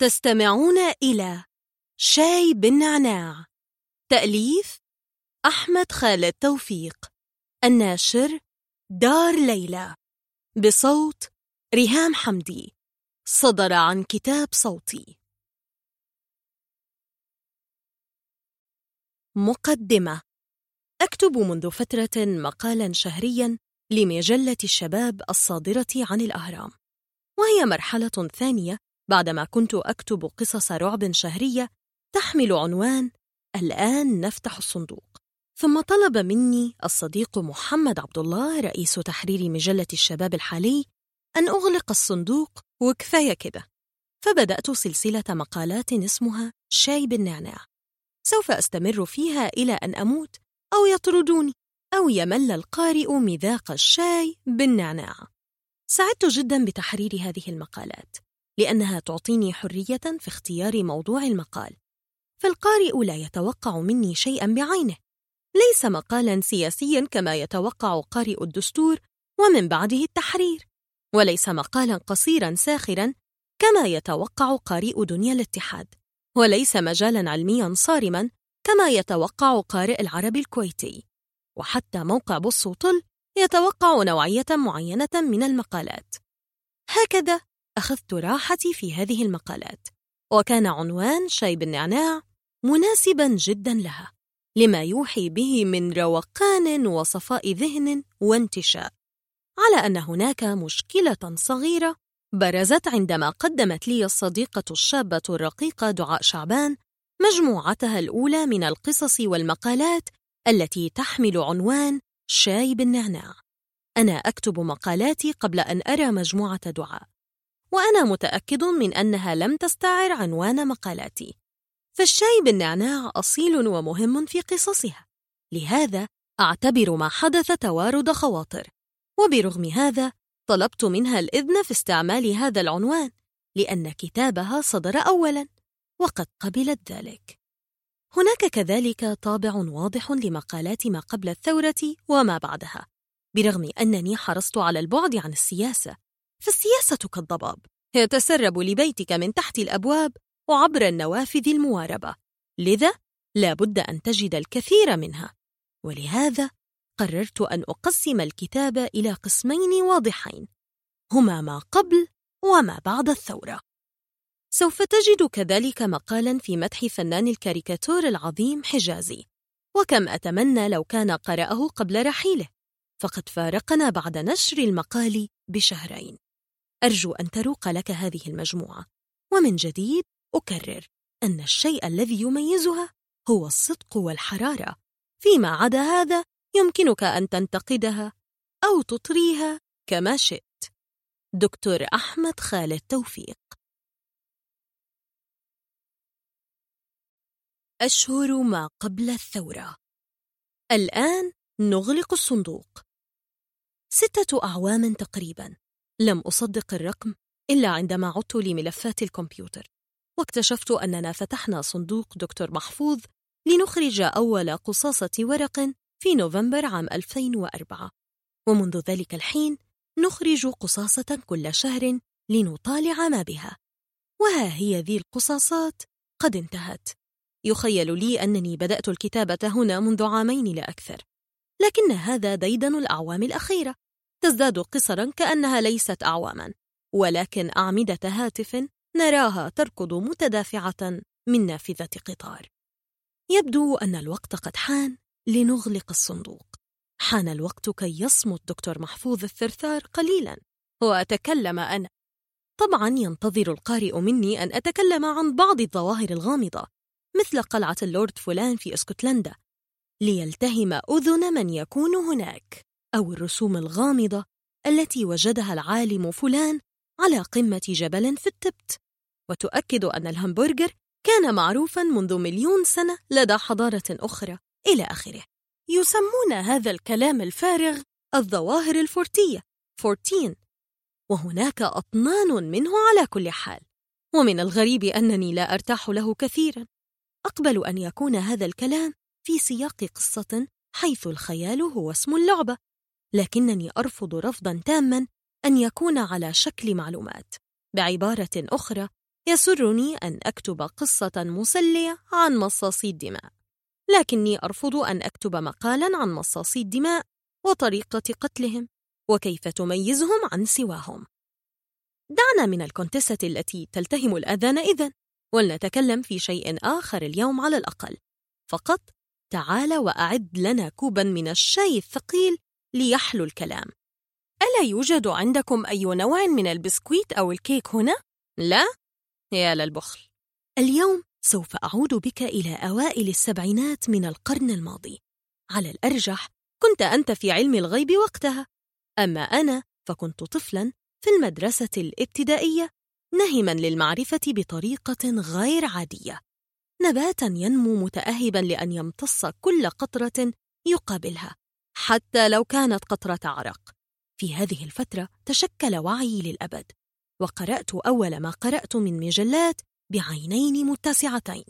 تستمعون إلى شاي بالنعناع تأليف أحمد خالد توفيق. الناشر دار ليلى. بصوت ريهام حمدي. صدر عن كتاب صوتي. مقدمة. أكتب منذ فترة مقالا شهريا لمجلة الشباب الصادرة عن الأهرام. وهي مرحلة ثانية بعدما كنت أكتب قصص رعب شهرية تحمل عنوان الآن نفتح الصندوق ثم طلب مني الصديق محمد عبد الله رئيس تحرير مجلة الشباب الحالي أن أغلق الصندوق وكفاية كده. فبدأت سلسلة مقالات اسمها شاي بالنعناع سوف أستمر فيها إلى أن أموت أو يطردوني أو يمل القارئ مذاق الشاي بالنعناع. سعدت جدا بتحرير هذه المقالات. لأنها تعطيني حرية في اختيار موضوع المقال. فالقارئ لا يتوقع مني شيئا بعينه. ليس مقالا سياسيا كما يتوقع قارئ الدستور ومن بعده التحرير. وليس مقالا قصيرا ساخرا كما يتوقع قارئ دنيا الاتحاد. وليس مجالا علميا صارما كما يتوقع قارئ العرب الكويتي. وحتى موقع بص وطل يتوقع نوعية معينة من المقالات. هكذا أخذت راحتي في هذه المقالات وكان عنوان شاي بالنعناع مناسبا جدا لها لما يوحي به من روقان وصفاء ذهن وانتشاء على أن هناك مشكلة صغيرة برزت عندما قدمت لي الصديقة الشابة الرقيقة دعاء شعبان مجموعتها الأولى من القصص والمقالات التي تحمل عنوان شاي بالنعناع أنا أكتب مقالاتي قبل أن أرى مجموعة دعاء. وأنا متأكد من أنها لم تستعر عنوان مقالاتي. فالشاي بالنعناع أصيل ومهم في قصصها. لهذا أعتبر ما حدث توارد خواطر. وبرغم هذا طلبت منها الإذن في استعمال هذا العنوان لأن كتابها صدر أولاً وقد قبلت ذلك. هناك كذلك طابع واضح لمقالات ما قبل الثورة وما بعدها. برغم أنني حرصت على البعد عن السياسة فالسياسة كالضباب يتسرب لبيتك من تحت الأبواب وعبر النوافذ المواربة. لذا لا بد أن تجد الكثير منها. ولهذا قررت أن أقسم الكتاب إلى قسمين واضحين. هما ما قبل وما بعد الثورة. سوف تجد كذلك مقالا في مدح فنان الكاريكاتور العظيم حجازي. وكم أتمنى لو كان قرأه قبل رحيله. فقد فارقنا بعد نشر المقال بشهرين. أرجو أن تروق لك هذه المجموعة. ومن جديد أكرر أن الشيء الذي يميزها هو الصدق والحرارة. فيما عدا هذا يمكنك أن تنتقدها أو تطريها كما شئت. دكتور أحمد خالد توفيق. أشهر ما قبل الثورة. الآن نغلق الصندوق. ستة أعوام تقريبا. لم أصدق الرقم إلا عندما عدت لملفات الكمبيوتر. واكتشفت أننا فتحنا صندوق دكتور محفوظ لنخرج أول قصاصة ورق في نوفمبر عام 2004 ومنذ ذلك الحين نخرج قصاصة كل شهر لنطالع ما بها. وها هي ذي القصاصات؟ قد انتهت. يخيل لي أنني بدأت الكتابة هنا منذ عامين لا أكثر. لكن هذا ديدن الأعوام الأخيرة. تزداد قصرا كأنها ليست أعواما ولكن أعمدة هاتف نراها تركض متدافعة من نافذة قطار. يبدو أن الوقت قد حان لنغلق الصندوق. حان الوقت كي يصمت دكتور محفوظ الثرثار قليلا وأتكلم أنا. طبعا ينتظر القارئ مني أن أتكلم عن بعض الظواهر الغامضة مثل قلعة اللورد فلان في إسكتلندا. ليلتهم أذن من يكون هناك. أو الرسوم الغامضة التي وجدها العالم فلان على قمة جبل في التبت. وتؤكد أن الهمبرجر كان معروفا منذ مليون سنة لدى حضارة أخرى إلى آخره. يسمون هذا الكلام الفارغ الظواهر الفورتية فورتين. وهناك أطنان منه على كل حال. ومن الغريب أنني لا أرتاح له كثيرا. أقبل أن يكون هذا الكلام في سياق قصة حيث الخيال هو اسم اللعبة. لكنني أرفض رفضا تاما أن يكون على شكل معلومات. بعبارة أخرى يسرني أن أكتب قصة مسلية عن مصاصي الدماء. لكني أرفض أن أكتب مقالا عن مصاصي الدماء وطريقة قتلهم وكيف تميزهم عن سواهم. دعنا من الكونتسة التي تلتهم الأذان إذن ولنتكلم في شيء آخر اليوم على الأقل. فقط تعال وأعد لنا كوبا من الشاي الثقيل ليحلو الكلام. ألا يوجد عندكم أي نوع من البسكويت أو الكيك هنا؟ لا؟ يا للبخل. اليوم سوف أعود بك إلى أوائل السبعينات من القرن الماضي. على الأرجح كنت أنت في علم الغيب وقتها. أما أنا فكنت طفلاً في المدرسة الابتدائية نهما للمعرفة بطريقة غير عادية. نباتا ينمو متأهبا لأن يمتص كل قطرة يقابلها. حتى لو كانت قطرة عرق. في هذه الفترة تشكل وعيي للأبد وقرأت أول ما قرأت من مجلات بعينين متسعتين.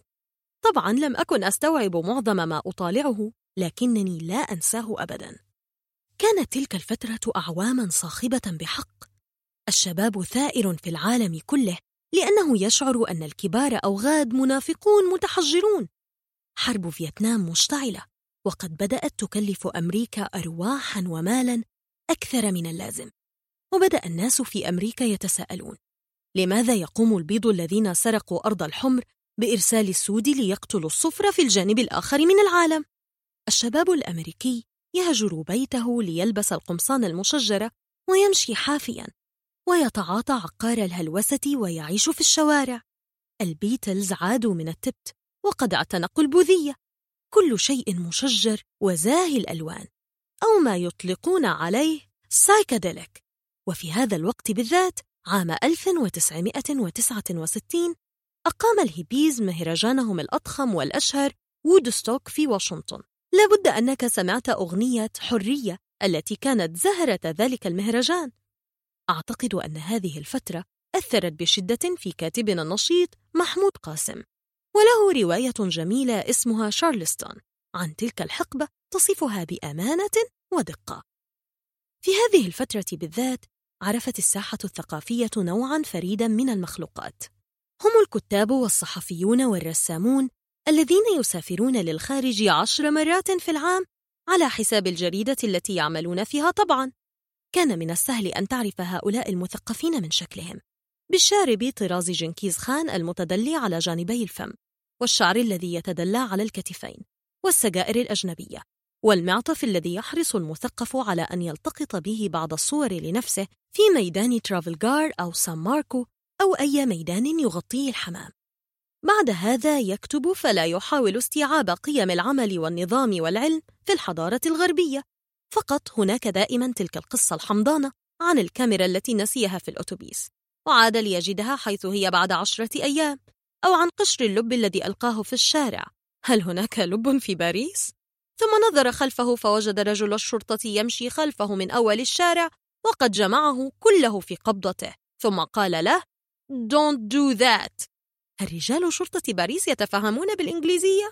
طبعا لم أكن أستوعب معظم ما أطالعه لكنني لا أنساه أبدا. كانت تلك الفترة أعواما صاخبة بحق. الشباب ثائر في العالم كله لأنه يشعر أن الكبار أوغاد منافقون متحجرون. حرب فيتنام مشتعلة. وقد بدأت تكلف أمريكا أرواحا ومالا أكثر من اللازم وبدأ الناس في أمريكا يتساءلون لماذا يقوم البيض الذين سرقوا أرض الحمر بإرسال السود ليقتلوا الصفر في الجانب الآخر من العالم؟ الشباب الأمريكي يهجر بيته ليلبس القمصان المشجرة ويمشي حافياً ويتعاطى عقار الهلوسة ويعيش في الشوارع البيتلز عادوا من التبت وقد اعتنقوا البوذية كل شيء مشجر وزاهي الألوان أو ما يطلقون عليه psychedelic وفي هذا الوقت بالذات عام 1969 أقام الهيبيز مهرجانهم الأضخم والأشهر وودستوك في واشنطن. لابد أنك سمعت أغنية حرية التي كانت زهرة ذلك المهرجان. أعتقد أن هذه الفترة أثرت بشدة في كاتبنا النشيط محمود قاسم. وله رواية جميلة اسمها شارلستون عن تلك الحقبة تصفها بأمانة ودقة. في هذه الفترة بالذات عرفت الساحة الثقافية نوعاً فريداً من المخلوقات. هم الكتاب والصحفيون والرسامون الذين يسافرون للخارج عشر مرات في العام على حساب الجريدة التي يعملون فيها طبعاً. كان من السهل أن تعرف هؤلاء المثقفين من شكلهم. بالشارب طراز جنكيز خان المتدلي على جانبي الفم. والشعر الذي يتدلى على الكتفين والسجائر الأجنبية والمعطف الذي يحرص المثقف على أن يلتقط به بعض الصور لنفسه في ميدان ترافلغار أو سان ماركو أو أي ميدان يغطيه الحمام. بعد هذا يكتب فلا يحاول استيعاب قيم العمل والنظام والعلم في الحضارة الغربية. فقط هناك دائما تلك القصة الحمضانة عن الكاميرا التي نسيها في الأتوبيس وعاد ليجدها حيث هي بعد عشرة أيام. أو عن قشر اللب الذي ألقاه في الشارع هل هناك لب في باريس؟ ثم نظر خلفه فوجد رجل الشرطة يمشي خلفه من أول الشارع وقد جمعه كله في قبضته ثم قال له Don't do that هل رجال شرطة باريس يتفهمون بالإنجليزية؟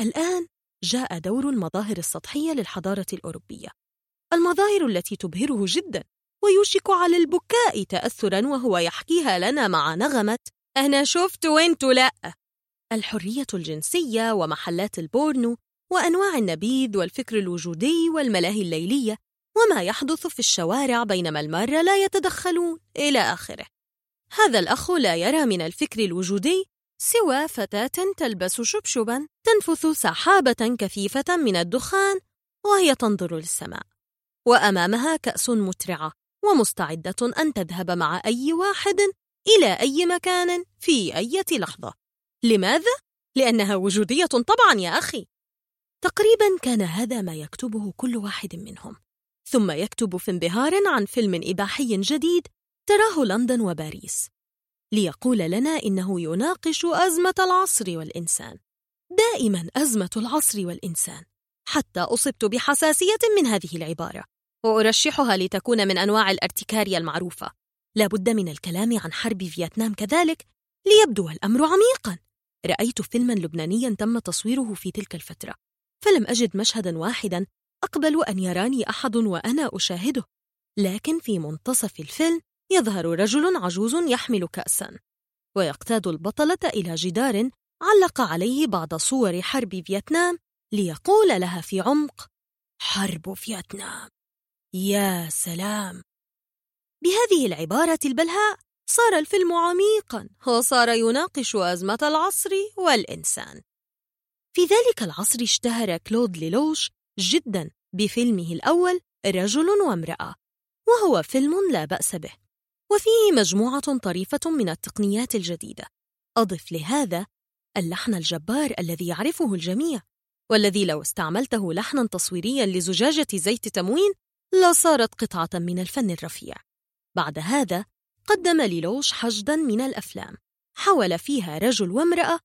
الآن جاء دور المظاهر السطحية للحضارة الأوروبية المظاهر التي تبهره جدا ويوشك على البكاء تأثرا وهو يحكيها لنا مع نغمة أنا شفت وانت لأ. الحرية الجنسية ومحلات البورنو وأنواع النبيذ والفكر الوجودي والملاهي الليلية وما يحدث في الشوارع بينما المارة لا يتدخلون إلى آخره. هذا الأخ لا يرى من الفكر الوجودي سوى فتاة تلبس شبشبا تنفث سحابة كثيفة من الدخان وهي تنظر للسماء. وأمامها كأس مترعة ومستعدة أن تذهب مع أي واحد إلى أي مكان في أي لحظة. لماذا؟ لأنها وجودية طبعا يا أخي. تقريبا كان هذا ما يكتبه كل واحد منهم. ثم يكتب في انبهار عن فيلم إباحي جديد تراه لندن وباريس. ليقول لنا إنه يناقش أزمة العصر والإنسان. دائما أزمة العصر والإنسان. حتى أصبت بحساسية من هذه العبارة. وأرشحها لتكون من أنواع الارتكارية المعروفة. لا بد من الكلام عن حرب فيتنام كذلك ليبدو الأمر عميقا. رأيت فيلما لبنانيا تم تصويره في تلك الفترة فلم أجد مشهدا واحدا أقبل أن يراني أحد وأنا أشاهده لكن في منتصف الفيلم يظهر رجل عجوز يحمل كأسا ويقتاد البطلة إلى جدار علق عليه بعض صور حرب فيتنام ليقول لها في عمق حرب فيتنام يا سلام! بهذه العبارة البلهاء صار الفيلم عميقا وصار يناقش أزمة العصر والإنسان. في ذلك العصر اشتهر كلود ليلوش جدا بفيلمه الأول رجل وامرأة وهو فيلم لا بأس به وفيه مجموعة طريفة من التقنيات الجديدة. أضف لهذا اللحن الجبار الذي يعرفه الجميع والذي لو استعملته لحنا تصويريا لزجاجة زيت تموين لصارت قطعة من الفن الرفيع. بعد هذا قدم ليلوش حشدا من الأفلام. حول فيها رجل وامرأة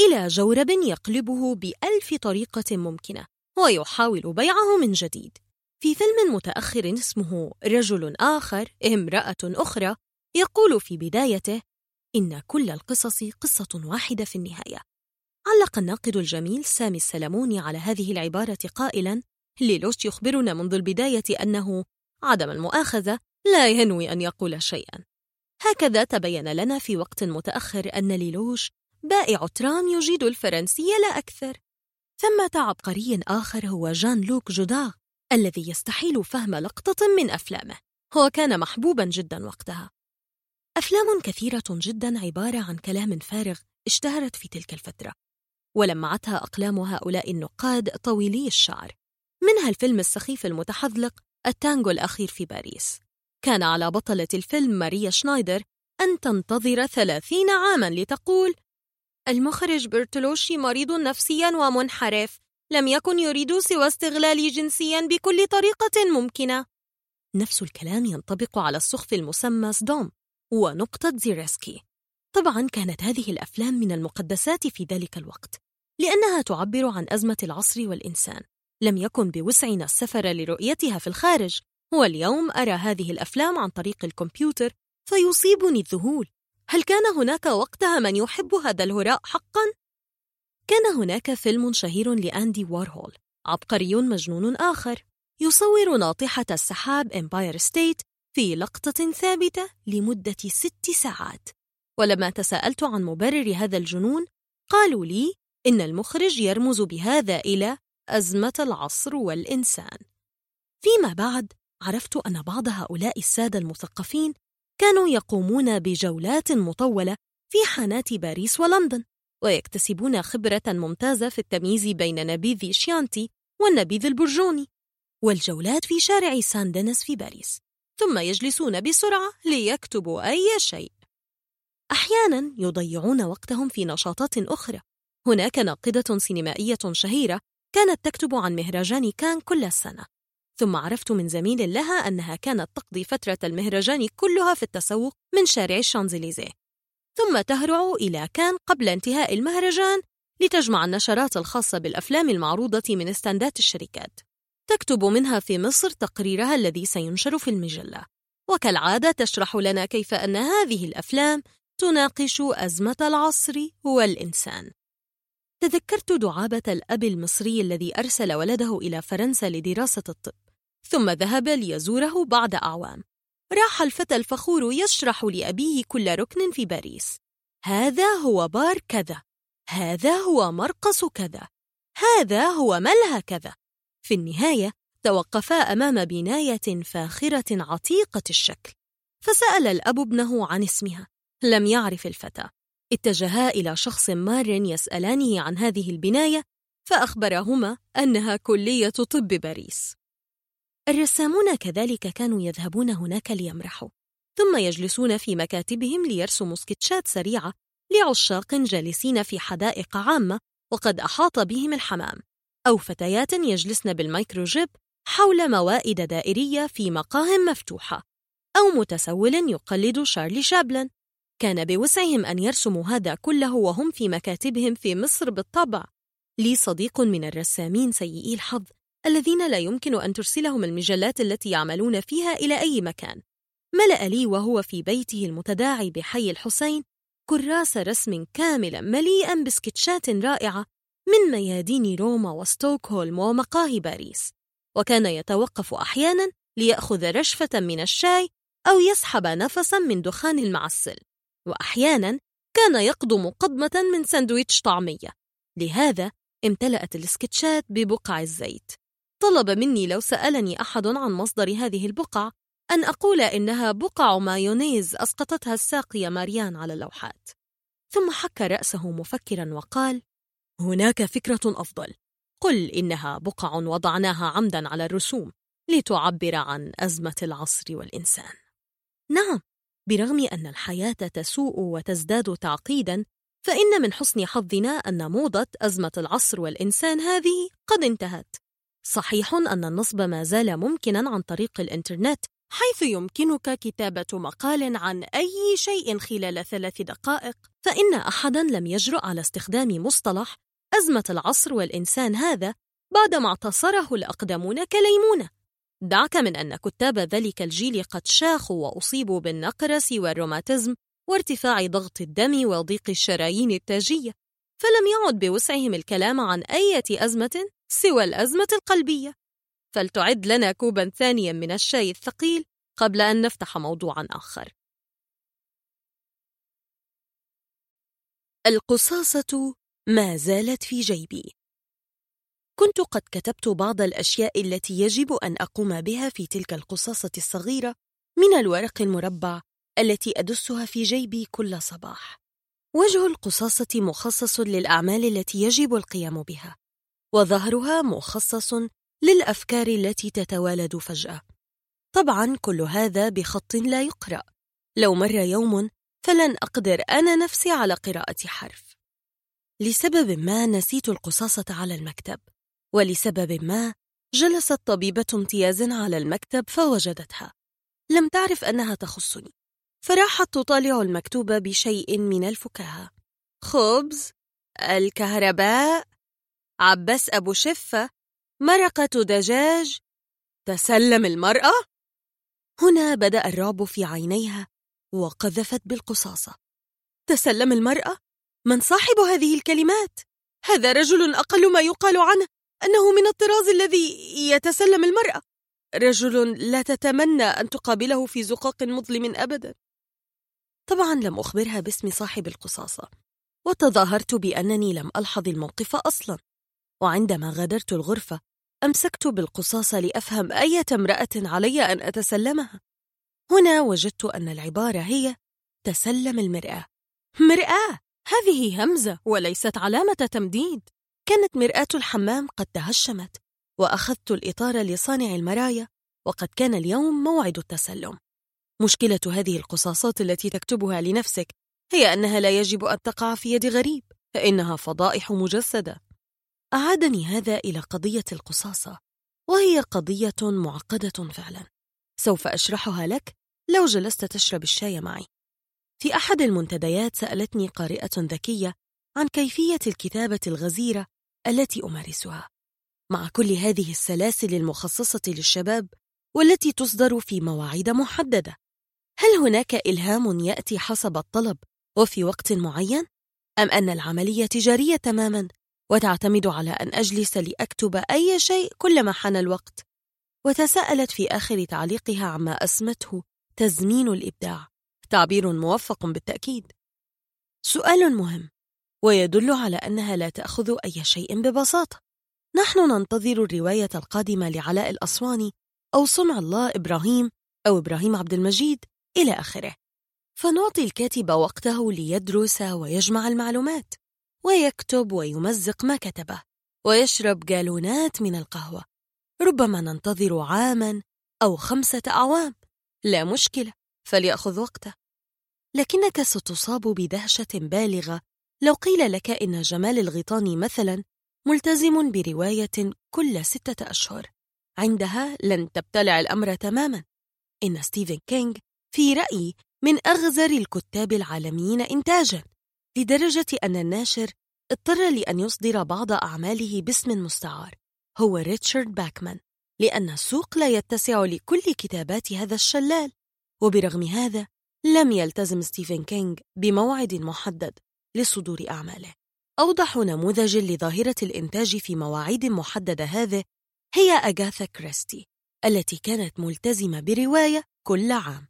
إلى جورب يقلبه بألف طريقة ممكنة ويحاول بيعه من جديد. في فيلم متأخر اسمه رجل آخر امرأة أخرى يقول في بدايته إن كل القصص قصة واحدة في النهاية. علق الناقد الجميل سامي السلموني على هذه العبارة قائلا ليلوش يخبرنا منذ البداية أنه عدم المؤاخذة لا ينوي أن يقول شيئا. هكذا تبين لنا في وقت متأخر أن ليلوش بائع ترام يجيد الفرنسية لا أكثر. ثمة عبقري آخر هو جان لوك جوداغ الذي يستحيل فهم لقطة من أفلامه. هو كان محبوبا جدا وقتها. أفلام كثيرة جدا عبارة عن كلام فارغ اشتهرت في تلك الفترة ولمعتها أقلام هؤلاء النقاد طويلي الشعر. منها الفيلم السخيف المتحذلق التانجو الأخير في باريس. كان على بطلة الفيلم ماريا شنايدر أن تنتظر ثلاثين عاما لتقول المخرج برتولوشي مريض نفسيا ومنحرف لم يكن يريد سوى استغلالي جنسيا بكل طريقة ممكنة. نفس الكلام ينطبق على السخف المسمى سدوم ونقطة زابريسكي طبعا كانت هذه الأفلام من المقدسات في ذلك الوقت لأنها تعبر عن أزمة العصر والإنسان. لم يكن بوسعنا السفر لرؤيتها في الخارج واليوم أرى هذه الأفلام عن طريق الكمبيوتر فيصيبني الذهول. هل كان هناك وقتها من يحب هذا الهراء حقا؟ كان هناك فيلم شهير لأندي وارهول عبقري مجنون آخر يصور ناطحة السحاب إمباير ستيت في لقطة ثابتة لمدة ست ساعات. ولما تساءلت عن مبرر هذا الجنون قالوا لي إن المخرج يرمز بهذا إلى أزمة العصر والإنسان. فيما بعد عرفت أن بعض هؤلاء السادة المثقفين كانوا يقومون بجولات مطولة في حانات باريس ولندن ويكتسبون خبرة ممتازة في التمييز بين نبيذ شيانتي والنبيذ البرجوني والجولات في شارع سان دينيس في باريس ثم يجلسون بسرعة ليكتبوا أي شيء. أحيانا يضيعون وقتهم في نشاطات أخرى. هناك ناقدة سينمائية شهيرة كانت تكتب عن مهرجان كان كل سنة. ثم عرفت من زميل لها أنها كانت تقضي فترة المهرجان كلها في التسوق من شارع الشانزليزيه. ثم تهرع إلى كان قبل انتهاء المهرجان لتجمع النشرات الخاصة بالأفلام المعروضة من استندات الشركات. تكتب منها في مصر تقريرها الذي سينشر في المجلة. وكالعادة تشرح لنا كيف أن هذه الأفلام تناقش أزمة العصر والإنسان. تذكرت دعابة الأب المصري الذي أرسل ولده إلى فرنسا لدراسة الطب. ثم ذهب ليزوره بعد أعوام. راح الفتى الفخور يشرح لأبيه كل ركن في باريس. هذا هو بار كذا. هذا هو مرقص كذا. هذا هو ملهى كذا. في النهاية توقفا أمام بناية فاخرة عتيقة الشكل. فسأل الأب ابنه عن اسمها. لم يعرف الفتى. اتجها إلى شخص مار يسألانه عن هذه البناية فأخبرهما أنها كلية طب باريس. الرسامون كذلك كانوا يذهبون هناك ليمرحوا ثم يجلسون في مكاتبهم ليرسموا سكتشات سريعة لعشاق جالسين في حدائق عامة وقد أحاط بهم الحمام أو فتيات يجلسن بالميكروجيب حول موائد دائرية في مقاه مفتوحة أو متسول يقلد شارلي شابلن. كان بوسعهم أن يرسموا هذا كله وهم في مكاتبهم في مصر بالطبع. لي صديق من الرسامين سيئي الحظ الذين لا يمكن أن ترسلهم المجلات التي يعملون فيها إلى أي مكان. ملأ لي وهو في بيته المتداعي بحي الحسين كراس رسم كاملا مليئا بسكتشات رائعة من ميادين روما وستوكهولم ومقاهي باريس. وكان يتوقف أحيانا ليأخذ رشفة من الشاي أو يسحب نفسا من دخان المعسل وأحيانا كان يقضم قضمة من ساندويتش طعمية. لهذا امتلأت السكتشات ببقع الزيت. طلب مني لو سألني أحد عن مصدر هذه البقع أن أقول إنها بقع مايونيز أسقطتها الساقية ماريان على اللوحات. ثم حك رأسه مفكرا وقال هناك فكرة أفضل. قل إنها بقع وضعناها عمدا على الرسوم لتعبر عن أزمة العصر والإنسان. نعم برغم أن الحياة تسوء وتزداد تعقيدا فإن من حسن حظنا أن موضة أزمة العصر والإنسان هذه قد انتهت. صحيح أن النصب ما زال ممكنا عن طريق الإنترنت حيث يمكنك كتابة مقال عن أي شيء خلال ثلاث دقائق. فإن أحدا لم يجرؤ على استخدام مصطلح أزمة العصر والإنسان هذا بعدما اعتصره الأقدمون كليمونة. دعك من أن كتاب ذلك الجيل قد شاخوا وأصيبوا بالنقرس والروماتيزم وارتفاع ضغط الدم وضيق الشرايين التاجية فلم يعد بوسعهم الكلام عن أية أزمة. سوى الأزمة القلبية. فلتعد لنا كوبا ثانيا من الشاي الثقيل قبل أن نفتح موضوعا آخر. القصاصة ما زالت في جيبي. كنت قد كتبت بعض الأشياء التي يجب أن أقوم بها في تلك القصاصة الصغيرة من الورق المربع التي أدسها في جيبي كل صباح. وجه القصاصة مخصص للأعمال التي يجب القيام بها. وظهرها مخصص للأفكار التي تتوالد فجأة. طبعا كل هذا بخط لا يقرأ. لو مر يوم فلن أقدر أنا نفسي على قراءة حرف. لسبب ما نسيت القصاصة على المكتب ولسبب ما جلست طبيبة امتياز على المكتب فوجدتها. لم تعرف أنها تخصني فراحت تطالع المكتوب بشيء من الفكاهة. خبز الكهرباء عباس أبو شفة مرقة دجاج تسلم المرأة؟ هنا بدأ الرعب في عينيها وقذفت بالقصاصة تسلم المرأة؟ من صاحب هذه الكلمات؟ هذا رجل أقل ما يقال عنه أنه من الطراز الذي يتسلم المرأة رجل لا تتمنى أن تقابله في زقاق مظلم أبدا طبعا لم أخبرها باسم صاحب القصاصة وتظاهرت بأنني لم ألحظ الموقف أصلا وعندما غادرت الغرفة أمسكت بالقصاصة لأفهم أية امرأة علي أن أتسلمها. هنا وجدت أن العبارة هي تسلم المرآة. مرآة! هذه همزة وليست علامة تمديد. كانت مرآة الحمام قد تهشمت وأخذت الإطار لصانع المرايا وقد كان اليوم موعد التسلم. مشكلة هذه القصاصات التي تكتبها لنفسك هي أنها لا يجب أن تقع في يد غريب فإنها فضائح مجسدة. أعادني هذا إلى قضية القصاصة وهي قضية معقدة فعلا. سوف أشرحها لك لو جلست تشرب الشاي معي. في أحد المنتديات سألتني قارئة ذكية عن كيفية الكتابة الغزيرة التي أمارسها. مع كل هذه السلاسل المخصصة للشباب والتي تصدر في مواعيد محددة هل هناك إلهام يأتي حسب الطلب وفي وقت معين؟ أم أن العملية تجارية تماما؟ وتعتمد على أن أجلس لأكتب أي شيء كلما حان الوقت. وتساءلت في آخر تعليقها عما أسمته تزمين الإبداع. تعبير موفق بالتأكيد. سؤال مهم ويدل على أنها لا تأخذ أي شيء ببساطة. نحن ننتظر الرواية القادمة لعلاء الأسواني أو صنع الله إبراهيم أو إبراهيم عبد المجيد إلى آخره. فنعطي الكاتب وقته ليدرس ويجمع المعلومات. ويكتب ويمزق ما كتبه ويشرب جالونات من القهوة. ربما ننتظر عاما أو خمسة أعوام. لا مشكلة فليأخذ وقته. لكنك ستصاب بدهشة بالغة. لو قيل لك إن جمال الغيطاني مثلا ملتزم برواية كل ستة أشهر. عندها لن تبتلع الأمر تماما. إن ستيفن كينغ في رأيي من أغزر الكتاب العالميين إنتاجا. لدرجة أن الناشر اضطر لأن يصدر بعض أعماله باسم مستعار هو ريتشارد باكمان لأن السوق لا يتسع لكل كتابات هذا الشلال وبرغم هذا لم يلتزم ستيفن كينغ بموعد محدد لصدور أعماله. أوضح نموذج لظاهرة الإنتاج في مواعيد محددة هذه هي أغاثا كريستي التي كانت ملتزمة برواية كل عام.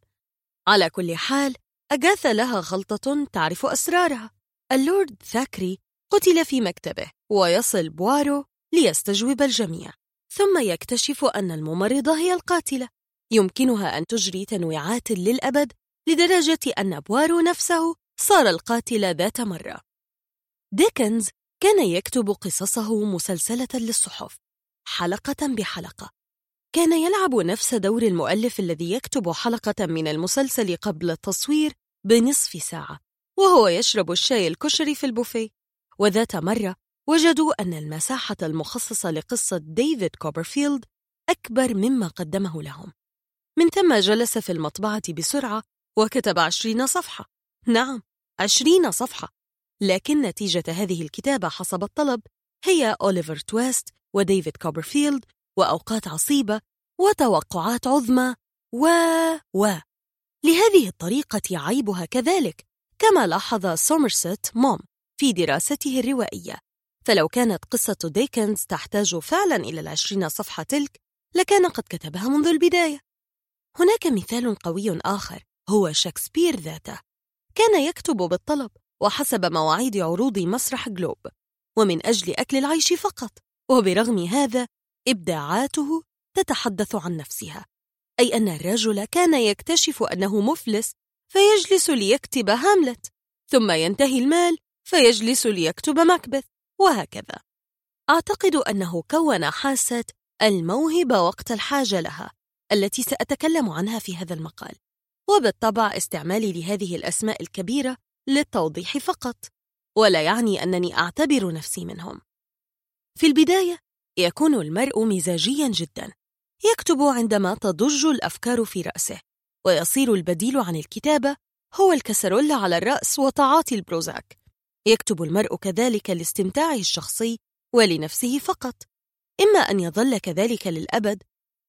على كل حال أغاثا لها خلطة تعرف أسرارها. اللورد ثاكري قتل في مكتبه ويصل بوارو ليستجوب الجميع ثم يكتشف أن الممرضة هي القاتلة. يمكنها أن تجري تنويعات للأبد لدرجة أن بوارو نفسه صار القاتل ذات مرة. ديكنز كان يكتب قصصه مسلسلة للصحف. حلقة بحلقة. كان يلعب نفس دور المؤلف الذي يكتب حلقة من المسلسل قبل التصوير بنصف ساعة. وهو يشرب الشاي الكشري في البوفيه. وذات مرة وجدوا أن المساحة المخصصة لقصة ديفيد كوبرفيلد أكبر مما قدمه لهم. من ثم جلس في المطبعة بسرعة وكتب عشرين صفحة. نعم عشرين صفحة. لكن نتيجة هذه الكتابة حسب الطلب هي أوليفر تويست وديفيد كوبرفيلد وأوقات عصيبة وتوقعات عظمى و و. لهذه الطريقة عيبها كذلك. كما لاحظ سومرست موم في دراسته الروائية. فلو كانت قصة ديكنز تحتاج فعلا إلى العشرين صفحة تلك لكان قد كتبها منذ البداية. هناك مثال قوي آخر هو شكسبير ذاته. كان يكتب بالطلب وحسب مواعيد عروض مسرح جلوب ومن أجل أكل العيش فقط. وبرغم هذا إبداعاته تتحدث عن نفسها. أي أن الرجل كان يكتشف أنه مفلس فيجلس ليكتب هاملت ثم ينتهي المال فيجلس ليكتب مكبث وهكذا. أعتقد أنه كون حاسة الموهبة وقت الحاجة لها التي سأتكلم عنها في هذا المقال. وبالطبع استعمالي لهذه الأسماء الكبيرة للتوضيح فقط ولا يعني أنني أعتبر نفسي منهم. في البداية يكون المرء مزاجيا جدا يكتب عندما تضج الأفكار في رأسه. ويصير البديل عن الكتابة هو الكسرولة على الرأس وتعاطي البروزاك. يكتب المرء كذلك لاستمتاعه الشخصي ولنفسه فقط. إما أن يظل كذلك للأبد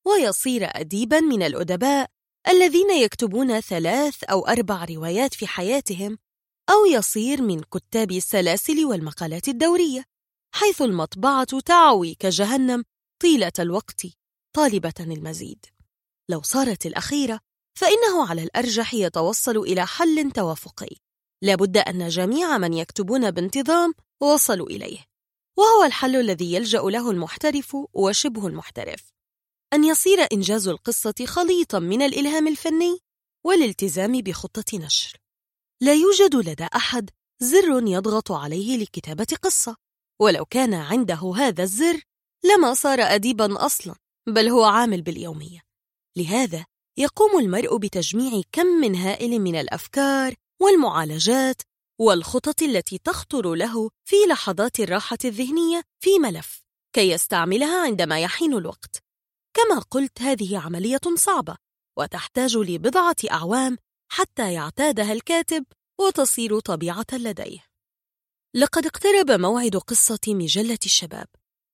ويصير أديبا من الأدباء الذين يكتبون ثلاث أو أربع روايات في حياتهم أو يصير من كتاب السلاسل والمقالات الدورية حيث المطبعة تعوي كجهنم طيلة الوقت طالبة المزيد. لو صارت الأخيرة فإنه على الأرجح يتوصل إلى حل توافقي. لابد أن جميع من يكتبون بانتظام وصلوا إليه. وهو الحل الذي يلجأ له المحترف وشبه المحترف. أن يصير إنجاز القصة خليطا من الإلهام الفني والالتزام بخطة نشر. لا يوجد لدى أحد زر يضغط عليه لكتابة قصة. ولو كان عنده هذا الزر لما صار أديبا أصلا بل هو عامل باليومية. لهذا يقوم المرء بتجميع كم من هائل من الأفكار والمعالجات والخطط التي تخطر له في لحظات الراحة الذهنية في ملف كي يستعملها عندما يحين الوقت. كما قلت هذه عملية صعبة وتحتاج لبضعة أعوام حتى يعتادها الكاتب وتصير طبيعة لديه. لقد اقترب موعد قصة مجلة الشباب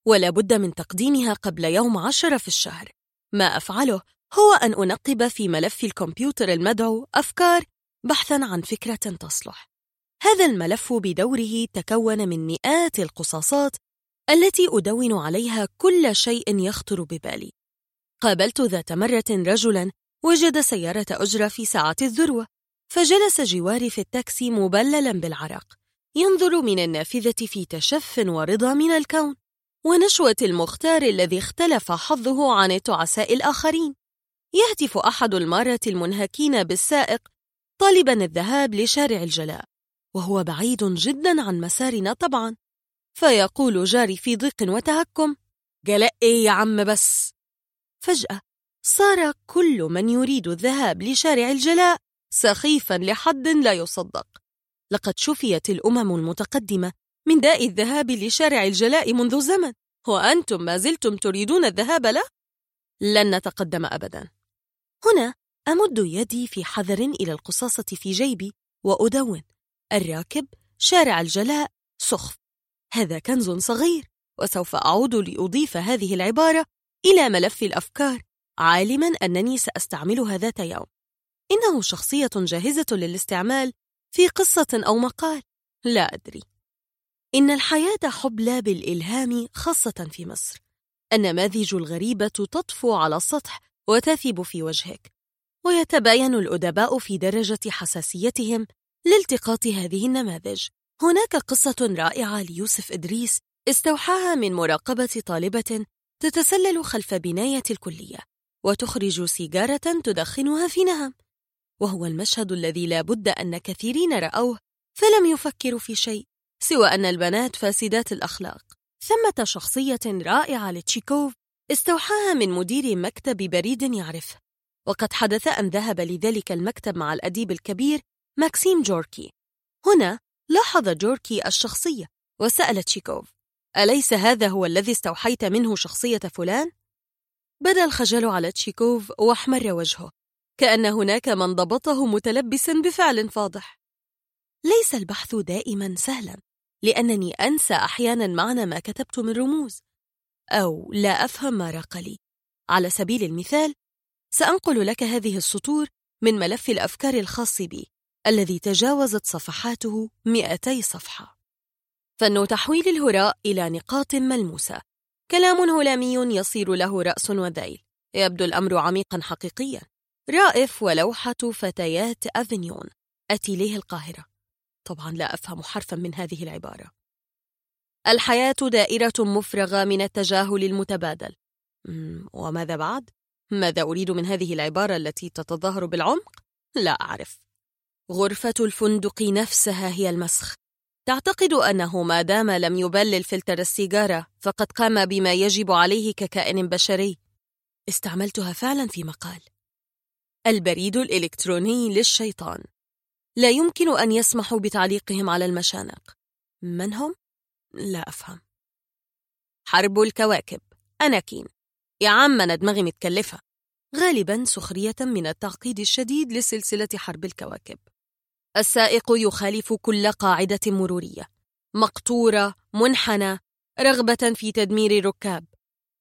ولا بد من تقديمها قبل يوم عشر في الشهر. ما أفعله هو أن أنقب في ملف الكمبيوتر المدعو أفكار بحثا عن فكرة تصلح. هذا الملف بدوره تكون من مئات القصاصات التي أدون عليها كل شيء يخطر ببالي. قابلت ذات مرة رجلا وجد سيارة أجرة في ساعة الذروة فجلس جواري في التاكسي مبللا بالعرق ينظر من النافذة في تشف ورضا من الكون ونشوة المختار الذي اختلف حظه عن التعساء الآخرين. يهتف أحد المارة المنهكين بالسائق طالبا الذهاب لشارع الجلاء وهو بعيد جدا عن مسارنا طبعا. فيقول جاري في ضيق وتهكم جلاء إيه يا عم بس؟ فجأة صار كل من يريد الذهاب لشارع الجلاء سخيفا لحد لا يصدق. لقد شفيت الأمم المتقدمة من داء الذهاب لشارع الجلاء منذ زمن وأنتم ما زلتم تريدون الذهاب له؟ لن نتقدم أبدا. هنا أمد يدي في حذر إلى القصاصة في جيبي وأدون. الراكب شارع الجلاء سخف. هذا كنز صغير وسوف أعود لأضيف هذه العبارة إلى ملف الأفكار عالما أنني سأستعملها ذات يوم. إنه شخصية جاهزة للاستعمال في قصة أو مقال لا أدري. إن الحياة حبلى بالإلهام خاصة في مصر. النماذج الغريبة تطفو على السطح وتثب في وجهك. ويتباين الأدباء في درجة حساسيتهم لالتقاط هذه النماذج. هناك قصة رائعة ليوسف إدريس استوحاها من مراقبة طالبة تتسلل خلف بناية الكلية وتخرج سيجارة تدخنها في نهم وهو المشهد الذي لا بد أن كثيرين رأوه فلم يفكروا في شيء سوى أن البنات فاسدات الأخلاق. ثمة شخصية رائعة لتشيكوف استوحاها من مدير مكتب بريد يعرفه وقد حدث أن ذهب لذلك المكتب مع الأديب الكبير ماكسيم جوركي. هنا لاحظ جوركي الشخصية وسأل تشيكوف أليس هذا هو الذي استوحيت منه شخصية فلان؟ بدا الخجل على تشيكوف واحمر وجهه كأن هناك من ضبطه متلبسا بفعل فاضح ليس البحث دائما سهلا لأنني أنسى أحيانا معنى ما كتبت من رموز. أو لا أفهم ما راق لي على سبيل المثال سأنقل لك هذه السطور من ملف الأفكار الخاص بي الذي تجاوزت صفحاته 200 صفحة. فن تحويل الهراء إلى نقاط ملموسة. كلام هلامي يصير له رأس وذيل. يبدو الأمر عميقا حقيقيا. رائف ولوحة فتيات أفنيون. أتيليه القاهرة. طبعا لا أفهم حرفا من هذه العبارة. الحياة دائرة مفرغة من التجاهل المتبادل. وماذا بعد؟ ماذا أريد من هذه العبارة التي تتظاهر بالعمق؟ لا أعرف. غرفة الفندق نفسها هي المسخ. تعتقد أنه ما دام لم يبلل فلتر السيجارة فقد قام بما يجب عليه ككائن بشري. استعملتها فعلا في مقال. البريد الإلكتروني للشيطان. لا يمكن أن يسمحوا بتعليقهم على المشانق. من هم؟ لا أفهم. حرب الكواكب. أناكين يا عم أنا دماغي متكلفة. غالبا سخرية من التعقيد الشديد لسلسلة حرب الكواكب. السائق يخالف كل قاعدة مرورية. مقطورة منحنى رغبة في تدمير الركاب.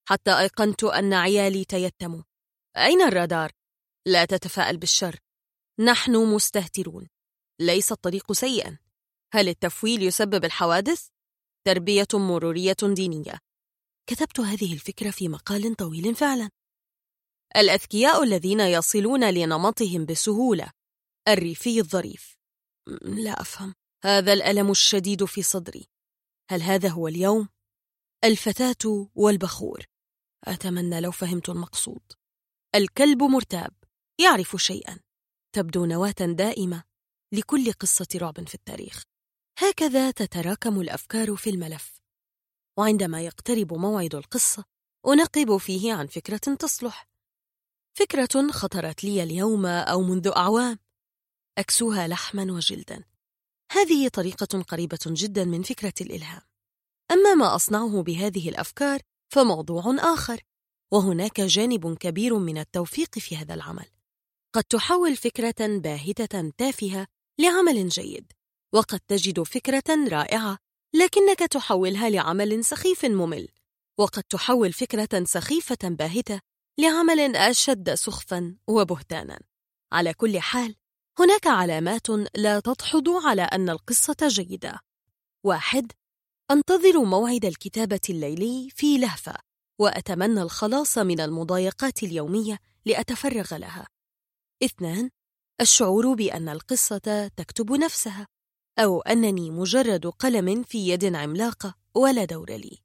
حتى أيقنت أن عيالي تيتموا. أين الرادار؟ لا تتفاءل بالشر. نحن مستهترون. ليس الطريق سيئا. هل التفويل يسبب الحوادث؟ تربية مرورية دينية. كتبت هذه الفكرة في مقال طويل فعلا. الأذكياء الذين يصلون لنمطهم بسهولة. الريفي الظريف. لا أفهم. هذا الألم الشديد في صدري. هل هذا هو اليوم؟ الفتاة والبخور. أتمنى لو فهمت المقصود. الكلب مرتاب. يعرف شيئا. تبدو نواة دائمة لكل قصة رعب في التاريخ. هكذا تتراكم الأفكار في الملف. وعندما يقترب موعد القصة أنقب فيه عن فكرة تصلح. فكرة خطرت لي اليوم أو منذ أعوام. أكسوها لحما وجلدا. هذه طريقة قريبة جدا من فكرة الإلهام. أما ما أصنعه بهذه الأفكار فموضوع آخر. وهناك جانب كبير من التوفيق في هذا العمل. قد تحول فكرة باهتة تافهة لعمل جيد. وقد تجد فكرة رائعة لكنك تحولها لعمل سخيف ممل. وقد تحول فكرة سخيفة باهتة لعمل أشد سخفا وبهتانا. على كل حال هناك علامات لا تدحض على أن القصة جيدة. واحد أنتظر موعد الكتابة الليلي في لهفة وأتمنى الخلاص من المضايقات اليومية لأتفرغ لها. اثنان الشعور بأن القصة تكتب نفسها. أو أنني مجرد قلم في يد عملاقة ولا دور لي.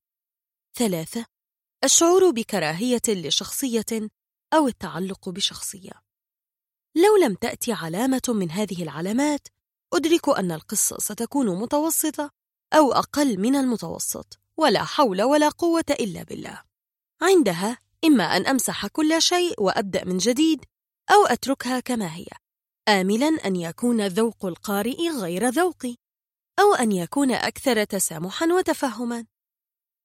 ثلاثة الشعور بكراهية لشخصية أو التعلق بشخصية. لو لم تأتي علامة من هذه العلامات أدرك أن القصة ستكون متوسطة أو أقل من المتوسط ولا حول ولا قوة إلا بالله. عندها إما أن أمسح كل شيء وأبدأ من جديد أو أتركها كما هي. آملا أن يكون ذوق القارئ غير ذوقي أو أن يكون أكثر تسامحا وتفهما.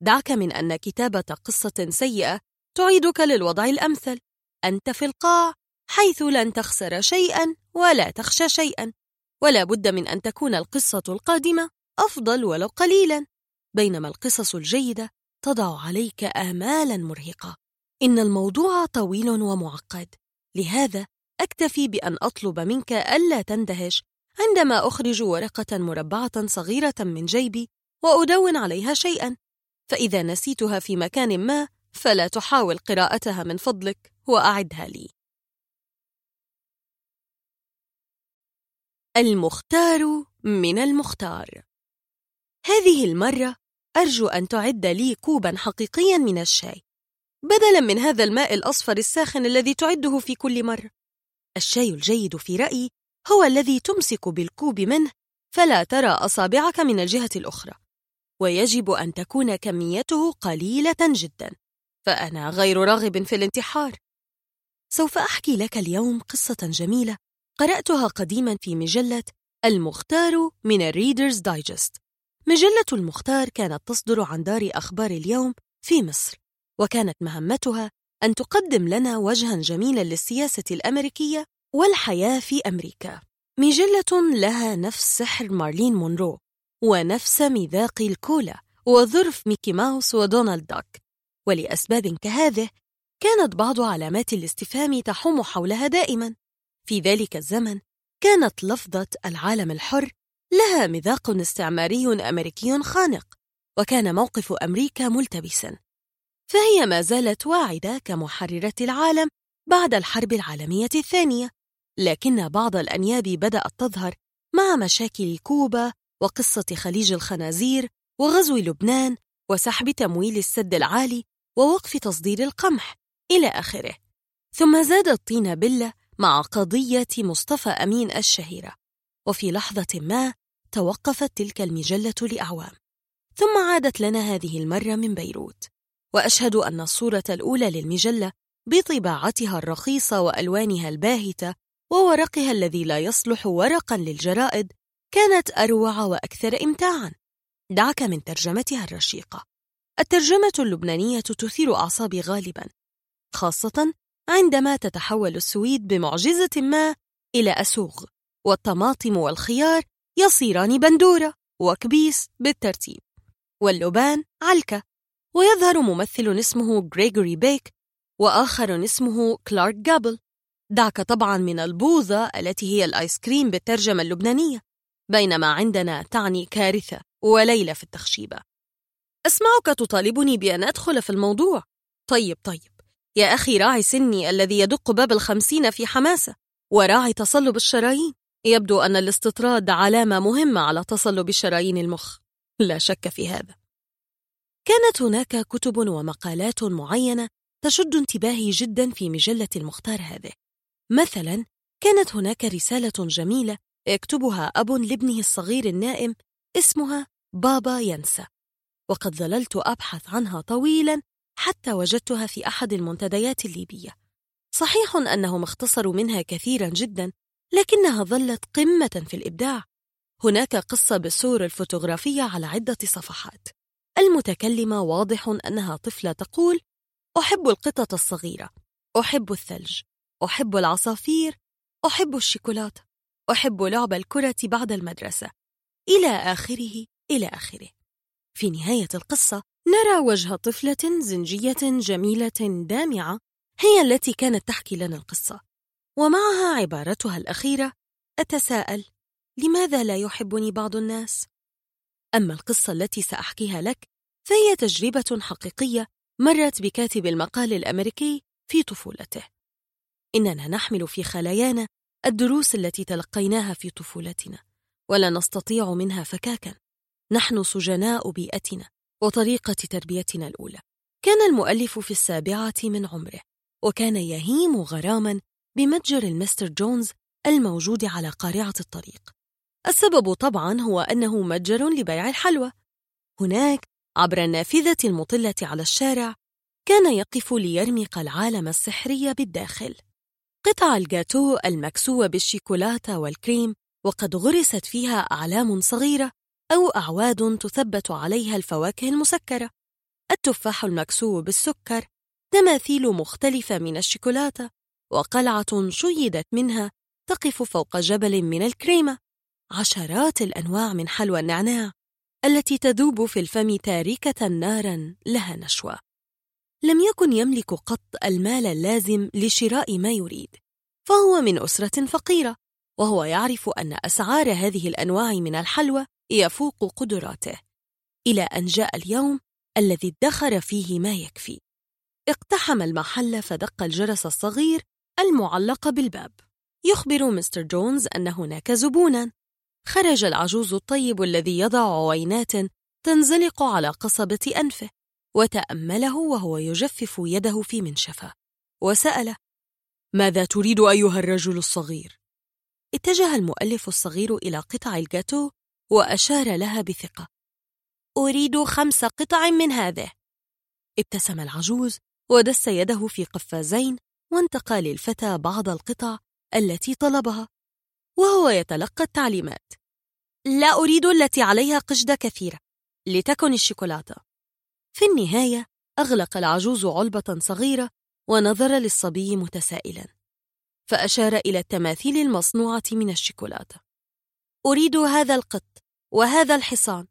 دعك من أن كتابة قصة سيئة تعيدك للوضع الأمثل. أنت في القاع حيث لن تخسر شيئا ولا تخشى شيئا. ولا بد من أن تكون القصة القادمة أفضل ولو قليلا. بينما القصص الجيدة تضع عليك آمالا مرهقة. إن الموضوع طويل ومعقد. لهذا أكتفي بأن أطلب منك ألا تندهش. عندما أخرج ورقة مربعة صغيرة من جيبي وأدون عليها شيئا فإذا نسيتها في مكان ما فلا تحاول قراءتها من فضلك وأعدها لي. المختار من المختار. هذه المرة أرجو أن تعد لي كوبا حقيقيا من الشاي بدلا من هذا الماء الأصفر الساخن الذي تعده في كل مرة. الشاي الجيد في رأيي هو الذي تمسك بالكوب منه فلا ترى أصابعك من الجهة الأخرى. ويجب أن تكون كميته قليلة جدا. فأنا غير راغب في الانتحار. سوف أحكي لك اليوم قصة جميلة قرأتها قديما في مجلة المختار من الريدرز دايجست مجلة المختار كانت تصدر عن دار أخبار اليوم في مصر وكانت مهمتها أن تقدم لنا وجها جميلا للسياسة الأمريكية والحياة في أمريكا. مجلة لها نفس سحر مارلين مونرو ونفس مذاق الكولا وظرف ميكي ماوس ودونالد داك. ولأسباب كهذه كانت بعض علامات الاستفهام تحوم حولها دائما. في ذلك الزمن كانت لفظة العالم الحر لها مذاق استعماري أمريكي خانق وكان موقف أمريكا ملتبسا. فهي ما زالت واعدة كمحررة العالم بعد الحرب العالمية الثانية لكن بعض الأنياب بدأت تظهر مع مشاكل كوبا وقصة خليج الخنازير وغزو لبنان وسحب تمويل السد العالي ووقف تصدير القمح إلى آخره. ثم زاد الطين بلة مع قضية مصطفى أمين الشهيرة وفي لحظة ما توقفت تلك المجلة لأعوام. ثم عادت لنا هذه المرة من بيروت. وأشهد أن الصورة الأولى للمجلة بطباعتها الرخيصة وألوانها الباهتة وورقها الذي لا يصلح ورقا للجرائد كانت أروع وأكثر إمتاعا. دعك من ترجمتها الرشيقة. الترجمة اللبنانية تثير أعصابي غالبا خاصة عندما تتحول السويد بمعجزة ما إلى أسوغ والطماطم والخيار يصيران بندورة وكبيس بالترتيب واللبان علكة. ويظهر ممثل اسمه غريغوري بيك وآخر اسمه كلارك جابل دعك طبعا من البوظة التي هي الآيس كريم بالترجمة اللبنانية بينما عندنا تعني كارثة وليلة في التخشيبة أسمعك تطالبني بأن أدخل في الموضوع. طيب طيب. يا أخي راعي سني الذي يدق باب الخمسين في حماسة وراعي تصلب الشرايين. يبدو أن الاستطراد علامة مهمة على تصلب شرايين المخ. لا شك في هذا. كانت هناك كتب ومقالات معينة تشد انتباهي جدا في مجلة المختار هذه. مثلا كانت هناك رسالة جميلة يكتبها أب لابنه الصغير النائم اسمها بابا ينسى. وقد ظللت أبحث عنها طويلا حتى وجدتها في أحد المنتديات الليبية. صحيح أنهم اختصروا منها كثيرا جدا لكنها ظلت قمة في الإبداع. هناك قصة بالصور الفوتوغرافية على عدة صفحات. المتكلمة واضح أنها طفلة تقول أحب القطط الصغيرة أحب الثلج أحب العصافير أحب الشوكولاتة أحب لعب الكرة بعد المدرسة. إلى آخره إلى آخره. في نهاية القصة نرى وجه طفلة زنجية جميلة دامعة هي التي كانت تحكي لنا القصة. ومعها عبارتها الأخيرة أتساءل لماذا لا يحبني بعض الناس؟ أما القصة التي سأحكيها لك فهي تجربة حقيقية مرت بكاتب المقال الأمريكي في طفولته. إننا نحمل في خلايانا الدروس التي تلقيناها في طفولتنا ولا نستطيع منها فكاكا. نحن سجناء بيئتنا وطريقة تربيتنا الأولى. كان المؤلف في السابعة من عمره وكان يهيم غراما بمتجر المستر جونز الموجود على قارعة الطريق. السبب طبعا هو أنه متجر لبيع الحلوى. هناك عبر النافذة المطلة على الشارع كان يقف ليرمق العالم السحري بالداخل. قطع الجاتو المكسوة بالشيكولاتة والكريم وقد غرست فيها أعلام صغيرة أو أعواد تثبت عليها الفواكه المسكرة. التفاح المكسو بالسكر تماثيل مختلفة من الشوكولاتة وقلعة شيدت منها تقف فوق جبل من الكريمة. عشرات الأنواع من حلوى النعناع التي تذوب في الفم تاركة نارا لها نشوة لم يكن يملك قط المال اللازم لشراء ما يريد فهو من أسرة فقيرة وهو يعرف أن أسعار هذه الأنواع من الحلوى يفوق قدراته إلى أن جاء اليوم الذي ادخر فيه ما يكفي. اقتحم المحل فدق الجرس الصغير المعلق بالباب. يخبر مستر جونز أن هناك زبوناً خرج العجوز الطيب الذي يضع عوينات تنزلق على قصبة أنفه وتأمله وهو يجفف يده في منشفة. وسأله ماذا تريد أيها الرجل الصغير؟ اتجه المؤلف الصغير إلى قطع الجاتو وأشار لها بثقة. أريد خمس قطع من هذه. ابتسم العجوز ودس يده في قفازين وانتقى للفتى بعض القطع التي طلبها. وهو يتلقى التعليمات. لا أريد التي عليها قشدة كثيرة. لتكن الشوكولاتة. في النهاية أغلق العجوز علبة صغيرة ونظر للصبي متسائلا. فأشار إلى التماثيل المصنوعة من الشوكولاتة. أريد هذا القط وهذا الحصان.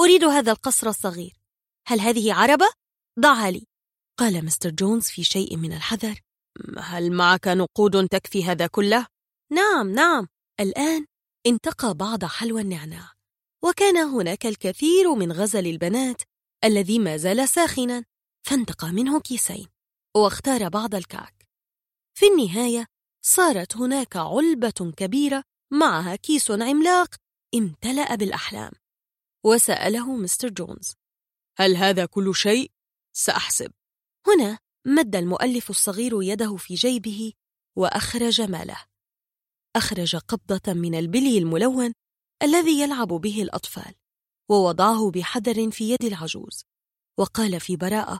أريد هذا القصر الصغير. هل هذه عربة؟ ضعها لي. قال مستر جونز في شيء من الحذر. هل معك نقود تكفي هذا كله؟ نعم نعم. الآن انتقى بعض حلوى النعناع وكان هناك الكثير من غزل البنات الذي ما زال ساخنا فانتقى منه كيسين واختار بعض الكعك. في النهاية صارت هناك علبة كبيرة معها كيس عملاق امتلأ بالأحلام وسأله مستر جونز. هل هذا كل شيء؟ سأحسب. هنا مد المؤلف الصغير يده في جيبه وأخرج ماله. أخرج قبضة من البلي الملون الذي يلعب به الأطفال ووضعه بحذر في يد العجوز وقال في براءة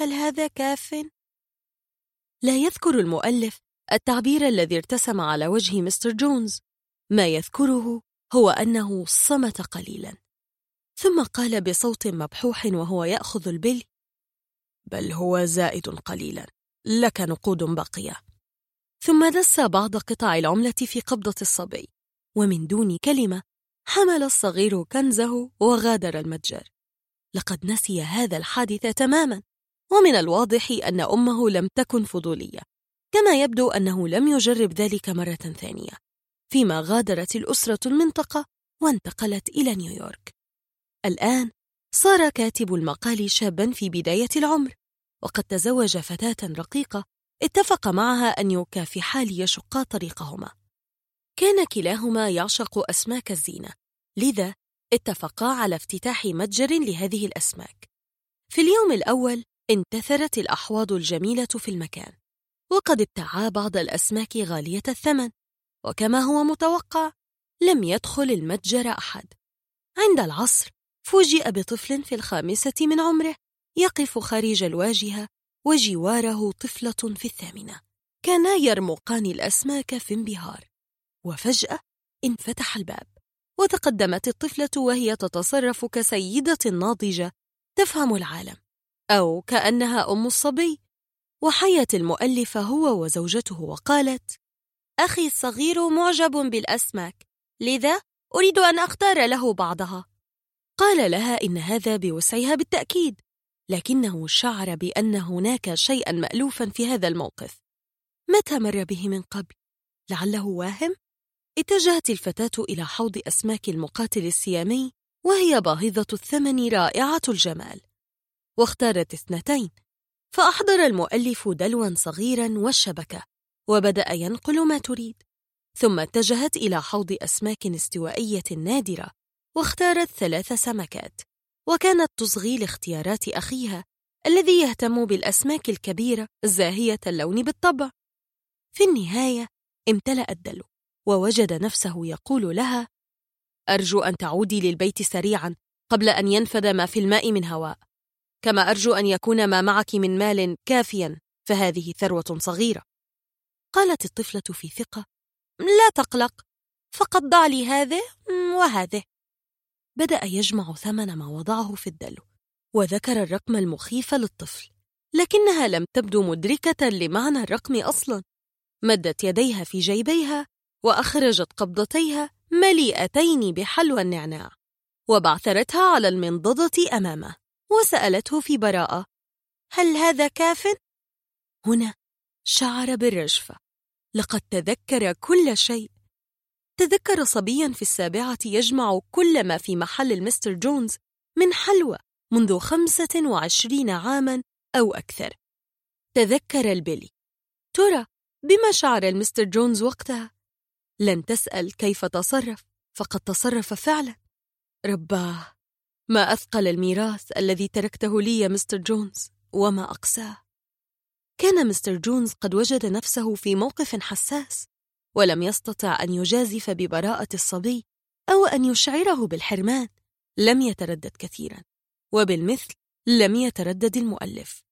هل هذا كاف؟ لا يذكر المؤلف التعبير الذي ارتسم على وجه مستر جونز. ما يذكره هو أنه صمت قليلا. ثم قال بصوت مبحوح وهو يأخذ البلي بل هو زائد قليلا لك نقود باقية. ثم دس بعض قطع العملة في قبضة الصبي ومن دون كلمة حمل الصغير كنزه وغادر المتجر. لقد نسي هذا الحادث تماما ومن الواضح أن أمه لم تكن فضولية كما يبدو أنه لم يجرب ذلك مرة ثانية فيما غادرت الأسرة المنطقة وانتقلت إلى نيويورك. الآن صار كاتب المقال شابا في بداية العمر وقد تزوج فتاة رقيقة اتفق معها أن يكافحا ليشقا طريقهما. كان كلاهما يعشق أسماك الزينة لذا اتفقا على افتتاح متجر لهذه الأسماك. في اليوم الأول انتثرت الأحواض الجميلة في المكان وقد ابتاعا بعض الأسماك غالية الثمن وكما هو متوقع لم يدخل المتجر أحد. عند العصر فوجئ بطفل في الخامسة من عمره يقف خارج الواجهة وجواره طفلة في الثامنة. كانا يرمقان الأسماك في انبهار. وفجأة انفتح الباب. وتقدمت الطفلة وهي تتصرف كسيدة ناضجة تفهم العالم. أو كأنها أم الصبي. وحيت المؤلف هو وزوجته وقالت أخي الصغير معجب بالأسماك. لذا أريد أن أختار له بعضها. قال لها إن هذا بوسعها بالتأكيد. لكنه شعر بأن هناك شيئا مألوفا في هذا الموقف متى مر به من قبل؟ لعله واهم؟ اتجهت الفتاة إلى حوض أسماك المقاتل السيامي وهي باهظة الثمن رائعة الجمال واختارت اثنتين فأحضر المؤلف دلوا صغيرا والشبكة وبدأ ينقل ما تريد ثم اتجهت إلى حوض أسماك استوائية نادرة واختارت ثلاث سمكات وكانت تصغي لاختيارات أخيها الذي يهتم بالأسماك الكبيرة الزاهية اللون بالطبع. في النهاية امتلأ الدلو ووجد نفسه يقول لها أرجو أن تعودي للبيت سريعا قبل أن ينفد ما في الماء من هواء. كما أرجو أن يكون ما معك من مال كافيا فهذه ثروة صغيرة. قالت الطفلة في ثقة لا تقلق فقد ضع لي هذه وهذه. بدأ يجمع ثمن ما وضعه في الدلو وذكر الرقم المخيف للطفل لكنها لم تبدو مدركة لمعنى الرقم أصلا مدت يديها في جيبيها وأخرجت قبضتيها مليئتين بحلوى النعناع وبعثرتها على المنضدة أمامه وسألته في براءة هل هذا كاف؟ هنا شعر بالرجفة لقد تذكر كل شيء تذكر صبيا في السابعة يجمع كل ما في محل المستر جونز من حلوى منذ خمسة وعشرين عاما أو أكثر. تذكر البلي. ترى بما شعر المستر جونز وقتها؟ لن تسأل كيف تصرف فقد تصرف فعلا. رباه ما أثقل الميراث الذي تركته لي يا مستر جونز وما أقساه. كان مستر جونز قد وجد نفسه في موقف حساس. ولم يستطع أن يجازف ببراءة الصبي أو أن يشعره بالحرمان لم يتردد كثيرا وبالمثل لم يتردد المؤلف.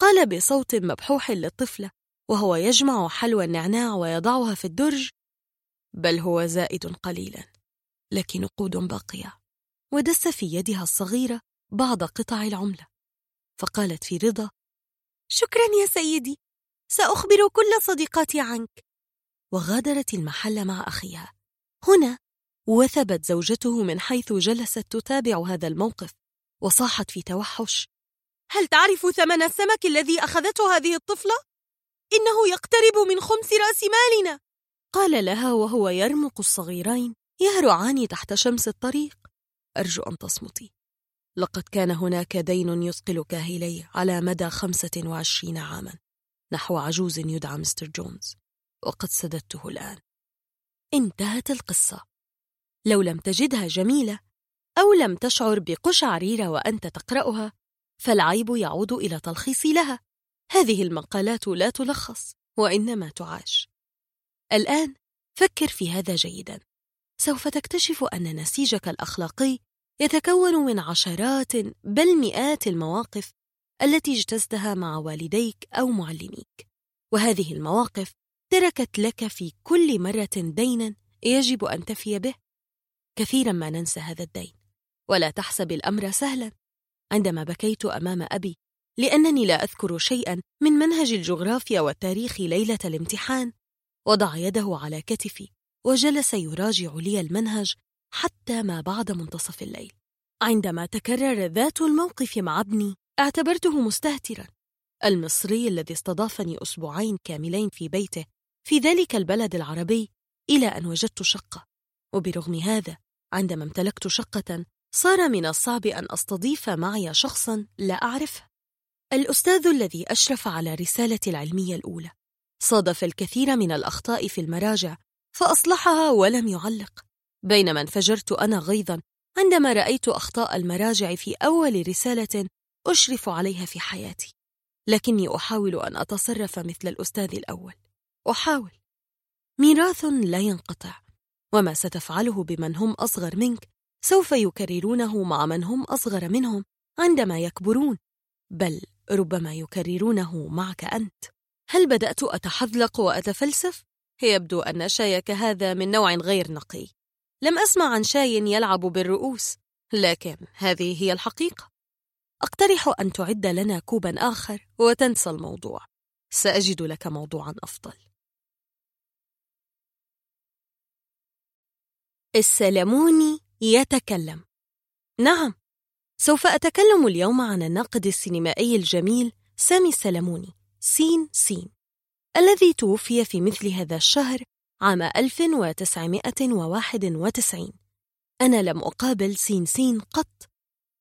قال بصوت مبحوح للطفلة وهو يجمع حلوى النعناع ويضعها في الدرج بل هو زائد قليلا لك نقود باقية. ودس في يدها الصغيرة بعض قطع العملة. فقالت في رضا شكرا يا سيدي سأخبر كل صديقاتي عنك. وغادرت المحل مع أخيها. هنا وثبت زوجته من حيث جلست تتابع هذا الموقف وصاحت في توحش. هل تعرف ثمن السمك الذي أخذته هذه الطفلة؟ إنه يقترب من خمس رأس مالنا! قال لها وهو يرمق الصغيرين يهرعان تحت شمس الطريق. أرجو أن تصمتي. لقد كان هناك دين يثقل كاهلي على مدى خمسة وعشرين عاما نحو عجوز يدعى مستر جونز. وقد سددته الآن. انتهت القصة. لو لم تجدها جميلة أو لم تشعر بقشعريرة وأنت تقرأها فالعيب يعود إلى تلخيص لها. هذه المقالات لا تلخص وإنما تعاش. الآن فكر في هذا جيدا. سوف تكتشف أن نسيجك الأخلاقي يتكون من عشرات بل مئات المواقف التي اجتزتها مع والديك أو معلميك. وهذه المواقف تركت لك في كل مرة دينا يجب أن تفي به؟ كثيرا ما ننسى هذا الدين. ولا تحسب الأمر سهلا. عندما بكيت أمام أبي لأنني لا أذكر شيئا من منهج الجغرافيا والتاريخ ليلة الامتحان وضع يده على كتفي وجلس يراجع لي المنهج حتى ما بعد منتصف الليل. عندما تكرر ذات الموقف مع ابني اعتبرته مستهترا. المصري الذي استضافني أسبوعين كاملين في بيته في ذلك البلد العربي إلى أن وجدت شقة. وبرغم هذا عندما امتلكت شقة صار من الصعب أن أستضيف معي شخصا لا أعرفه. الأستاذ الذي أشرف على رسالتي العلمية الأولى صادف الكثير من الأخطاء في المراجع فأصلحها ولم يعلق. بينما انفجرت أنا غيظا عندما رأيت أخطاء المراجع في أول رسالة أشرف عليها في حياتي. لكني أحاول أن أتصرف مثل الأستاذ الأول. أحاول. ميراث لا ينقطع. وما ستفعله بمن هم أصغر منك سوف يكررونه مع من هم أصغر منهم عندما يكبرون. بل ربما يكررونه معك أنت. هل بدأت أتحذلق وأتفلسف؟ يبدو أن شايك هذا من نوع غير نقي. لم أسمع عن شاي يلعب بالرؤوس لكن هذه هي الحقيقة. أقترح أن تعد لنا كوبا آخر وتنسى الموضوع. سأجد لك موضوعا أفضل. السلموني يتكلم. نعم سوف أتكلم اليوم عن الناقد السينمائي الجميل سامي السلموني سين سين الذي توفي في مثل هذا الشهر عام 1991 أنا لم أقابل سين سين قط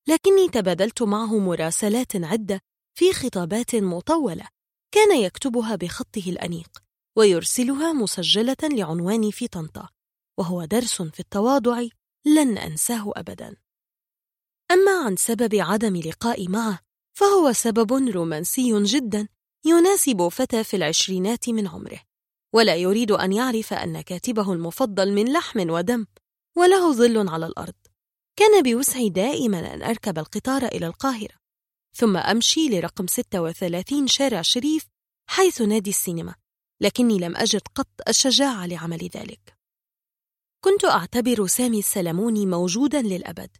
لكني تبادلت معه مراسلات عدة في خطابات مطولة كان يكتبها بخطه الأنيق ويرسلها مسجلة لعنواني في طنطا. وهو درس في التواضع لن أنساه أبدا. أما عن سبب عدم لقائي معه فهو سبب رومانسي جدا يناسب فتى في العشرينات من عمره ولا يريد أن يعرف أن كاتبه المفضل من لحم ودم وله ظل على الأرض. كان بوسعي دائما أن أركب القطار إلى القاهرة ثم أمشي لرقم 36 شارع شريف حيث نادي السينما لكني لم أجد قط الشجاعة لعمل ذلك. كنت أعتبر سامي السلموني موجودا للأبد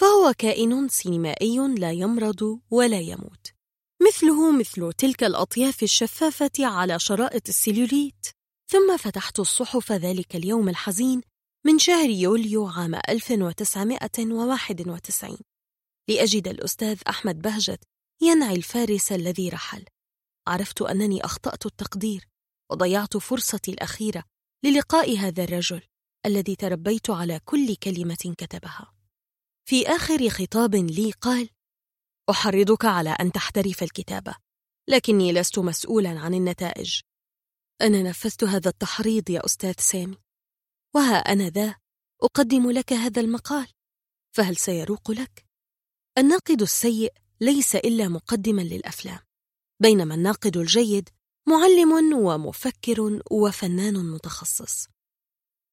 فهو كائن سينمائي لا يمرض ولا يموت. مثله مثل تلك الأطياف الشفافة على شرائط السيلوليت. ثم فتحت الصحف ذلك اليوم الحزين من شهر يوليو عام 1991 لأجد الأستاذ أحمد بهجت ينعي الفارس الذي رحل. عرفت أنني أخطأت التقدير وضيعت فرصتي الأخيرة للقاء هذا الرجل. الذي تربيت على كل كلمة كتبها. في آخر خطاب لي قال أحرضك على أن تحترف الكتابة لكني لست مسؤولا عن النتائج. أنا نفذت هذا التحريض يا أستاذ سامي وها أنا ذا أقدم لك هذا المقال فهل سيروق لك؟ الناقد السيء ليس إلا مقدما للأفلام بينما الناقد الجيد معلم ومفكر وفنان متخصص.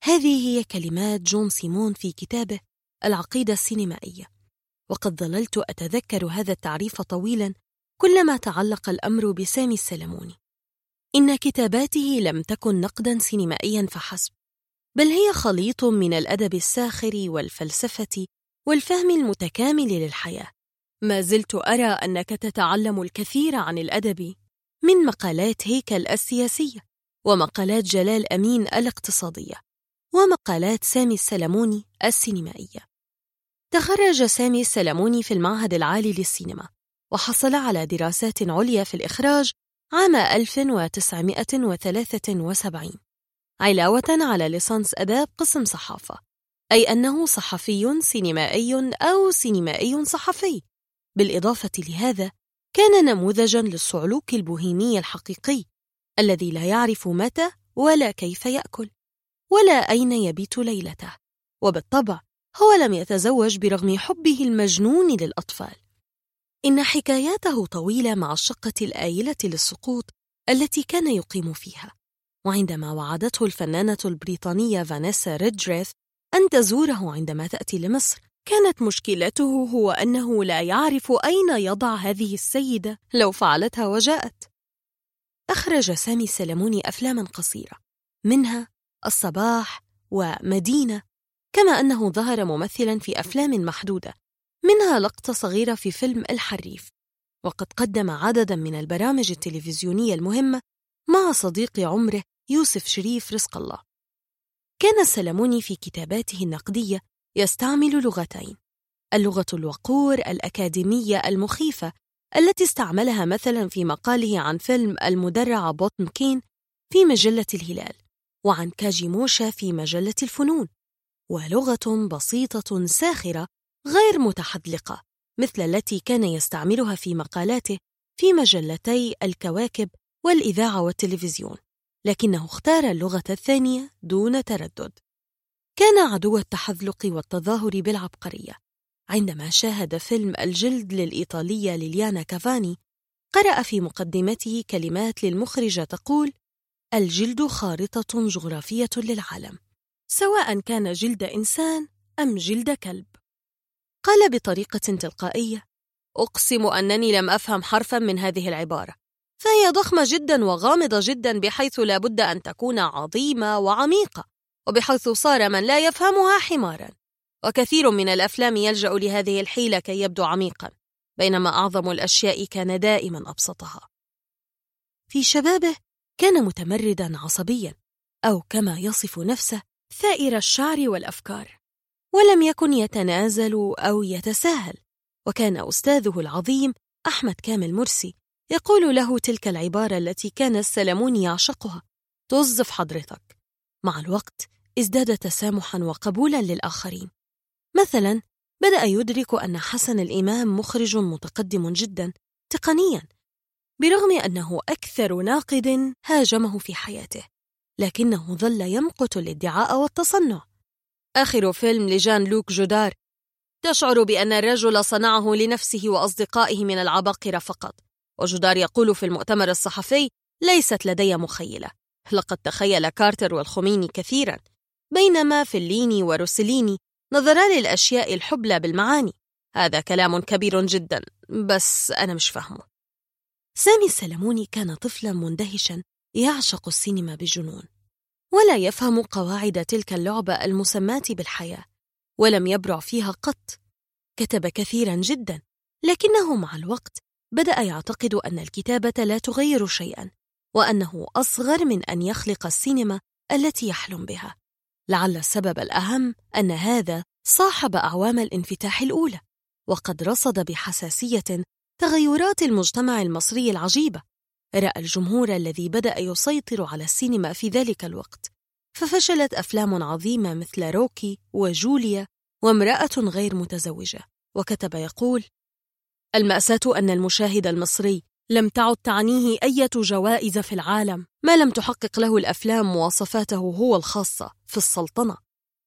هذه هي كلمات جون سيمون في كتابه العقيدة السينمائية. وقد ظللت أتذكر هذا التعريف طويلا كلما تعلق الأمر بسامي السلموني. إن كتاباته لم تكن نقدا سينمائيا فحسب بل هي خليط من الأدب الساخر والفلسفة والفهم المتكامل للحياة. ما زلت أرى أنك تتعلم الكثير عن الأدب من مقالات هيكل السياسية ومقالات جلال أمين الاقتصادية. ومقالات سامي السلموني السينمائية. تخرج سامي السلموني في المعهد العالي للسينما وحصل على دراسات عليا في الإخراج عام 1973 علاوة على ليسانس أداب قسم صحافة أي أنه صحفي سينمائي أو سينمائي صحفي. بالإضافة لهذا كان نموذجا للصعلوك البوهيمي الحقيقي الذي لا يعرف متى ولا كيف يأكل. ولا أين يبيت ليلته؟ وبالطبع هو لم يتزوج برغم حبه المجنون للأطفال. إن حكاياته طويلة مع الشقة الآيلة للسقوط التي كان يقيم فيها. وعندما وعدته الفنانة البريطانية فانيسا ريدجريث أن تزوره عندما تأتي لمصر كانت مشكلته هو أنه لا يعرف أين يضع هذه السيدة لو فعلتها وجاءت. أخرج سامي السلموني أفلاما قصيرة منها الصباح ومدينة كما أنه ظهر ممثلا في أفلام محدودة منها لقطة صغيرة في فيلم الحريف. وقد قدم عددا من البرامج التلفزيونية المهمة مع صديق عمره يوسف شريف رزق الله. كان السلموني في كتاباته النقدية يستعمل لغتين اللغة الوقور الأكاديمية المخيفة التي استعملها مثلا في مقاله عن فيلم المدرعة بوتم كين في مجلة الهلال. وعن كاجيموشا في مجلة الفنون ولغة بسيطة ساخرة غير متحدلقة مثل التي كان يستعملها في مقالاته في مجلتي الكواكب والإذاعة والتلفزيون لكنه اختار اللغة الثانية دون تردد. كان عدو التحذلق والتظاهر بالعبقرية. عندما شاهد فيلم الجلد للإيطالية ليليانا كافاني قرأ في مقدمته كلمات للمخرجة تقول الجلد خارطة جغرافية للعالم سواء كان جلد إنسان أم جلد كلب. قال بطريقة تلقائية أقسم أنني لم أفهم حرفا من هذه العبارة فهي ضخمة جدا وغامضة جدا بحيث لا بد أن تكون عظيمة وعميقة وبحيث صار من لا يفهمها حمارا. وكثير من الأفلام يلجأ لهذه الحيلة كي يبدو عميقا بينما أعظم الأشياء كان دائما أبسطها. في شبابه كان متمردا عصبيا أو كما يصف نفسه ثائر الشعر والأفكار ولم يكن يتنازل أو يتساهل وكان أستاذه العظيم أحمد كامل مرسي يقول له تلك العبارة التي كان السلمون يعشقها توظف حضرتك مع الوقت ازداد تسامحا وقبولا للآخرين. مثلا بدأ يدرك أن حسن الإمام مخرج متقدم جدا تقنيا برغم أنه أكثر ناقد هاجمه في حياته لكنه ظل يمقت الادعاء والتصنع. آخر فيلم لجان لوك جودار. تشعر بأن الرجل صنعه لنفسه وأصدقائه من العباقرة فقط. وجودار يقول في المؤتمر الصحفي ليست لدي مخيلة. لقد تخيل كارتر والخميني كثيرا. بينما فيليني وروسليني نظرا للأشياء الحبلى بالمعاني. هذا كلام كبير جدا بس أنا مش فاهمه. سامي السلموني كان طفلا مندهشا يعشق السينما بجنون ولا يفهم قواعد تلك اللعبة المسماة بالحياة ولم يبرع فيها قط. كتب كثيرا جدا لكنه مع الوقت بدأ يعتقد أن الكتابة لا تغير شيئا وأنه أصغر من أن يخلق السينما التي يحلم بها. لعل السبب الأهم أن هذا صاحب أعوام الانفتاح الأولى وقد رصد بحساسية تغيرات المجتمع المصري العجيبة. رأى الجمهور الذي بدأ يسيطر على السينما في ذلك الوقت ففشلت أفلام عظيمة مثل روكي وجوليا وامرأة غير متزوجة. وكتب يقول المأساة أن المشاهد المصري لم تعد تعنيه أية جوائز في العالم ما لم تحقق له الأفلام مواصفاته هو الخاصة في السلطنة.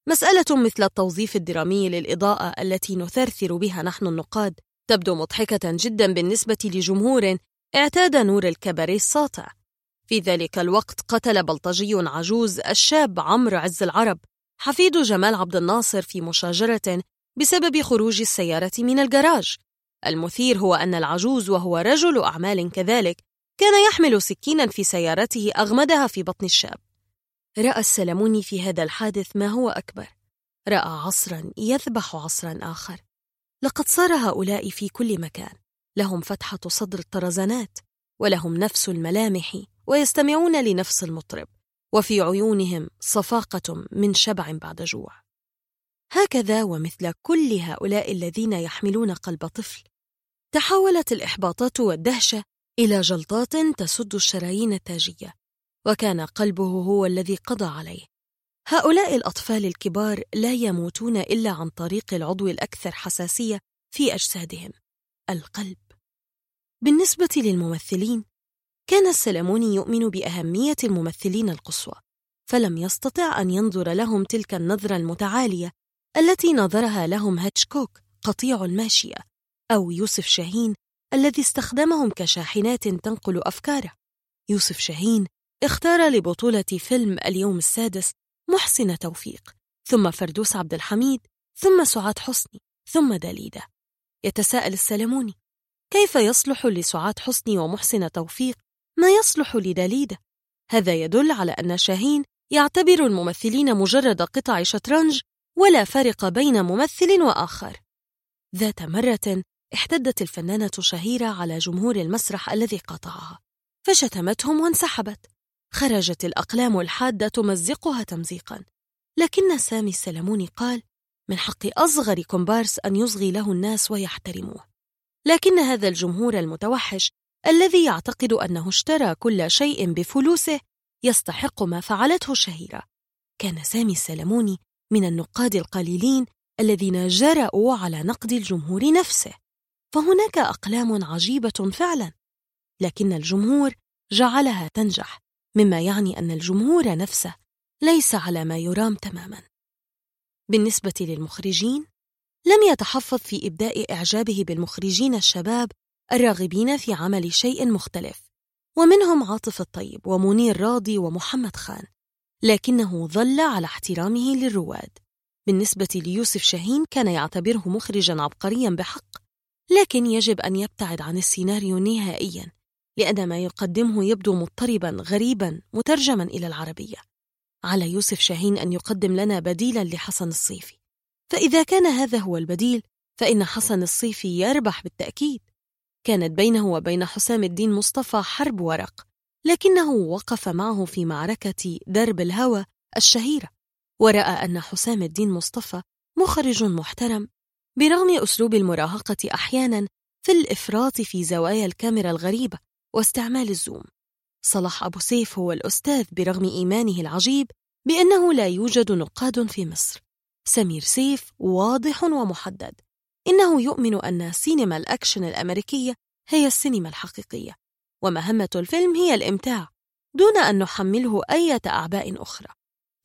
مسألة مثل التوظيف الدرامي للإضاءة التي نثرثر بها نحن النقاد تبدو مضحكة جدا بالنسبة لجمهور اعتاد نور الكباريه الساطع. في ذلك الوقت قتل بلطجي عجوز الشاب عمرو عز العرب حفيد جمال عبد الناصر في مشاجرة بسبب خروج السيارة من الجراج. المثير هو أن العجوز وهو رجل أعمال كذلك كان يحمل سكينا في سيارته أغمدها في بطن الشاب. رأى السلموني في هذا الحادث ما هو أكبر. رأى عصرا يذبح عصرا آخر. لقد صار هؤلاء في كل مكان. لهم فتحة صدر الطرزانات ولهم نفس الملامح ويستمعون لنفس المطرب وفي عيونهم صفاقة من شبع بعد جوع. هكذا ومثل كل هؤلاء الذين يحملون قلب طفل تحولت الإحباطات والدهشة إلى جلطات تسد الشرايين التاجية وكان قلبه هو الذي قضى عليه. هؤلاء الأطفال الكبار لا يموتون إلا عن طريق العضو الأكثر حساسية في أجسادهم القلب. بالنسبة للممثلين كان السلموني يؤمن بأهمية الممثلين القصوى فلم يستطع أن ينظر لهم تلك النظرة المتعالية التي نظرها لهم هيتشكوك قطيع الماشية أو يوسف شاهين الذي استخدمهم كشاحنات تنقل أفكاره. يوسف شاهين اختار لبطولة فيلم اليوم السادس محسن توفيق ثم فردوس عبد الحميد ثم سعاد حسني ثم دليدة. يتساءل السلموني كيف يصلح لسعاد حسني ومحسن توفيق ما يصلح لدليدة؟ هذا يدل على أن شاهين يعتبر الممثلين مجرد قطع شطرنج ولا فرق بين ممثل وآخر. ذات مرة احتدت الفنانة شهيرة على جمهور المسرح الذي قاطعها فشتمتهم وانسحبت. خرجت الأقلام الحادة تمزقها تمزيقا. لكن سامي السلموني قال من حق أصغر كومبارس أن يصغي له الناس ويحترموه. لكن هذا الجمهور المتوحش الذي يعتقد أنه اشترى كل شيء بفلوسه يستحق ما فعلته شهيرة كان سامي السلموني من النقاد القليلين الذين جرأوا على نقد الجمهور نفسه. فهناك أقلام عجيبة فعلا. لكن الجمهور جعلها تنجح. مما يعني أن الجمهور نفسه ليس على ما يرام تماما. بالنسبة للمخرجين لم يتحفظ في إبداء إعجابه بالمخرجين الشباب الراغبين في عمل شيء مختلف ومنهم عاطف الطيب ومنير راضي ومحمد خان لكنه ظل على احترامه للرواد. بالنسبة ليوسف شاهين كان يعتبره مخرجا عبقريا بحق لكن يجب أن يبتعد عن السيناريو نهائيا. لأن ما يقدمه يبدو مضطربا غريبا مترجما إلى العربية. على يوسف شاهين أن يقدم لنا بديلا لحسن الصيفي. فإذا كان هذا هو البديل فإن حسن الصيفي يربح بالتأكيد. كانت بينه وبين حسام الدين مصطفى حرب ورق لكنه وقف معه في معركة درب الهوى الشهيرة. ورأى أن حسام الدين مصطفى مخرج محترم برغم أسلوب المراهقة أحيانا في الإفراط في زوايا الكاميرا الغريبة. واستعمال الزوم. صلاح أبو سيف هو الأستاذ برغم إيمانه العجيب بأنه لا يوجد نقاد في مصر. سمير سيف واضح ومحدد. إنه يؤمن أن سينما الأكشن الأمريكية هي السينما الحقيقية ومهمة الفيلم هي الإمتاع دون أن نحمله أي أعباء أخرى.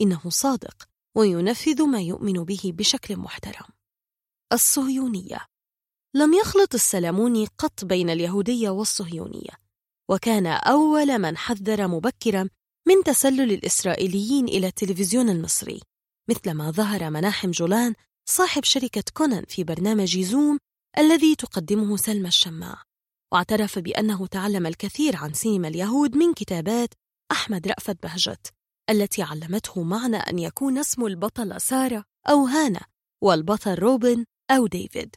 إنه صادق وينفذ ما يؤمن به بشكل محترم. الصهيونية. لم يخلط السلموني قط بين اليهودية والصهيونية. وكان أول من حذر مبكرا من تسلل الإسرائيليين إلى التلفزيون المصري مثلما ظهر مناحم جولان صاحب شركة كونان في برنامج زوم الذي تقدمه سلمى الشماع. واعترف بأنه تعلم الكثير عن سينما اليهود من كتابات أحمد رأفت بهجت التي علمته معنى أن يكون اسم البطلة سارة أو هانا والبطل روبن أو ديفيد.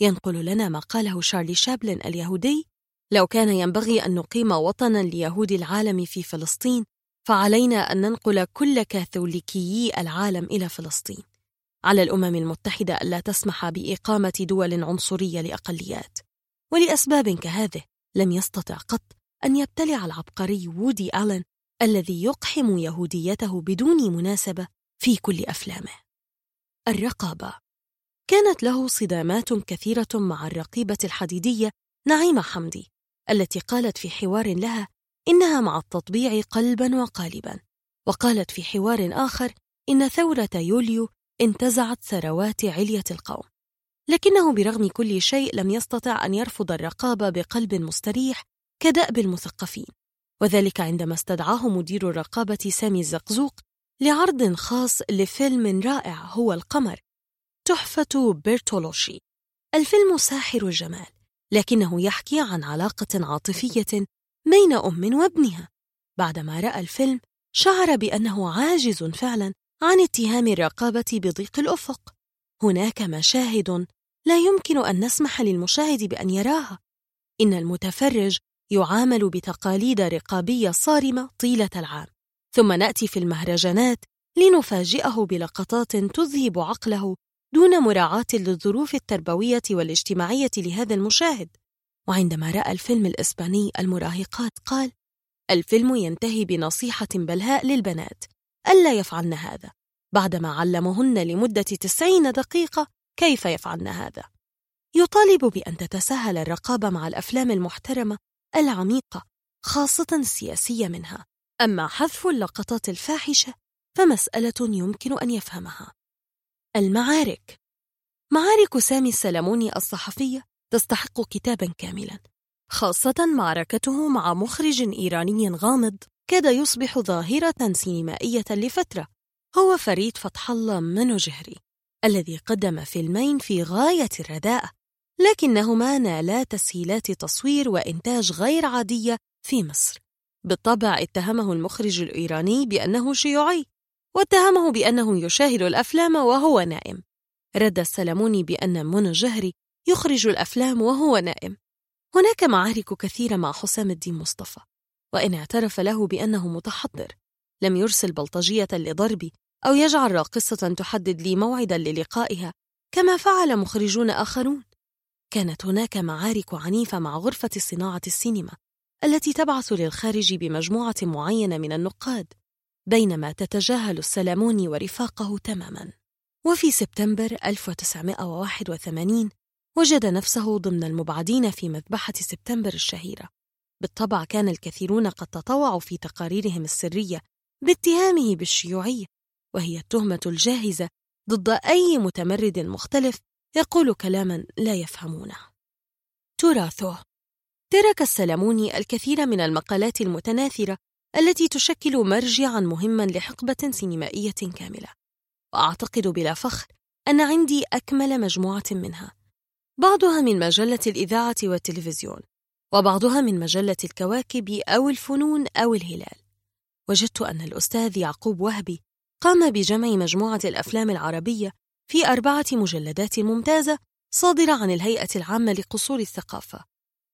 ينقل لنا ما قاله شارلي شابلن اليهودي لو كان ينبغي أن نقيم وطنا ليهود العالم في فلسطين فعلينا أن ننقل كل كاثوليكيي العالم إلى فلسطين. على الأمم المتحدة ألا تسمح بإقامة دول عنصرية لأقليات. ولأسباب كهذه لم يستطع قط أن يبتلع العبقري وودي آلن الذي يقحم يهوديته بدون مناسبة في كل أفلامه. الرقابة. كانت له صدامات كثيرة مع الرقيبة الحديدية نعيمة حمدي التي قالت في حوار لها إنها مع التطبيع قلبا وقالبا وقالت في حوار آخر إن ثورة يوليو انتزعت ثروات علية القوم لكنه برغم كل شيء لم يستطع أن يرفض الرقابة بقلب مستريح كدأب المثقفين وذلك عندما استدعاه مدير الرقابة سامي الزقزوق لعرض خاص لفيلم رائع هو القمر تحفة بيرتولوشي الفيلم ساحر الجمال. لكنه يحكي عن علاقة عاطفية بين أم وابنها. بعدما رأى الفيلم شعر بأنه عاجز فعلا عن اتهام الرقابة بضيق الأفق. هناك مشاهد لا يمكن أن نسمح للمشاهد بأن يراها. إن المتفرج يعامل بتقاليد رقابية صارمة طيلة العام. ثم نأتي في المهرجانات لنفاجئه بلقطات تذهب عقله دون مراعاة للظروف التربوية والاجتماعية لهذا المشاهد. وعندما رأى الفيلم الإسباني المراهقات قال الفيلم ينتهي بنصيحة بلهاء للبنات ألا يفعلن هذا؟ بعدما علمهن لمدة تسعين دقيقة كيف يفعلن هذا؟ يطالب بأن تتساهل الرقابة مع الأفلام المحترمة العميقة خاصة السياسية منها. أما حذف اللقطات الفاحشة فمسألة يمكن أن يفهمها. المعارك. معارك سامي السلموني الصحفية تستحق كتابا كاملا خاصة معركته مع مخرج إيراني غامض كاد يصبح ظاهرة سينمائية لفترة. هو فريد فتح الله منوجهري الذي قدم فيلمين في غاية الرداءة لكنهما نالا تسهيلات تصوير وإنتاج غير عادية في مصر. بالطبع اتهمه المخرج الإيراني بأنه شيوعي واتهمه بأنه يشاهد الأفلام وهو نائم. رد السلموني بأن منى جهري يخرج الأفلام وهو نائم. هناك معارك كثيرة مع حسام الدين مصطفى وإن اعترف له بأنه متحضر. لم يرسل بلطجية لضربي أو يجعل راقصة تحدد لي موعدا للقائها كما فعل مخرجون آخرون. كانت هناك معارك عنيفة مع غرفة صناعة السينما التي تبعث للخارج بمجموعة معينة من النقاد. بينما تتجاهل السلموني ورفاقه تماما. وفي سبتمبر 1981 وجد نفسه ضمن المبعدين في مذبحة سبتمبر الشهيرة. بالطبع كان الكثيرون قد تطوعوا في تقاريرهم السرية باتهامه بالشيوعية وهي التهمة الجاهزة ضد أي متمرد مختلف يقول كلاما لا يفهمونه. تراثه. ترك السلموني الكثير من المقالات المتناثرة التي تشكل مرجعا مهما لحقبة سينمائية كاملة. وأعتقد بلا فخر أن عندي أكمل مجموعة منها. بعضها من مجلة الإذاعة والتلفزيون وبعضها من مجلة الكواكب أو الفنون أو الهلال. وجدت أن الأستاذ يعقوب وهبي قام بجمع مجموعة الأفلام العربية في أربعة مجلدات ممتازة صادرة عن الهيئة العامة لقصور الثقافة.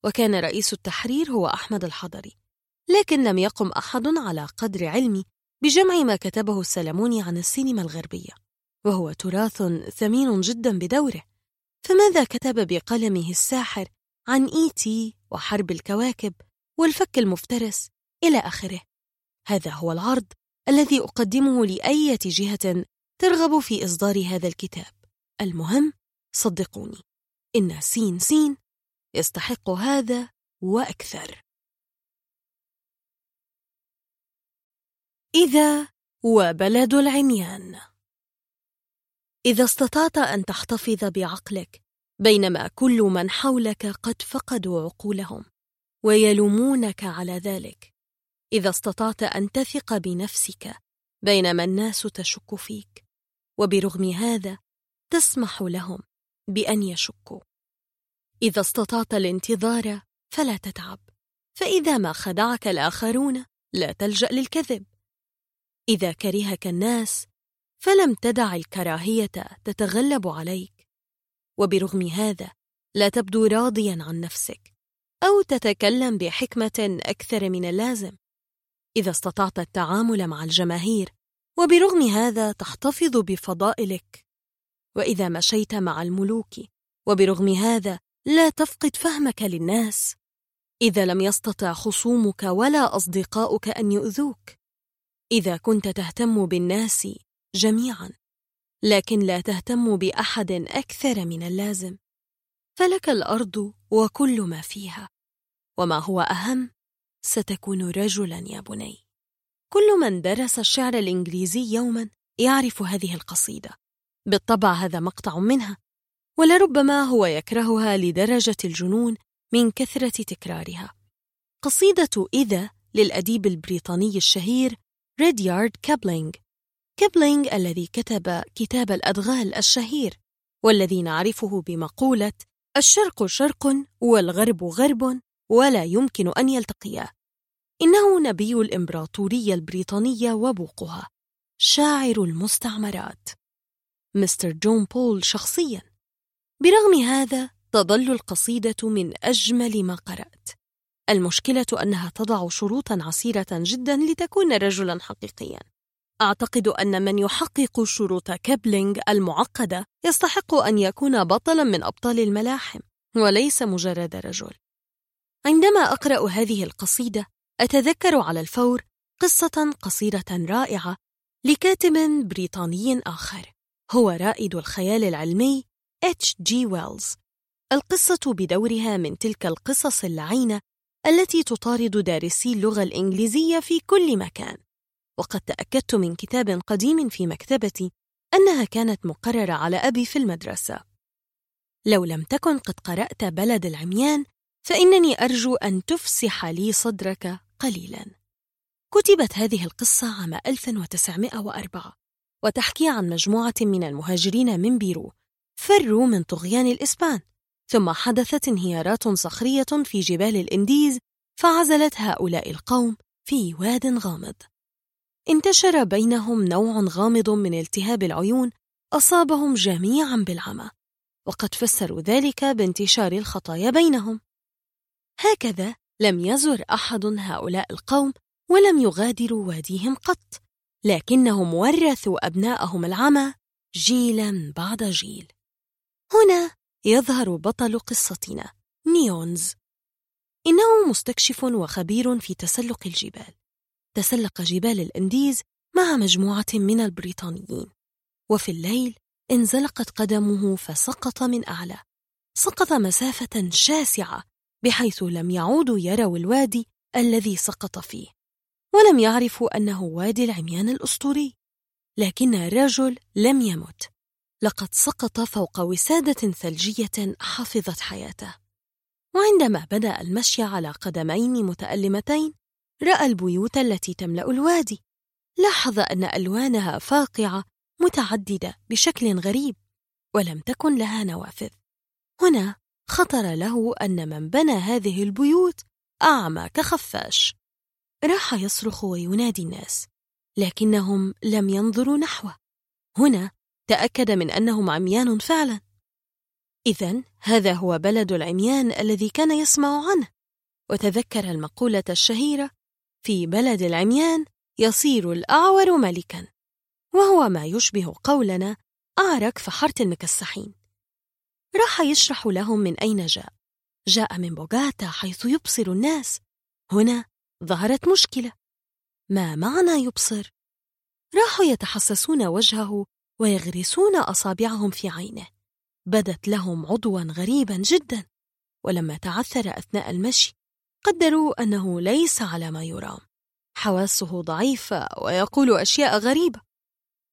وكان رئيس التحرير هو أحمد الحضري. لكن لم يقم أحد على قدر علمي بجمع ما كتبه السلموني عن السينما الغربية وهو تراث ثمين جدا بدوره. فماذا كتب بقلمه الساحر عن إيتي وحرب الكواكب والفك المفترس إلى آخره؟ هذا هو العرض الذي أقدمه لأية جهة ترغب في إصدار هذا الكتاب. المهم صدقوني إن سين سين يستحق هذا وأكثر. إذا وبلد العميان. إذا استطعت أن تحتفظ بعقلك بينما كل من حولك قد فقدوا عقولهم ويلومونك على ذلك. إذا استطعت أن تثق بنفسك بينما الناس تشك فيك. وبرغم هذا تسمح لهم بأن يشكوا. إذا استطعت الانتظار فلا تتعب. فإذا ما خدعك الآخرون لا تلجأ للكذب. إذا كرهك الناس فلم تدع الكراهية تتغلب عليك. وبرغم هذا لا تبدو راضيا عن نفسك أو تتكلم بحكمة أكثر من اللازم. إذا استطعت التعامل مع الجماهير وبرغم هذا تحتفظ بفضائلك. وإذا مشيت مع الملوك وبرغم هذا لا تفقد فهمك للناس. إذا لم يستطع خصومك ولا أصدقاؤك أن يؤذوك إذا كنت تهتم بالناس جميعا لكن لا تهتم بأحد أكثر من اللازم. فلك الأرض وكل ما فيها وما هو أهم؟ ستكون رجلا يا بني. كل من درس الشعر الإنجليزي يوما يعرف هذه القصيدة. بالطبع هذا مقطع منها ولربما هو يكرهها لدرجة الجنون من كثرة تكرارها. قصيدة إذا للأديب البريطاني الشهير ريديارد كابلينغ. كابلينغ الذي كتب كتاب الأدغال الشهير والذي نعرفه بمقولة الشرق شرق والغرب غرب ولا يمكن أن يلتقيا إنه نبي الإمبراطورية البريطانية وبوقها شاعر المستعمرات. مستر جون بول شخصيا. برغم هذا تظل القصيدة من أجمل ما قرأت. المشكلة أنها تضع شروطا عسيرة جدا لتكون رجلا حقيقيا. أعتقد أن من يحقق شروط كيبلينغ المعقدة يستحق أن يكون بطلا من أبطال الملاحم وليس مجرد رجل. عندما أقرأ هذه القصيدة أتذكر على الفور قصة قصيرة رائعة لكاتب بريطاني آخر هو رائد الخيال العلمي اتش جي ويلز القصة بدورها من تلك القصص اللعينة التي تطارد دارسي اللغة الإنجليزية في كل مكان. وقد تأكدت من كتاب قديم في مكتبتي أنها كانت مقررة على أبي في المدرسة. لو لم تكن قد قرأت بلد العميان فإنني أرجو أن تفسح لي صدرك قليلا. كتبت هذه القصة عام 1904 وتحكي عن مجموعة من المهاجرين من بيرو فروا من طغيان الإسبان. ثم حدثت انهيارات صخرية في جبال الإنديز فعزلت هؤلاء القوم في واد غامض. انتشر بينهم نوع غامض من التهاب العيون أصابهم جميعا بالعمى وقد فسروا ذلك بانتشار الخطايا بينهم. هكذا لم يزر أحد هؤلاء القوم ولم يغادروا واديهم قط لكنهم ورثوا أبناءهم العمى جيلا بعد جيل. هنا يظهر بطل قصتنا نيونز. إنه مستكشف وخبير في تسلق الجبال. تسلق جبال الأنديز مع مجموعة من البريطانيين. وفي الليل انزلقت قدمه فسقط من أعلى. سقط مسافة شاسعة بحيث لم يعودوا يروا الوادي الذي سقط فيه. ولم يعرفوا أنه وادي العميان الأسطوري. لكن الرجل لم يمت. لقد سقط فوق وسادة ثلجية حفظت حياته. وعندما بدأ المشي على قدمين متألمتين رأى البيوت التي تملأ الوادي. لاحظ أن ألوانها فاقعة متعددة بشكل غريب ولم تكن لها نوافذ. هنا خطر له أن من بنى هذه البيوت أعمى كخفاش. راح يصرخ وينادي الناس لكنهم لم ينظروا نحوه. هنا تأكد من أنهم عميان فعلا. إذا هذا هو بلد العميان الذي كان يسمع عنه. وتذكر المقولة الشهيرة في بلد العميان يصير الأعور ملكا. وهو ما يشبه قولنا أعرك فحرت المكسحين. راح يشرح لهم من أين جاء. جاء من بوغاتا حيث يبصر الناس. هنا ظهرت مشكلة. ما معنى يبصر؟ راحوا يتحسسون وجهه ويغرسون أصابعهم في عينه. بدت لهم عضوا غريبا جدا ولما تعثر أثناء المشي قدروا أنه ليس على ما يرام. حواسه ضعيفة ويقول أشياء غريبة.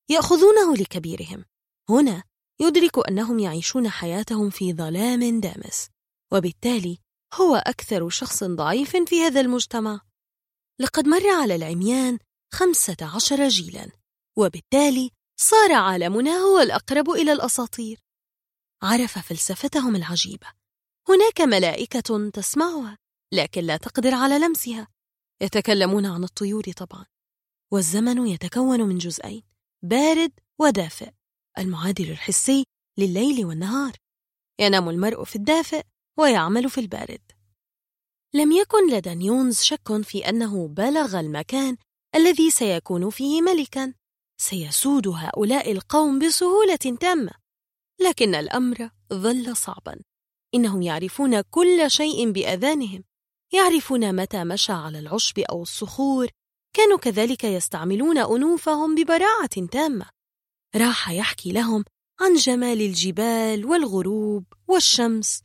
يأخذونه لكبيرهم. هنا يدرك أنهم يعيشون حياتهم في ظلام دامس وبالتالي هو أكثر شخص ضعيف في هذا المجتمع. لقد مر على العميان خمسة عشر جيلا وبالتالي صار عالمنا هو الأقرب إلى الأساطير. عرف فلسفتهم العجيبة. هناك ملائكة تسمعها لكن لا تقدر على لمسها. يتكلمون عن الطيور طبعا. والزمن يتكون من جزئين بارد ودافئ. المعادل الحسي لليل والنهار. ينام المرء في الدافئ ويعمل في البارد. لم يكن لدى نيونز شك في أنه بلغ المكان الذي سيكون فيه ملكا. سيسود هؤلاء القوم بسهولة تامة. لكن الأمر ظل صعبا. إنهم يعرفون كل شيء بأذانهم. يعرفون متى مشى على العشب أو الصخور. كانوا كذلك يستعملون أنوفهم ببراعة تامة. راح يحكي لهم عن جمال الجبال والغروب والشمس.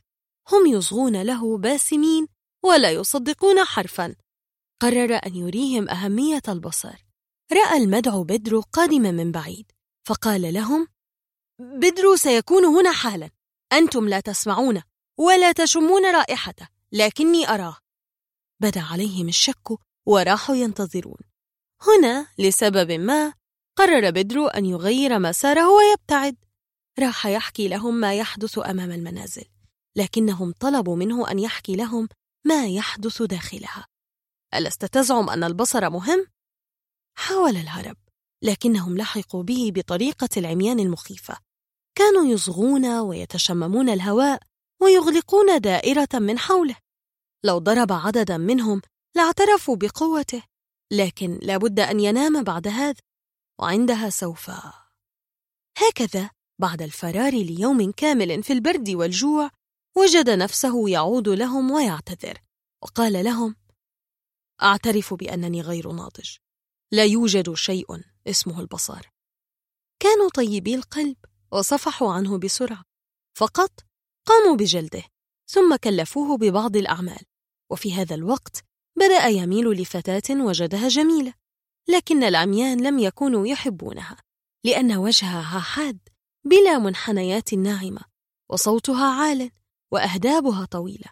هم يصغون له باسمين ولا يصدقون حرفا. قرر أن يريهم أهمية البصر. رأى المدعو بدر قادما من بعيد فقال لهم بدر سيكون هنا حالا أنتم لا تسمعون ولا تشمون رائحته لكني أراه. بدأ عليهم الشك وراحوا ينتظرون. هنا لسبب ما قرر بدر أن يغير مساره ويبتعد. راح يحكي لهم ما يحدث أمام المنازل لكنهم طلبوا منه أن يحكي لهم ما يحدث داخلها. ألست تزعم أن البصر مهم؟ حاول الهرب لكنهم لحقوا به بطريقة العميان المخيفة. كانوا يصغون ويتشممون الهواء ويغلقون دائرة من حوله. لو ضرب عددا منهم لاعترفوا بقوته لكن لابد أن ينام بعد هذا وعندها سوف. هكذا بعد الفرار ليوم كامل في البرد والجوع وجد نفسه يعود لهم ويعتذر وقال لهم أعترف بأنني غير ناضج. لا يوجد شيء اسمه البصر. كانوا طيبي القلب وصفحوا عنه بسرعة. فقط قاموا بجلده ثم كلفوه ببعض الأعمال. وفي هذا الوقت بدأ يميل لفتاة وجدها جميلة لكن العميان لم يكونوا يحبونها لأن وجهها حاد بلا منحنيات ناعمة وصوتها عال وأهدابها طويلة.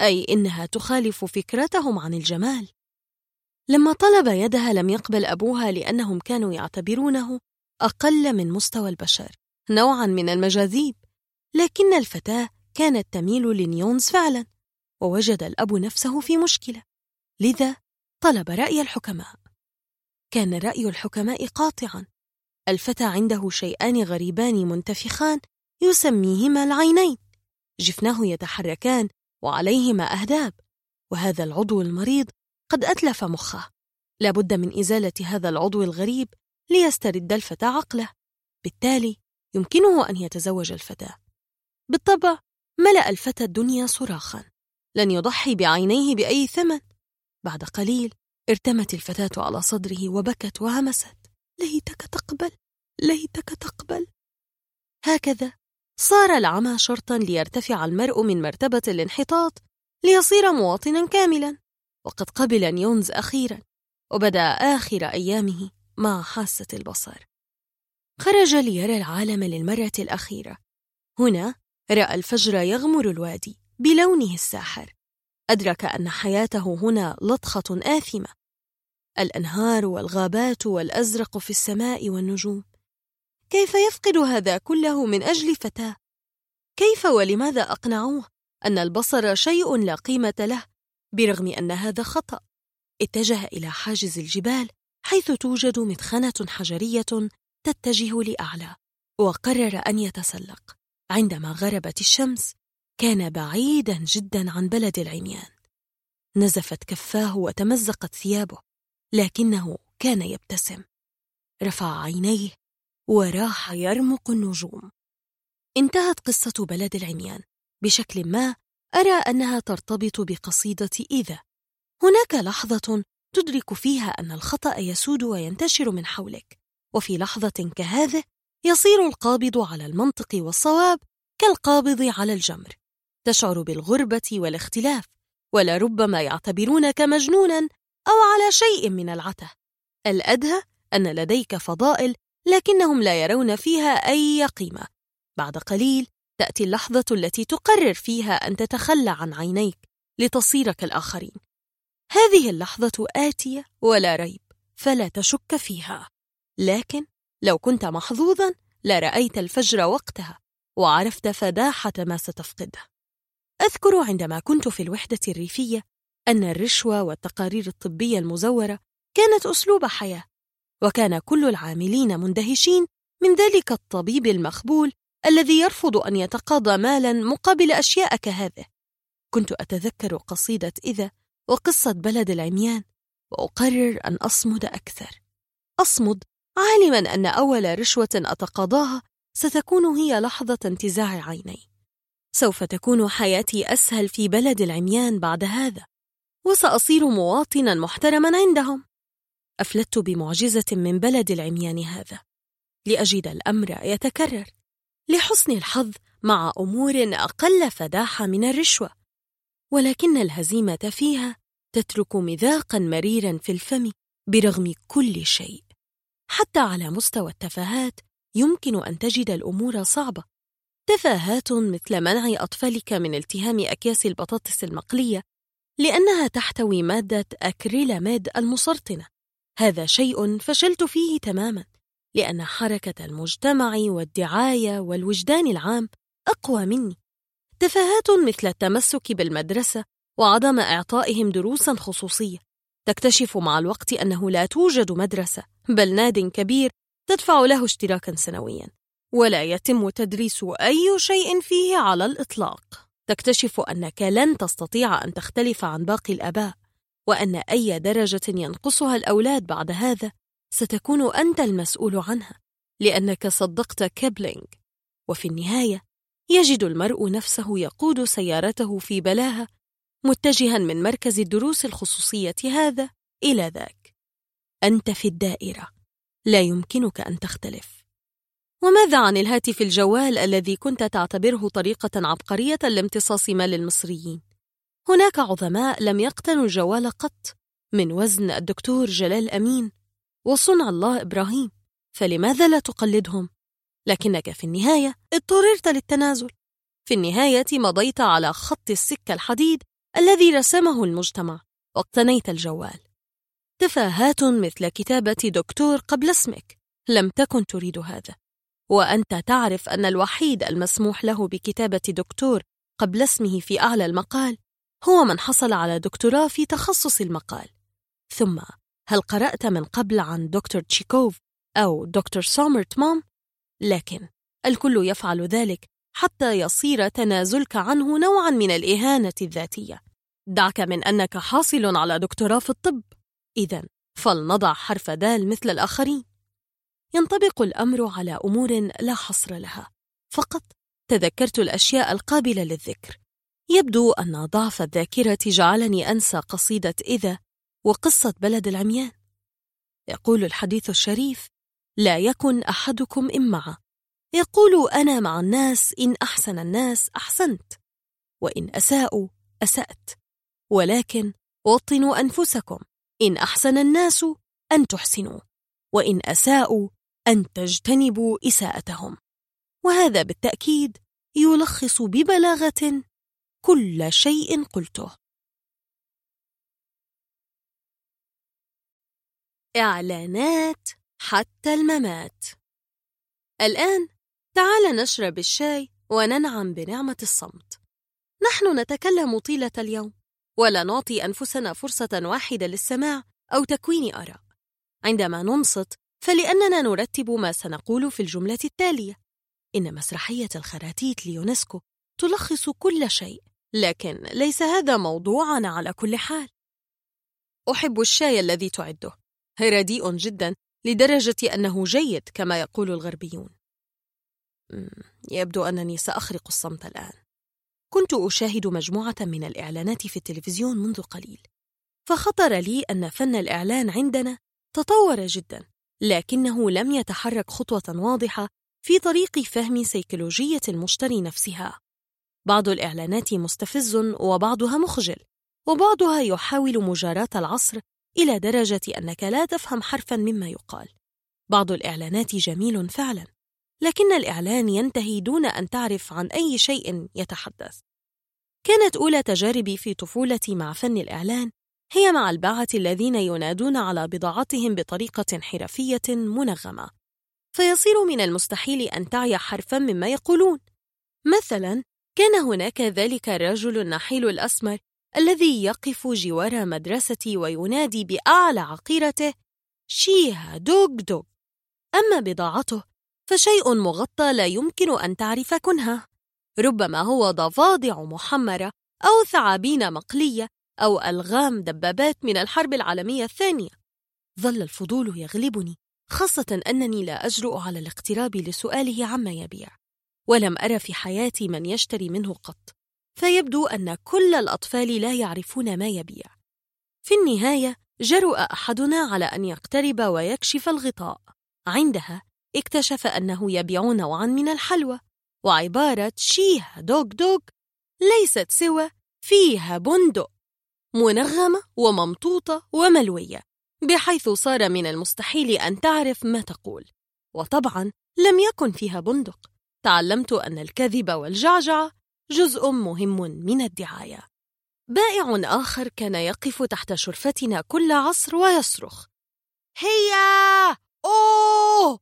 أي إنها تخالف فكرتهم عن الجمال. لما طلب يدها لم يقبل أبوها لأنهم كانوا يعتبرونه أقل من مستوى البشر نوعا من المجاذيب. لكن الفتاة كانت تميل لنيونز فعلا ووجد الأب نفسه في مشكلة. لذا طلب رأي الحكماء. كان رأي الحكماء قاطعا. الفتى عنده شيئان غريبان منتفخان يسميهما العينين. جفناه يتحركان وعليهما أهداب. وهذا العضو المريض قد أتلف مخه. لابد من إزالة هذا العضو الغريب ليسترد الفتى عقله. بالتالي يمكنه أن يتزوج الفتاة بالطبع ملأ الفتى الدنيا صراخا. لن يضحي بعينيه بأي ثمن. بعد قليل ارتمت الفتاة على صدره وبكت وهمست. ليتك تقبل ليتك تقبل. هكذا صار العمى شرطا ليرتفع المرء من مرتبة الانحطاط ليصير مواطنا كاملا. وقد قبل نيونز أخيرا وبدأ آخر أيامه مع حاسة البصر. خرج ليرى العالم للمرة الأخيرة. هنا رأى الفجر يغمر الوادي بلونه الساحر. أدرك أن حياته هنا لطخة آثمة. الأنهار والغابات والأزرق في السماء والنجوم. كيف يفقد هذا كله من أجل فتاة؟ كيف ولماذا أقنعوه أن البصر شيء لا قيمة له؟ برغم أن هذا خطأ؟ اتجه إلى حاجز الجبال حيث توجد مدخنة حجرية تتجه لأعلى وقرر أن يتسلق. عندما غربت الشمس كان بعيدا جدا عن بلد العميان. نزفت كفاه وتمزقت ثيابه لكنه كان يبتسم. رفع عينيه وراح يرمق النجوم. انتهت قصة بلد العميان بشكل ما أرى أنها ترتبط بقصيدة إذا هناك لحظة تدرك فيها أن الخطأ يسود وينتشر من حولك وفي لحظة كهذه يصير القابض على المنطق والصواب كالقابض على الجمر. تشعر بالغربة والاختلاف ولربما يعتبرونك مجنونا أو على شيء من العته الأدهى أن لديك فضائل لكنهم لا يرون فيها أي قيمة. بعد قليل تأتي اللحظة التي تقرر فيها أن تتخلى عن عينيك لتصير كالآخرين هذه اللحظة آتية ولا ريب فلا تشك فيها. لكن لو كنت محظوظا لرأيت الفجر وقتها وعرفت فداحة ما ستفقده. أذكر عندما كنت في الوحدة الريفية أن الرشوة والتقارير الطبية المزورة كانت أسلوب حياة وكان كل العاملين مندهشين من ذلك الطبيب المخبول الذي يرفض أن يتقاضى مالا مقابل أشياء كهذه كنت أتذكر قصيدة إذا وقصة بلد العميان وأقرر أن أصمد أكثر. أصمد عالما أن أول رشوة أتقاضاها ستكون هي لحظة انتزاع عيني. سوف تكون حياتي أسهل في بلد العميان بعد هذا وسأصير مواطنا محترما عندهم. أفلت بمعجزة من بلد العميان هذا لأجد الأمر يتكرر. لحسن الحظ مع أمور أقل فداحة من الرشوة. ولكن الهزيمة فيها تترك مذاقا مريرا في الفم برغم كل شيء. حتى على مستوى التفاهات يمكن أن تجد الأمور صعبة. تفاهات مثل منع أطفالك من التهام أكياس البطاطس المقلية لأنها تحتوي مادة أكريلاميد المسرطنة. هذا شيء فشلت فيه تماما. لأن حركة المجتمع والدعاية والوجدان العام أقوى مني. تفاهات مثل التمسك بالمدرسة وعدم إعطائهم دروسا خصوصية. تكتشف مع الوقت أنه لا توجد مدرسة بل ناد كبير تدفع له اشتراكا سنويا. ولا يتم تدريس أي شيء فيه على الإطلاق. تكتشف أنك لن تستطيع أن تختلف عن باقي الآباء وأن أي درجة ينقصها الأولاد بعد هذا ستكون أنت المسؤول عنها لأنك صدقت كيبلينغ وفي النهاية يجد المرء نفسه يقود سيارته في بلاهة متجها من مركز الدروس الخصوصية هذا إلى ذاك. أنت في الدائرة لا يمكنك أن تختلف. وماذا عن الهاتف الجوال الذي كنت تعتبره طريقة عبقرية لامتصاص مال المصريين؟ هناك عظماء لم يقتنوا الجوال قط من وزن الدكتور جلال أمين وصنع الله إبراهيم فلماذا لا تقلدهم؟ لكنك في النهاية اضطررت للتنازل. في النهاية مضيت على خط السكة الحديد الذي رسمه المجتمع واقتنيت الجوال. تفاهات مثل كتابة دكتور قبل اسمك لم تكن تريد هذا. وأنت تعرف أن الوحيد المسموح له بكتابة دكتور قبل اسمه في أعلى المقال هو من حصل على دكتوراه في تخصص المقال. ثم هل قرأت من قبل عن دكتور تشيكوف أو دكتور سومرت مام؟ لكن الكل يفعل ذلك حتى يصير تنازلك عنه نوعا من الإهانة الذاتية. دعك من أنك حاصل على دكتوراه في الطب. إذا فلنضع حرف دال مثل الآخرين. ينطبق الأمر على أمور لا حصر لها. فقط تذكرت الأشياء القابلة للذكر. يبدو أن ضعف الذاكرة جعلني أنسى قصيدة إذا وقصة بلد العميان. يقول الحديث الشريف لا يكن أحدكم إمعة يقول أنا مع الناس إن أحسن الناس أحسنت. وإن أساءوا أسأت. ولكن وطنوا أنفسكم إن أحسن الناس أن تحسنوا. وإن أساءوا أن تجتنبوا إساءتهم. وهذا بالتأكيد يلخص ببلاغة كل شيء قلته. إعلانات حتى الممات. الآن تعال نشرب الشاي وننعم بنعمة الصمت. نحن نتكلم طيلة اليوم ولا نعطي أنفسنا فرصة واحدة للسماع أو تكوين آراء. عندما ننصت فلأننا نرتب ما سنقول في الجملة التالية. إن مسرحية الخراتيت ليونسكو تلخص كل شيء لكن ليس هذا موضوعنا على كل حال. أحب الشاي الذي تعده. رديء جدا لدرجة أنه جيد كما يقول الغربيون. يبدو أنني سأخرق الصمت الآن. كنت أشاهد مجموعة من الإعلانات في التلفزيون منذ قليل فخطر لي أن فن الإعلان عندنا تطور جدا لكنه لم يتحرك خطوة واضحة في طريق فهم سيكولوجية المشتري نفسها. بعض الإعلانات مستفز وبعضها مخجل وبعضها يحاول مجاراة العصر إلى درجة أنك لا تفهم حرفا مما يقال. بعض الإعلانات جميل فعلا لكن الإعلان ينتهي دون أن تعرف عن أي شيء يتحدث. كانت أولى تجاربي في طفولتي مع فن الإعلان هي مع الباعة الذين ينادون على بضاعتهم بطريقة حرفية منغمة. فيصير من المستحيل أن تعي حرفا مما يقولون. مثلا كان هناك ذلك الرجل النحيل الأسمر الذي يقف جوار مدرستي وينادي بأعلى عقيرته شيها دوغ دوغ. أما بضاعته فشيء مغطى لا يمكن أن تعرف كنها. ربما هو ضفادع محمرة أو ثعابين مقلية أو ألغام دبابات من الحرب العالمية الثانية. ظل الفضول يغلبني خاصة أنني لا أجرؤ على الاقتراب لسؤاله عما يبيع ولم أرى في حياتي من يشتري منه قط. فيبدو أن كل الأطفال لا يعرفون ما يبيع. في النهاية جرؤ أحدنا على أن يقترب ويكشف الغطاء. عندها اكتشف أنه يبيع نوعا من الحلوى وعبارة شيه دوغ دوغ ليست سوى فيها بندق. منغمة وممطوطة وملوية بحيث صار من المستحيل أن تعرف ما تقول. وطبعا لم يكن فيها بندق. تعلمت أن الكذب والجعجعة جزء مهم من الدعاية. بائع آخر كان يقف تحت شرفتنا كل عصر ويصرخ. هي أوه!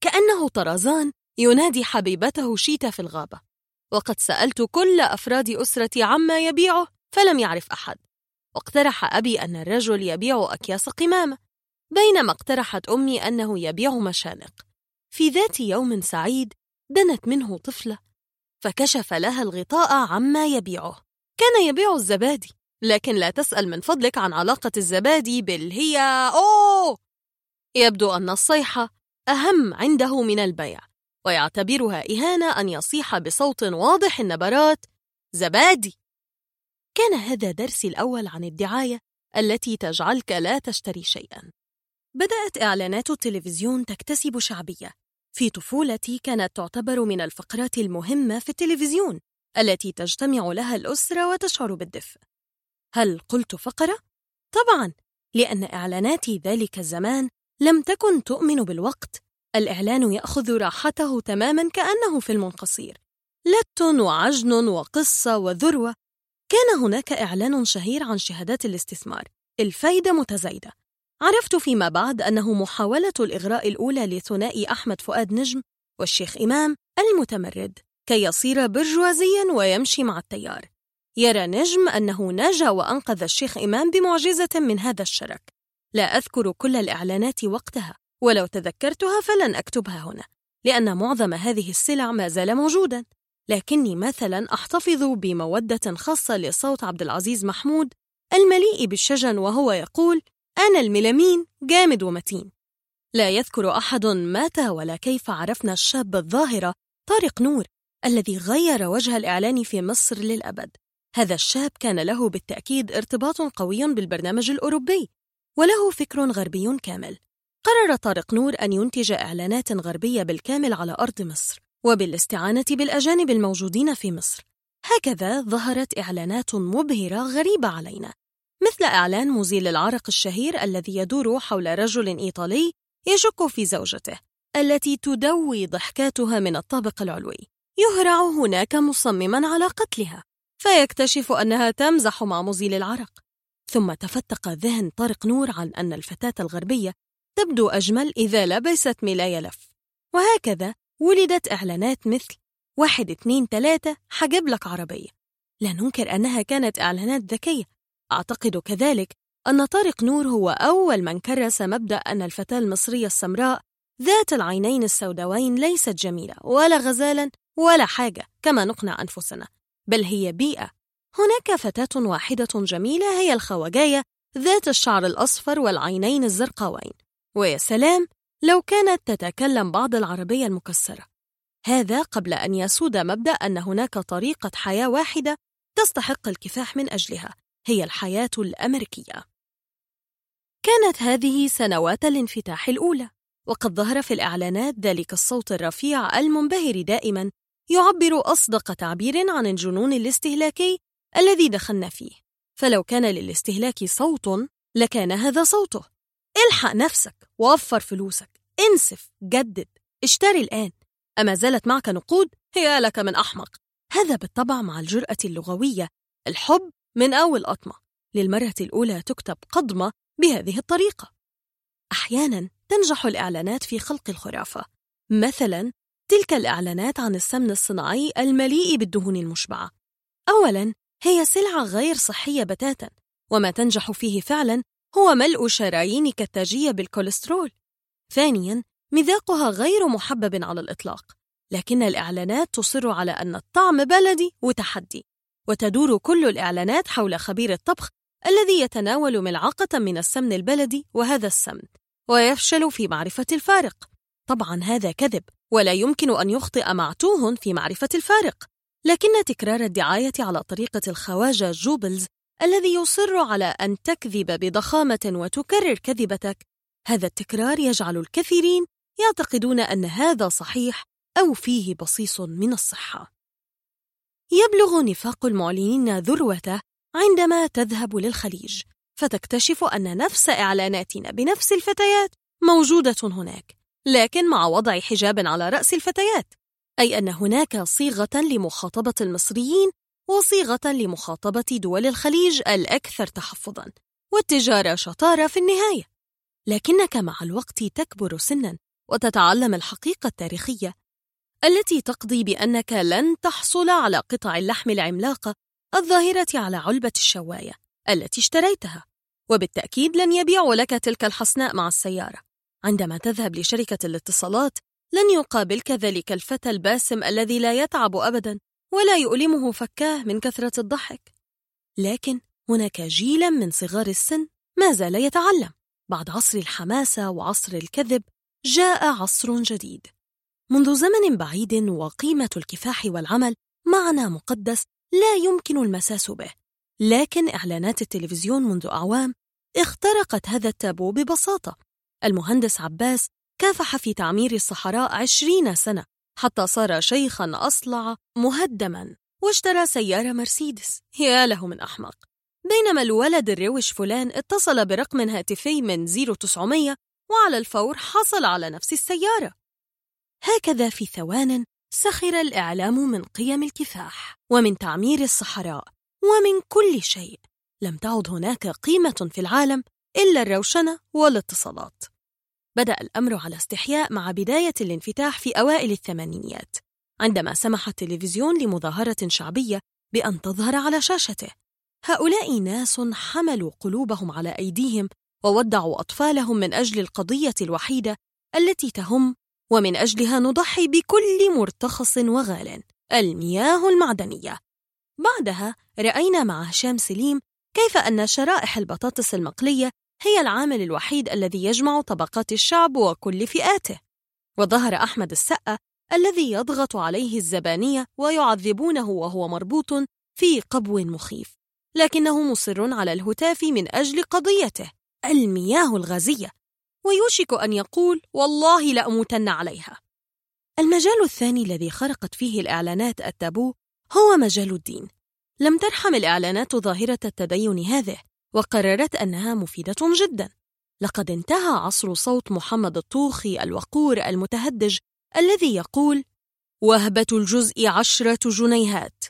كأنه طرزان ينادي حبيبته شيتا في الغابة. وقد سألت كل أفراد أسرتي عما يبيعه فلم يعرف أحد. واقترح أبي أن الرجل يبيع أكياس قمامة بينما اقترحت أمي أنه يبيع مشانق. في ذات يوم سعيد دنت منه طفلة فكشف لها الغطاء عما يبيعه. كان يبيع الزبادي لكن لا تسأل من فضلك عن علاقة الزبادي بالهي أوه يبدو أن الصيحة أهم عنده من البيع ويعتبرها إهانة أن يصيح بصوت واضح النبرات زبادي! كان هذا درسي الأول عن الدعاية التي تجعلك لا تشتري شيئا. بدأت إعلانات التلفزيون تكتسب شعبية في طفولتي كانت تعتبر من الفقرات المهمة في التلفزيون التي تجتمع لها الأسرة وتشعر بالدفء. هل قلت فقرة؟ طبعا لأن إعلانات ذلك الزمان لم تكن تؤمن بالوقت. الإعلان يأخذ راحته تماما كأنه فيلم قصير. لت وعجن وقصة وذروة. كان هناك إعلان شهير عن شهادات الاستثمار. الفايدة متزايدة. عرفت فيما بعد أنه محاولة الإغراء الأولى لثنائي أحمد فؤاد نجم والشيخ إمام المتمرد كي يصير برجوازيا ويمشي مع التيار. يرى نجم أنه نجا وأنقذ الشيخ إمام بمعجزة من هذا الشرك. لا أذكر كل الإعلانات وقتها ولو تذكرتها فلن أكتبها هنا لأن معظم هذه السلع ما زال موجودا. لكني مثلا أحتفظ بمودة خاصة لصوت عبد العزيز محمود المليء بالشجن وهو يقول أنا الميلامين جامد ومتين. لا يذكر أحد متى ولا كيف عرفنا الشاب الظاهرة طارق نور الذي غير وجه الإعلان في مصر للأبد. هذا الشاب كان له بالتأكيد ارتباط قوي بالبرنامج الأوروبي وله فكر غربي كامل. قرر طارق نور أن ينتج إعلانات غربية بالكامل على أرض مصر وبالاستعانة بالأجانب الموجودين في مصر. هكذا ظهرت إعلانات مبهرة غريبة علينا. مثل إعلان مزيل العرق الشهير الذي يدور حول رجل إيطالي يشك في زوجته التي تدوي ضحكاتها من الطابق العلوي. يهرع هناك مصمما على قتلها فيكتشف أنها تمزح مع مزيل العرق. ثم تفتق ذهن طارق نور عن أن الفتاة الغربية تبدو أجمل إذا لبست ملاية لف. وهكذا ولدت إعلانات مثل واحد اتنين تلاتة حجب لك عربية. لا ننكر أنها كانت إعلانات ذكية أعتقد كذلك أن طارق نور هو أول من كرس مبدأ أن الفتاة المصرية السمراء ذات العينين السوداوين ليست جميلة ولا غزالا ولا حاجة كما نقنع أنفسنا بل هي بيئة. هناك فتاة واحدة جميلة هي الخواجاية ذات الشعر الأصفر والعينين الزرقاوين. ويا سلام لو كانت تتكلم بعض العربية المكسرة. هذا قبل أن يسود مبدأ أن هناك طريقة حياة واحدة تستحق الكفاح من أجلها. هي الحياة الأمريكية. كانت هذه سنوات الانفتاح الأولى وقد ظهر في الإعلانات ذلك الصوت الرفيع المنبهر دائما يعبر أصدق تعبير عن الجنون الاستهلاكي الذي دخلنا فيه. فلو كان للاستهلاك صوت لكان هذا صوته. إلحق نفسك وفر فلوسك انسف جدد اشتري الآن. أما زالت معك نقود هي لك من أحمق. هذا بالطبع مع الجرأة اللغوية الحب من أول قطمة للمرة الأولى تكتب قضمة بهذه الطريقة. أحيانا تنجح الإعلانات في خلق الخرافة. مثلا تلك الإعلانات عن السمن الصناعي المليء بالدهون المشبعة. أولا هي سلعة غير صحية بتاتا. وما تنجح فيه فعلا هو ملء شرايينك التاجية بالكوليسترول. ثانيا مذاقها غير محبب على الإطلاق. لكن الإعلانات تصر على أن الطعم بلدي وتحدي. وتدور كل الإعلانات حول خبير الطبخ الذي يتناول ملعقة من السمن البلدي وهذا السمن ويفشل في معرفة الفارق. طبعا هذا كذب ولا يمكن أن يخطئ معتوه في معرفة الفارق. لكن تكرار الدعاية على طريقة الخواجة جوبلز الذي يصر على أن تكذب بضخامة وتكرر كذبتك هذا التكرار يجعل الكثيرين يعتقدون أن هذا صحيح أو فيه بصيص من الصحة. يبلغ نفاق المعلنين ذروته عندما تذهب للخليج فتكتشف أن نفس إعلاناتنا بنفس الفتيات موجودة هناك لكن مع وضع حجاب على رأس الفتيات أي أن هناك صيغة لمخاطبة المصريين وصيغة لمخاطبة دول الخليج الأكثر تحفظاً والتجارة شطارة في النهاية. لكنك مع الوقت تكبر سناً وتتعلم الحقيقة التاريخية التي تقضي بأنك لن تحصل على قطع اللحم العملاقة الظاهرة على علبة الشواية التي اشتريتها وبالتأكيد لن يبيعوا لك تلك الحصناء مع السيارة. عندما تذهب لشركة الاتصالات لن يقابلك ذلك الفتى الباسم الذي لا يتعب أبدا ولا يؤلمه فكاه من كثرة الضحك. لكن هناك جيلا من صغار السن ما زال يتعلم. بعد عصر الحماسة وعصر الكذب جاء عصر جديد. منذ زمن بعيد وقيمة الكفاح والعمل معنى مقدس لا يمكن المساس به. لكن إعلانات التلفزيون منذ أعوام اخترقت هذا التابو ببساطة. المهندس عباس كافح في تعمير الصحراء عشرين سنة حتى صار شيخا أصلع مهدما واشترى سيارة مرسيدس. يا له من أحمق. بينما الولد الروش فلان اتصل برقم هاتفي من 0900 وعلى الفور حصل على نفس السيارة. هكذا في ثوان سخر الإعلام من قيم الكفاح ومن تعمير الصحراء ومن كل شيء. لم تعد هناك قيمة في العالم إلا الروشنة والاتصالات. بدأ الأمر على استحياء مع بداية الانفتاح في أوائل الثمانينيات عندما سمح التلفزيون لمظاهرة شعبية بأن تظهر على شاشته. هؤلاء ناس حملوا قلوبهم على أيديهم وودعوا أطفالهم من أجل القضية الوحيدة التي تهم ومن أجلها نضحي بكل مرتخص وغال المياه المعدنية. بعدها رأينا مع هشام سليم كيف أن شرائح البطاطس المقلية هي العامل الوحيد الذي يجمع طبقات الشعب وكل فئاته. وظهر أحمد السقا الذي يضغط عليه الزبانية ويعذبونه وهو مربوط في قبو مخيف لكنه مصر على الهتاف من أجل قضيته المياه الغازية. ويوشك أن يقول والله لأموتن عليها. المجال الثاني الذي خرقت فيه الإعلانات التابو هو مجال الدين. لم ترحم الإعلانات ظاهرة التدين هذه وقررت أنها مفيدة جدا. لقد انتهى عصر صوت محمد الطوخي الوقور المتهدج الذي يقول وهبة الجزء عشرة جنيهات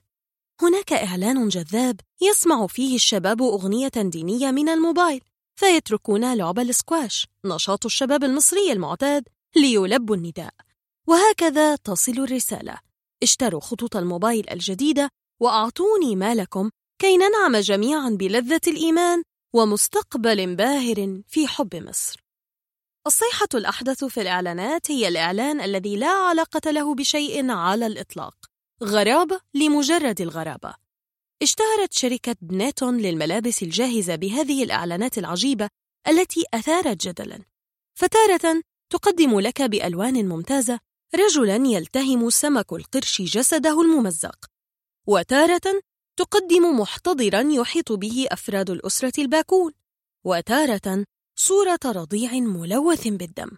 هناك إعلان جذاب يسمع فيه الشباب أغنية دينية من الموبايل. فيتركون لعب السكواش نشاط الشباب المصري المعتاد ليلبوا النداء. وهكذا تصل الرسالة. اشتروا خطوط الموبايل الجديدة وأعطوني مالكم كي ننعم جميعا بلذة الإيمان ومستقبل باهر في حب مصر. الصيحة الأحدث في الإعلانات هي الإعلان الذي لا علاقة له بشيء على الإطلاق. غرابة لمجرد الغرابة. اشتهرت شركة بنيتون للملابس الجاهزة بهذه الإعلانات العجيبة التي أثارت جدلاً. فتارة تقدم لك بألوان ممتازة رجلاً يلتهم سمك القرش جسده الممزق. وتارة تقدم محتضرا يحيط به أفراد الأسرة الباكون. وتارة صورة رضيع ملوث بالدم.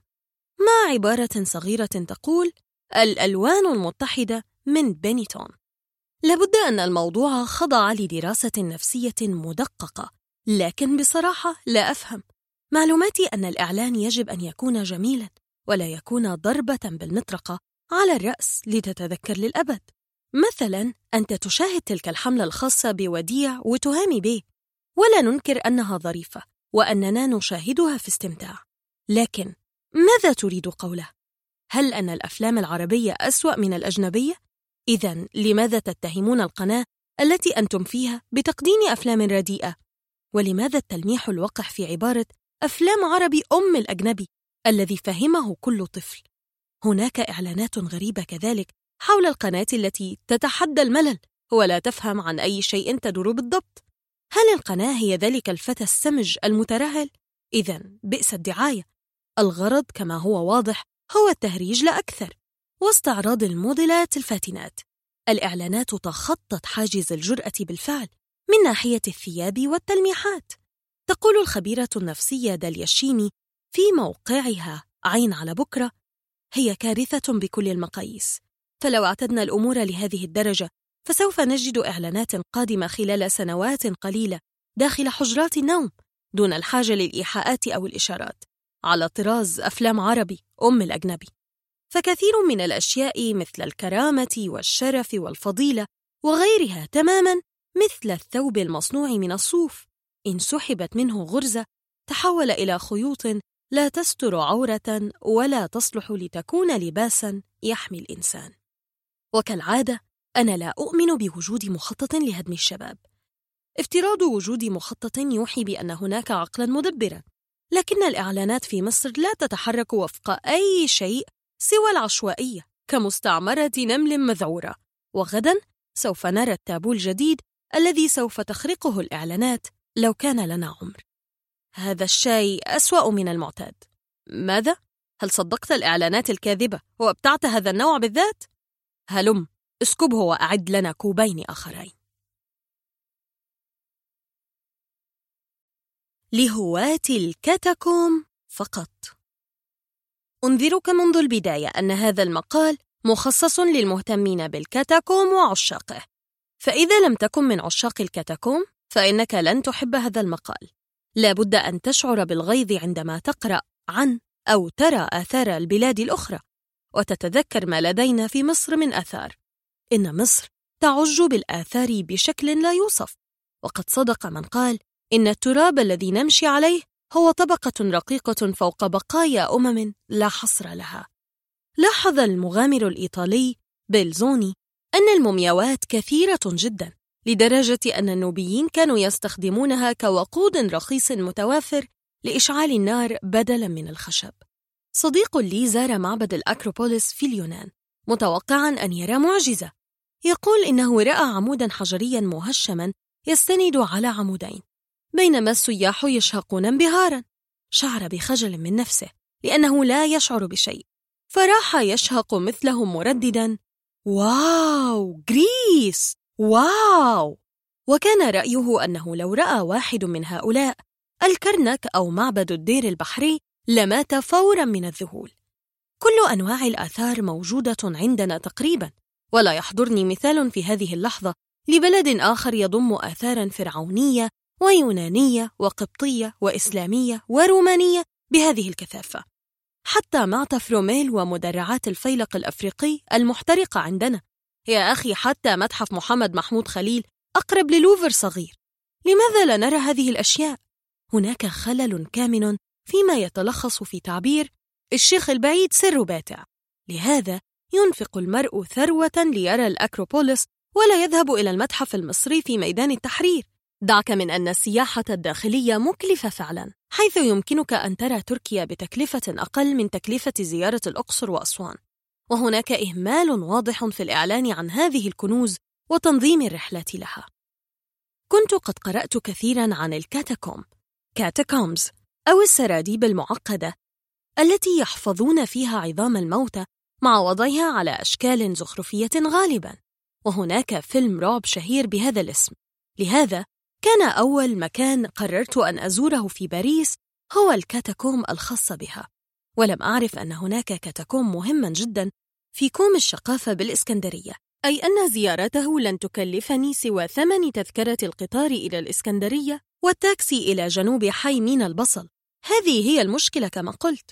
مع عبارة صغيرة تقول؟ الألوان المتحدة من بنيتون. لابد أن الموضوع خضع لدراسة نفسية مدققة لكن بصراحة لا أفهم معلوماتي أن الإعلان يجب أن يكون جميلا ولا يكون ضربة بالمطرقة على الرأس لتتذكر للأبد مثلا أنت تشاهد تلك الحملة الخاصة بوديع وتهامي به ولا ننكر أنها ظريفة وأننا نشاهدها في استمتاع لكن ماذا تريد قوله؟ هل أن الأفلام العربية أسوأ من الأجنبية؟ إذا لماذا تتهمون القناة التي أنتم فيها بتقديم أفلام رديئة؟ ولماذا التلميح الوقح في عبارة أفلام عربي أم الأجنبي الذي فهمه كل طفل؟ هناك إعلانات غريبة كذلك حول القناة التي تتحدى الملل ولا تفهم عن أي شيء تدور بالضبط هل القناة هي ذلك الفتى السمج المترهل؟ إذا بئس الدعاية الغرض كما هو واضح هو التهريج لا أكثر واستعراض الموديلات الفاتنات. الإعلانات تخطت حاجز الجرأة بالفعل من ناحية الثياب والتلميحات. تقول الخبيرة النفسية داليا الشيمي في موقعها عين على بكرة هي كارثة بكل المقاييس. فلو أعتدنا الأمور لهذه الدرجة فسوف نجد إعلانات قادمة خلال سنوات قليلة داخل حجرات النوم دون الحاجة للإيحاءات أو الإشارات. على طراز أفلام عربي أم الأجنبي. فكثير من الأشياء مثل الكرامة والشرف والفضيلة وغيرها تماماً مثل الثوب المصنوع من الصوف. إن سحبت منه غرزة تحول إلى خيوط لا تستر عورة ولا تصلح لتكون لباسا يحمي الإنسان. وكالعادة أنا لا أؤمن بوجود مخطط لهدم الشباب. افتراض وجود مخطط يوحي بأن هناك عقلا مدبرا لكن الإعلانات في مصر لا تتحرك وفق أي شيء سوى العشوائية كمستعمرة نمل مذعورة. وغدا سوف نرى التابو الجديد الذي سوف تخرقه الإعلانات لو كان لنا عمر. هذا الشاي أسوأ من المعتاد. ماذا؟ هل صدقت الإعلانات الكاذبة وأبتعت هذا النوع بالذات؟ هلم اسكبه وأعد لنا كوبين آخرين. لهواة الكاتاكوم فقط. أنذرك منذ البداية أن هذا المقال مخصص للمهتمين بالكاتاكوم وعشاقه. فإذا لم تكن من عشاق الكاتاكوم فإنك لن تحب هذا المقال. لا بد أن تشعر بالغيظ عندما تقرأ عن أو ترى آثار البلاد الأخرى وتتذكر ما لدينا في مصر من آثار. إن مصر تعج بالآثار بشكل لا يوصف. وقد صدق من قال إن التراب الذي نمشي عليه هو طبقة رقيقة فوق بقايا أمم لا حصر لها لاحظ المغامر الإيطالي بيلزوني أن المومياوات كثيرة جدا لدرجة أن النوبيين كانوا يستخدمونها كوقود رخيص متوافر لإشعال النار بدلاً من الخشب. صديق لي زار معبد الأكروبوليس في اليونان متوقعاً أن يرى معجزة. يقول إنه رأى عموداً حجرياً مهشماً يستند على عمودين بينما السياح يشهقون انبهاراً. شعر بخجل من نفسه لأنه لا يشعر بشيء. فراح يشهق مثلهم مردداً. واو غريس! واو! وكان رأيه أنه لو رأى واحد من هؤلاء الكرنك أو معبد الدير البحري لمات فورا من الذهول. كل أنواع الآثار موجودة عندنا تقريبا. ولا يحضرني مثال في هذه اللحظة لبلد آخر يضم آثارا فرعونية ويونانية وقبطية وإسلامية ورومانية بهذه الكثافة. حتى معطف روميل ومدرعات الفيلق الأفريقي المحترقة عندنا. يا أخي حتى متحف محمد محمود خليل أقرب للوفر صغير. لماذا لا نرى هذه الأشياء؟ هناك خلل كامن فيما يتلخص في تعبير الشيخ البعيد سر باتع. لهذا ينفق المرء ثروة ليرى الأكروبوليس ولا يذهب إلى المتحف المصري في ميدان التحرير. دعك من أن السياحة الداخلية مكلفة فعلا حيث يمكنك أن ترى تركيا بتكلفة أقل من تكلفة زيارة الأقصر وأسوان. وهناك إهمال واضح في الإعلان عن هذه الكنوز وتنظيم الرحلة لها. كنت قد قرأت كثيرا عن الكاتاكوم catacombs أو السراديب المعقدة التي يحفظون فيها عظام الموتى مع وضعها على أشكال زخرفية غالبا. وهناك فيلم رعب شهير بهذا الاسم. لهذا كان أول مكان قررت أن أزوره في باريس هو الكاتاكوم الخاص بها. ولم أعرف أن هناك كاتاكوم مهما جدا في كوم الشقافة بالإسكندرية. أي أن زيارته لن تكلفني سوى ثمن تذكرة القطار إلى الإسكندرية والتاكسي إلى جنوب حي مينا البصل. هذه هي المشكلة كما قلت.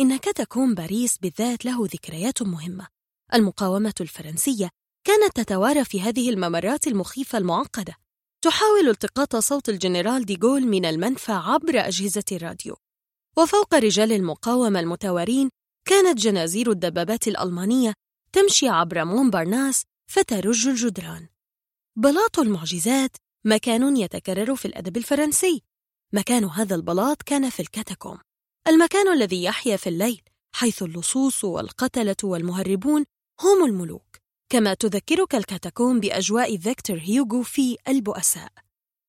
إن كاتاكوم باريس بالذات له ذكريات مهمة. المقاومة الفرنسية كانت تتوارى في هذه الممرات المخيفة المعقدة. تحاول التقاط صوت الجنرال ديغول من المنفى عبر أجهزة الراديو. وفوق رجال المقاومة المتوارين كانت جنازير الدبابات الألمانية تمشي عبر مونبارناس فترج الجدران. بلاط المعجزات مكان يتكرر في الأدب الفرنسي. مكان هذا البلاط كان في الكاتاكوم. المكان الذي يحيا في الليل حيث اللصوص والقتلة والمهربون هم الملوك. كما تذكرك الكاتاكوم بأجواء فيكتور هيوغو في البؤساء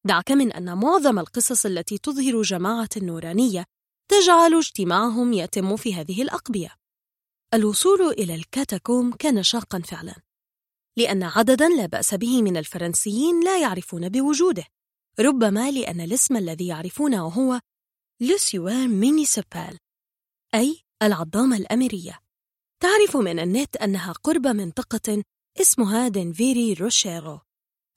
دعك من أن معظم القصص التي تظهر جماعة نورانية تجعل اجتماعهم يتم في هذه الأقبية. الوصول إلى الكاتاكوم كان شاقا فعلا، لأن عددا لا بأس به من الفرنسيين لا يعرفون بوجوده، ربما لأن الاسم الذي يعرفونه هو l'ossuaire municipal، أي العظامة الأميرية. تعرف من النت أنها قرب منطقة اسمها دنفير روشيرو.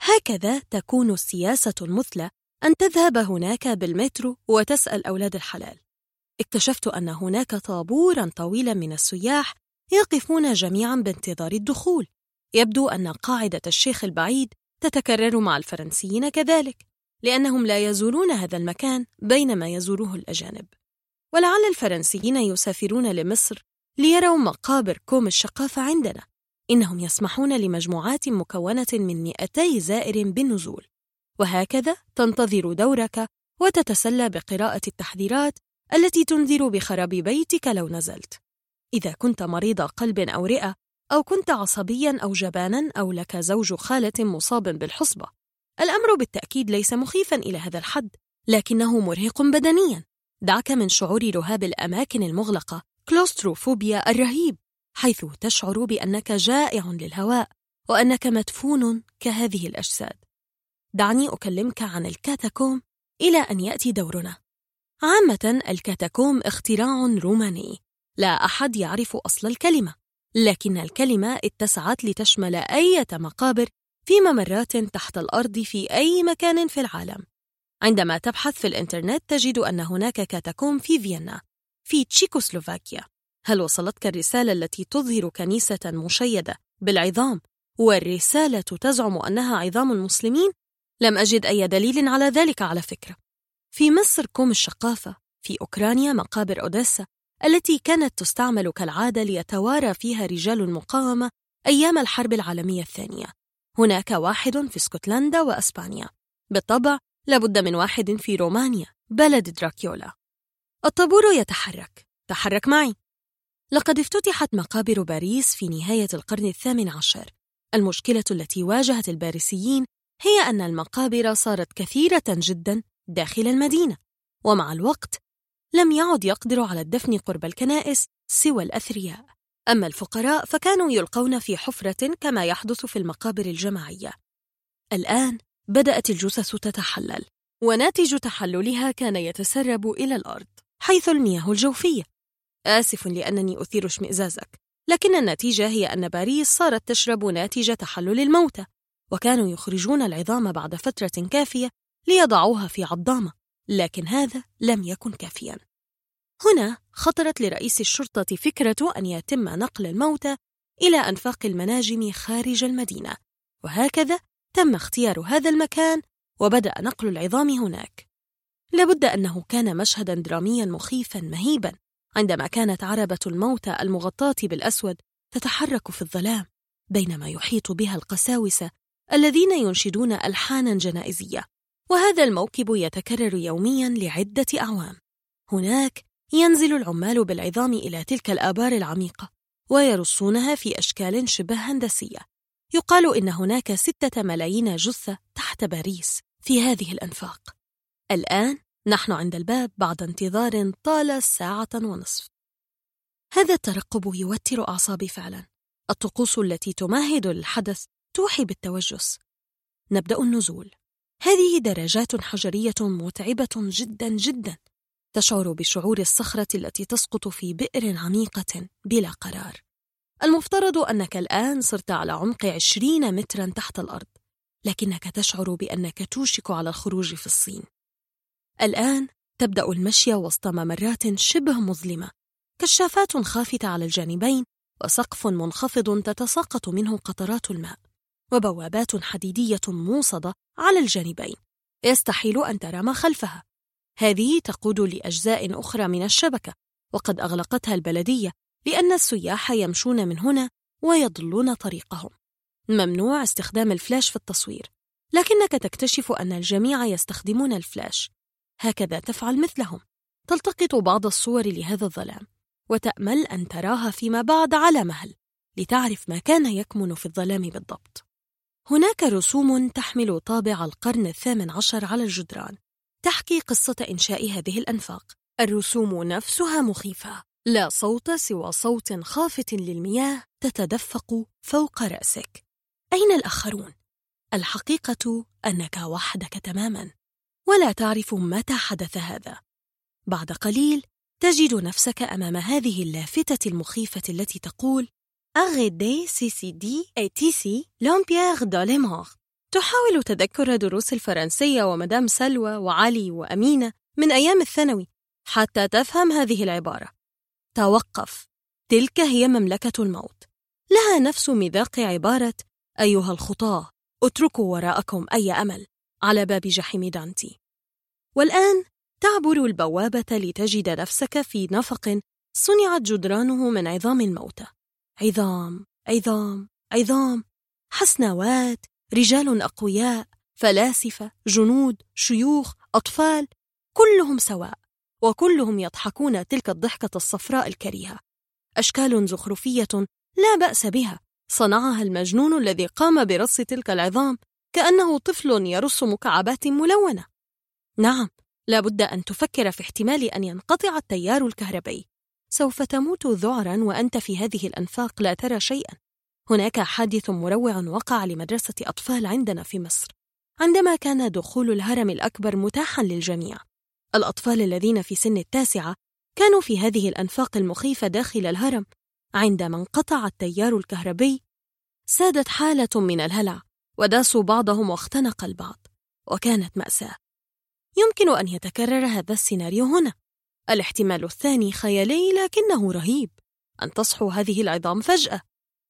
هكذا تكون السياسة المثلى أن تذهب هناك بالمترو وتسأل أولاد الحلال. اكتشفت أن هناك طابورا طويلا من السياح يقفون جميعا بانتظار الدخول. يبدو أن قاعدة الشيخ البعيد تتكرر مع الفرنسيين كذلك لأنهم لا يزورون هذا المكان بينما يزوره الأجانب. ولعل الفرنسيين يسافرون لمصر ليروا مقابر كوم الشقافة عندنا. إنهم يسمحون لمجموعات مكونة من 200 زائر بالنزول. وهكذا تنتظر دورك وتتسلى بقراءة التحذيرات التي تنذر بخراب بيتك لو نزلت. إذا كنت مريض قلب أو رئة أو كنت عصبيا أو جبانا أو لك زوج خالة مصاب بالحصبة. الأمر بالتأكيد ليس مخيفا إلى هذا الحد لكنه مرهق بدنيا. دعك من شعور رهاب الأماكن المغلقة. claustrophobia الرهيب حيث تشعر بأنك جائع للهواء وأنك مدفون كهذه الأجساد. دعني أكلمك عن الكاتاكوم إلى أن يأتي دورنا. عامة الكاتاكوم اختراع روماني. لا أحد يعرف أصل الكلمة لكن الكلمة اتسعت لتشمل أي مقابر في ممرات تحت الأرض في أي مكان في العالم. عندما تبحث في الإنترنت تجد أن هناك كاتاكوم في فيينا. في تشيكوسلوفاكيا. هل وصلتك الرسالة التي تظهر كنيسة مشيدة بالعظام؟ والرسالة تزعم أنها عظام المسلمين؟ لم أجد أي دليل على ذلك على فكرة. في مصر كوم الشقافة في أوكرانيا مقابر أوديسا التي كانت تستعمل كالعادة ليتوارى فيها رجال المقاومة أيام الحرب العالمية الثانية. هناك واحد في اسكتلندا وأسبانيا. بالطبع لابد من واحد في رومانيا بلد دراكيولا. الطابور يتحرك. تحرك معي. لقد افتتحت مقابر باريس في نهاية القرن الثامن عشر. المشكلة التي واجهت الباريسيين هي أن المقابر صارت كثيرة جدا داخل المدينة ومع الوقت لم يعد يقدر على الدفن قرب الكنائس سوى الأثرياء. أما الفقراء فكانوا يلقون في حفرة كما يحدث في المقابر الجماعية. الآن بدأت الجثث تتحلل وناتج تحللها كان يتسرب إلى الأرض. حيث المياه الجوفية. آسف لأنني أثير اشمئزازك لكن النتيجة هي أن باريس صارت تشرب ناتج تحلل الموتى وكانوا يخرجون العظام بعد فترة كافية ليضعوها في عضامة لكن هذا لم يكن كافيا. هنا خطرت لرئيس الشرطة فكرة أن يتم نقل الموتى إلى أنفاق المناجم خارج المدينة وهكذا تم اختيار هذا المكان وبدأ نقل العظام هناك. لابد أنه كان مشهدا دراميا مخيفا مهيبا. عندما كانت عربة الموتى المغطاة بالأسود تتحرك في الظلام بينما يحيط بها القساوسة الذين ينشدون ألحانا جنائزية. وهذا الموكب يتكرر يوميا لعدة أعوام. هناك ينزل العمال بالعظام إلى تلك الآبار العميقة ويرصونها في أشكال شبه هندسية. يقال إن هناك ستة ملايين جثة تحت باريس في هذه الأنفاق. الآن نحن عند الباب بعد انتظار طال ساعة ونصف. هذا الترقب يوتر أعصابي فعلا. الطقوس التي تمهد للحدث توحي بالتوجس. نبدأ النزول. هذه درجات حجرية متعبة جدا جدا. تشعر بشعور الصخرة التي تسقط في بئر عميقة بلا قرار. المفترض أنك الآن صرت على عمق عشرين مترا تحت الأرض لكنك تشعر بأنك توشك على الخروج في الصين. الآن تبدأ المشي وسط ممرات شبه مظلمة كشافات خافتة على الجانبين وسقف منخفض تتساقط منه قطرات الماء وبوابات حديدية موصدة على الجانبين يستحيل أن ترى ما خلفها. هذه تقود لأجزاء أخرى من الشبكة وقد أغلقتها البلدية لأن السياح يمشون من هنا ويضلون طريقهم. ممنوع استخدام الفلاش في التصوير لكنك تكتشف أن الجميع يستخدمون الفلاش. هكذا تفعل مثلهم. تلتقط بعض الصور لهذا الظلام وتأمل أن تراها فيما بعد على مهل لتعرف ما كان يكمن في الظلام بالضبط. هناك رسوم تحمل طابع القرن الثامن عشر على الجدران تحكي قصة إنشاء هذه الأنفاق. الرسوم نفسها مخيفة لا صوت سوى صوت خافت للمياه تتدفق فوق رأسك. أين الآخرون؟ الحقيقة أنك وحدك تماما. ولا تعرف متى حدث هذا. بعد قليل تجد نفسك أمام هذه اللافتة المخيفة التي تقول arrête c'est ici l'empire de la mort تحاول تذكر دروس الفرنسية ومدام سلوى وعلي وأمينة من أيام الثانوي حتى تفهم هذه العبارة. توقف. تلك هي مملكة الموت. لها نفس مذاق عبارة أيها الخطاة اتركوا وراءكم أي أمل. على باب جحيم دانتي. والآن تعبر البوابة لتجد نفسك في نفق صنعت جدرانه من عظام الموتى عظام عظام عظام. حسنوات رجال أقوياء فلاسفة جنود شيوخ أطفال كلهم سواء وكلهم يضحكون تلك الضحكة الصفراء الكريهة. أشكال زخرفية لا بأس بها صنعها المجنون الذي قام برص تلك العظام كأنه طفل يرص مكعبات ملونة. نعم لا بد أن تفكر في احتمال أن ينقطع التيار الكهربي. سوف تموت ذعرا وأنت في هذه الأنفاق لا ترى شيئا. هناك حادث مروع وقع لمدرسة أطفال عندنا في مصر. عندما كان دخول الهرم الأكبر متاحا للجميع الأطفال الذين في سن التاسعة كانوا في هذه الأنفاق المخيفة داخل الهرم. عندما انقطع التيار الكهربي سادت حالة من الهلع. وداسوا بعضهم واختنق البعض وكانت مأساة. يمكن أن يتكرر هذا السيناريو هنا. الاحتمال الثاني خيالي لكنه رهيب. أن تصحو هذه العظام فجأة.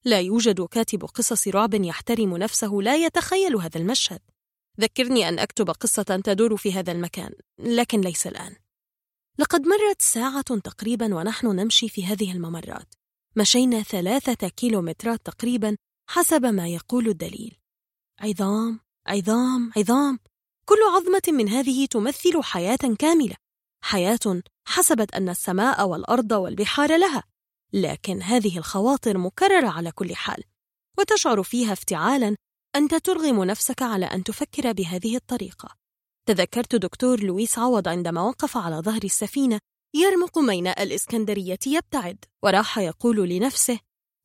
لا يوجد كاتب قصص رعب يحترم نفسه لا يتخيل هذا المشهد. ذكرني أن أكتب قصة تدور في هذا المكان لكن ليس الآن. لقد مرت ساعة تقريبا ونحن نمشي في هذه الممرات. مشينا ثلاثة كيلومترات تقريبا حسب ما يقول الدليل. عظام عظام عظام. كل عظمة من هذه تمثل حياة كاملة. حياة حسبت أن السماء والأرض والبحار لها لكن هذه الخواطر مكررة على كل حال. وتشعر فيها افتعالا أنت ترغم نفسك على أن تفكر بهذه الطريقة. تذكرت دكتور لويس عوض عندما وقف على ظهر السفينة يرمق ميناء الإسكندرية يبتعد وراح يقول لنفسه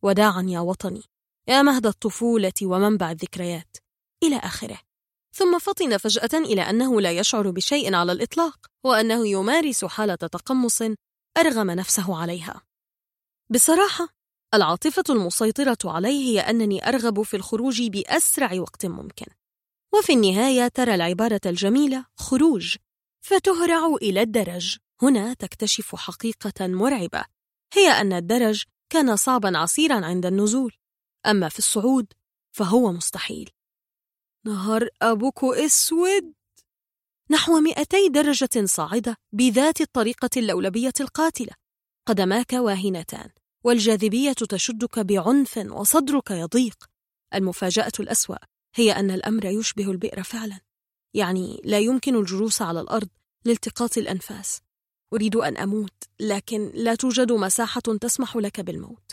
وداعا يا وطني. يا مهد الطفولة ومنبع الذكريات. إلى آخره. ثم فطن فجأة إلى أنه لا يشعر بشيء على الإطلاق وأنه يمارس حالة تقمص أرغم نفسه عليها. بصراحة العاطفة المسيطرة علي هي أنني أرغب في الخروج بأسرع وقت ممكن. وفي النهاية ترى العبارة الجميلة خروج فتهرع إلى الدرج. هنا تكتشف حقيقة مرعبة هي أن الدرج كان صعبا عسيرا عند النزول. أما في الصعود فهو مستحيل. نهار أبوك أسود! نحو مئتي درجة صاعدة بذات الطريقة اللولبية القاتلة. قدماك واهنتان والجاذبية تشدك بعنف وصدرك يضيق. المفاجأة الأسوأ هي أن الأمر يشبه البئر فعلا. يعني لا يمكن الجلوس على الأرض لالتقاط الأنفاس. أريد أن أموت لكن لا توجد مساحة تسمح لك بالموت.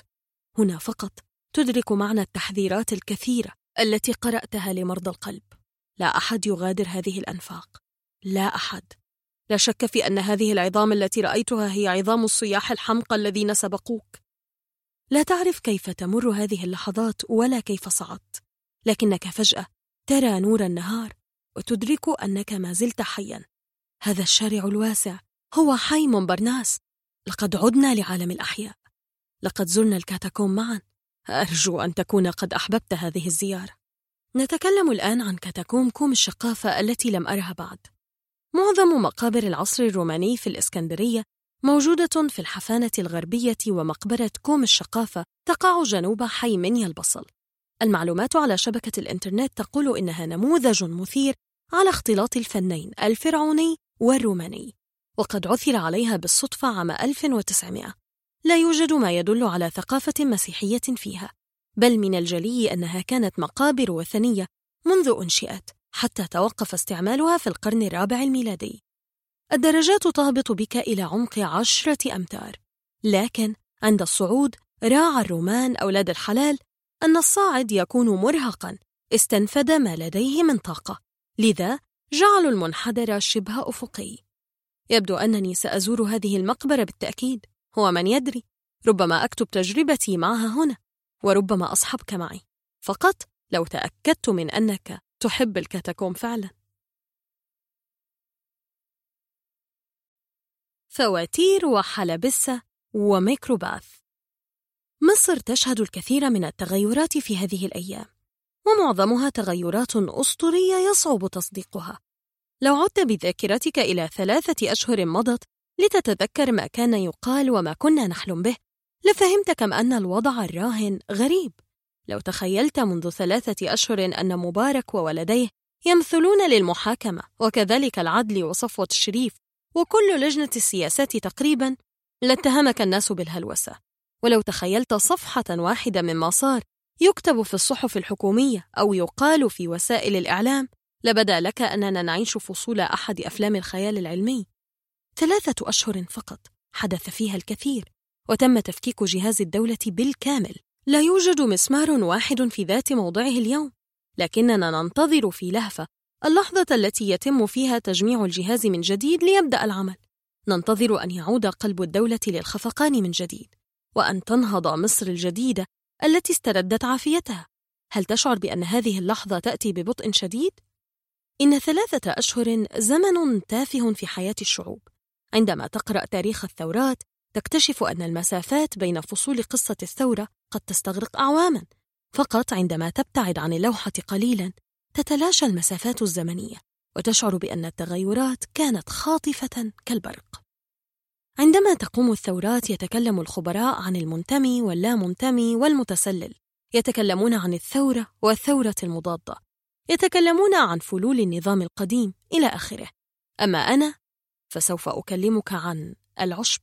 هنا فقط تدرك معنى التحذيرات الكثيرة التي قرأتها لمرضى القلب. لا أحد يغادر هذه الأنفاق. لا أحد. لا شك في أن هذه العظام التي رأيتها هي عظام الصياح الحمقى الذين سبقوك. لا تعرف كيف تمر هذه اللحظات ولا كيف صعدت. لكنك فجأة ترى نور النهار وتدرك أنك ما زلت حيا. هذا الشارع الواسع هو حي مونبرناس لقد عدنا لعالم الأحياء. لقد زرنا الكاتاكوم معا. أرجو أن تكون قد أحببت هذه الزيارة. نتكلم الآن عن كاتاكوم كوم الشقافة التي لم أرها بعد. معظم مقابر العصر الروماني في الإسكندرية موجودة في الحفانة الغربية ومقبرة كوم الشقافة تقع جنوب حي منيا البصل. المعلومات على شبكة الإنترنت تقول إنها نموذج مثير على اختلاط الفنين الفرعوني والروماني وقد عثر عليها بالصدفة عام 1900 لا يوجد ما يدل على ثقافة مسيحية فيها بل من الجلي أنها كانت مقابر وثنية منذ أنشئت حتى توقف استعمالها في القرن الرابع الميلادي. الدرجات تهبط بك إلى عمق عشرة أمتار. لكن عند الصعود راعى الرومان أولاد الحلال أن الصاعد يكون مرهقا استنفد ما لديه من طاقة لذا جعلوا المنحدر شبه أفقي. يبدو أنني سأزور هذه المقبرة بالتأكيد. ومن يدري. ربما أكتب تجربتي معها هنا وربما أصحبك معي. فقط لو تأكدت من أنك تحب الكاتاكوم فعلا. فواتير وحلبسة وميكروباص. مصر تشهد الكثير من التغيرات في هذه الأيام ومعظمها تغيرات أسطورية يصعب تصديقها. لو عدت بذاكرتك إلى ثلاثة أشهر مضت لتتذكر ما كان يقال وما كنا نحلم به. لفهمت كم أن الوضع الراهن غريب. لو تخيلت منذ ثلاثة أشهر أن مبارك وولديه يمثلون للمحاكمة وكذلك العدل وصفوة الشريف وكل لجنة السياسات تقريبا لاتهمك الناس بالهلوسة. ولو تخيلت صفحة واحدة مما صار يكتب في الصحف الحكومية أو يقال في وسائل الإعلام لبدا لك أننا نعيش فصول أحد أفلام الخيال العلمي. ثلاثة أشهر فقط حدث فيها الكثير وتم تفكيك جهاز الدولة بالكامل. لا يوجد مسمار واحد في ذات موضعه اليوم لكننا ننتظر في لهفة اللحظة التي يتم فيها تجميع الجهاز من جديد ليبدأ العمل. ننتظر أن يعود قلب الدولة للخفقان من جديد وأن تنهض مصر الجديدة التي استردت عافيتها. هل تشعر بأن هذه اللحظة تأتي ببطء شديد؟ إن ثلاثة أشهر زمن تافه في حياة الشعوب. عندما تقرأ تاريخ الثورات تكتشف أن المسافات بين فصول قصة الثورة قد تستغرق أعواما. فقط عندما تبتعد عن اللوحة قليلا تتلاشى المسافات الزمنية وتشعر بأن التغيرات كانت خاطفة كالبرق. عندما تقوم الثورات يتكلم الخبراء عن المنتمي واللا منتمي والمتسلل يتكلمون عن الثورة والثورة المضادة يتكلمون عن فلول النظام القديم إلى آخره. أما أنا فسوف أكلمك عن العشب.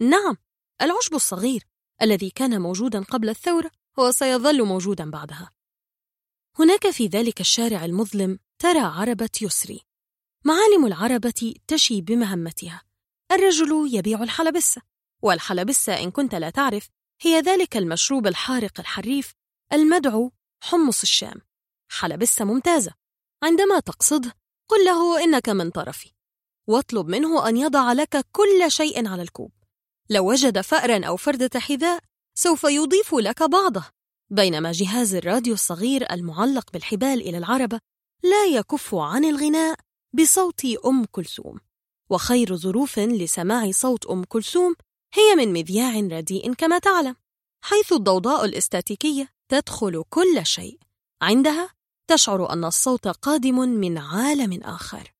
نعم العشب الصغير الذي كان موجودا قبل الثورة هو سيظل موجودا بعدها. هناك في ذلك الشارع المظلم ترى عربة يسري. معالم العربة تشي بمهمتها. الرجل يبيع الحلبسة والحلبسة إن كنت لا تعرف هي ذلك المشروب الحارق الحريف المدعو حمص الشام. حلبسة ممتازة. عندما تقصده قل له إنك من طرفي. واطلب منه أن يضع لك كل شيء على الكوب. لو وجد فأرا أو فردة حذاء سوف يضيف لك بعضه. بينما جهاز الراديو الصغير المعلق بالحبال إلى العربة لا يكف عن الغناء بصوت أم كلثوم. وخير ظروف لسماع صوت أم كلثوم هي من مذياع رديء كما تعلم حيث الضوضاء الاستاتيكية تدخل كل شيء. عندها تشعر أن الصوت قادم من عالم آخر.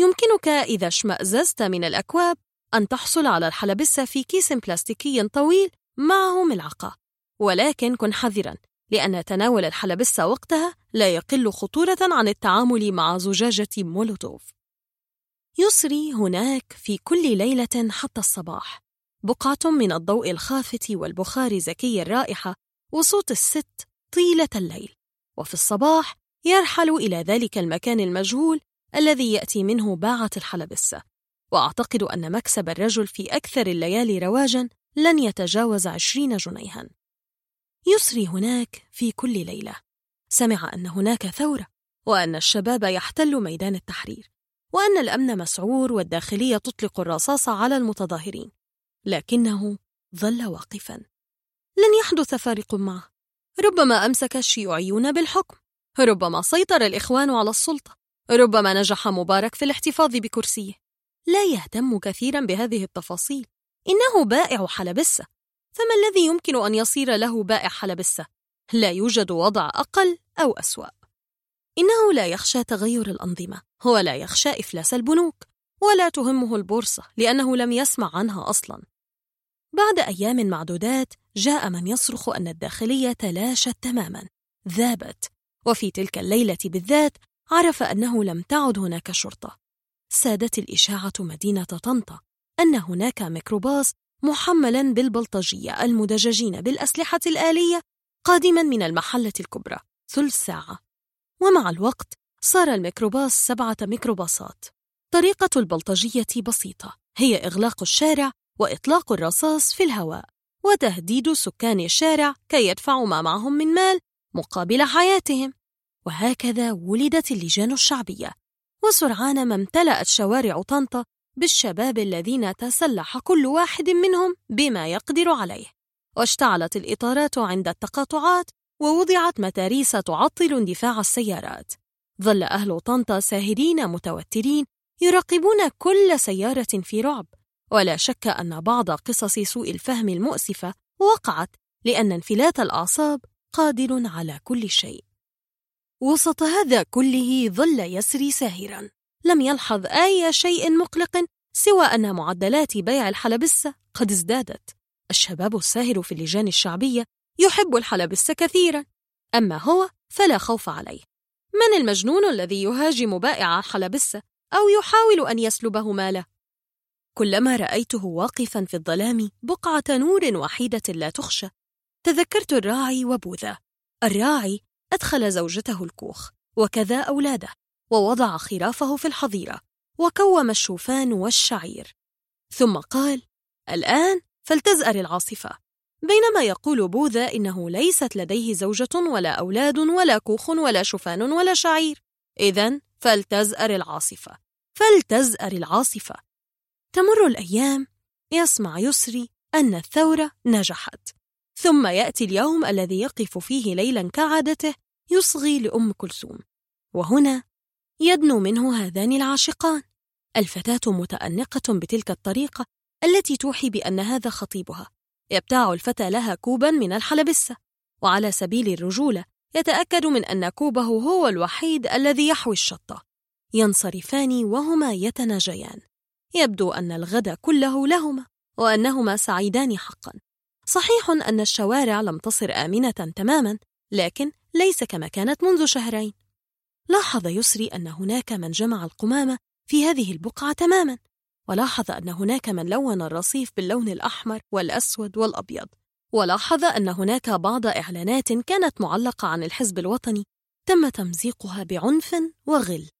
يمكنك إذا اشمأززت من الأكواب أن تحصل على الحلبسة في كيس بلاستيكي طويل معه ملعقة. ولكن كن حذرا لأن تناول الحلبسة وقتها لا يقل خطورة عن التعامل مع زجاجة مولوتوف. يسري هناك في كل ليلة حتى الصباح. بقعة من الضوء الخافت والبخار زكي الرائحة وصوت الست طيلة الليل. وفي الصباح يرحل إلى ذلك المكان المجهول الذي يأتي منه باعة الحلبسة وأعتقد أن مكسب الرجل في أكثر الليالي رواجا لن يتجاوز عشرين جنيها. يسري هناك في كل ليلة. سمع أن هناك ثورة وأن الشباب يحتل ميدان التحرير وأن الأمن مسعور والداخلية تطلق الرصاص على المتظاهرين. لكنه ظل واقفا. لن يحدث فارق معه. ربما أمسك الشيوعيون بالحكم. ربما سيطر الإخوان على السلطة. ربما نجح مبارك في الاحتفاظ بكرسيه. لا يهتم كثيرا بهذه التفاصيل. إنه بائع حلبسة. فما الذي يمكن أن يصير له بائع حلبسة؟ لا يوجد وضع أقل أو أسوأ. إنه لا يخشى تغير الأنظمة هو لا يخشى إفلاس البنوك ولا تهمه البورصة لأنه لم يسمع عنها أصلا. بعد أيام معدودات جاء من يصرخ أن الداخلية تلاشت تماما ذابت. وفي تلك الليلة بالذات عرف أنه لم تعد هناك شرطة. سادت الإشاعة مدينة طنطا أن هناك ميكروباص محملا بالبلطجية المدججين بالأسلحة الآلية قادما من المحلة الكبرى ثلث ساعة. ومع الوقت صار الميكروباص سبعة ميكروباصات. طريقة البلطجية بسيطة. هي إغلاق الشارع وإطلاق الرصاص في الهواء وتهديد سكان الشارع كي يدفعوا ما معهم من مال مقابل حياتهم. وهكذا ولدت اللجان الشعبية. وسرعان ما امتلأت شوارع طنطا بالشباب الذين تسلح كل واحد منهم بما يقدر عليه. واشتعلت الإطارات عند التقاطعات ووضعت متاريس تعطل اندفاع السيارات. ظل أهل طنطا ساهرين متوترين يراقبون كل سيارة في رعب. ولا شك أن بعض قصص سوء الفهم المؤسفة وقعت لأن انفلات الأعصاب قادر على كل شيء. وسط هذا كله ظل يسري ساهرا. لم يلحظ أي شيء مقلق سوى أن معدلات بيع الحلبسة قد ازدادت. الشباب الساهر في اللجان الشعبية يحب الحلبسة كثيرا. أما هو فلا خوف عليه. من المجنون الذي يهاجم بائع الحلبسة أو يحاول أن يسلبه ماله؟ كلما رأيته واقفا في الظلام بقعة نور وحيدة لا تخشى تذكرت الراعي وبوذا. الراعي أدخل زوجته الكوخ وكذا أولاده ووضع خرافه في الحظيرة وكوم الشوفان والشعير. ثم قال الآن فلتزأر العاصفة. بينما يقول بوذا إنه ليست لديه زوجة ولا أولاد ولا كوخ ولا شوفان ولا شعير. إذا فلتزأر العاصفة. فلتزأر العاصفة. تمر الأيام يسمع يسري أن الثورة نجحت. ثم يأتي اليوم الذي يقف فيه ليلا كعادته يصغي لأم كلثوم. وهنا يدنو منه هذان العاشقان. الفتاة متأنقة بتلك الطريقة التي توحي بأن هذا خطيبها. يبتاع الفتى لها كوبا من الحلبسة. وعلى سبيل الرجولة يتأكد من أن كوبه هو الوحيد الذي يحوي الشطة. ينصرفان وهما يتناجيان. يبدو أن الغد كله لهما وأنهما سعيدان حقا. صحيح أن الشوارع لم تصر آمنة تماما لكن ليس كما كانت منذ شهرين. لاحظ يسري أن هناك من جمع القمامة في هذه البقعة تماما ولاحظ أن هناك من لون الرصيف باللون الأحمر والأسود والأبيض ولاحظ أن هناك بعض إعلانات كانت معلقة عن الحزب الوطني تم تمزيقها بعنف وغل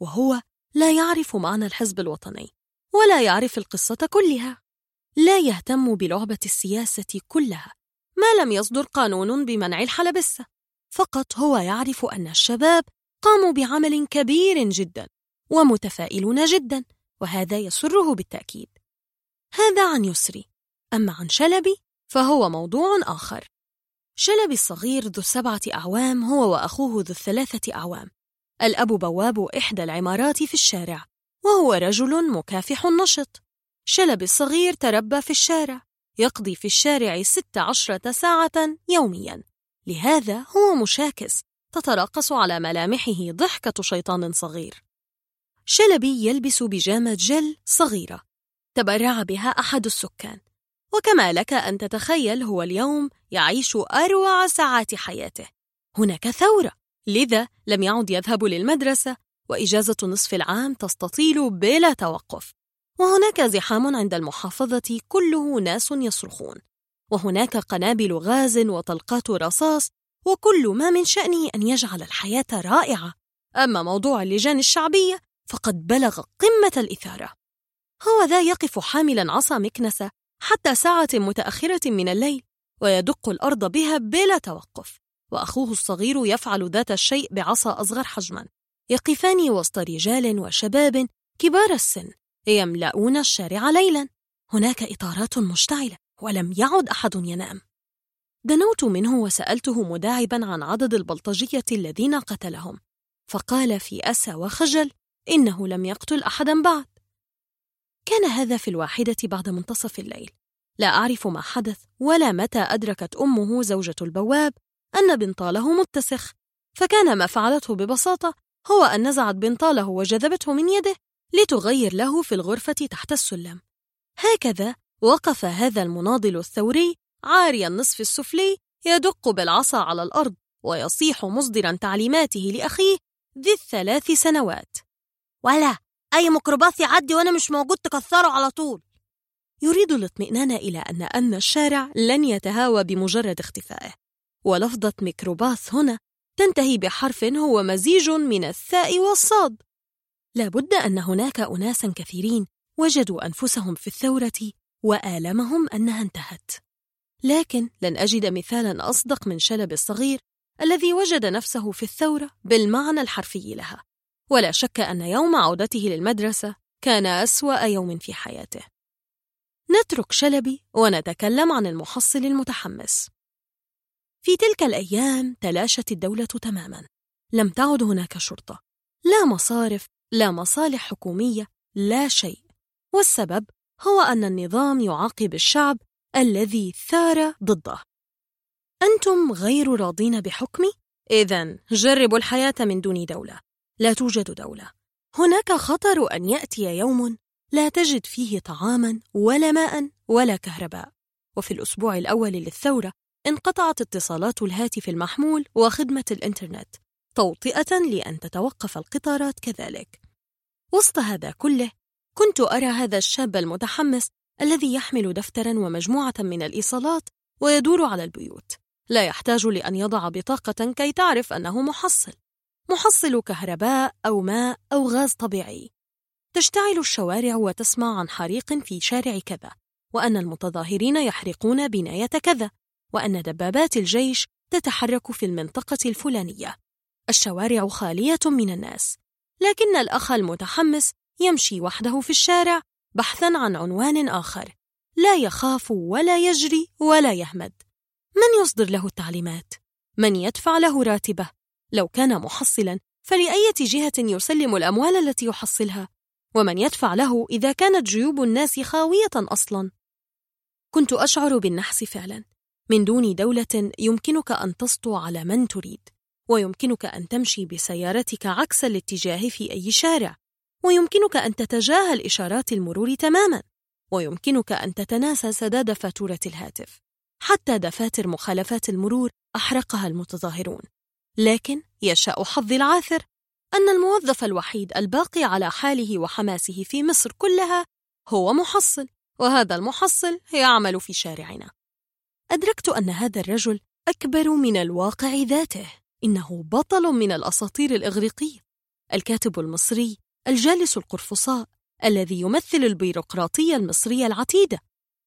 وهو لا يعرف معنى الحزب الوطني ولا يعرف القصة كلها. لا يهتم بلعبة السياسة كلها ما لم يصدر قانون بمنع الحلبسة. فقط هو يعرف أن الشباب قاموا بعمل كبير جدا ومتفائلون جدا وهذا يسره بالتأكيد. هذا عن يسري. أما عن شلبي فهو موضوع آخر. شلبي الصغير ذو السبعة أعوام هو وأخوه ذو الثلاثة أعوام. الأب بواب إحدى العمارات في الشارع وهو رجل مكافح نشط شلبي الصغير تربى في الشارع يقضي في الشارع ست عشرة ساعة يوميا. لهذا هو مشاكس تتراقص على ملامحه ضحكة شيطان صغير. شلبي يلبس بيجامة جل صغيرة. تبرع بها أحد السكان. وكما لك أن تتخيل هو اليوم يعيش أروع ساعات حياته. هناك ثورة لذا لم يعد يذهب للمدرسة وإجازة نصف العام تستطيل بلا توقف. وهناك زحام عند المحافظة كله ناس يصرخون. وهناك قنابل غاز وطلقات رصاص وكل ما من شأنه أن يجعل الحياة رائعة. أما موضوع اللجان الشعبية فقد بلغ قمة الإثارة. هو ذا يقف حاملا عصا مكنسة حتى ساعة متأخرة من الليل ويدق الأرض بها بلا توقف. وأخوه الصغير يفعل ذات الشيء بعصا أصغر حجما. يقفان وسط رجال وشباب كبار السن. يملؤون الشارع ليلا. هناك إطارات مشتعلة ولم يعد أحد ينام. دنوت منه وسألته مداعبا عن عدد البلطجية الذين قتلهم. فقال في أسى وخجل إنه لم يقتل أحدا بعد. كان هذا في الواحدة بعد منتصف الليل. لا أعرف ما حدث ولا متى أدركت أمه زوجة البواب أن بنطاله متسخ. فكان ما فعلته ببساطة هو أن نزعت بنطاله وجذبته من يده. لتغير له في الغرفة تحت السلم. هكذا وقف هذا المناضل الثوري عاري النصف السفلي يدق بالعصا على الأرض ويصيح مصدرا تعليماته لأخيه ذي الثلاث سنوات. ولا أي ميكروباص يعدي وأنا مش موجود تكسره على طول. يريد الاطمئنان إلى أن أمن الشارع لن يتهاوى بمجرد اختفائه. ولفظة ميكروباص هنا تنتهي بحرف هو مزيج من الثاء والصاد. لا بد أن هناك أناسا كثيرين وجدوا أنفسهم في الثورة وآلمهم أنها انتهت. لكن لن أجد مثالا أصدق من شلب الصغير الذي وجد نفسه في الثورة بالمعنى الحرفي لها. ولا شك أن يوم عودته للمدرسة كان أسوأ يوم في حياته. نترك شلبي ونتكلم عن المحصل المتحمس. في تلك الأيام تلاشت الدولة تماما. لم تعد هناك شرطة. لا مصارف لا مصالح حكومية لا شيء. والسبب هو أن النظام يعاقب الشعب الذي ثار ضده. أنتم غير راضين بحكمي؟ إذا جربوا الحياة من دون دولة. لا توجد دولة. هناك خطر أن يأتي يوم لا تجد فيه طعاما ولا ماء ولا كهرباء. وفي الأسبوع الأول للثورة انقطعت اتصالات الهاتف المحمول وخدمة الإنترنت توطئة لأن تتوقف القطارات كذلك. وسط هذا كله كنت أرى هذا الشاب المتحمس الذي يحمل دفترا ومجموعة من الإيصالات ويدور على البيوت. لا يحتاج لأن يضع بطاقة كي تعرف أنه محصل. محصل كهرباء أو ماء أو غاز طبيعي. تشتعل الشوارع وتسمع عن حريق في شارع كذا وأن المتظاهرين يحرقون بناية كذا وأن دبابات الجيش تتحرك في المنطقة الفلانية. الشوارع خالية من الناس. لكن الأخ المتحمس يمشي وحده في الشارع بحثا عن عنوان آخر لا يخاف ولا يجري ولا يهمد من يصدر له التعليمات؟ من يدفع له راتبه؟ لو كان محصلا فلأية جهة يسلم الأموال التي يحصلها؟ ومن يدفع له إذا كانت جيوب الناس خاوية أصلا؟ كنت أشعر بالنحس فعلا من دون دولة يمكنك أن تسطو على من تريد ويمكنك أن تمشي بسيارتك عكس الاتجاه في أي شارع. ويمكنك أن تتجاهل إشارات المرور تماما. ويمكنك أن تتناسى سداد فاتورة الهاتف. حتى دفاتر مخالفات المرور أحرقها المتظاهرون. لكن يشاء حظي العاثر أن الموظف الوحيد الباقي على حاله وحماسه في مصر كلها هو محصل وهذا المحصل يعمل في شارعنا. أدركت أن هذا الرجل أكبر من الواقع ذاته. إنه بطل من الأساطير الإغريقية الكاتب المصري الجالس القرفصاء الذي يمثل البيروقراطية المصرية العتيدة.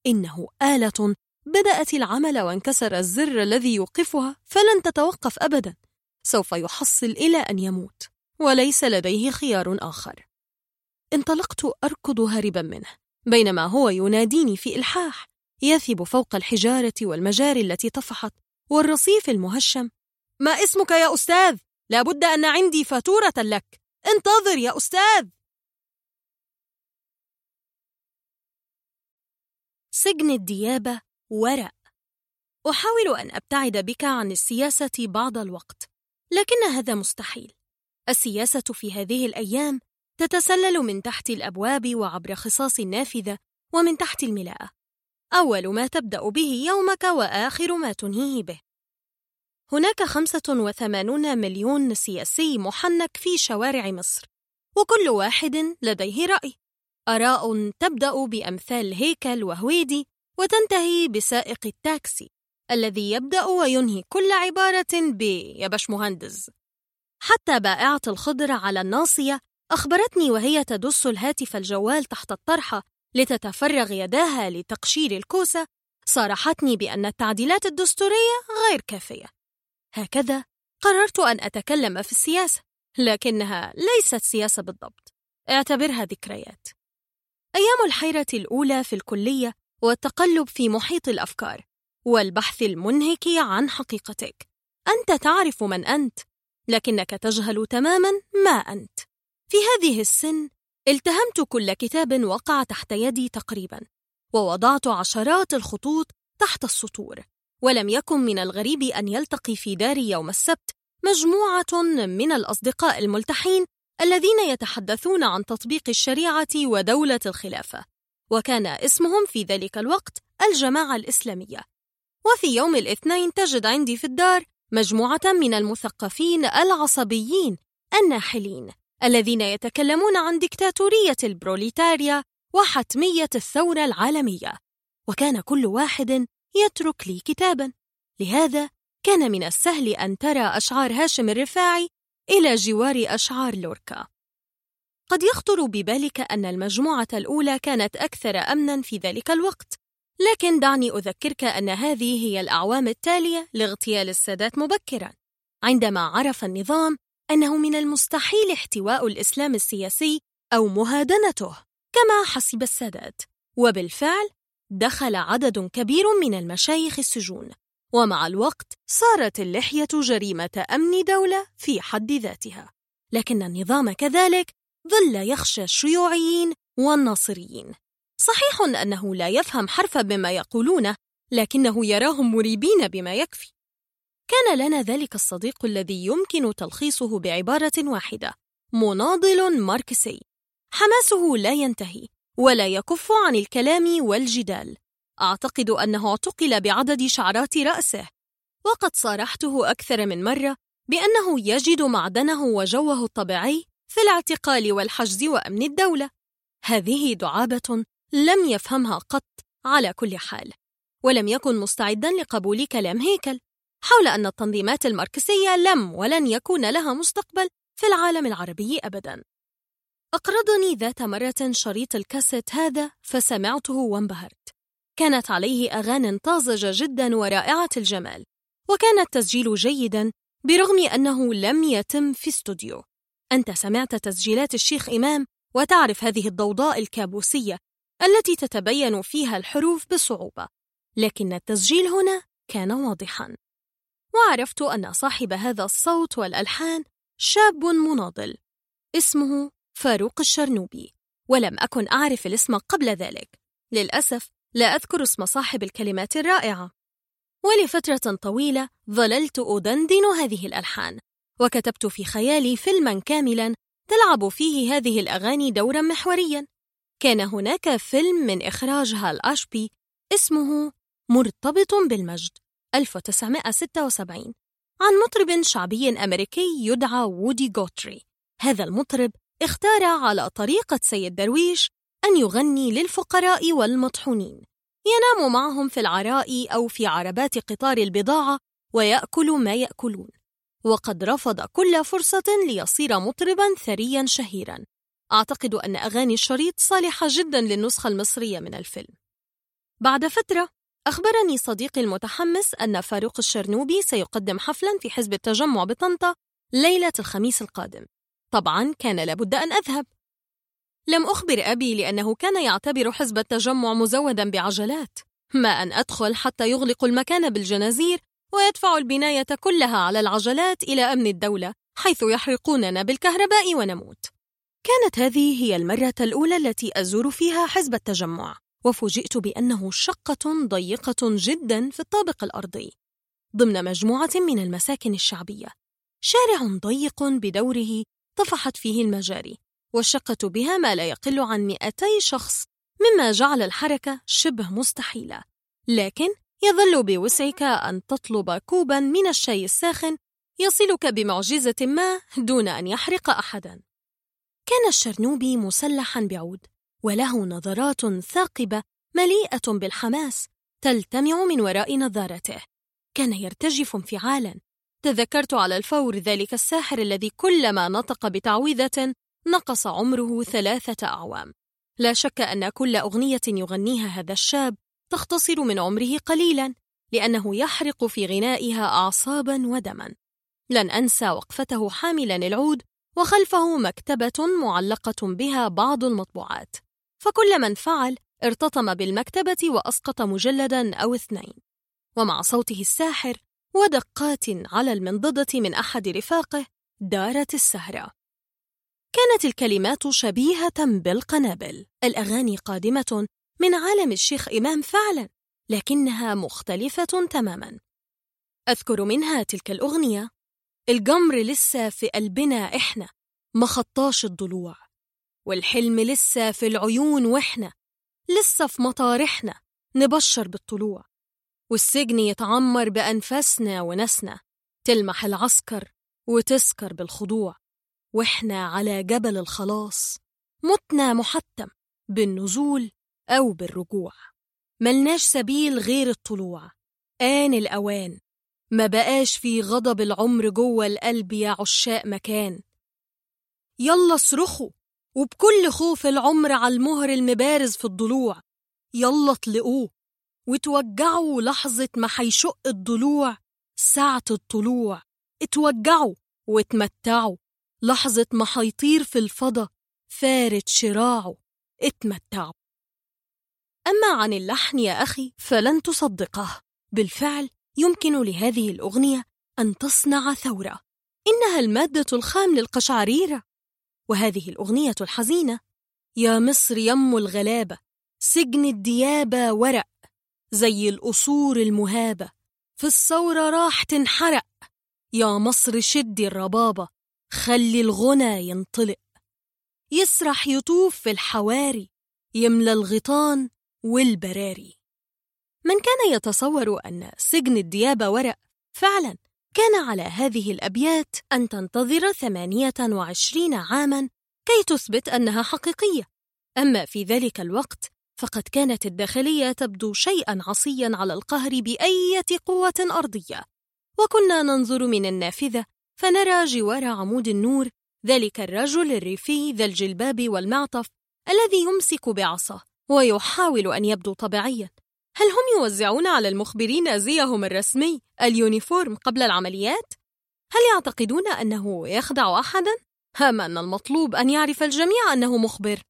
إنه آلة بدأت العمل وانكسر الزر الذي يوقفها فلن تتوقف أبدا. سوف يحصل إلى أن يموت وليس لديه خيار آخر. انطلقت أركض هاربا منه بينما هو يناديني في إلحاح يثب فوق الحجارة والمجاري التي طفحت والرصيف المهشم ما اسمك يا أستاذ؟ لابد أن عندي فاتورة لك. انتظر يا أستاذ. سجن الديابة ورق. أحاول أن أبتعد بك عن السياسة بعض الوقت لكن هذا مستحيل. السياسة في هذه الأيام تتسلل من تحت الأبواب وعبر خصاص النافذة ومن تحت الملاءة. أول ما تبدأ به يومك وآخر ما تنهيه به. هناك 85 مليون سياسي محنك في شوارع مصر وكل واحد لديه رأي. آراء تبدأ بأمثال هيكل وهويدي وتنتهي بسائق التاكسي الذي يبدأ وينهي كل عبارة ب يا باشمهندس حتى بائعة الخضر على الناصية أخبرتني وهي تدس الهاتف الجوال تحت الطرحة لتتفرغ يداها لتقشير الكوسة صارحتني بأن التعديلات الدستورية غير كافية. هكذا قررت أن أتكلم في السياسة لكنها ليست سياسة بالضبط. اعتبرها ذكريات. أيام الحيرة الأولى في الكلية والتقلب في محيط الأفكار والبحث المنهك عن حقيقتك. أنت تعرف من أنت لكنك تجهل تماما ما أنت. في هذه السن التهمت كل كتاب وقع تحت يدي تقريبا ووضعت عشرات الخطوط تحت السطور. ولم يكن من الغريب أن يلتقي في داري يوم السبت مجموعة من الأصدقاء الملتحين الذين يتحدثون عن تطبيق الشريعة ودولة الخلافة وكان اسمهم في ذلك الوقت الجماعة الإسلامية. وفي يوم الاثنين تجد عندي في الدار مجموعة من المثقفين العصبيين الناحلين الذين يتكلمون عن ديكتاتورية البروليتاريا وحتمية الثورة العالمية. وكان كل واحد يترك لي كتابا. لهذا كان من السهل أن ترى أشعار هاشم الرفاعي إلى جوار أشعار لوركا. قد يخطر ببالك أن المجموعة الأولى كانت أكثر أمنا في ذلك الوقت لكن دعني أذكرك أن هذه هي الأعوام التالية لاغتيال السادات مبكرا. عندما عرف النظام أنه من المستحيل احتواء الإسلام السياسي أو مهادنته كما حسب السادات. وبالفعل دخل عدد كبير من المشايخ السجون ومع الوقت صارت اللحية جريمة أمن دولة في حد ذاتها. لكن النظام كذلك ظل يخشى الشيوعيين والناصريين. صحيح أنه لا يفهم حرفا بما يقولونه لكنه يراهم مريبين بما يكفي. كان لنا ذلك الصديق الذي يمكن تلخيصه بعبارة واحدة مناضل ماركسي. حماسه لا ينتهي. ولا يكف عن الكلام والجدال. أعتقد أنه اعتقل بعدد شعرات رأسه. وقد صارحته أكثر من مرة بأنه يجد معدنه وجوه الطبيعي في الاعتقال والحجز وأمن الدولة. هذه دعابة لم يفهمها قط على كل حال. ولم يكن مستعدا لقبول كلام هيكل حول أن التنظيمات الماركسية لم ولن يكون لها مستقبل في العالم العربي أبدا. أقرضني ذات مرة شريط الكاسيت هذا فسمعته وانبهرت. كانت عليه أغان طازجة جدا ورائعة الجمال وكان التسجيل جيدا برغم أنه لم يتم في استوديو. أنت سمعت تسجيلات الشيخ إمام وتعرف هذه الضوضاء الكابوسية التي تتبين فيها الحروف بصعوبة لكن التسجيل هنا كان واضحا. وعرفت أن صاحب هذا الصوت والألحان شاب مناضل اسمه فاروق الشرنوبي ولم أكن أعرف الاسم قبل ذلك. للأسف لا أذكر اسم صاحب الكلمات الرائعة. ولفترة طويلة ظللت أدندن هذه الألحان وكتبت في خيالي فيلما كاملا تلعب فيه هذه الأغاني دورا محوريا. كان هناك فيلم من إخراج هال أشبي اسمه مرتبط بالمجد 1976 عن مطرب شعبي أمريكي يدعى وودي جوتري هذا المطرب اختار على طريقة سيد درويش أن يغني للفقراء والمطحونين. ينام معهم في العراء أو في عربات قطار البضاعة ويأكل ما يأكلون. وقد رفض كل فرصة ليصير مطربا ثريا شهيرا. أعتقد أن أغاني الشريط صالحة جدا للنسخة المصرية من الفيلم. بعد فترة أخبرني صديقي المتحمس أن فاروق الشرنوبي سيقدم حفلا في حزب التجمع بطنطا ليلة الخميس القادم. طبعا كان لابد أن أذهب. لم أخبر أبي لأنه كان يعتبر حزب التجمع مزودا بعجلات. ما أن أدخل حتى يغلق المكان بالجنازير ويدفع البناية كلها على العجلات إلى أمن الدولة حيث يحرقوننا بالكهرباء ونموت. كانت هذه هي المرة الأولى التي أزور فيها حزب التجمع وفوجئت بأنه شقة ضيقة جدا في الطابق الأرضي ضمن مجموعة من المساكن الشعبية. شارع ضيق بدوره طفحت فيه المجاري والشقة بها ما لا يقل عن 200 شخص مما جعل الحركة شبه مستحيلة. لكن يظل بوسعك أن تطلب كوبا من الشاي الساخن يصلك بمعجزة ما دون أن يحرق أحدا. كان الشرنوبي مسلحا بعود وله نظرات ثاقبة مليئة بالحماس تلتمع من وراء نظارته. كان يرتجف انفعالا تذكرت على الفور ذلك الساحر الذي كلما نطق بتعويذة نقص عمره ثلاثة أعوام. لا شك أن كل أغنية يغنيها هذا الشاب تختصر من عمره قليلا لأنه يحرق في غنائها أعصابا ودما. لن أنسى وقفته حاملا العود وخلفه مكتبة معلقة بها بعض المطبوعات. فكل من فعل ارتطم بالمكتبة وأسقط مجلدا أو اثنين. ومع صوته الساحر ودقات على المنضدة من أحد رفاقه دارت السهرة. كانت الكلمات شبيهة بالقنابل. الأغاني قادمة من عالم الشيخ إمام فعلا لكنها مختلفة تماما. أذكر منها تلك الأغنية الجمر لسه في قلبنا إحنا ما خطاش الضلوع. والحلم لسه في العيون وإحنا لسه في مطارحنا نبشر بالطلوع. والسجن يتعمر بأنفاسنا ونسنا تلمح العسكر وتسكر بالخضوع. وإحنا على جبل الخلاص متنا محتم بالنزول أو بالرجوع. ملناش سبيل غير الطلوع. آن الأوان. ما بقاش في غضب العمر جوه القلب يا عشاق مكان. يلا اصرخوا وبكل خوف العمر على المهر المبارز في الضلوع. يلا اطلقوه. وتوجعوا لحظة ما حيشق الضلوع ساعة الطلوع. اتوجعوا واتمتعوا. لحظة ما حيطير في الفضا فارد شراعه. اتمتعوا. أما عن اللحن يا أخي فلن تصدقه. بالفعل يمكن لهذه الأغنية أن تصنع ثورة. إنها المادة الخام للقشعريرة. وهذه الأغنية الحزينة يا مصر يم الغلابة سجن الديابة ورق. زي القصور المهابة. في الثورة راح تنحرق. يا مصر شدي الربابة. خلي الغنى ينطلق. يسرح يطوف في الحواري. يملى الغيطان والبراري. من كان يتصور أن سجن الديابة ورق فعلا كان على هذه الأبيات أن تنتظر ثمانية وعشرين عاما كي تثبت أنها حقيقية. أما في ذلك الوقت فقد كانت الداخلية تبدو شيئا عصيا على القهر بأية قوة أرضية وكنا ننظر من النافذة فنرى جوار عمود النور ذلك الرجل الريفي ذا الجلباب والمعطف الذي يمسك بعصاه ويحاول أن يبدو طبيعيا هل هم يوزعون على المخبرين زيهم الرسمي ال uniform قبل العمليات؟ هل يعتقدون أنه يخدع أحدا؟ المهم أن المطلوب أن يعرف الجميع أنه مخبر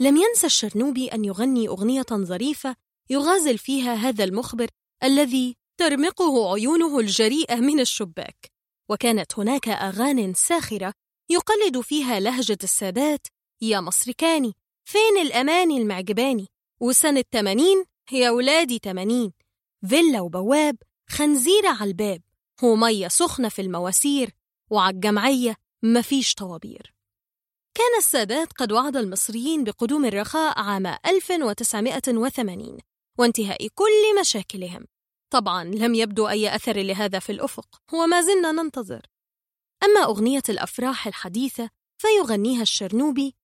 لم ينسى الشرنوبي أن يغني أغنية ظريفة يغازل فيها هذا المخبر الذي ترمقه عيونه الجريئة من الشباك. وكانت هناك أغان ساخرة يقلد فيها لهجة السادات يا مصركاني فين الأماني المعجباني؟ وسنة تمانين يا ولادي تمانين. فيلا وبواب خنزيرة على الباب. هو مية سخنة في المواسير وعالجمعية مفيش طوابير. كان السادات قد وعد المصريين بقدوم الرخاء عام 1980 وانتهاء كل مشاكلهم. طبعا لم يبدو أي أثر لهذا في الأفق وما زلنا ننتظر. أما أغنية الأفراح الحديثة فيغنيها الشرنوبي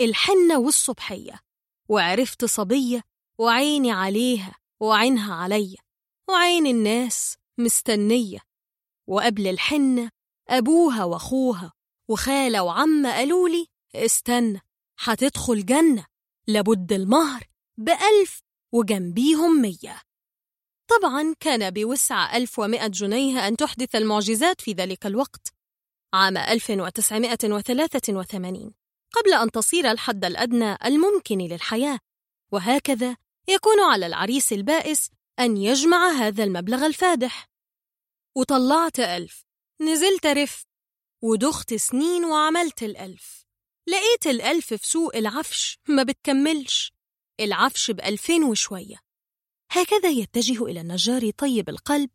الحنة والصبحية وعرفت صبية وعيني عليها وعينها عليا وعين الناس مستنية وقبل الحنة أبوها وأخوها. وخالة وعم قالوا لي استنى هتدخل جنة لابد المهر بألف وجنبيهم مية. طبعا كان بوسع 1100 جنيه أن تحدث المعجزات في ذلك الوقت عام 1983 قبل أن تصير الحد الأدنى الممكن للحياة. وهكذا يكون على العريس البائس أن يجمع هذا المبلغ الفادح. وطلعت ألف. نزلت رف. ودخت سنين وعملت الألف. لقيت الألف في سوق العفش ما بتكملش. العفش بألفين وشوية. هكذا يتجه إلى النجار طيب القلب.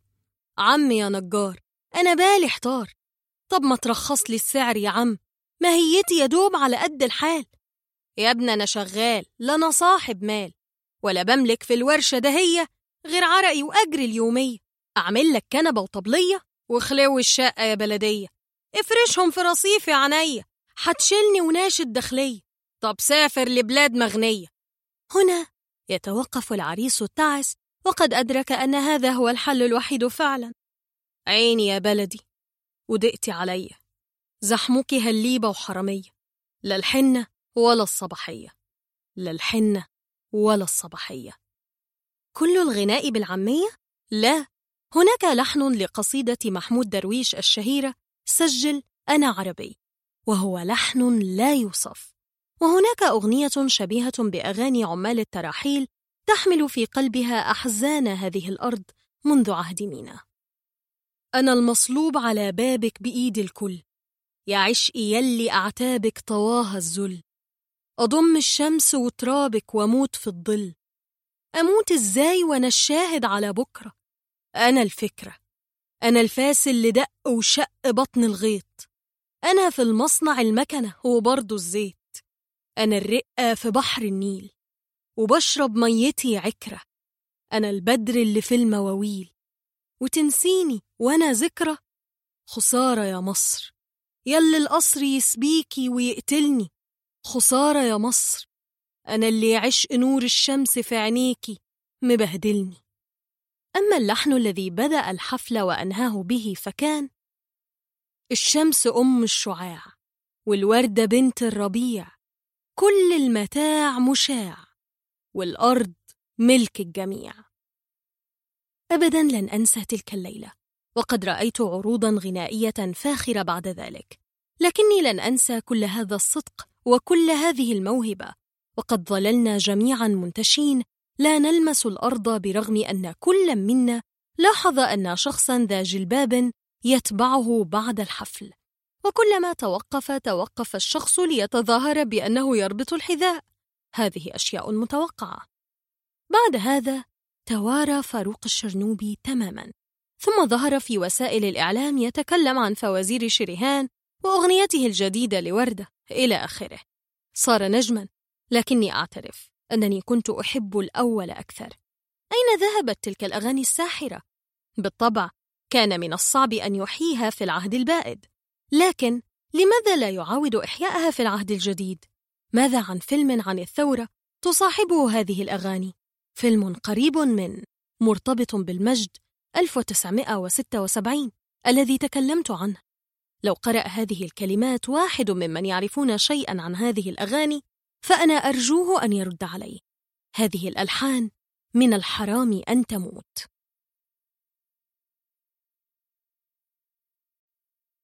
عم يا نجار أنا بالي احتار طب ما ترخص لي السعر يا عم. ماهيتي يا دوب على قد الحال. يا ابن أنا شغال لا أنا صاحب مال. ولا بملك في الورشة دهية غير عرقي وأجري اليومية. أعمل لك كنبة وطبلية وخلو الشقة يا بلدية. افرشهم في رصيف يا عينيا هتشيلني وناشد داخلية طب سافر لبلاد مغنية. هنا يتوقف العريس التعس وقد أدرك أن هذا هو الحل الوحيد فعلا. عيني يا بلدي ودقتي عليا زحمك هليبة وحرمية لا الحنة ولا الصباحية. لا الحنة ولا الصباحية. كل الغناء بالعامية؟ لا. هناك لحن لقصيدة محمود درويش الشهيرة سجل أنا عربي. وهو لحن لا يوصف. وهناك أغنية شبيهة بأغاني عمال التراحيل تحمل في قلبها أحزان هذه الأرض منذ عهد مينا. أنا المصلوب على بابك بإيد الكل. يا عشقي يلي أعتابك طواها الذل. أضم الشمس وترابك وأموت في الظل. أموت إزاي وأنا الشاهد على بكرة؟ أنا الفكرة. أنا الفاس اللي دق وشق بطن الغيط. أنا في المصنع المكنة وبرضه الزيت. أنا الرقة في بحر النيل وبشرب ميتي عكرة. أنا البدر اللي في المواويل. وتنسيني وأنا ذكرى؟ خسارة يا مصر. يلي القصر يسبيكي ويقتلني. خسارة يا مصر. أنا اللي عشق نور الشمس في عينيكي مبهدلني. أما اللحن الذي بدأ الحفل وأنهاه به فكان الشمس أم الشعاع والوردة بنت الربيع كل المتاع مشاع والأرض ملك الجميع. أبدا لن أنسى تلك الليلة وقد رأيت عروضا غنائية فاخرة بعد ذلك لكني لن أنسى كل هذا الصدق وكل هذه الموهبة وقد ظللنا جميعا منتشين لا نلمس الأرض برغم أن كل منا لاحظ أن شخصا ذا جلباب يتبعه بعد الحفل. وكلما توقف توقف الشخص ليتظاهر بأنه يربط الحذاء. هذه أشياء متوقعة. بعد هذا توارى فاروق الشرنوبي تماما. ثم ظهر في وسائل الإعلام يتكلم عن فوازير شريهان وأغنيته الجديدة لوردة إلى آخره. صار نجما لكني أعترف. أنني كنت أحب الأول أكثر أين ذهبت تلك الأغاني الساحرة؟ بالطبع كان من الصعب أن يحييها في العهد البائد لكن لماذا لا يعاود إحياءها في العهد الجديد؟ ماذا عن فيلم عن الثورة تصاحبه هذه الأغاني؟ فيلم قريب من مرتبط بالمجد 1976 الذي تكلمت عنه لو قرأ هذه الكلمات واحد ممن يعرفون شيئا عن هذه الأغاني فأنا أرجوه أن يرد علي. هذه الألحان من الحرام أن تموت.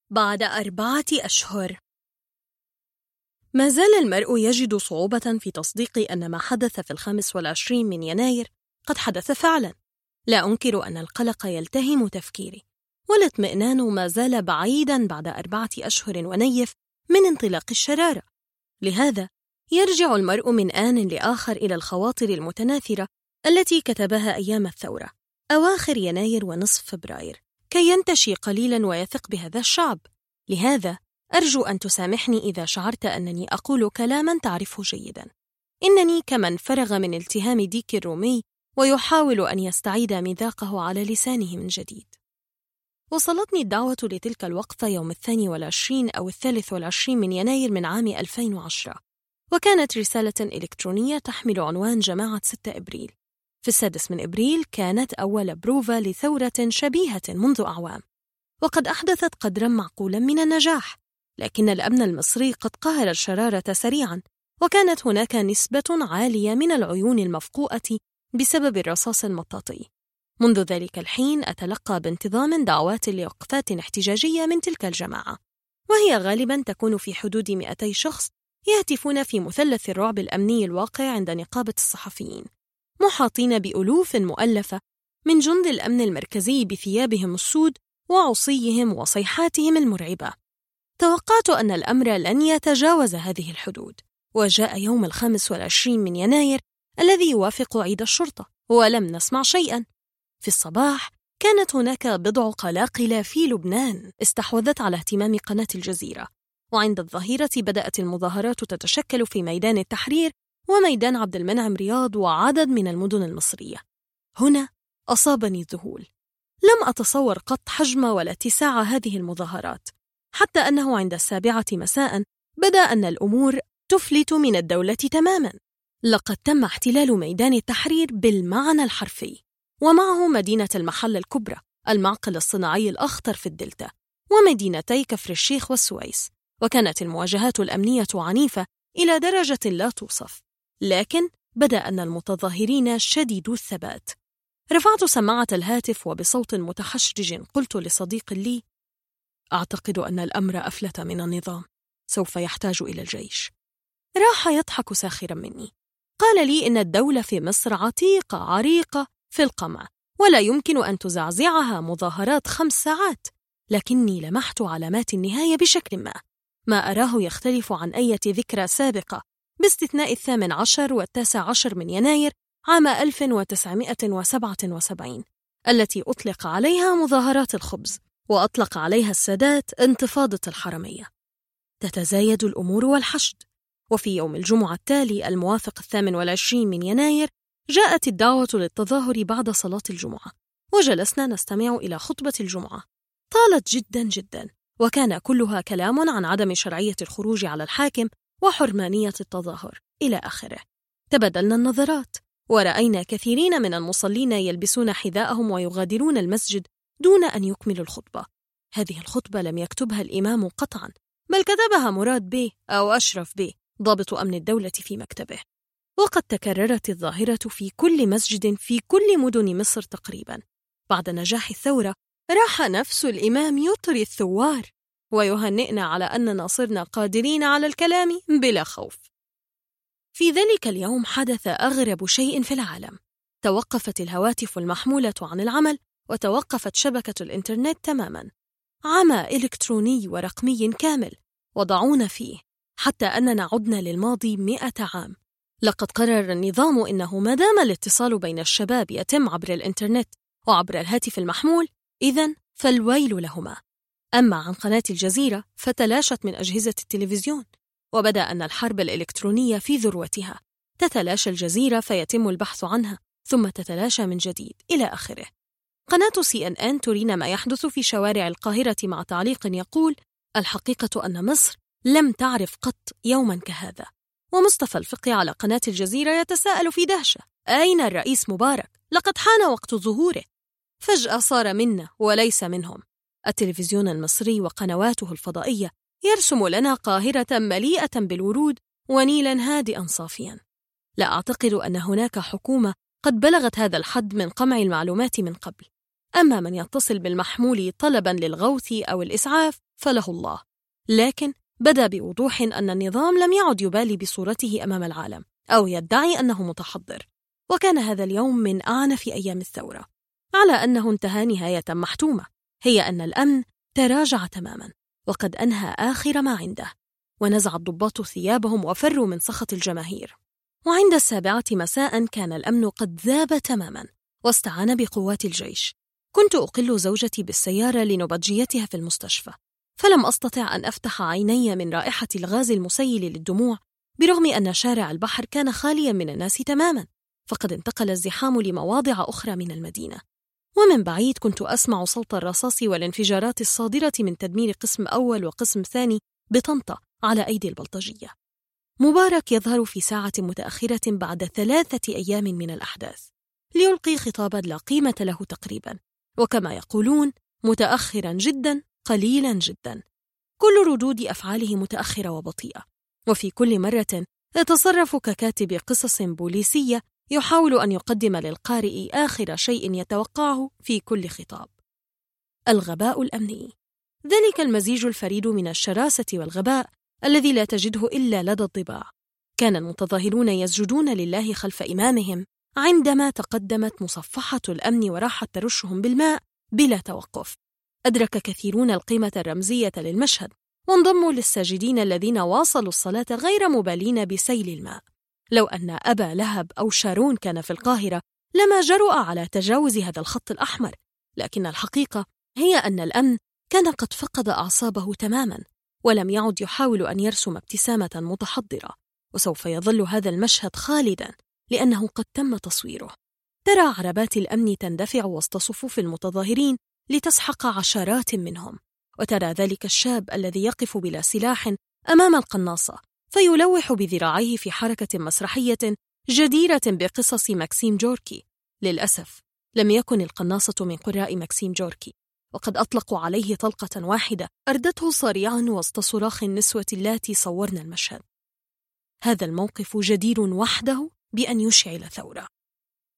بعد أربعة أشهر. ما زال المرء يجد صعوبة في تصديق أن ما حدث في الخامس والعشرين من يناير قد حدث فعلا. لا أنكر أن القلق يلتهم تفكيري. والاطمئنان ما زال بعيدا بعد أربعة أشهر ونيف من انطلاق الشرارة. لهذا يرجع المرء من آن لآخر إلى الخواطر المتناثرة التي كتبها أيام الثورة أواخر يناير ونصف فبراير كي ينتشي قليلا ويثق بهذا الشعب. لهذا أرجو أن تسامحني إذا شعرت أنني أقول كلاما تعرفه جيدا. إنني كمن فرغ من التهام ديك الرومي ويحاول أن يستعيد ميثاقه على لسانه من جديد. وصلتني الدعوة لتلك الوقفة يوم الثاني والعشرين أو الثالث والعشرين من يناير من عام 2010 وكانت رسالة إلكترونية تحمل عنوان جماعة 6 إبريل. في السادس من إبريل كانت أول بروفا لثورة شبيهة منذ أعوام. وقد أحدثت قدرا معقولا من النجاح لكن الأمن المصري قد قهر الشرارة سريعا وكانت هناك نسبة عالية من العيون المفقوءة بسبب الرصاص المطاطي. منذ ذلك الحين أتلقى بانتظام دعوات لوقفات احتجاجية من تلك الجماعة وهي غالبا تكون في حدود 200 شخص يهتفون في مثلث الرعب الأمني الواقع عند نقابة الصحفيين محاطين بألوف مؤلفة من جند الأمن المركزي بثيابهم السود وعصيهم وصيحاتهم المرعبة. توقعت أن الأمر لن يتجاوز هذه الحدود وجاء يوم الخامس والعشرين من يناير الذي يوافق عيد الشرطة ولم نسمع شيئا. في الصباح كانت هناك بضع قلاقل في لبنان استحوذت على اهتمام قناة الجزيرة. وعند الظهيرة بدأت المظاهرات تتشكل في ميدان التحرير وميدان عبد المنعم رياض وعدد من المدن المصرية. هنا أصابني الذهول لم أتصور قط حجم ولا اتساع هذه المظاهرات حتى أنه عند السابعة مساء بدأ أن الأمور تفلت من الدولة تماما. لقد تم احتلال ميدان التحرير بالمعنى الحرفي ومعه مدينة المحل الكبرى المعقل الصناعي الأخطر في الدلتا ومدينتي كفر الشيخ والسويس وكانت المواجهات الأمنية عنيفة إلى درجة لا توصف. لكن بدأ أن المتظاهرين شديدو الثبات. رفعت سماعة الهاتف وبصوت متحشرج قلت لصديق لي أعتقد أن الأمر أفلت من النظام. سوف يحتاج إلى الجيش. راح يضحك ساخرا مني. قال لي إن الدولة في مصر عتيقة عريقة في القمع ولا يمكن أن تزعزعها مظاهرات خمس ساعات لكني لمحت علامات النهاية بشكل ما. ما أراه يختلف عن أي ذكرى سابقة. باستثناء الثامن عشر والتاسع عشر من يناير عام 1977 التي أطلق عليها مظاهرات الخبز وأطلق عليها السادات انتفاضة الحرمية. تتزايد الأمور والحشد. وفي يوم الجمعة التالي الموافق الثامن والعشرين من يناير جاءت الدعوة للتظاهر بعد صلاة الجمعة وجلسنا نستمع إلى خطبة الجمعة. طالت جدا جدا. وكان كلها كلام عن عدم شرعية الخروج على الحاكم وحرمانية التظاهر. إلى آخره. تبادلنا النظرات. ورأينا كثيرين من المصلين يلبسون حذاءهم ويغادرون المسجد دون أن يكملوا الخطبة. هذه الخطبة لم يكتبها الإمام قطعا بل كتبها مراد بيه أو أشرف بيه ضابط أمن الدولة في مكتبه. وقد تكررت الظاهرة في كل مسجد في كل مدن مصر تقريبا. بعد نجاح الثورة راح نفس الإمام يطري الثوار ويهنئنا على أننا صرنا قادرين على الكلام بلا خوف. في ذلك اليوم حدث أغرب شيء في العالم. توقفت الهواتف المحمولة عن العمل وتوقفت شبكة الإنترنت تماما. عمى إلكتروني ورقمي كامل وضعونا فيه حتى أننا عدنا للماضي مئة عام. لقد قرر النظام إنه ما دام الاتصال بين الشباب يتم عبر الإنترنت وعبر الهاتف المحمول إذا فالويل لهما. أما عن قناة الجزيرة فتلاشت من أجهزة التلفزيون وبدأ أن الحرب الإلكترونية في ذروتها. تتلاشى الجزيرة فيتم البحث عنها ثم تتلاشى من جديد إلى آخره. قناة سي إن إن ترينا ما يحدث في شوارع القاهرة مع تعليق يقول الحقيقة أن مصر لم تعرف قط يوما كهذا. ومصطفى الفقي على قناة الجزيرة يتساءل في دهشة أين الرئيس مبارك؟ لقد حان وقت ظهوره. فجأة صار منا وليس منهم. التلفزيون المصري وقنواته الفضائية يرسم لنا قاهرة مليئة بالورود ونيلا هادئا صافيا. لا أعتقد أن هناك حكومة قد بلغت هذا الحد من قمع المعلومات من قبل. أما من يتصل بالمحمول طلبا للغوث أو الإسعاف فله الله. لكن بدا بوضوح أن النظام لم يعد يبالي بصورته أمام العالم أو يدعي أنه متحضر. وكان هذا اليوم من أعنف أيام الثورة. على أنه انتهى نهاية محتومة. هي أن الأمن تراجع تماما وقد أنهى آخر ما عنده. ونزع الضباط ثيابهم وفروا من سخط الجماهير. وعند السابعة مساء كان الأمن قد ذاب تماما واستعان بقوات الجيش. كنت أقل زوجتي بالسيارة لنبجيتها في المستشفى. فلم أستطع أن أفتح عيني من رائحة الغاز المسيل للدموع برغم أن شارع البحر كان خاليا من الناس تماما. فقد انتقل الزحام لمواضع أخرى من المدينة. ومن بعيد كنت أسمع صوت الرصاص والانفجارات الصادرة من تدمير قسم أول وقسم ثاني بطنطا على أيدي البلطجية. مبارك يظهر في ساعة متأخرة بعد ثلاثة أيام من الأحداث. ليلقي خطابا لا قيمة له تقريبا. وكما يقولون متأخرا جدا قليلا جدا. كل ردود أفعاله متأخرة وبطيئة. وفي كل مرة يتصرف ككاتب قصص بوليسية يحاول أن يقدم للقارئ آخر شيء يتوقعه في كل خطاب. الغباء الأمني. ذلك المزيج الفريد من الشراسة والغباء الذي لا تجده إلا لدى الضباع كان المتظاهرون يسجدون لله خلف إمامهم عندما تقدمت مصفحة الأمن وراحت ترشهم بالماء بلا توقف. أدرك كثيرون القيمة الرمزية للمشهد وانضموا للساجدين الذين واصلوا الصلاة غير مبالين بسيل الماء. لو أن أبا لهب أو شارون كان في القاهرة لما جرؤ على تجاوز هذا الخط الأحمر لكن الحقيقة هي أن الأمن كان قد فقد أعصابه تماما ولم يعد يحاول أن يرسم ابتسامة متحضرة وسوف يظل هذا المشهد خالدا لأنه قد تم تصويره. ترى عربات الأمن تندفع وسط صفوف المتظاهرين لتسحق عشرات منهم وترى ذلك الشاب الذي يقف بلا سلاح أمام القناصة فيلوح بذراعيه في حركة مسرحية جديرة بقصص ماكسيم جوركي. للأسف لم يكن القناصة من قراء ماكسيم جوركي وقد أطلقوا عليه طلقة واحدة أردته صريعا وسط صراخ النسوة اللاتي صورن المشهد. هذا الموقف جدير وحده بأن يشعل ثورة.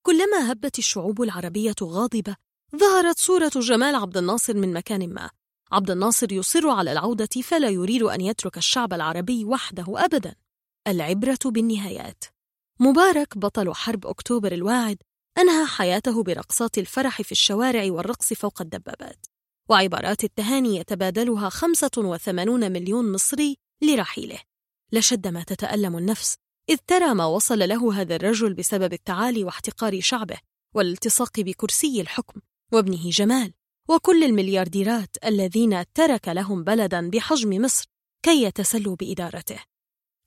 كلما هبت الشعوب العربية غاضبة ظهرت صورة جمال عبد الناصر من مكان ما. عبد الناصر يصر على العودة فلا يريد أن يترك الشعب العربي وحده أبدا. العبرة بالنهايات. مبارك بطل حرب أكتوبر الواعد أنهى حياته برقصات الفرح في الشوارع والرقص فوق الدبابات. وعبارات التهاني يتبادلها 85 مليون مصري لرحيله. لشد ما تتألم النفس إذ ترى ما وصل له هذا الرجل بسبب التعالي واحتقار شعبه والالتصاق بكرسي الحكم وابنه جمال. وكل المليارديرات الذين ترك لهم بلدا بحجم مصر كي يتسلوا بإدارته.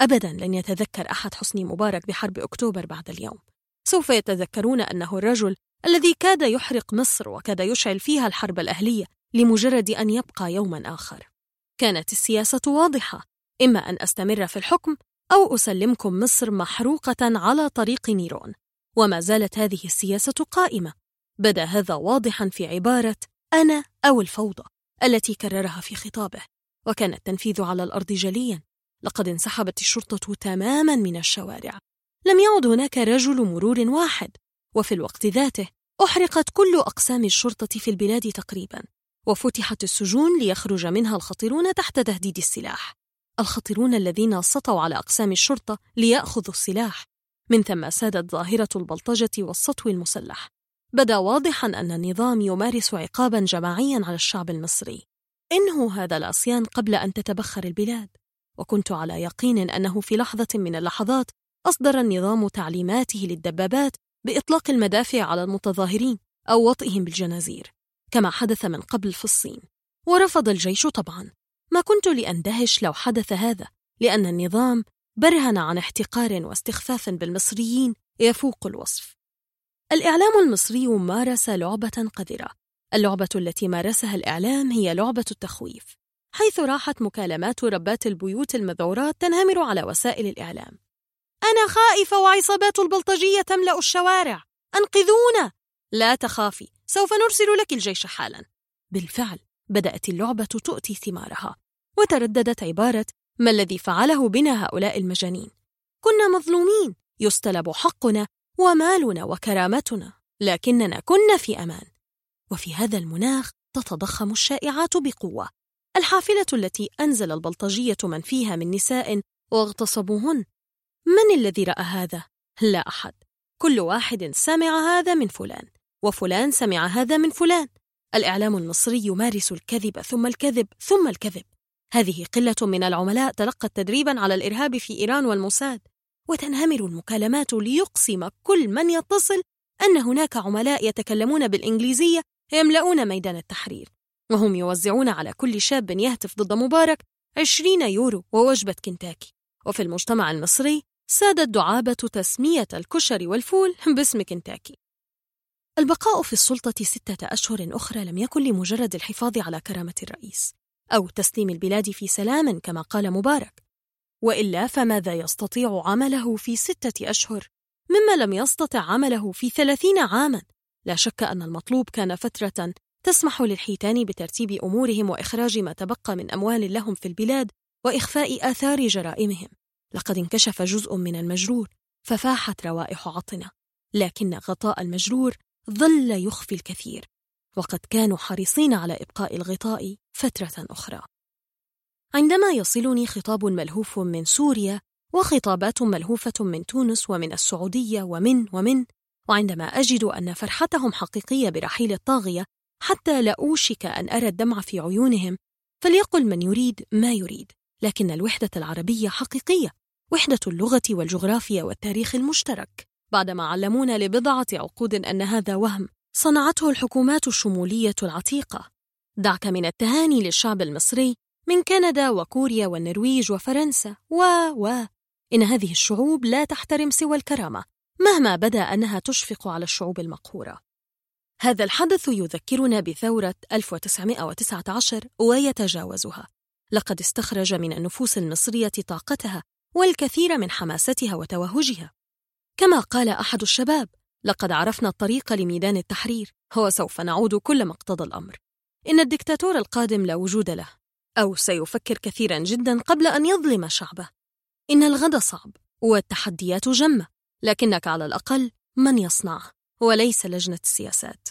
أبدا لن يتذكر أحد حسني مبارك بحرب أكتوبر بعد اليوم. سوف يتذكرون أنه الرجل الذي كاد يحرق مصر وكاد يشعل فيها الحرب الأهلية لمجرد أن يبقى يوما آخر. كانت السياسة واضحة. إما أن أستمر في الحكم أو أسلمكم مصر محروقة على طريق نيرون. وما زالت هذه السياسة قائمة. بدأ هذا واضحا في عبارة أنا أو الفوضى التي كررها في خطابه وكان التنفيذ على الأرض جليا. لقد انسحبت الشرطة تماما من الشوارع. لم يعد هناك رجل مرور واحد وفي الوقت ذاته أحرقت كل أقسام الشرطة في البلاد تقريبا وفتحت السجون ليخرج منها الخطرون تحت تهديد السلاح. الخطرون الذين سطوا على أقسام الشرطة ليأخذوا السلاح. من ثم سادت ظاهرة البلطجة والسطو المسلح. بدا واضحا أن النظام يمارس عقابا جماعيا على الشعب المصري. إنهوا هذا العصيان قبل أن تتبخر البلاد. وكنت على يقين أنه في لحظة من اللحظات أصدر النظام تعليماته للدبابات بإطلاق المدافع على المتظاهرين أو وطئهم بالجنازير كما حدث من قبل في الصين. ورفض الجيش طبعا. ما كنت لأندهش لو حدث هذا لأن النظام برهن عن احتقار واستخفاف بالمصريين يفوق الوصف. الإعلام المصري مارس لعبة قذرة. اللعبة التي مارسها الإعلام هي لعبة التخويف حيث راحت مكالمات ربات البيوت المذعورات تنهمر على وسائل الإعلام. أنا خائفة وعصابات البلطجية تملأ الشوارع. أنقذونا! لا تخافي سوف نرسل لك الجيش حالا. بالفعل بدأت اللعبة تؤتي ثمارها وترددت عبارة ما الذي فعله بنا هؤلاء المجانين؟ كنا مظلومين. يستلب حقنا ومالنا وكرامتنا لكننا كنا في أمان. وفي هذا المناخ تتضخم الشائعات بقوة. الحافلة التي أنزل البلطجية من فيها من نساء واغتصبوهن. من الذي رأى هذا؟ لا أحد. كل واحد سمع هذا من فلان وفلان سمع هذا من فلان. الإعلام المصري يمارس الكذب ثم الكذب ثم الكذب. هذه قلة من العملاء تلقت تدريبا على الإرهاب في إيران والموساد. وتنهمر المكالمات ليقسم كل من يتصل أن هناك عملاء يتكلمون بالإنجليزية يملؤون ميدان التحرير وهم يوزعون على كل شاب يهتف ضد مبارك عشرين يورو ووجبة كنتاكي. وفي المجتمع المصري سادت دعابة تسمية الكشري والفول باسم كنتاكي. البقاء في السلطة ستة أشهر أخرى لم يكن لمجرد الحفاظ على كرامة الرئيس أو تسليم البلاد في سلام كما قال مبارك. وإلا فماذا يستطيع عمله في ستة أشهر؟ مما لم يستطع عمله في ثلاثين عاما. لا شك أن المطلوب كان فترة تسمح للحيتان بترتيب أمورهم وإخراج ما تبقى من أموال لهم في البلاد وإخفاء آثار جرائمهم. لقد انكشف جزء من المجرور ففاحت روائح عطنة. لكن غطاء المجرور ظل يخفي الكثير. وقد كانوا حريصين على إبقاء الغطاء فترة أخرى. عندما يصلني خطاب ملهوف من سوريا وخطابات ملهوفة من تونس ومن السعودية ومن ومن وعندما أجد أن فرحتهم حقيقية برحيل الطاغية حتى لا أوشك أن أرى الدمع في عيونهم فليقل من يريد ما يريد لكن الوحدة العربية حقيقية وحدة اللغة والجغرافيا والتاريخ المشترك. بعدما علمونا لبضعة عقود أن هذا وهم صنعته الحكومات الشمولية العتيقة. دعك من التهاني للشعب المصري من كندا وكوريا والنرويج وفرنسا و و. إن هذه الشعوب لا تحترم سوى الكرامة مهما بدأ أنها تشفق على الشعوب المقهورة. هذا الحدث يذكرنا بثورة 1919 ويتجاوزها. لقد استخرج من النفوس المصرية طاقتها والكثير من حماستها وتوهجها. كما قال أحد الشباب لقد عرفنا الطريق لميدان التحرير هو سوف نعود كل ما اقتضى الأمر. إن الدكتاتور القادم لا وجود له. أو سيفكر كثيرا جدا قبل أن يظلم شعبه. إن الغد صعب والتحديات جمة لكنك على الأقل من يصنعه وليس لجنة السياسات.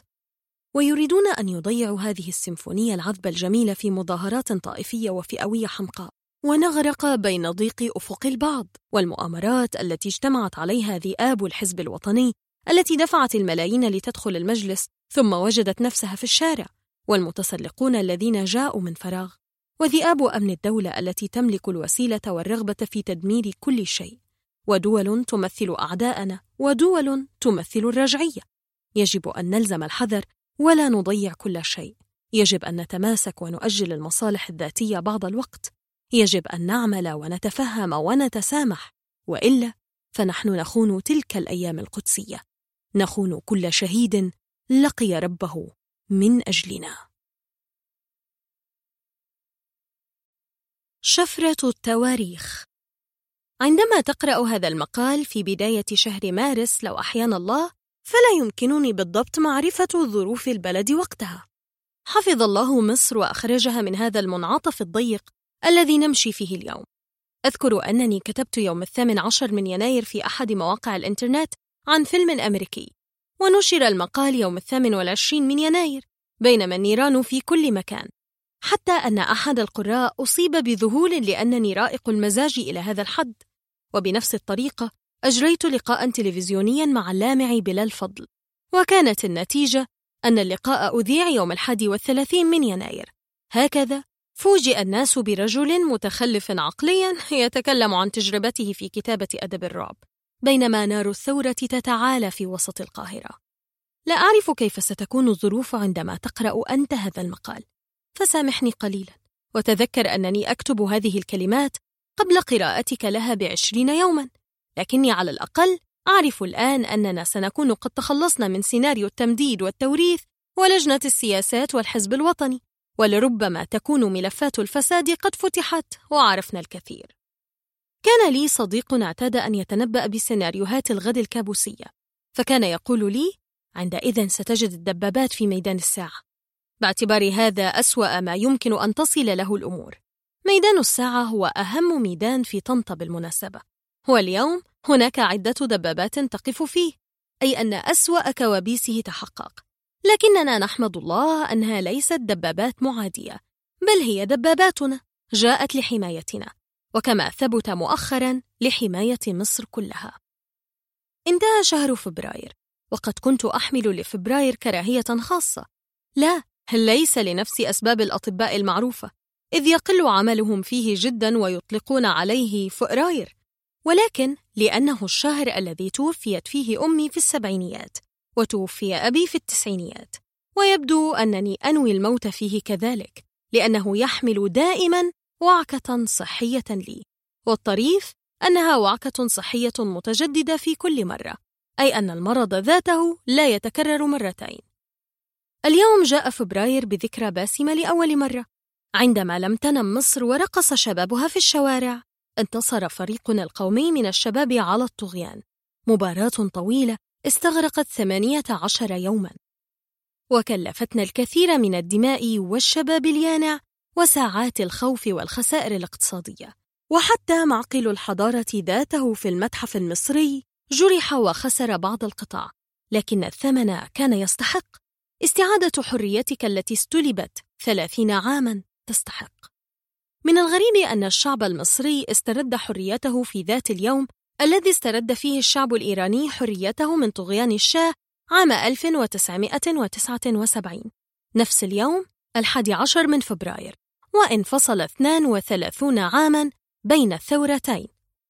ويريدون أن يضيعوا هذه السيمفونية العذبة الجميلة في مظاهرات طائفية وفئوية حمقاء. ونغرق بين ضيق أفق البعض والمؤامرات التي اجتمعت عليها ذئاب الحزب الوطني التي دفعت الملايين لتدخل المجلس ثم وجدت نفسها في الشارع والمتسلقون الذين جاءوا من فراغ. وذئاب أمن الدولة التي تملك الوسيلة والرغبة في تدمير كل شيء. ودول تمثل أعداءنا ودول تمثل الرجعية. يجب أن نلزم الحذر ولا نضيع كل شيء. يجب أن نتماسك ونؤجل المصالح الذاتية بعض الوقت. يجب أن نعمل ونتفهم ونتسامح. وإلا فنحن نخون تلك الأيام القدسية. نخون كل شهيد لقي ربه من أجلنا. شفرة التواريخ. عندما تقرأ هذا المقال في بداية شهر مارس لو أحيانا الله فلا يمكنني بالضبط معرفة ظروف البلد وقتها. حفظ الله مصر وأخرجها من هذا المنعطف الضيق الذي نمشي فيه اليوم. أذكر أنني كتبت يوم الثامن عشر من يناير في أحد مواقع الإنترنت عن فيلم أمريكي. ونشر المقال يوم الثامن والعشرين من يناير بينما النيران في كل مكان. حتى أن أحد القراء أصيب بذهول لأنني رائق المزاج إلى هذا الحد. وبنفس الطريقة أجريت لقاء تلفزيونيا مع اللامع بلال فضل وكانت النتيجة أن اللقاء أذيع يوم الحادي والثلاثين من يناير. هكذا فوجئ الناس برجل متخلف عقليا يتكلم عن تجربته في كتابة أدب الرعب بينما نار الثورة تتعالى في وسط القاهرة. لا أعرف كيف ستكون الظروف عندما تقرأ أنت هذا المقال. فسامحني قليلا. وتذكر أنني أكتب هذه الكلمات قبل قراءتك لها بعشرين يوما. لكني على الأقل أعرف الآن أننا سنكون قد تخلصنا من سيناريو التمديد والتوريث ولجنة السياسات والحزب الوطني. ولربما تكون ملفات الفساد قد فتحت وعرفنا الكثير. كان لي صديق اعتاد أن يتنبأ بسيناريوهات الغد الكابوسية. فكان يقول لي عندئذ ستجد الدبابات في ميدان الساعة. باعتبار هذا أسوأ ما يمكن أن تصل له الأمور. ميدان الساعة هو أهم ميدان في طنطا بالمناسبة واليوم هناك عدة دبابات تقف فيه أي أن أسوأ كوابيسه تحقق. لكننا نحمد الله أنها ليست دبابات معادية بل هي دباباتنا جاءت لحمايتنا وكما ثبت مؤخرا لحماية مصر كلها. انتهى شهر فبراير وقد كنت أحمل لفبراير كراهية خاصة. لا ليس لنفس أسباب الأطباء المعروفة؟ إذ يقل عملهم فيه جدا ويطلقون عليه فؤراير. ولكن لأنه الشهر الذي توفيت فيه أمي في السبعينيات وتوفي أبي في التسعينيات. ويبدو أنني أنوي الموت فيه كذلك لأنه يحمل دائما وعكة صحية لي. والطريف أنها وعكة صحية متجددة في كل مرة أي أن المرض ذاته لا يتكرر مرتين. اليوم جاء فبراير بذكرى باسمة لأول مرة. عندما لم تنم مصر ورقص شبابها في الشوارع انتصر فريقنا القومي من الشباب على الطغيان. مباراة طويلة استغرقت ثمانية عشر يوما. وكلفتنا الكثير من الدماء والشباب اليانع وساعات الخوف والخسائر الاقتصادية. وحتى معقل الحضارة ذاته في المتحف المصري جرح وخسر بعض القطع لكن الثمن كان يستحق. استعادة حريتك التي استلبت ثلاثين عاما تستحق. من الغريب أن الشعب المصري استرد حريته في ذات اليوم الذي استرد فيه الشعب الإيراني حريته من طغيان الشاه عام 1979 نفس اليوم الحادي عشر من فبراير وانفصل 32 عاما بين الثورتين.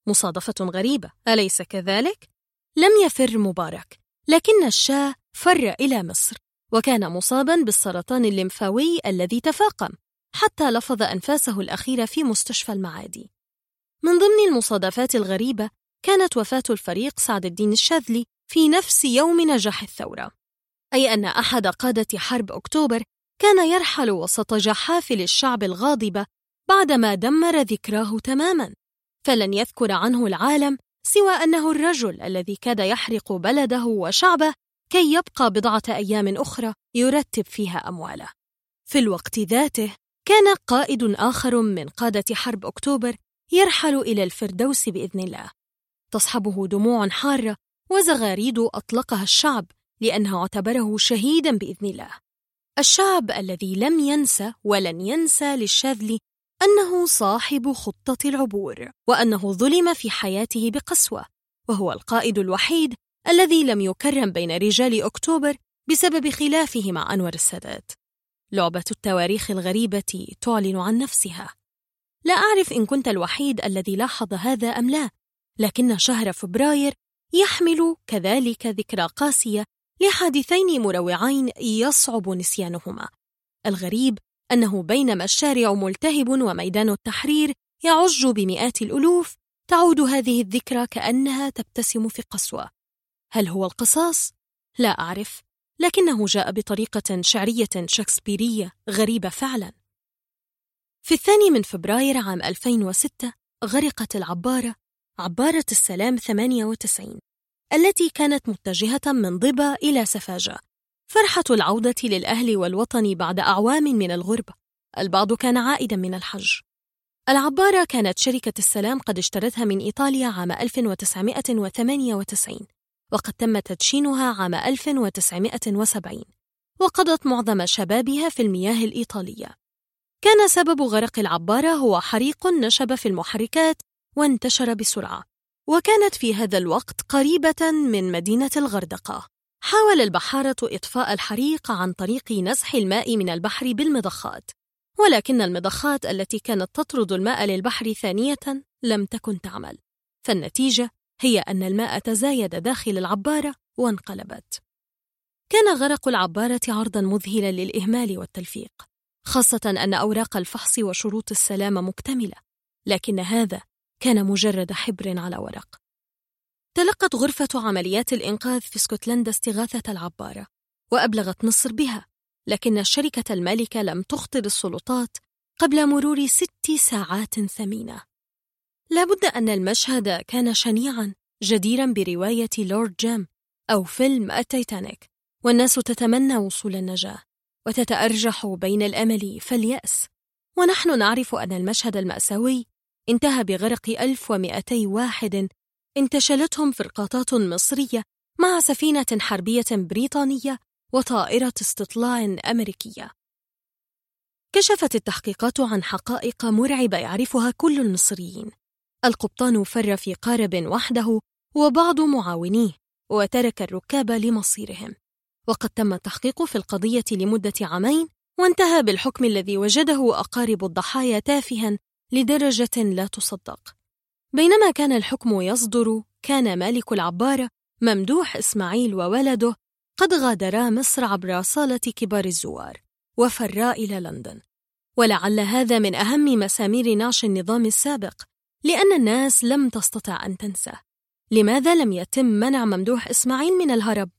مصادفة غريبة أليس كذلك؟ لم يفر مبارك لكن الشاه فر إلى مصر. وكان مصابا بالسرطان الليمفاوي الذي تفاقم حتى لفظ أنفاسه الأخيرة في مستشفى المعادي. من ضمن المصادفات الغريبة كانت وفاة الفريق سعد الدين الشاذلي في نفس يوم نجاح الثورة أي أن أحد قادة حرب أكتوبر كان يرحل وسط جحافل الشعب الغاضبة بعدما دمر ذكراه تماما. فلن يذكر عنه العالم سوى أنه الرجل الذي كاد يحرق بلده وشعبه كي يبقى بضعة أيام أخرى يرتب فيها أمواله. في الوقت ذاته كان قائد آخر من قادة حرب أكتوبر يرحل إلى الفردوس بإذن الله. تصحبه دموع حارة وزغاريد أطلقها الشعب لأنه اعتبره شهيدا بإذن الله. الشعب الذي لم ينسى ولن ينسى للشاذلي أنه صاحب خطة العبور وأنه ظلم في حياته بقسوة وهو القائد الوحيد الذي لم يكرم بين رجال أكتوبر بسبب خلافه مع أنور السادات. لعبة التواريخ الغريبة تعلن عن نفسها. لا أعرف إن كنت الوحيد الذي لاحظ هذا أم لا لكن شهر فبراير يحمل كذلك ذكرى قاسية لحادثين مروعين يصعب نسيانهما. الغريب أنه بينما الشارع ملتهب وميدان التحرير يعج بمئات الألوف تعود هذه الذكرى كأنها تبتسم في قسوة. هل هو القصاص؟ لا أعرف لكنه جاء بطريقة شعرية شكسبيرية غريبة فعلا. في الثاني من فبراير عام 2006 غرقت العبارة عبارة السلام 98 التي كانت متجهة من ضبا إلى سفاجة. فرحة العودة للأهل والوطن بعد أعوام من الغربة. البعض كان عائدا من الحج. العبارة كانت شركة السلام قد اشترتها من إيطاليا عام 1998 وقد تم تدشينها عام 1970 وقضت معظم شبابها في المياه الإيطالية. كان سبب غرق العبارة هو حريق نشب في المحركات وانتشر بسرعة وكانت في هذا الوقت قريبة من مدينة الغردقة. حاول البحارة إطفاء الحريق عن طريق نزح الماء من البحر بالمضخات ولكن المضخات التي كانت تطرد الماء للبحر ثانية لم تكن تعمل. فالنتيجة هي أن الماء تزايد داخل العبارة وانقلبت. كان غرق العبارة عرضا مذهلا للإهمال والتلفيق خاصة أن أوراق الفحص وشروط السلامة مكتملة لكن هذا كان مجرد حبر على ورق. تلقت غرفة عمليات الإنقاذ في اسكتلندا استغاثة العبارة وأبلغت مصر بها لكن الشركة المالكة لم تخطر السلطات قبل مرور ست ساعات ثمينة. لابد أن المشهد كان شنيعا جديرا برواية لورد جيم أو فيلم التيتانيك والناس تتمنى وصول النجاة وتتأرجح بين الأمل فاليأس. ونحن نعرف أن المشهد المأساوي انتهى بغرق 1200 واحد انتشلتهم فرقاطات مصرية مع سفينة حربية بريطانية وطائرة استطلاع أمريكية. كشفت التحقيقات عن حقائق مرعبة يعرفها كل المصريين. القبطان فر في قارب وحده وبعض معاونيه وترك الركاب لمصيرهم. وقد تم التحقيق في القضية لمدة عامين وانتهى بالحكم الذي وجده أقارب الضحايا تافها لدرجة لا تصدق. بينما كان الحكم يصدر كان مالك العبارة ممدوح إسماعيل وولده قد غادرا مصر عبر صالة كبار الزوار وفرا إلى لندن. ولعل هذا من أهم مسامير نعش النظام السابق. لأن الناس لم تستطع أن تنسى. لماذا لم يتم منع ممدوح إسماعيل من الهرب؟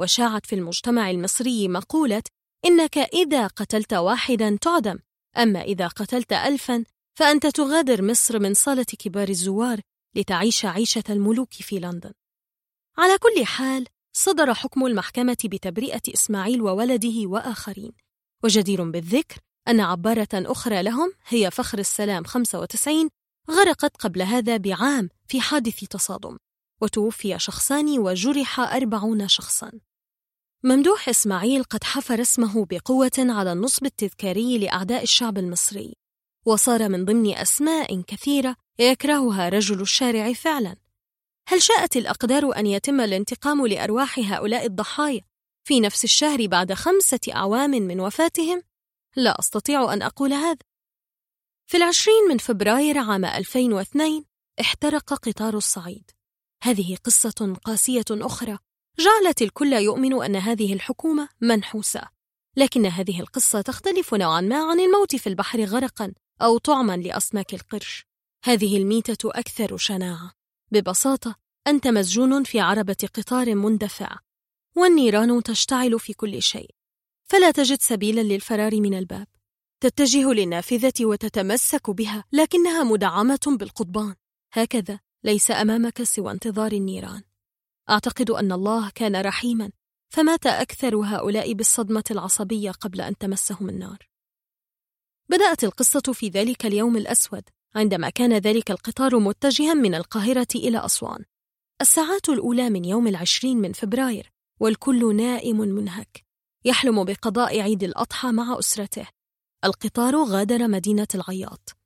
وشاعت في المجتمع المصري مقولة إنك إذا قتلت واحدا تعدم أما إذا قتلت ألفا فأنت تغادر مصر من صالة كبار الزوار لتعيش عيشة الملوك في لندن. على كل حال صدر حكم المحكمة بتبرئة إسماعيل وولده وآخرين. وجدير بالذكر أن عبارة أخرى لهم هي فخر السلام 95 غرقت قبل هذا بعام في حادث تصادم وتوفي شخصان وجرح أربعون شخصا. ممدوح إسماعيل قد حفر اسمه بقوة على النصب التذكاري لأعداء الشعب المصري وصار من ضمن أسماء كثيرة يكرهها رجل الشارع فعلا. هل شاءت الأقدار أن يتم الانتقام لأرواح هؤلاء الضحايا في نفس الشهر بعد خمسة أعوام من وفاتهم؟ لا أستطيع أن أقول هذا. في العشرين من فبراير عام 2002 احترق قطار الصعيد. هذه قصة قاسية أخرى. جعلت الكل يؤمن أن هذه الحكومة منحوسة. لكن هذه القصة تختلف نوعا ما عن الموت في البحر غرقا أو طعما لأسماك القرش. هذه الميتة أكثر شناعة. ببساطة أنت مسجون في عربة قطار مندفع. والنيران تشتعل في كل شيء. فلا تجد سبيلا للفرار من الباب. تتجه للنافذة وتتمسك بها لكنها مدعمة بالقضبان. هكذا ليس أمامك سوى انتظار النيران. أعتقد أن الله كان رحيما. فمات أكثر هؤلاء بالصدمة العصبية قبل أن تمسهم النار. بدأت القصة في ذلك اليوم الأسود عندما كان ذلك القطار متجها من القاهرة إلى أسوان. الساعات الأولى من يوم العشرين من فبراير والكل نائم منهك. يحلم بقضاء عيد الأضحى مع أسرته. القطار غادر مدينة العياط.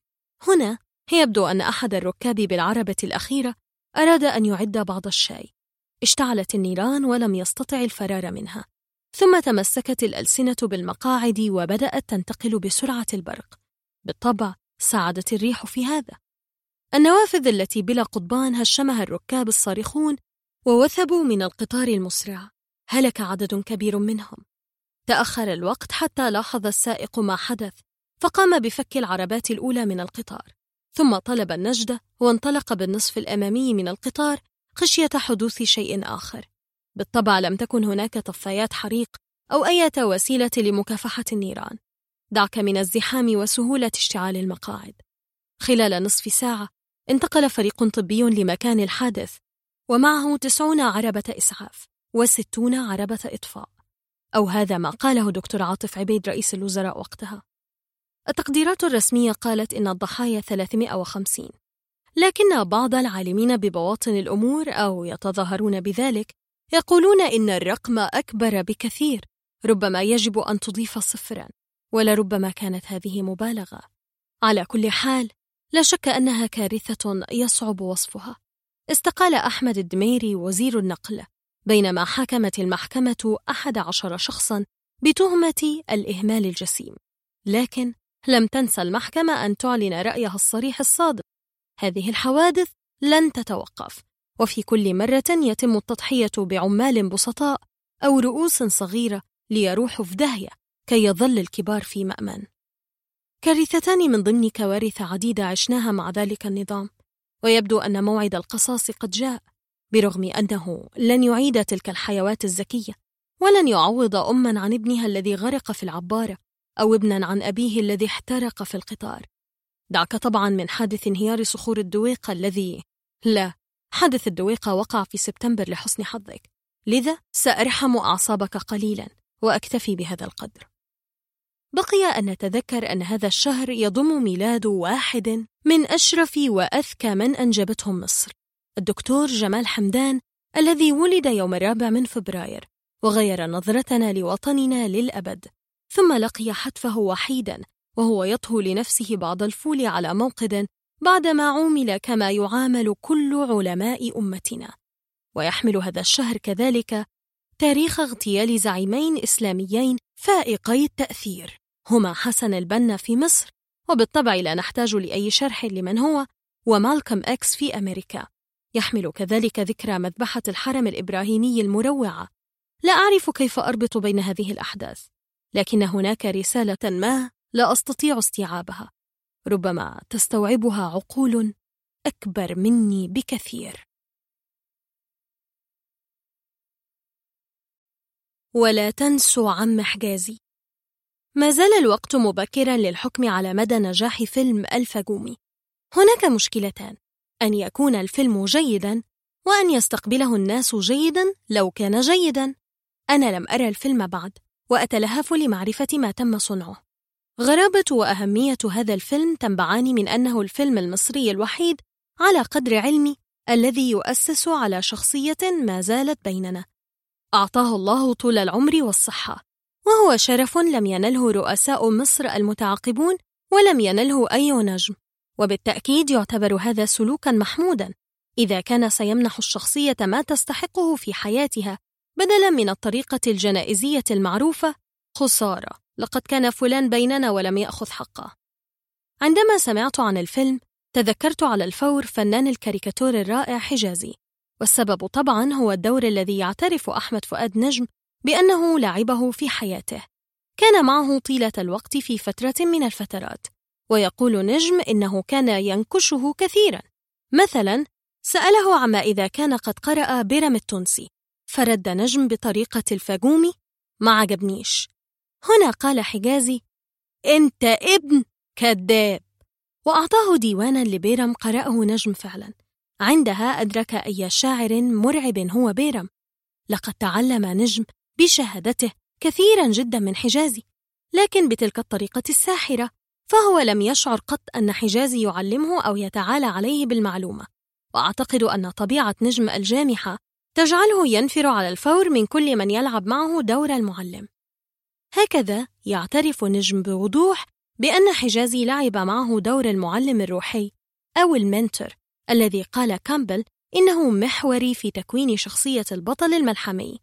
هنا يبدو أن أحد الركاب بالعربة الأخيرة أراد أن يعد بعض الشاي. اشتعلت النيران ولم يستطع الفرار منها. ثم تمسكت الألسنة بالمقاعد وبدأت تنتقل بسرعة البرق. بالطبع ساعدت الريح في هذا. النوافذ التي بلا قضبان هشمها الركاب الصارخون ووثبوا من القطار المسرع. هلك عدد كبير منهم. تأخر الوقت حتى لاحظ السائق ما حدث فقام بفك العربات الأولى من القطار ثم طلب النجدة وانطلق بالنصف الأمامي من القطار خشية حدوث شيء آخر. بالطبع لم تكن هناك طفايات حريق أو أي وسيلة لمكافحة النيران. دعك من الزحام وسهولة اشتعال المقاعد. خلال نصف ساعة انتقل فريق طبي لمكان الحادث ومعه تسعون عربة إسعاف وستون عربة إطفاء. أو هذا ما قاله دكتور عاطف عبيد رئيس الوزراء وقتها. التقديرات الرسمية قالت إن الضحايا 350 لكن بعض العالمين ببواطن الأمور أو يتظاهرون بذلك يقولون إن الرقم أكبر بكثير ربما يجب أن تضيف صفرا ولربما كانت هذه مبالغة. على كل حال لا شك أنها كارثة يصعب وصفها. استقال أحمد الدميري وزير النقل. بينما حكمت المحكمة أحد عشر شخصا بتهمة الإهمال الجسيم. لكن لم تنسى المحكمة أن تعلن رأيها الصريح الصادق. هذه الحوادث لن تتوقف. وفي كل مرة يتم التضحية بعمال بسطاء أو رؤوس صغيرة ليروحوا في داهية كي يظل الكبار في مأمن. كارثتان من ضمن كوارث عديدة عشناها مع ذلك النظام. ويبدو أن موعد القصاص قد جاء. برغم أنه لن يعيد تلك الحيوات الزكية ولن يعوض أما عن ابنها الذي غرق في العبارة أو ابنا عن أبيه الذي احترق في القطار. دعك طبعا من حادث انهيار صخور الدويقة الذي لا حادث الدويقة وقع في سبتمبر لحسن حظك. لذا سأرحم أعصابك قليلا وأكتفي بهذا القدر. بقي أن نتذكر أن هذا الشهر يضم ميلاد واحد من أشرف وأذكى من أنجبتهم مصر. الدكتور جمال حمدان الذي ولد يوم الرابع من فبراير وغير نظرتنا لوطننا للأبد ثم لقي حتفه وحيدا وهو يطهو لنفسه بعض الفول على موقد بعدما عومل كما يعامل كل علماء أمتنا. ويحمل هذا الشهر كذلك تاريخ اغتيال زعيمين إسلاميين فائقي التأثير هما حسن البنا في مصر وبالطبع لا نحتاج لأي شرح لمن هو ومالكم إكس في أمريكا. يحمل كذلك ذكرى مذبحة الحرم الإبراهيمي المروعة. لا أعرف كيف أربط بين هذه الأحداث لكن هناك رسالة ما لا أستطيع استيعابها. ربما تستوعبها عقول أكبر مني بكثير. ولا تنسوا عم حجازي ما زال الوقت مبكرا للحكم على مدى نجاح فيلم الفجومي هناك مشكلتان. أن يكون الفيلم جيدا وأن يستقبله الناس جيدا لو كان جيدا. أنا لم أرى الفيلم بعد وأتلهف لمعرفة ما تم صنعه. غرابة وأهمية هذا الفيلم تنبعان من أنه الفيلم المصري الوحيد على قدر علمي الذي يؤسس على شخصية ما زالت بيننا. أعطاه الله طول العمر والصحة وهو شرف لم ينله رؤساء مصر المتعاقبون ولم ينله أي نجم. وبالتأكيد يعتبر هذا سلوكا محمودا إذا كان سيمنح الشخصية ما تستحقه في حياتها بدلا من الطريقة الجنائزية المعروفة خسارة لقد كان فلان بيننا ولم يأخذ حقه. عندما سمعت عن الفيلم تذكرت على الفور فنان الكاريكاتور الرائع حجازي والسبب طبعا هو الدور الذي يعترف أحمد فؤاد نجم بأنه لعبه في حياته. كان معه طيلة الوقت في فترة من الفترات. ويقول نجم إنه كان ينكشه كثيرا. مثلا سأله عما إذا كان قد قرأ بيرم التونسي. فرد نجم بطريقة الفجومي ما عجبنيش هنا قال حجازي أنت ابن كذاب. وأعطاه ديوانا لبيرم قرأه نجم فعلا. عندها أدرك أي شاعر مرعب هو بيرم لقد تعلم نجم بشهادته كثيرا جدا من حجازي لكن بتلك الطريقة الساحرة فهو لم يشعر قط أن حجازي يعلمه أو يتعالى عليه بالمعلومة. وأعتقد أن طبيعة نجم الجامحة تجعله ينفر على الفور من كل من يلعب معه دور المعلم. هكذا يعترف نجم بوضوح بأن حجازي لعب معه دور المعلم الروحي أو المنتور الذي قال كامبل إنه محوري في تكوين شخصية البطل الملحمي.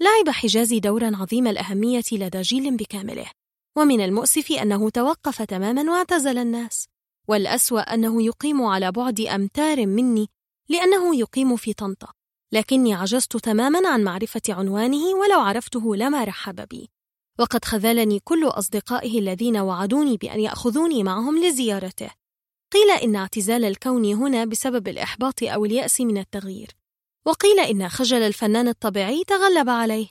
لعب حجازي دورا عظيم الأهمية لدى جيل بكامله. ومن المؤسف أنه توقف تماما واعتزل الناس. والأسوأ أنه يقيم على بعد أمتار مني لأنه يقيم في طنطا. لكني عجزت تماما عن معرفة عنوانه ولو عرفته لما رحب بي. وقد خذلني كل أصدقائه الذين وعدوني بأن يأخذوني معهم لزيارته. قيل إن اعتزال الكون هنا بسبب الإحباط أو اليأس من التغيير. وقيل إن خجل الفنان الطبيعي تغلب عليه.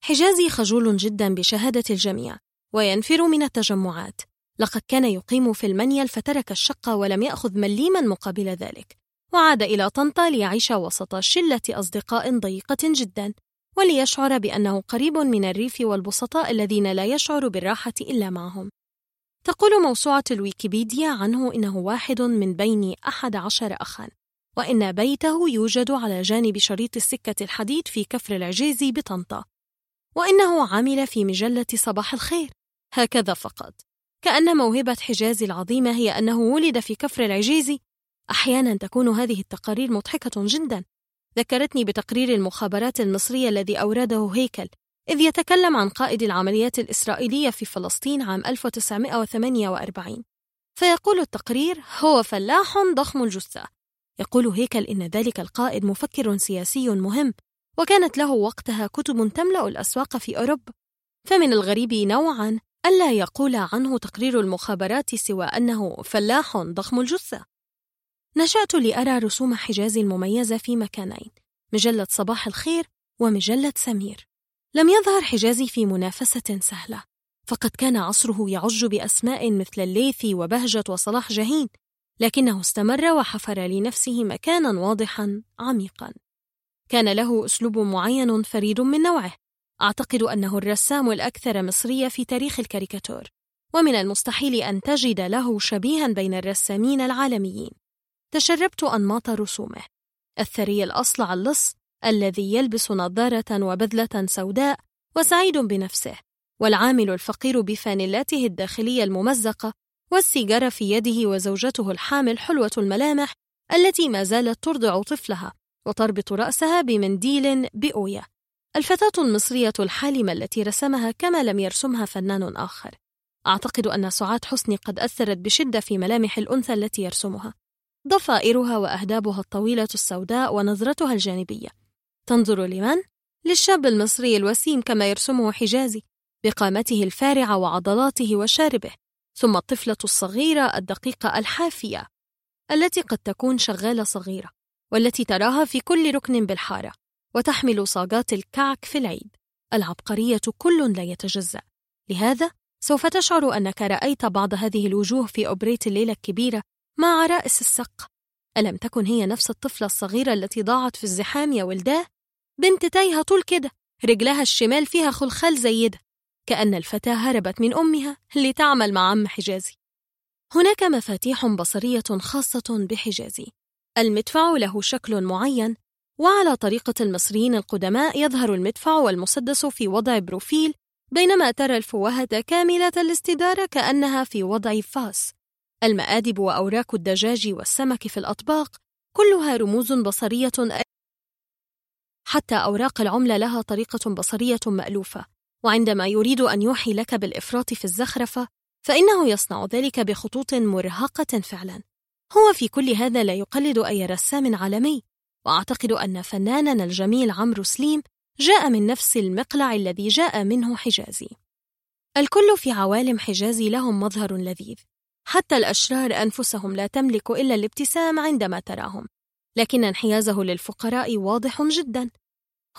حجازي خجول جدا بشهادة الجميع. وينفر من التجمعات. لقد كان يقيم في المنيل فترك الشقة ولم يأخذ مليما مقابل ذلك وعاد إلى طنطا ليعيش وسط شلة أصدقاء ضيقة جدا وليشعر بأنه قريب من الريف والبسطاء الذين لا يشعر بالراحة إلا معهم. تقول موسوعة الويكيبيديا عنه إنه واحد من بين أحد عشر أخا وإن بيته يوجد على جانب شريط السكة الحديد في كفر العجيز بطنطا وإنه عمل في مجلة صباح الخير. هكذا فقط. كأن موهبة حجازي العظيمة هي أنه ولد في كفر العجيز. أحيانا تكون هذه التقارير مضحكة جدا. ذكرتني بتقرير المخابرات المصرية الذي أورده هيكل إذ يتكلم عن قائد العمليات الإسرائيلية في فلسطين عام 1948 فيقول التقرير هو فلاح ضخم الجثة يقول هيكل إن ذلك القائد مفكر سياسي مهم وكانت له وقتها كتب تملأ الأسواق في أوروبا فمن الغريب نوعا ألا يقول عنه تقرير المخابرات سوى أنه فلاح ضخم الجثة. نشأت لأرى رسوم حجاز المميزة في مكانين مجلة صباح الخير ومجلة سمير. لم يظهر حجازي في منافسة سهلة فقد كان عصره يعج بأسماء مثل الليثي وبهجة وصلاح جاهين لكنه استمر وحفر لنفسه مكانا واضحا عميقا. كان له أسلوب معين فريد من نوعه أعتقد أنه الرسام الأكثر مصرية في تاريخ الكاريكاتور ومن المستحيل أن تجد له شبيها بين الرسامين العالميين. تشربت أنماط رسومه. الثري الأصلع اللص الذي يلبس نظارة وبذلة سوداء وسعيد بنفسه والعامل الفقير بفانيلاته الداخلية الممزقة والسيجارة في يده وزوجته الحامل حلوة الملامح التي ما زالت ترضع طفلها وتربط رأسها بمنديل بأوية. الفتاة المصرية الحالمة التي رسمها كما لم يرسمها فنان آخر. أعتقد أن سعاد حسني قد أثرت بشدة في ملامح الأنثى التي يرسمها. ضفائرها وأهدابها الطويلة السوداء ونظرتها الجانبية. تنظر لمن؟ للشاب المصري الوسيم كما يرسمه حجازي بقامته الفارعة وعضلاته وشاربه ثم الطفلة الصغيرة الدقيقة الحافية التي قد تكون شغالة صغيرة والتي تراها في كل ركن بالحارة. وتحمل صاجات الكعك في العيد. العبقرية كل لا يتجزأ. لهذا سوف تشعر أنك رأيت بعض هذه الوجوه في أوبريت الليلة الكبيرة مع عرائس السق. ألم تكن هي نفس الطفلة الصغيرة التي ضاعت في الزحام يا ولداه؟ بنت تايهة طول كده رجلها الشمال فيها خلخال زيدة كأن الفتاة هربت من أمها لتعمل مع عم حجازي. هناك مفاتيح بصرية خاصة بحجازي. المدفع له شكل معين وعلى طريقة المصريين القدماء يظهر المدفع والمسدس في وضع profile بينما ترى الفوهة كاملة الاستدارة كأنها في وضع face. المآدب وأوراك الدجاج والسمك في الأطباق كلها رموز بصرية حتى أوراق العملة لها طريقة بصرية مألوفة. وعندما يريد أن يوحي لك بالإفراط في الزخرفة فإنه يصنع ذلك بخطوط مرهقة فعلا. هو في كل هذا لا يقلد أي رسام عالمي. وأعتقد أن فناننا الجميل عمرو سليم جاء من نفس المقلع الذي جاء منه حجازي. الكل في عوالم حجازي لهم مظهر لذيذ. حتى الأشرار أنفسهم لا تملك إلا الابتسام عندما تراهم. لكن انحيازه للفقراء واضح جدا.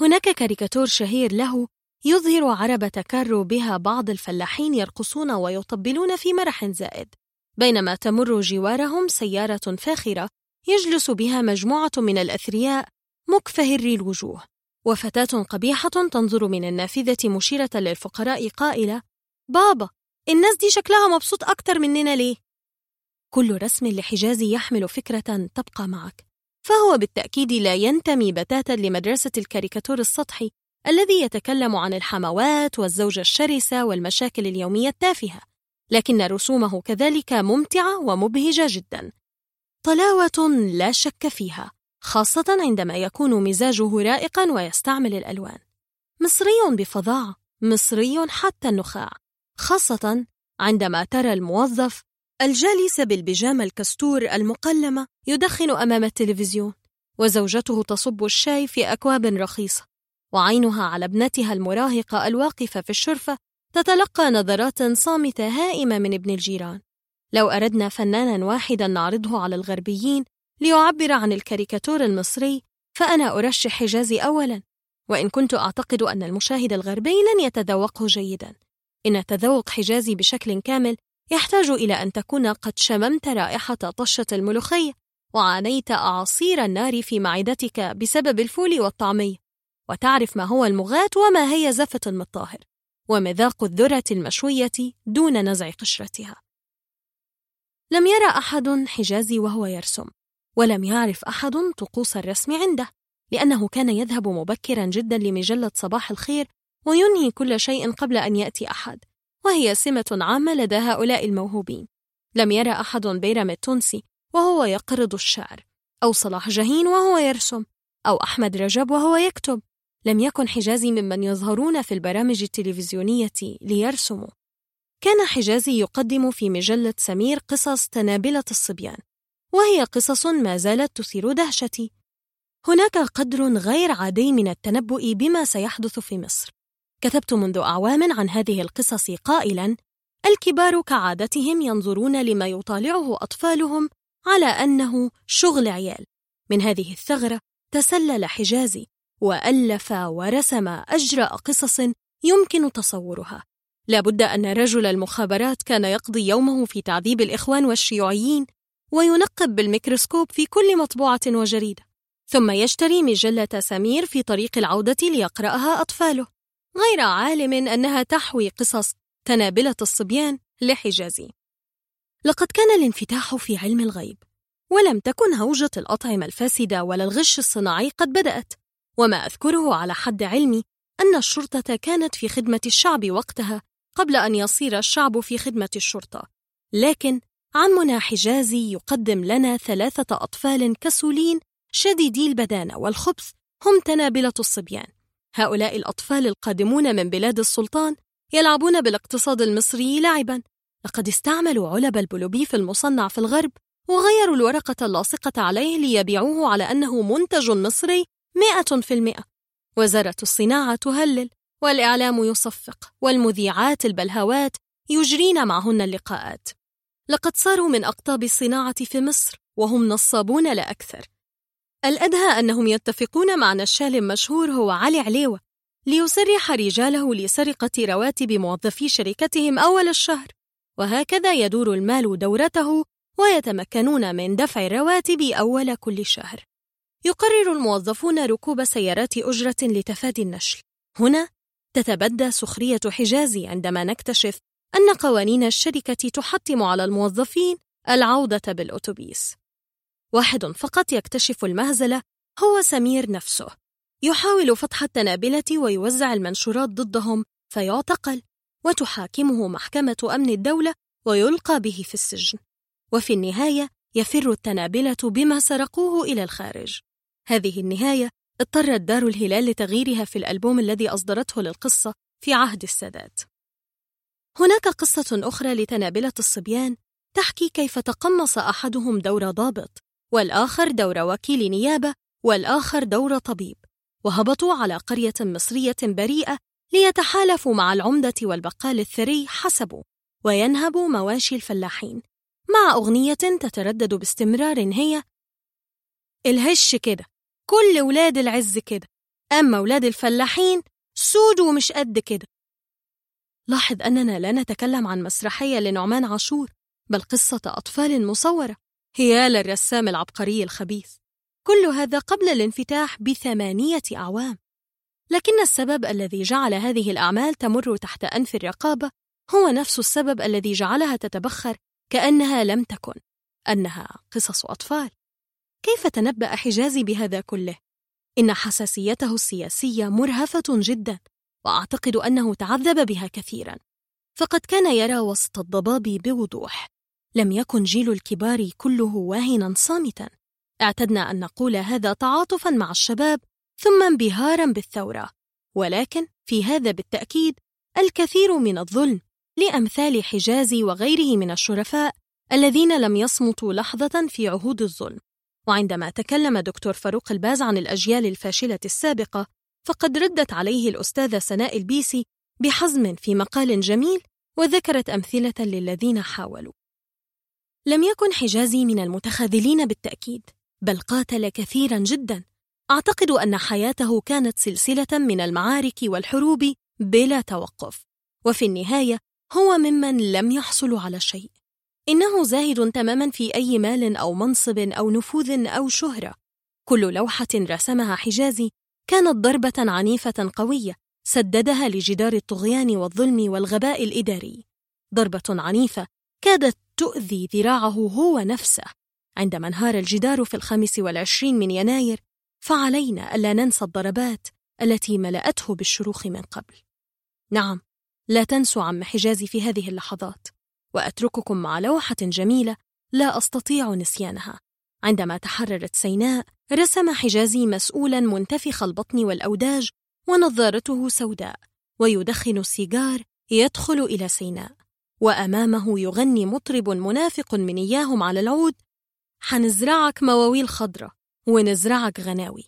هناك كاريكاتور شهير له يظهر عربة كارو بها بعض الفلاحين يرقصون ويطبلون في مرح زائد. بينما تمر جوارهم سيارة فاخرة يجلس بها مجموعة من الأثرياء مكفهري الوجوه وفتاة قبيحة تنظر من النافذة مشيرة للفقراء قائلة بابا الناس دي شكلها مبسوط أكتر مننا ليه؟ كل رسم لحجازي يحمل فكرة تبقى معك فهو بالتأكيد لا ينتمي بتاتا لمدرسة الكاريكاتور السطحي الذي يتكلم عن الحموات والزوجة الشرسة والمشاكل اليومية التافهة لكن رسومه كذلك ممتعة ومبهجة جدا طلاوة لا شك فيها خاصة عندما يكون مزاجه رائقا ويستعمل الألوان. مصري بفظاعة مصري حتى النخاع. خاصة عندما ترى الموظف الجالس بالبيجامة الكستور المقلمة يدخن أمام التلفزيون وزوجته تصب الشاي في أكواب رخيصة وعينها على ابنتها المراهقة الواقفة في الشرفة تتلقى نظرات صامتة هائمة من ابن الجيران. لو أردنا فنانا واحدا نعرضه على الغربيين ليعبر عن الكاريكاتور المصري فأنا أرشح حجازي أولا. وإن كنت أعتقد أن المشاهد الغربي لن يتذوقه جيدا. إن تذوق حجازي بشكل كامل يحتاج إلى أن تكون قد شممت رائحة طشة الملوخية وعانيت أعاصير النار في معدتك بسبب الفول والطعمية. وتعرف ما هو المغات وما هي زفة المطاهر ومذاق الذرة المشوية دون نزع قشرتها. لم يرى أحد حجازي وهو يرسم ولم يعرف أحد طقوس الرسم عنده لأنه كان يذهب مبكرا جدا لمجلة صباح الخير وينهي كل شيء قبل أن يأتي أحد وهي سمة عامة لدى هؤلاء الموهوبين. لم يرى أحد بيرم التونسي وهو يقرض الشعر أو صلاح جاهين وهو يرسم أو أحمد رجب وهو يكتب. لم يكن حجازي ممن يظهرون في البرامج التلفزيونية ليرسموا. كان حجازي يقدم في مجلة سمير قصص تنابلة الصبيان وهي قصص ما زالت تثير دهشتي. هناك قدر غير عادي من التنبؤ بما سيحدث في مصر. كتبت منذ أعوام عن هذه القصص قائلاً الكبار كعادتهم ينظرون لما يطالعه أطفالهم على أنه شغل عيال. من هذه الثغرة تسلل حجازي وألف ورسم أجرأ قصص يمكن تصورها. لابد أن رجل المخابرات كان يقضي يومه في تعذيب الإخوان والشيوعيين وينقب بالميكروسكوب في كل مطبوعة وجريدة ثم يشتري مجلة سمير في طريق العودة ليقرأها أطفاله غير عالم أنها تحوي قصص تنابلة الصبيان لحجازي لقد كان الانفتاح في علم الغيب ولم تكن هوجة الأطعمة الفاسدة ولا الغش الصناعي قد بدأت وما أذكره على حد علمي أن الشرطة كانت في خدمة الشعب وقتها قبل أن يصير الشعب في خدمة الشرطة. لكن عمنا حجازي يقدم لنا ثلاثة أطفال كسولين شديدي البدانة والخبث هم تنابلة الصبيان. هؤلاء الأطفال القادمون من بلاد السلطان يلعبون بالاقتصاد المصري لعبا لقد استعملوا علب البلوبيف المصنع في الغرب وغيروا الورقة اللاصقة عليه ليبيعوه على أنه منتج مصري مئة في المئة. وزارة الصناعة تهلل والإعلام يصفق والمذيعات البلهوات يجرين معهن اللقاءات. لقد صاروا من أقطاب الصناعة في مصر وهم نصابون لا أكثر. الأدهى أنهم يتفقون مع نشال مشهور هو علي عليوة ليسرح رجاله لسرقة رواتب موظفي شركتهم أول الشهر. وهكذا يدور المال دورته ويتمكنون من دفع الرواتب أول كل شهر. يقرر الموظفون ركوب سيارات أجرة لتفادي النشل. هنا تتبدى سخرية حجازي عندما نكتشف أن قوانين الشركة تحتم على الموظفين العودة بالأتوبيس. واحد فقط يكتشف المهزلة هو سمير نفسه. يحاول فتح التنابلة ويوزع المنشورات ضدهم فيعتقل وتحاكمه محكمة أمن الدولة ويلقى به في السجن. وفي النهاية يفر التنابلة بما سرقوه إلى الخارج. هذه النهاية اضطرت دار الهلال لتغييرها في الألبوم الذي أصدرته للقصة في عهد السادات. هناك قصة أخرى لتنابلة الصبيان تحكي كيف تقمص أحدهم دور ضابط والآخر دور وكيل نيابة والآخر دور طبيب وهبطوا على قرية مصرية بريئة ليتحالفوا مع العمدة والبقال الثري حسبوا وينهبوا مواشي الفلاحين مع أغنية تتردد باستمرار هي الهش كده. كل ولاد العز كده. أما ولاد الفلاحين سود ومش قد كده. لاحظ أننا لا نتكلم عن مسرحية لنعمان عاشور بل قصة أطفال مصورة هي للرسام العبقري الخبيث. كل هذا قبل الانفتاح بثمانية أعوام. لكن السبب الذي جعل هذه الأعمال تمر تحت أنف الرقابة هو نفس السبب الذي جعلها تتبخر كأنها لم تكن أنها قصص أطفال. كيف تنبأ حجازي بهذا كله؟ إن حساسيته السياسية مرهفة جدا وأعتقد أنه تعذب بها كثيرا. فقد كان يرى وسط الضباب بوضوح. لم يكن جيل الكبار كله واهنا صامتا. اعتدنا أن نقول هذا تعاطفا مع الشباب ثم انبهارا بالثورة. ولكن في هذا بالتأكيد الكثير من الظلم لأمثال حجازي وغيره من الشرفاء الذين لم يصمتوا لحظة في عهود الظلم. وعندما تكلم دكتور فاروق الباز عن الأجيال الفاشلة السابقة فقد ردت عليه الأستاذة سناء البيسي بحزم في مقال جميل وذكرت أمثلة للذين حاولوا. لم يكن حجازي من المتخاذلين بالتأكيد بل قاتل كثيرا جدا. أعتقد أن حياته كانت سلسلة من المعارك والحروب بلا توقف وفي النهاية هو ممن لم يحصل على شيء. إنه زاهد تماما في أي مال أو منصب أو نفوذ أو شهرة. كل لوحة رسمها حجازي كانت ضربة عنيفة قوية سددها لجدار الطغيان والظلم والغباء الإداري. ضربة عنيفة كادت تؤذي ذراعه هو نفسه. عندما انهار الجدار في الخامس والعشرين من يناير فعلينا ألا ننسى الضربات التي ملأته بالشروخ من قبل. نعم لا تنسوا عم حجازي في هذه اللحظات. وأترككم مع لوحة جميلة لا أستطيع نسيانها. عندما تحررت سيناء رسم حجازي مسؤولا منتفخ البطن والأوداج ونظارته سوداء ويدخن السيجار يدخل إلى سيناء. وأمامه يغني مطرب منافق من إياهم على العود حنزرعك مواويل خضرة ونزرعك غناوي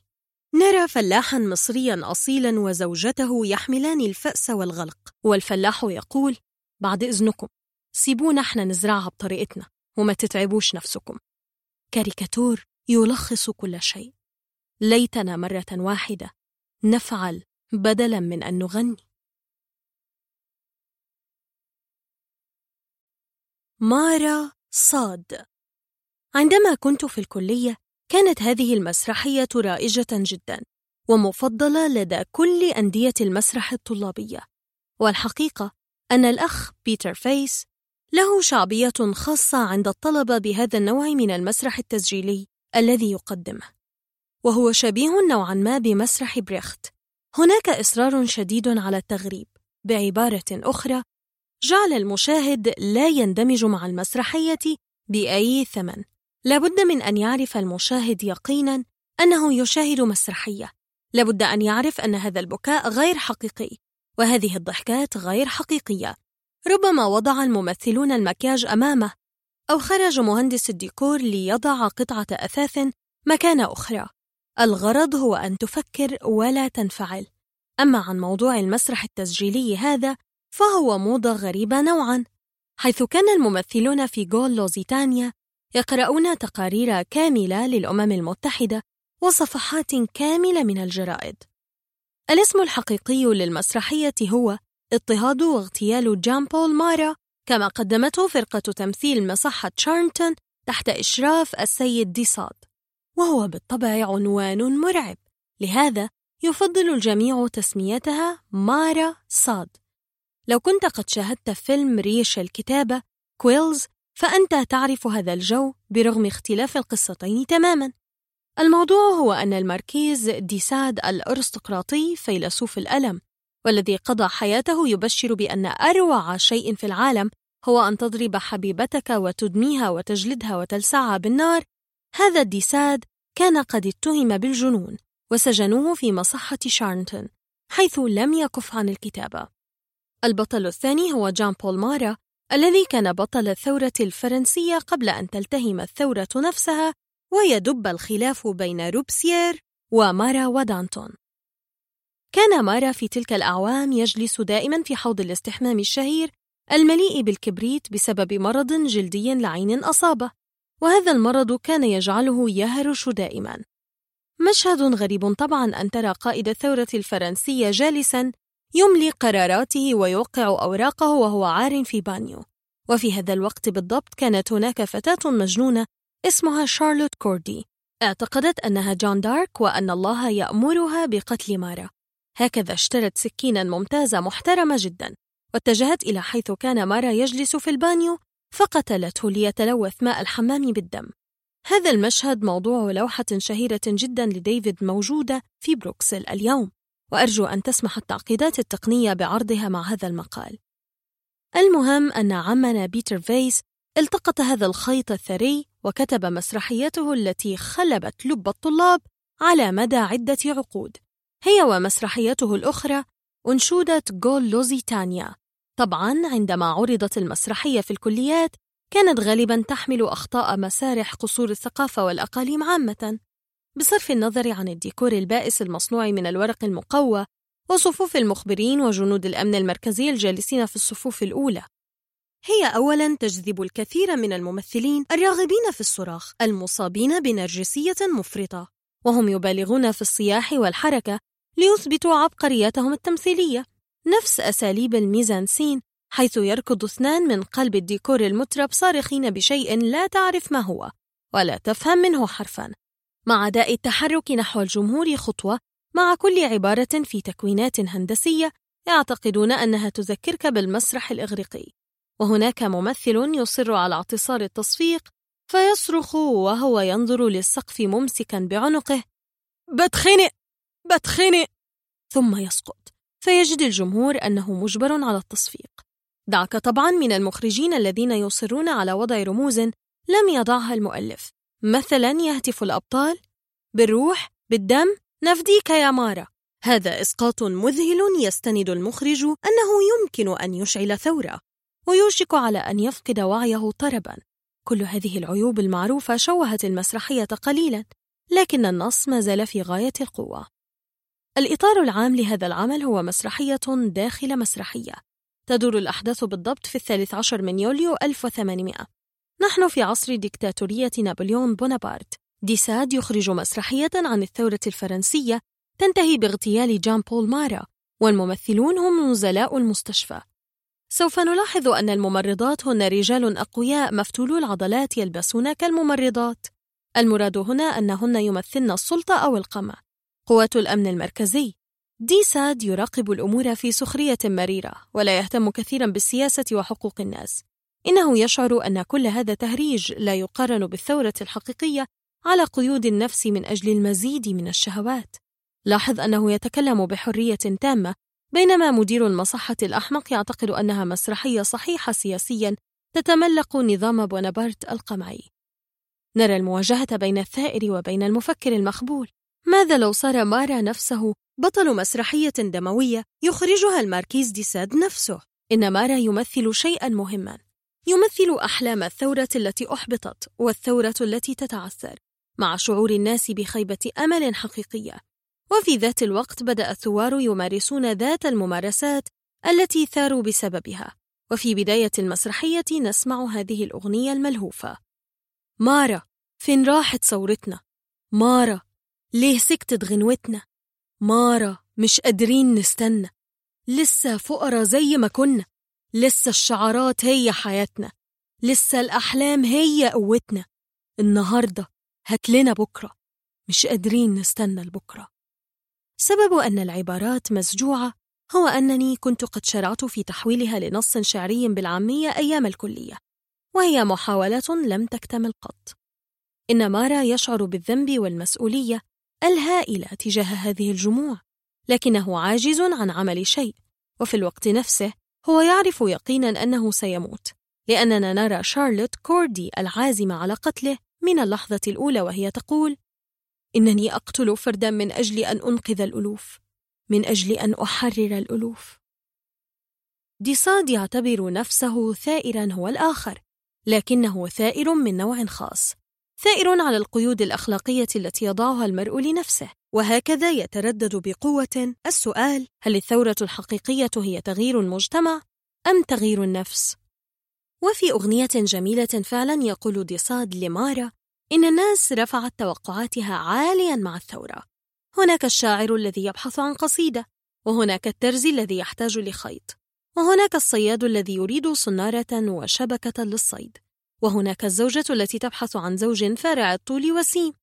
نرى فلاحا مصريا أصيلا وزوجته يحملان الفأس والغلق والفلاح يقول بعد إذنكم سيبونا إحنا نزرعها بطريقتنا وما تتعبوش نفسكم. كاريكاتور يلخص كل شيء. ليتنا مرة واحدة نفعل بدلا من أن نغني. مارا صاد. عندما كنت في الكلية كانت هذه المسرحية رائجة جدا ومفضلة لدى كل أندية المسرح الطلابية. والحقيقة أن الأخ بيتر فيس له شعبية خاصة عند الطلبة بهذا النوع من المسرح التسجيلي الذي يقدمه. وهو شبيه نوعا ما بمسرح بريخت. هناك إصرار شديد على التغريب. بعبارة أخرى جعل المشاهد لا يندمج مع المسرحية بأي ثمن. لابد من أن يعرف المشاهد يقينا أنه يشاهد مسرحية. لابد أن يعرف أن هذا البكاء غير حقيقي وهذه الضحكات غير حقيقية. ربما وضع الممثلون المكياج أمامه أو خرج مهندس الديكور ليضع قطعة أثاث مكان أخرى. الغرض هو أن تفكر ولا تنفعل. أما عن موضوع المسرح التسجيلي هذا فهو موضة غريبة نوعا. حيث كان الممثلون في جول لوزيتانيا يقرؤون تقارير كاملة للأمم المتحدة وصفحات كاملة من الجرائد. الاسم الحقيقي للمسرحية هو اضطهاد واغتيال جان بول مارا كما قدمته فرقة تمثيل مصحة شارنتون تحت إشراف السيد ديصاد وهو بالطبع عنوان مرعب. لهذا يفضل الجميع تسميتها مارا صاد لو كنت قد شاهدت فيلم ريش الكتابة Quills فأنت تعرف هذا الجو برغم اختلاف القصتين تماما. الموضوع هو أن الماركيز دي ساد الأرستقراطي فيلسوف الألم والذي قضى حياته يبشر بأن أروع شيء في العالم هو أن تضرب حبيبتك وتدميها وتجلدها وتلسعها بالنار. هذا الديساد كان قد اتهم بالجنون وسجنوه في مصحة شارنتون حيث لم يكف عن الكتابة. البطل الثاني هو جان بول مارا الذي كان بطل الثورة الفرنسية قبل أن تلتهم الثورة نفسها ويدب الخلاف بين روبسيير ومارا ودانتون. كان مارا في تلك الأعوام يجلس دائما في حوض الاستحمام الشهير المليء بالكبريت بسبب مرض جلدي لعين أصابه وهذا المرض كان يجعله يهرش دائما. مشهد غريب طبعا أن ترى قائد الثورة الفرنسية جالسا يملي قراراته ويوقع أوراقه وهو عار في بانيو. وفي هذا الوقت بالضبط كانت هناك فتاة مجنونة اسمها شارلوت كوردي. اعتقدت أنها جان دارك وأن الله يأمرها بقتل مارا. هكذا اشترت سكينا ممتازة محترمة جدا واتجهت إلى حيث كان مارا يجلس في البانيو فقتلته ليتلوث ماء الحمام بالدم. هذا المشهد موضوع لوحة شهيرة جدا لديفيد موجودة في بروكسل اليوم وأرجو أن تسمح التعقيدات التقنية بعرضها مع هذا المقال. المهم أن عمنا بيتر فايس التقط هذا الخيط الثري وكتب مسرحيته التي خلبت لب الطلاب على مدى عدة عقود. هي ومسرحيته الأخرى أنشودة غول لوزيتانيا. طبعا عندما عرضت المسرحية في الكليات كانت غالبا تحمل أخطاء مسارح قصور الثقافة والأقاليم عامة. بصرف النظر عن الديكور البائس المصنوع من الورق المقوى وصفوف المخبرين وجنود الأمن المركزي الجالسين في الصفوف الأولى. هي أولاً تجذب الكثير من الممثلين الراغبين في الصراخ المصابين بنرجسية مفرطة وهم يبالغون في الصياح والحركة ليثبتوا عبقريتهم التمثيلية. نفس أساليب الميزانسين حيث يركض اثنان من قلب الديكور المترب صارخين بشيء لا تعرف ما هو ولا تفهم منه حرفاً. مع داء التحرك نحو الجمهور خطوة مع كل عبارة في تكوينات هندسية يعتقدون أنها تذكرك بالمسرح الإغريقي. وهناك ممثل يصر على اعتصار التصفيق فيصرخ وهو ينظر للسقف ممسكا بعنقه. بتخنق! بتخنق. ثم يسقط. فيجد الجمهور أنه مجبر على التصفيق. دعك طبعا من المخرجين الذين يصرون على وضع رموز لم يضعها المؤلف. مثلا يهتف الأبطال بالروح بالدم نفديك يا مارا. هذا إسقاط مذهل يستند المخرج أنه يمكن أن يشعل ثورة ويوشك على أن يفقد وعيه طربا. كل هذه العيوب المعروفة شوهت المسرحية قليلا لكن النص ما زال في غاية القوة. الإطار العام لهذا العمل هو مسرحية داخل مسرحية تدور الأحداث بالضبط في الثالث عشر من يوليو 1800 نحن في عصر ديكتاتورية نابليون بونابرت. ديساد يخرج مسرحية عن الثورة الفرنسية تنتهي باغتيال جان بول مارا والممثلون هم نزلاء المستشفى. سوف نلاحظ أن الممرضات هن رجال أقوياء مفتولو العضلات يلبسون كالممرضات. المراد هنا أنهن يمثلن السلطة أو القمع. قوات الأمن المركزي. دي ساد يراقب الأمور في سخرية مريرة ولا يهتم كثيرا بالسياسة وحقوق الناس. إنه يشعر أن كل هذا تهريج لا يقارن بالثورة الحقيقية على قيود النفس من أجل المزيد من الشهوات. لاحظ أنه يتكلم بحرية تامة بينما مدير المصحة الأحمق يعتقد أنها مسرحية صحيحة سياسيا تتملق نظام بونابرت القمعي. نرى المواجهة بين الثائر وبين المفكر المخبول. ماذا لو صار مارا نفسه بطل مسرحية دموية يخرجها الماركيز دي ساد نفسه؟ إن مارا يمثل شيئا مهما. يمثل أحلام الثورة التي أحبطت والثورة التي تتعثر مع شعور الناس بخيبة أمل حقيقية. وفي ذات الوقت بدأ الثوار يمارسون ذات الممارسات التي ثاروا بسببها. وفي بداية المسرحية نسمع هذه الأغنية الملهوفة. مارا فين راحت ثورتنا؟ مارا ليه سكتت غنوتنا؟ مارا مش قادرين نستنى. لسه فقرا زي ما كنا. لسه الشعارات هي حياتنا. لسه الأحلام هي قوتنا. النهاردة هتلنا بكرة. مش قادرين نستنى لبكرة. سبب أن العبارات مسجوعة هو أنني كنت قد شرعت في تحويلها لنص شعري بالعامية أيام الكلية وهي محاولة لم تكتمل قط. إن مارا يشعر بالذنب والمسؤولية الهائلة تجاه هذه الجموع لكنه عاجز عن عمل شيء وفي الوقت نفسه هو يعرف يقينا أنه سيموت لأننا نرى شارلوت كوردي العازمة على قتله من اللحظة الأولى وهي تقول إنني أقتل فردا من أجل أن أنقذ الألوف من أجل أن أحرر الألوف. ديصاد يعتبر نفسه ثائرا هو الآخر لكنه ثائر من نوع خاص ثائر على القيود الأخلاقية التي يضعها المرء لنفسه. وهكذا يتردد بقوة السؤال هل الثورة الحقيقية هي تغيير المجتمع أم تغيير النفس؟ وفي أغنية جميلة فعلا يقول ديصاد لمارا إن الناس رفعت توقعاتها عاليا مع الثورة. هناك الشاعر الذي يبحث عن قصيدة وهناك الترزي الذي يحتاج لخيط وهناك الصياد الذي يريد صنارة وشبكة للصيد. وهناك الزوجة التي تبحث عن زوج فارع الطول وسيم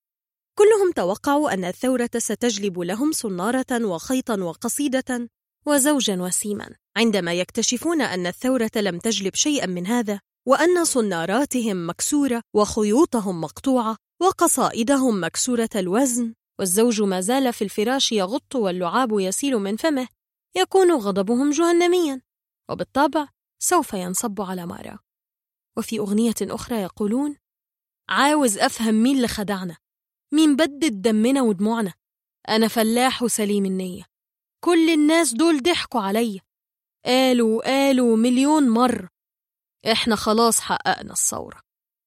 كلهم توقعوا أن الثورة ستجلب لهم صنارة وخيطا وقصيدة وزوجا وسيما. عندما يكتشفون أن الثورة لم تجلب شيئا من هذا وأن صناراتهم مكسورة وخيوطهم مقطوعة وقصائدهم مكسورة الوزن والزوج ما زال في الفراش يغط واللعاب يسيل من فمه يكون غضبهم جهنميا. وبالطبع سوف ينصب على مارا وفي أغنية أخرى يقولون عاوز أفهم مين اللي خدعنا مين بدد دمنا ودموعنا أنا فلاح وسليم النية كل الناس دول ضحكوا عليا قالوا قالوا مليون مرة إحنا خلاص حققنا الثورة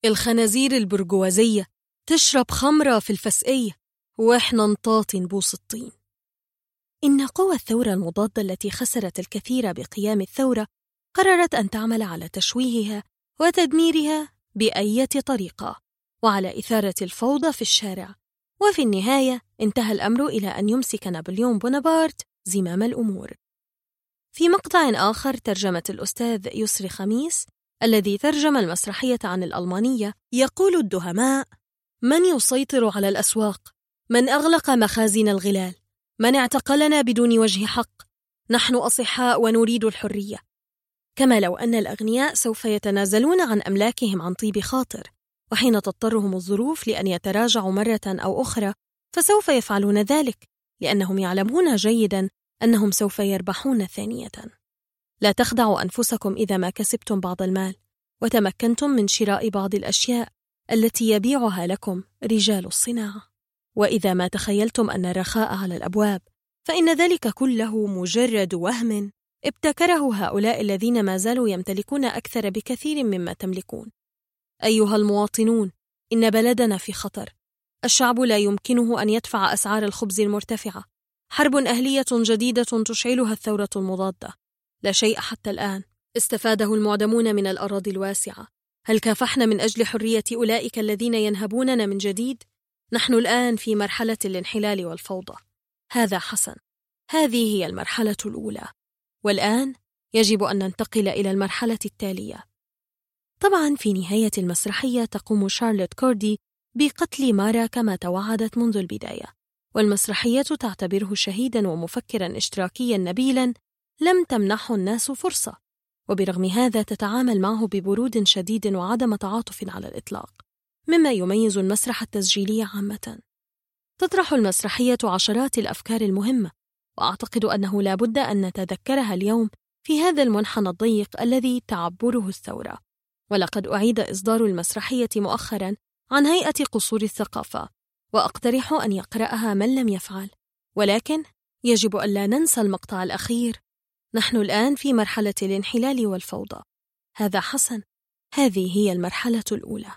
الخنازير البرجوازية تشرب خمرة في الفسقية وإحنا نطاطي نبوس الطين. إن قوى الثورة المضادة التي خسرت الكثير بقيام الثورة قررت أن تعمل على تشويهها وتدميرها بأية طريقة وعلى إثارة الفوضى في الشارع وفي النهاية انتهى الأمر إلى أن يمسك نابليون بونابرت زمام الأمور في مقطع آخر ترجمة الأستاذ يسري خميس الذي ترجم المسرحية عن الألمانية يقول الدهماء من يسيطر على الأسواق؟ من أغلق مخازن الغلال؟ من اعتقلنا بدون وجه حق؟ نحن أصحاء ونريد الحرية كما لو أن الأغنياء سوف يتنازلون عن أملاكهم عن طيب خاطر وحين تضطرهم الظروف لأن يتراجعوا مرة أو أخرى فسوف يفعلون ذلك لأنهم يعلمون جيدا أنهم سوف يربحون ثانية. لا تخدعوا أنفسكم إذا ما كسبتم بعض المال وتمكنتم من شراء بعض الأشياء التي يبيعها لكم رجال الصناعة. وإذا ما تخيلتم أن الرخاء على الأبواب فإن ذلك كله مجرد وهم. ابتكره هؤلاء الذين ما زالوا يمتلكون أكثر بكثير مما تملكون. أيها المواطنون إن بلدنا في خطر. الشعب لا يمكنه أن يدفع أسعار الخبز المرتفعة. حرب أهلية جديدة تشعلها الثورة المضادة. لا شيء حتى الآن. استفاده المعدمون من الأراضي الواسعة. هل كافحنا من أجل حرية أولئك الذين ينهبوننا من جديد؟ نحن الآن في مرحلة الانحلال والفوضى. هذا حسن. هذه هي المرحلة الأولى. والآن يجب أن ننتقل إلى المرحلة التالية. طبعا في نهاية المسرحية تقوم شارلوت كوردي بقتل مارا كما توعدت منذ البداية والمسرحية تعتبره شهيدا ومفكرا اشتراكيا نبيلا لم تمنحه الناس فرصة وبرغم هذا تتعامل معه ببرود شديد وعدم تعاطف على الإطلاق مما يميز المسرح التسجيلي عامة. تطرح المسرحية عشرات الأفكار المهمة وأعتقد أنه لا بد أن نتذكرها اليوم في هذا المنحنى الضيق الذي تعبره الثورة. ولقد أعيد إصدار المسرحية مؤخرا عن هيئة قصور الثقافة وأقترح أن يقرأها من لم يفعل. ولكن يجب ألا ننسى المقطع الأخير. نحن الآن في مرحلة الانحلال والفوضى. هذا حسن. هذه هي المرحلة الأولى.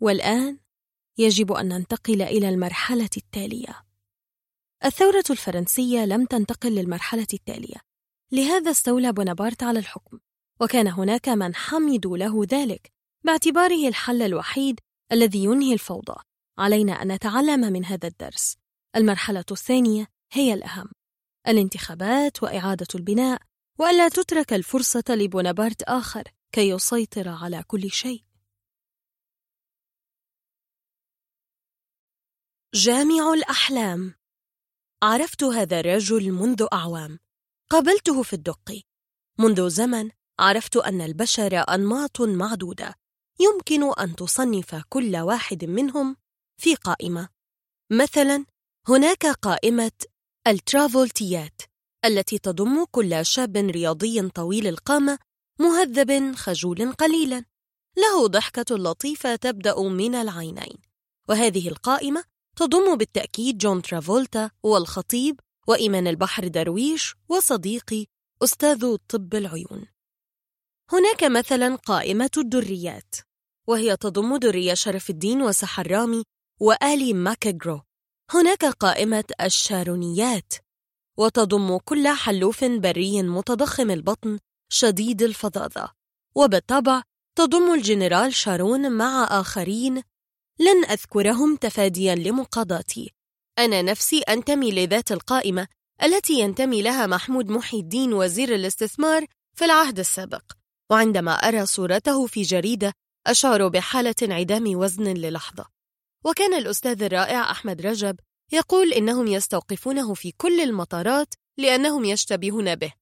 والآن يجب أن ننتقل إلى المرحلة التالية. الثورة الفرنسية لم تنتقل للمرحلة التالية. لهذا استولى بونابرت على الحكم وكان هناك من حمدوا له ذلك باعتباره الحل الوحيد الذي ينهي الفوضى. علينا أن نتعلم من هذا الدرس. المرحلة الثانية هي الأهم الانتخابات وإعادة البناء وألا تترك الفرصة لبونابرت آخر كي يسيطر على كل شيء. جامع الأحلام عرفت هذا الرجل منذ أعوام. قابلته في الدق. منذ زمن عرفت أن البشر أنماط معدودة. يمكن أن تصنف كل واحد منهم في قائمة. مثلا هناك قائمة الترافولتيات التي تضم كل شاب رياضي طويل القامة مهذب خجول قليلا. له ضحكة لطيفة تبدأ من العينين. وهذه القائمة تضم بالتأكيد جون ترافولتا والخطيب وإيمان البحر درويش وصديقي أستاذ طب العيون. هناك مثلا قائمة الدريات وهي تضم درية شرف الدين وسحر رامي وآلي ماكجرو هناك قائمة الشارونيات وتضم كل حلوف بري متضخم البطن شديد الفظاظة. وبالطبع تضم الجنرال شارون مع آخرين لن أذكرهم تفاديا لمقاضاتي. أنا نفسي أنتمي لذات القائمة التي ينتمي لها محمود محي الدين وزير الاستثمار في العهد السابق. وعندما أرى صورته في جريدة أشعر بحالة انعدام وزن للحظة. وكان الأستاذ الرائع أحمد رجب يقول إنهم يستوقفونه في كل المطارات لأنهم يشتبهون به.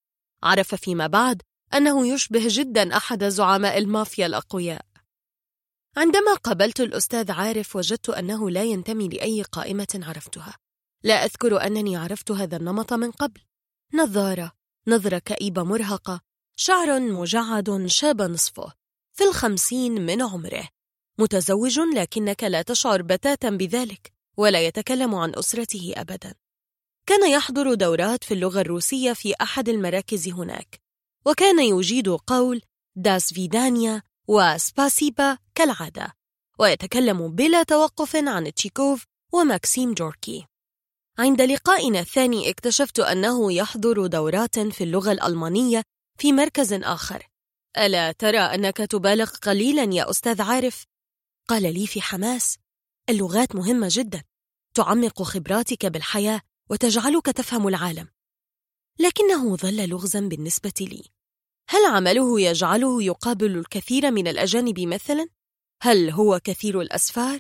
عرف فيما بعد أنه يشبه جدا أحد زعماء المافيا الأقوياء. عندما قابلت الأستاذ عارف وجدت أنه لا ينتمي لأي قائمة عرفتها. لا أذكر أنني عرفت هذا النمط من قبل. نظارة نظرة كئيبة مرهقة شعر مجعد شاب نصفه في الخمسين من عمره. متزوج لكنك لا تشعر بتاتا بذلك ولا يتكلم عن أسرته أبدا. كان يحضر دورات في اللغة الروسية في أحد المراكز هناك وكان يجيد قول داس فيدانيا وسباسيبا كالعادة ويتكلم بلا توقف عن تشيكوف وماكسيم جوركي. عند لقائنا الثاني اكتشفت أنه يحضر دورات في اللغة الألمانية في مركز آخر. ألا ترى أنك تبالغ قليلا يا أستاذ عارف؟ قال لي في حماس. اللغات مهمة جدا تعمق خبراتك بالحياة وتجعلك تفهم العالم. لكنه ظل لغزا بالنسبة لي. هل عمله يجعله يقابل الكثير من الأجانب مثلا؟ هل هو كثير الأسفار؟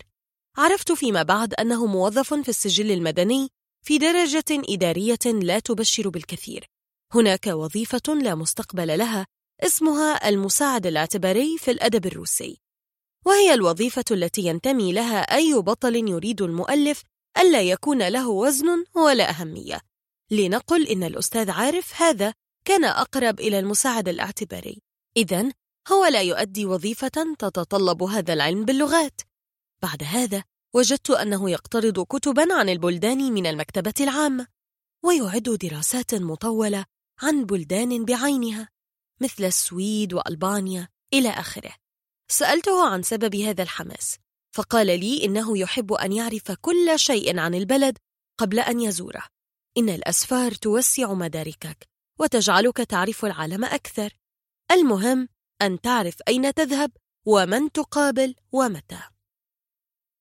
عرفت فيما بعد أنه موظف في السجل المدني في درجة إدارية لا تبشر بالكثير هناك وظيفة لا مستقبل لها اسمها المساعد الاعتباري في الأدب الروسي وهي الوظيفة التي ينتمي لها أي بطل يريد المؤلف ألا يكون له وزن ولا أهمية لنقل إن الأستاذ عارف هذا كان أقرب إلى المساعد الاعتباري. إذا هو لا يؤدي وظيفة تتطلب هذا العلم باللغات. بعد هذا وجدت أنه يقترض كتبا عن البلدان من المكتبة العامة ويعد دراسات مطولة عن بلدان بعينها مثل السويد وألبانيا إلى آخره. سألته عن سبب هذا الحماس فقال لي إنه يحب أن يعرف كل شيء عن البلد قبل أن يزوره. إن الأسفار توسع مداركك. وتجعلك تعرف العالم أكثر. المهم أن تعرف أين تذهب ومن تقابل ومتى.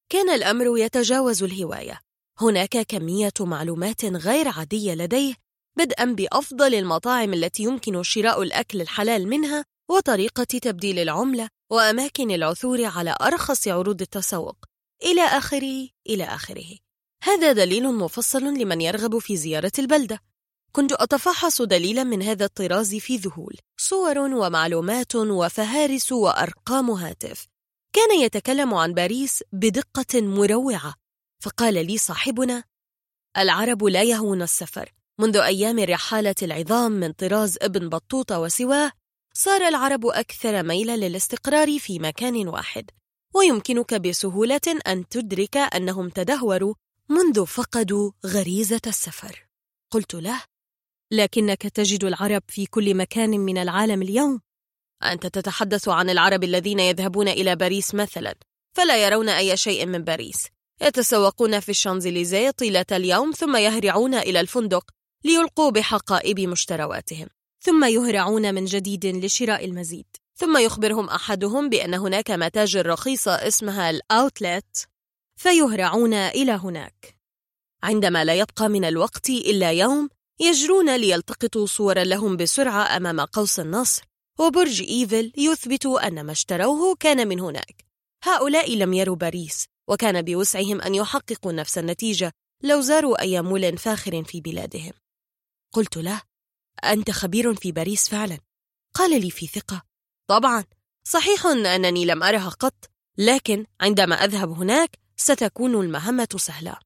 كان الأمر يتجاوز الهواية. هناك كمية معلومات غير عادية لديه بدءا بأفضل المطاعم التي يمكن شراء الأكل الحلال منها وطريقة تبديل العملة وأماكن العثور على أرخص عروض التسوق. إلى آخره إلى آخره. هذا دليل مفصل لمن يرغب في زيارة البلدة. كنت أتفحص دليلا من هذا الطراز في ذهول صور ومعلومات وفهارس وأرقام هاتف. كان يتكلم عن باريس بدقة مروعة. فقال لي صاحبنا العرب لا يهون السفر. منذ أيام الرحالة العظام من طراز ابن بطوطة وسواه صار العرب أكثر ميلا للاستقرار في مكان واحد. ويمكنك بسهولة أن تدرك أنهم تدهوروا منذ فقدوا غريزة السفر. قلت له لكنك تجد العرب في كل مكان من العالم اليوم. أنت تتحدث عن العرب الذين يذهبون إلى باريس مثلا فلا يرون أي شيء من باريس. يتسوقون في الشانزليزيه طيلة اليوم ثم يهرعون إلى الفندق ليلقوا بحقائب مشترواتهم. ثم يهرعون من جديد لشراء المزيد. ثم يخبرهم أحدهم بأن هناك متاجر رخيصة اسمها الأوتلت. فيهرعون إلى هناك. عندما لا يبقى من الوقت إلا يوم يجرون ليلتقطوا صورا لهم بسرعة أمام قوس النصر وبرج إيفل يثبت أن ما اشتروه كان من هناك. هؤلاء لم يروا باريس وكان بوسعهم أن يحققوا نفس النتيجة لو زاروا أي مول فاخر في بلادهم. قلت له أنت خبير في باريس فعلا. قال لي في ثقة طبعا صحيح أنني لم أرها قط لكن عندما أذهب هناك ستكون المهمة سهلة.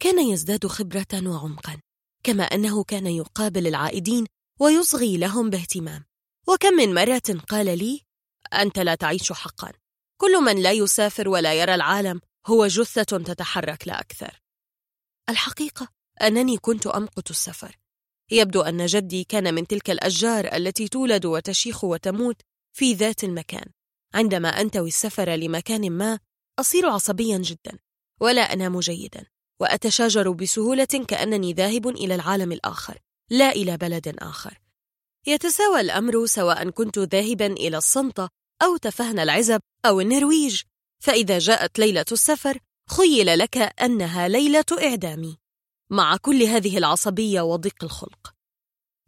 كان يزداد خبرة وعمقا. كما أنه كان يقابل العائدين ويصغي لهم باهتمام. وكم من مرة قال لي أنت لا تعيش حقا. كل من لا يسافر ولا يرى العالم هو جثة تتحرك لا أكثر. الحقيقة أنني كنت أمقت السفر. يبدو أن جدي كان من تلك الأشجار التي تولد وتشيخ وتموت في ذات المكان. عندما أنتوي السفر لمكان ما أصير عصبيا جدا ولا أنام جيدا. وأتشاجر بسهولة كأنني ذاهب إلى العالم الآخر لا إلى بلد آخر. يتساوى الأمر سواء كنت ذاهبا إلى الصنطة أو تفهن العزب أو النرويج. فإذا جاءت ليلة السفر خيل لك أنها ليلة إعدامي. مع كل هذه العصبية وضيق الخلق.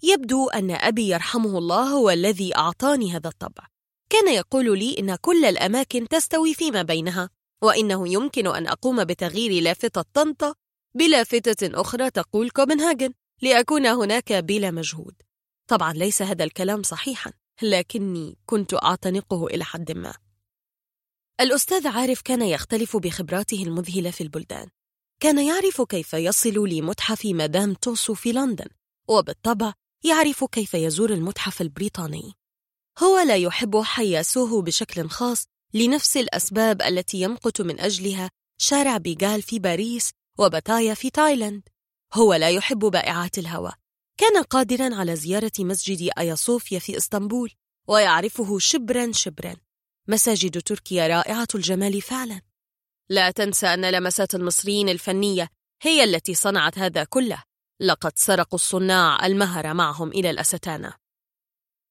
يبدو أن أبي يرحمه الله هو الذي أعطاني هذا الطبع. كان يقول لي إن كل الأماكن تستوي فيما بينها. وإنه يمكن أن أقوم بتغيير لافتة طنطا بلافتة أخرى تقول كوبنهاجن لأكون هناك بلا مجهود. طبعا ليس هذا الكلام صحيحا لكني كنت أعتنقه إلى حد ما. الأستاذ عارف كان يختلف بخبراته المذهلة في البلدان. كان يعرف كيف يصل لمتحف مدام توسو في لندن وبالطبع يعرف كيف يزور المتحف البريطاني. هو لا يحب حياسوه بشكل خاص لنفس الأسباب التي يمقت من أجلها شارع بيغال في باريس وباتايا في تايلاند. هو لا يحب بائعات الهواء كان قادرا على زيارة مسجد آيا صوفيا في إسطنبول ويعرفه شبرا شبرا. مساجد تركيا رائعة الجمال فعلا. لا تنسى أن لمسات المصريين الفنية هي التي صنعت هذا كله. لقد سرقوا الصناع المهر معهم إلى الأستانة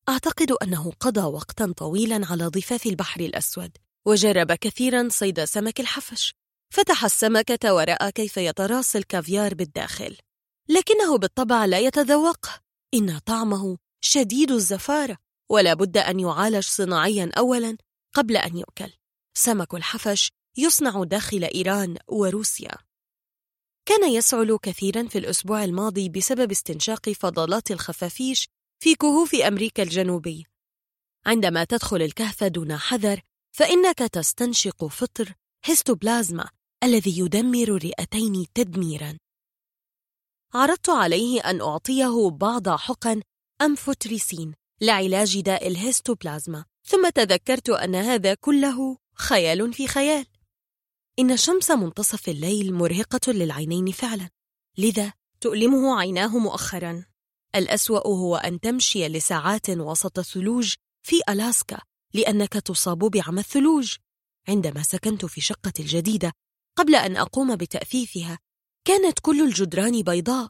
أعتقد أنه قضى وقتا طويلا على ضفاف البحر الأسود وجرب كثيرا صيد سمك الحفش. فتح السمكة ورأى كيف يتراص الكافيار بالداخل. لكنه بالطبع لا يتذوقه إن طعمه شديد الزفارة ولا بد أن يعالج صناعيا أولا قبل أن يؤكل. سمك الحفش يصنع داخل إيران وروسيا. كان يسعل كثيرا في الأسبوع الماضي بسبب استنشاق فضلات الخفافيش في كهوف أمريكا الجنوبي. عندما تدخل الكهف دون حذر فإنك تستنشق فطر هيستوبلازما الذي يدمر الرئتين تدميرا. عرضت عليه أن أعطيه بعض حقن أمفوتريسين لعلاج داء الهيستوبلازما ثم تذكرت أن هذا كله خيال في خيال. إن شمس منتصف الليل مرهقة للعينين فعلا لذا تؤلمه عيناه مؤخرا. الأسوأ هو أن تمشي لساعات وسط الثلوج في ألاسكا لأنك تصاب بعمى الثلوج. عندما سكنت في شقة الجديدة قبل أن أقوم بتأثيثها كانت كل الجدران بيضاء.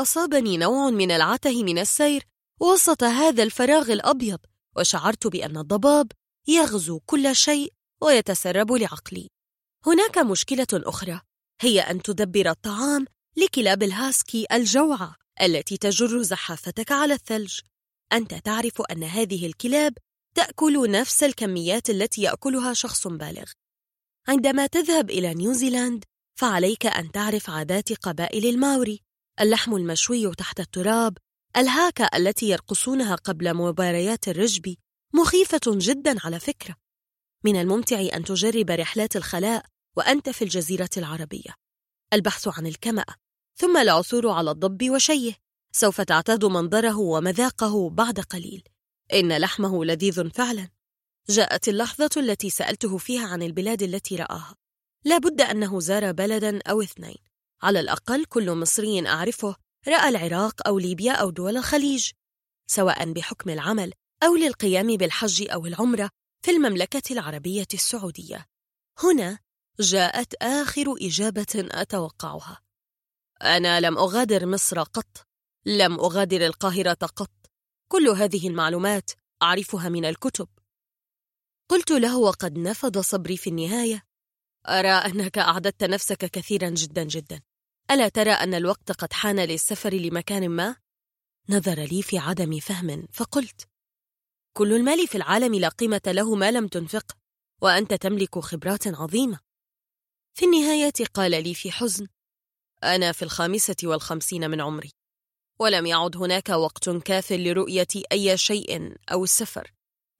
أصابني نوع من العته من السير وسط هذا الفراغ الأبيض وشعرت بأن الضباب يغزو كل شيء ويتسرب لعقلي. هناك مشكلة أخرى هي أن تدبر الطعام لكلاب الهاسكي الجوعى. التي تجر زحافتك على الثلج. أنت تعرف أن هذه الكلاب تأكل نفس الكميات التي يأكلها شخص بالغ. عندما تذهب إلى نيوزيلاند فعليك أن تعرف عادات قبائل الماوري. اللحم المشوي تحت التراب الهاكا التي يرقصونها قبل مباريات الرجبي مخيفة جدا على فكرة. من الممتع أن تجرب رحلات الخلاء وأنت في الجزيرة العربية. البحث عن الكمأة ثم العثور على الضب وشيه. سوف تعتاد منظره ومذاقه بعد قليل. إن لحمه لذيذ فعلا. جاءت اللحظة التي سألته فيها عن البلاد التي رآها. لا بد أنه زار بلدا أو اثنين. على الأقل كل مصري أعرفه رأى العراق أو ليبيا أو دول الخليج سواء بحكم العمل أو للقيام بالحج أو العمرة في المملكة العربية السعودية. هنا جاءت آخر إجابة أتوقعها. أنا لم أغادر مصر قط. لم أغادر القاهرة قط. كل هذه المعلومات أعرفها من الكتب. قلت له وقد نفض صبري في النهاية. أرى أنك أعددت نفسك كثيرا جدا جدا. ألا ترى أن الوقت قد حان للسفر لمكان ما؟ نظر لي في عدم فهم فقلت كل المال في العالم لا قيمة له ما لم تنفقه وأنت تملك خبرات عظيمة. في النهاية قال لي في حزن أنا في الخامسة والخمسين من عمري. ولم يعد هناك وقت كاف لرؤية أي شيء أو السفر.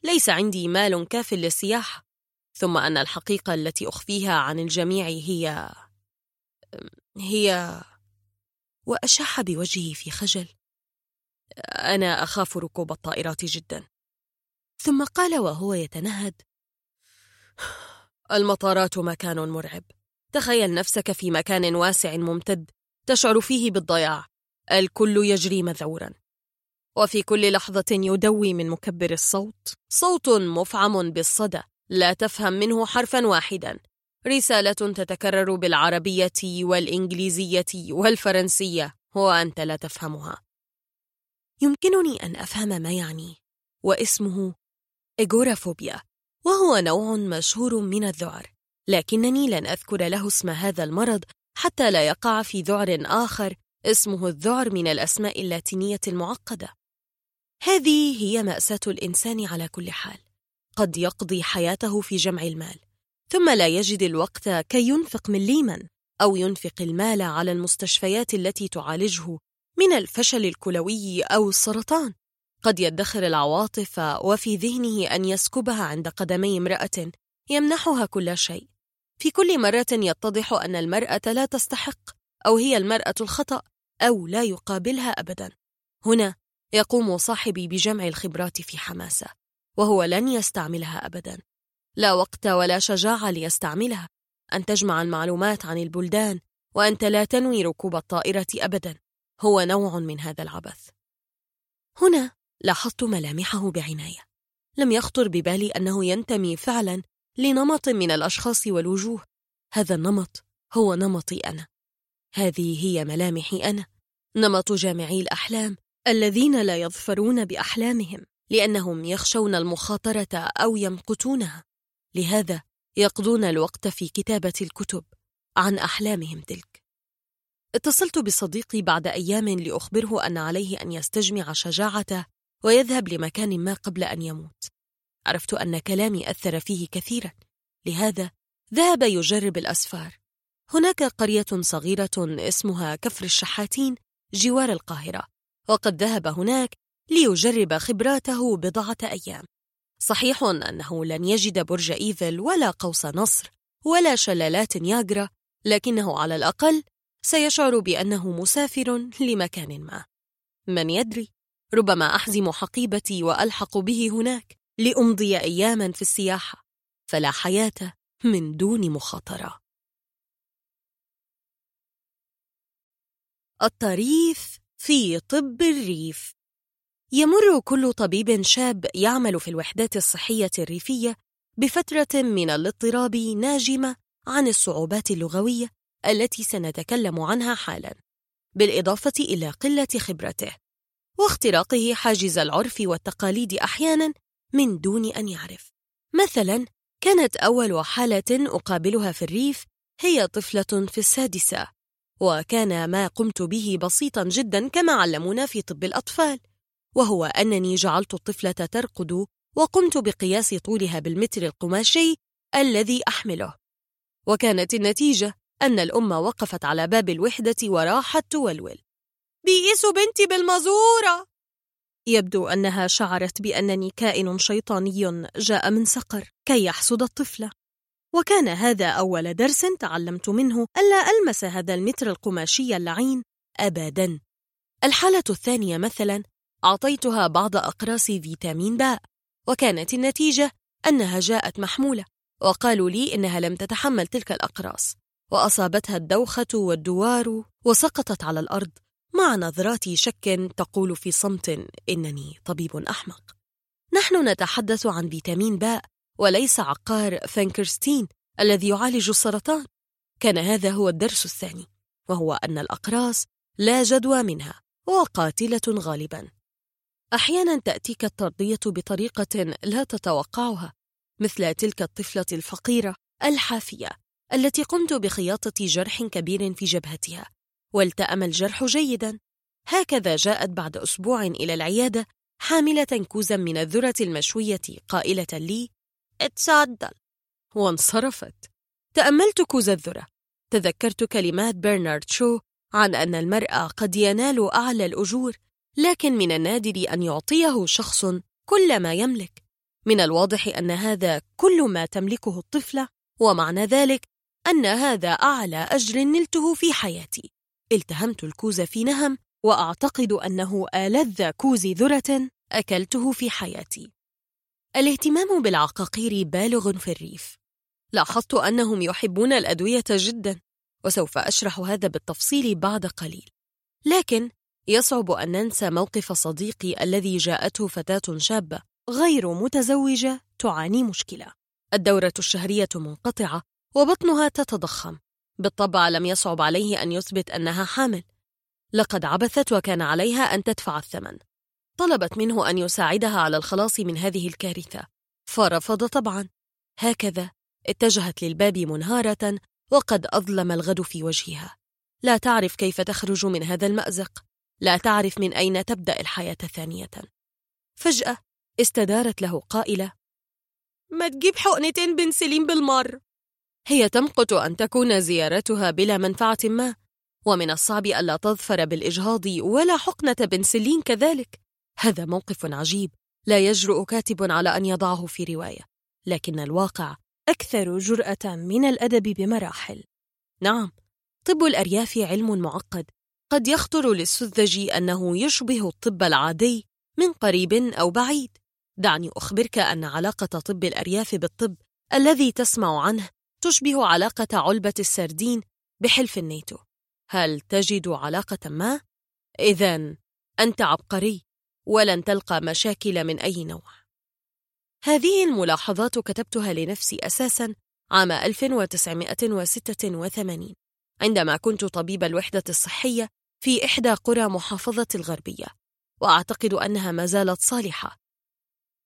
ليس عندي مال كاف للسياحة. ثم أن الحقيقة التي أخفيها عن الجميع هي هي وأشح بوجهه في خجل. أنا أخاف ركوب الطائرات جدا. ثم قال وهو يتنهد المطارات مكان مرعب. تخيل نفسك في مكان واسع ممتد تشعر فيه بالضياع. الكل يجري مذعورا وفي كل لحظة يدوي من مكبر الصوت. صوت مفعم بالصدى. لا تفهم منه حرفا واحدا. رسالة تتكرر بالعربية والإنجليزية والفرنسية. وأنت لا تفهمها. يمكنني أن أفهم ما يعني. واسمه إيغورافوبيا وهو نوع مشهور من الذعر. لكنني لن أذكر له اسم هذا المرض حتى لا يقع في ذعر آخر اسمه الذعر من الأسماء اللاتينية المعقدة. هذه هي مأساة الإنسان على كل حال. قد يقضي حياته في جمع المال ثم لا يجد الوقت كي ينفق مليما أو ينفق المال على المستشفيات التي تعالجه من الفشل الكلوي أو السرطان. قد يدخر العواطف وفي ذهنه أن يسكبها عند قدمي امرأة يمنحها كل شيء. في كل مرة يتضح أن المرأة لا تستحق أو هي المرأة الخطأ أو لا يقابلها أبدا. هنا يقوم صاحبي بجمع الخبرات في حماسة وهو لن يستعملها أبدا. لا وقت ولا شجاعة ليستعملها. أن تجمع المعلومات عن البلدان وأنت لا تنوي ركوب الطائرة أبدا. هو نوع من هذا العبث. هنا لاحظت ملامحه بعناية. لم يخطر ببالي أنه ينتمي فعلا لنمط من الأشخاص والوجوه. هذا النمط هو نمطي أنا. هذه هي ملامحي أنا. نمط جامعي الأحلام الذين لا يظفرون بأحلامهم لأنهم يخشون المخاطرة أو يمقتونها. لهذا يقضون الوقت في كتابة الكتب عن أحلامهم تلك. اتصلت بصديقي بعد أيام لأخبره أن عليه أن يستجمع شجاعته ويذهب لمكان ما قبل أن يموت. عرفت أن كلامي أثر فيه كثيرا. لهذا ذهب يجرب الأسفار. هناك قرية صغيرة اسمها كفر الشحاتين جوار القاهرة وقد ذهب هناك ليجرب خبراته بضعة أيام. صحيح أنه لن يجد برج إيفل ولا قوس نصر ولا شلالات نياجرا لكنه على الأقل سيشعر بأنه مسافر لمكان ما. من يدري؟ ربما أحزم حقيبتي وألحق به هناك. لأمضي أياما في السياحة فلا حياة من دون مخاطرة. الطريف في طب الريف. يمر كل طبيب شاب يعمل في الوحدات الصحية الريفية بفترة من الاضطراب ناجمة عن الصعوبات اللغوية التي سنتكلم عنها حالاً، بالإضافة إلى قلة خبرته، واختراقه حاجز العرف والتقاليد أحياناً من دون أن يعرف. مثلاً، كانت أول حالة أقابلها في الريف هي طفلة في السادسة، وكان ما قمت به بسيطاً جداً كما علمونا في طب الأطفال، وهو أنني جعلت الطفلة ترقد وقمت بقياس طولها بالمتر القماشي الذي أحمله. وكانت النتيجة أن الأم وقفت على باب الوحدة وراحت تولول بيقيسوا بنتي بالمزورة! يبدو أنها شعرت بأنني كائن شيطاني جاء من سقر كي يحصد الطفلة وكان هذا أول درس تعلمت منه ألا ألمس هذا المتر القماشي اللعين أبداً. الحالة الثانية مثلاً أعطيتها بعض أقراص فيتامين باء وكانت النتيجة أنها جاءت محمولة وقالوا لي إنها لم تتحمل تلك الأقراص وأصابتها الدوخة والدوار وسقطت على الأرض. مع نظرات شك تقول في صمت إنني طبيب أحمق. نحن نتحدث عن فيتامين باء وليس عقار فانكرستين الذي يعالج السرطان. كان هذا هو الدرس الثاني وهو أن الأقراص لا جدوى منها وقاتلة غالباً. أحيانا تأتيك الترضية بطريقة لا تتوقعها مثل تلك الطفلة الفقيرة الحافية التي قمت بخياطة جرح كبير في جبهتها. والتأم الجرح جيدا. هكذا جاءت بعد أسبوع إلى العيادة حاملة كوزا من الذرة المشوية قائلة لي اتفضل وانصرفت. تأملت كوز الذرة. تذكرت كلمات برنارد شو عن أن المرء قد ينال أعلى الأجور لكن من النادر أن يعطيه شخص كل ما يملك. من الواضح أن هذا كل ما تملكه الطفلة ومعنى ذلك أن هذا أعلى أجر نلته في حياتي. التهمت الكوز في نهم وأعتقد أنه ألذ كوز ذرة أكلته في حياتي. الاهتمام بالعقاقير بالغ في الريف. لاحظت أنهم يحبون الأدوية جدا وسوف أشرح هذا بالتفصيل بعد قليل. لكن يصعب أن ننسى موقف صديقي الذي جاءته فتاة شابة غير متزوجة تعاني مشكلة. الدورة الشهرية منقطعة وبطنها تتضخم. بالطبع لم يصعب عليه أن يثبت أنها حامل. لقد عبثت وكان عليها أن تدفع الثمن. طلبت منه أن يساعدها على الخلاص من هذه الكارثة. فرفض طبعا. هكذا اتجهت للباب منهارة وقد أظلم الغد في وجهها. لا تعرف كيف تخرج من هذا المأزق. لا تعرف من أين تبدأ الحياة ثانية. فجأة استدارت له قائلة ما تجيب حقنتين بنسلين بالمر. هي تمقت أن تكون زيارتها بلا منفعة ما ومن الصعب ألا تظفر بالإجهاض ولا حقنة بنسلين كذلك. هذا موقف عجيب لا يجرؤ كاتب على أن يضعه في رواية لكن الواقع أكثر جرأة من الأدب بمراحل. نعم طب الأرياف علم معقد. قد يخطر للسذج أنه يشبه الطب العادي من قريب أو بعيد. دعني أخبرك أن علاقة طب الأرياف بالطب الذي تسمع عنه تشبه علاقة علبة السردين بحلف النيتو هل تجد علاقة ما؟ إذا أنت عبقري ولن تلقى مشاكل من أي نوع. هذه الملاحظات كتبتها لنفسي أساساً عام 1986 عندما كنت طبيب الوحدة الصحية في إحدى قرى محافظة الغربية وأعتقد أنها ما زالت صالحة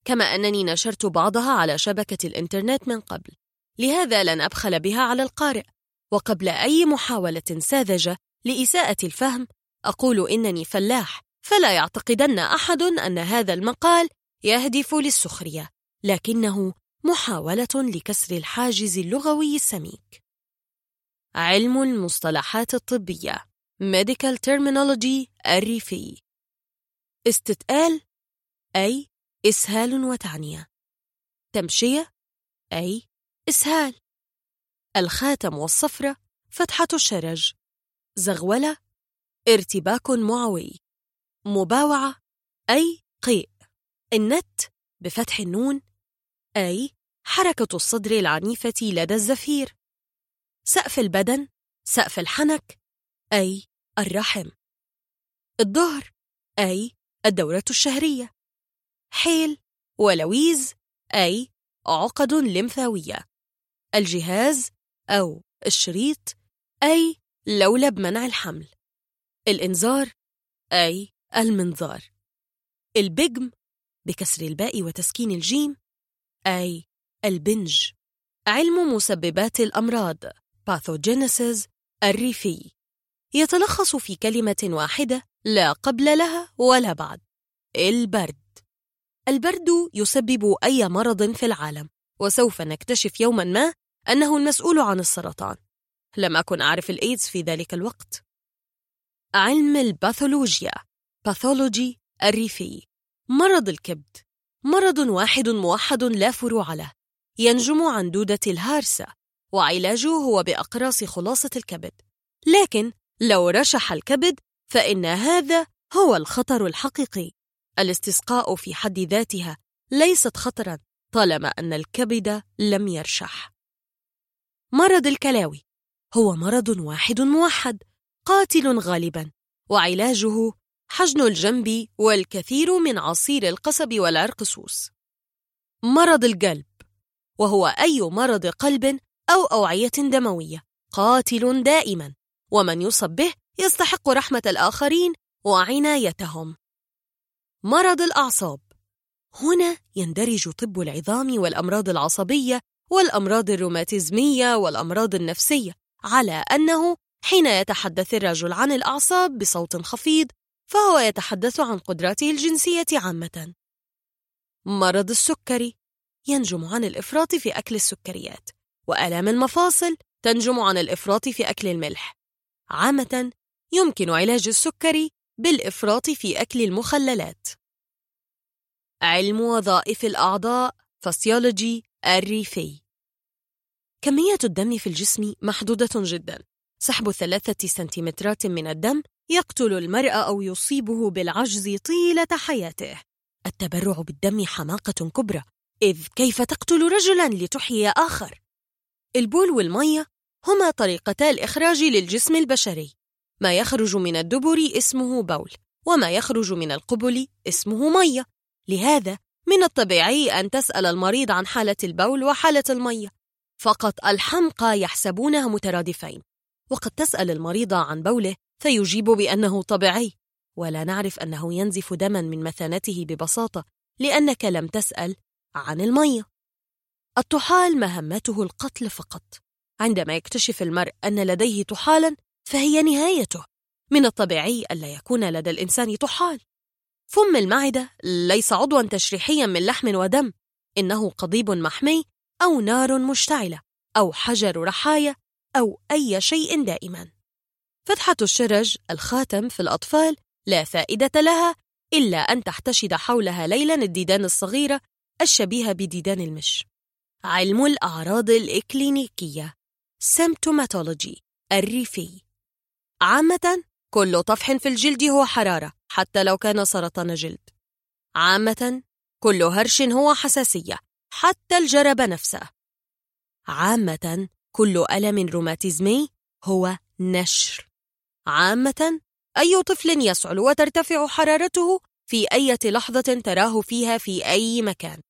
كما أنني نشرت بعضها على شبكة الإنترنت من قبل. لهذا لن أبخل بها على القارئ. وقبل أي محاولة ساذجة لإساءة الفهم أقول إنني فلاح فلا يعتقدن أحد أن هذا المقال يهدف للسخرية لكنه محاولة لكسر الحاجز اللغوي السميك. علم المصطلحات الطبية Medical Terminology الريفي استتقال أي إسهال وتعنية. تمشية أي إسهال. الخاتم والصفرة فتحة الشرج. زغولة ارتباك معوي. مباوعة أي قيء. النت بفتح النون أي حركة الصدر العنيفة لدى الزفير. سقف البدن سقف الحنك أي الرحم. الظهر أي الدورة الشهرية. حيل ولويز أي عقد لمفاوية الجهاز أو الشريط أي لولب منع الحمل. الإنذار أي المنظار. البجم بكسر الباء وتسكين الجيم أي البنج. علم مسببات الأمراض Pathogenesis الريفي. يتلخص في كلمة واحدة لا قبل لها ولا بعد البرد. البرد يسبب أي مرض في العالم وسوف نكتشف يوما ما أنه المسؤول عن السرطان. لم أكن أعرف الإيدز في ذلك الوقت. علم الباثولوجيا Pathology الريفي. مرض الكبد. مرض واحد موحد لا فروع له. ينجم عن دودة الهارسة وعلاجه هو بأقراص خلاصة الكبد. لكن لو رشح الكبد فإن هذا هو الخطر الحقيقي. الاستسقاء في حد ذاتها ليست خطرا طالما أن الكبد لم يرشح. مرض الكلاوي. هو مرض واحد موحد قاتل غالبا وعلاجه حجن الجنب والكثير من عصير القصب والعرقسوس. مرض القلب. وهو أي مرض قلب أو أوعية دموية قاتل دائما ومن يصب به يستحق رحمة الآخرين وعنايتهم. مرض الأعصاب. هنا يندرج طب العظام والأمراض العصبية والأمراض الروماتيزمية والأمراض النفسية على أنه حين يتحدث الرجل عن الأعصاب بصوت خفيض فهو يتحدث عن قدراته الجنسية عامة. مرض السكري. ينجم عن الإفراط في أكل السكريات وآلام المفاصل تنجم عن الإفراط في أكل الملح. عامة يمكن علاج السكري بالإفراط في أكل المخللات. علم وظائف الأعضاء فسيولوجي الريفي. كمية الدم في الجسم محدودة جدا. سحب ثلاثة سنتيمترات من الدم يقتل المرء أو يصيبه بالعجز طيلة حياته. التبرع بالدم حماقة كبرى. إذ كيف تقتل رجلا لتحيي آخر؟ البول والمية هما طريقتا الإخراج للجسم البشري. ما يخرج من الدبر اسمه بول وما يخرج من القبل اسمه مية. لهذا من الطبيعي أن تسأل المريض عن حالة البول وحالة المية. فقط الحمقى يحسبونها مترادفين. وقد تسأل المريض عن بوله فيجيب بأنه طبيعي. ولا نعرف أنه ينزف دما من مثانته ببساطة لأنك لم تسأل عن المية. الطحال مهمته القتل فقط. عندما يكتشف المرء أن لديه طحالا فهي نهايته. من الطبيعي ألا يكون لدى الإنسان طحال. فم المعدة ليس عضوا تشريحيا من لحم ودم. إنه قضيب محمي أو نار مشتعلة أو حجر رحايا أو أي شيء دائما. فتحة الشرج الخاتم في الأطفال لا فائدة لها إلا أن تحتشد حولها ليلا الديدان الصغيرة الشبيهة بديدان المش. علم الأعراض الإكلينيكية. Symptomatology الريفي. عامة كل طفح في الجلد هو حرارة. حتى لو كان سرطان جلد. عامة كل هرش هو حساسية حتى الجرب نفسه. عامة كل ألم روماتيزمي هو نشر. عامة أي طفل يسعل وترتفع حرارته في أي لحظة تراه فيها في أي مكان.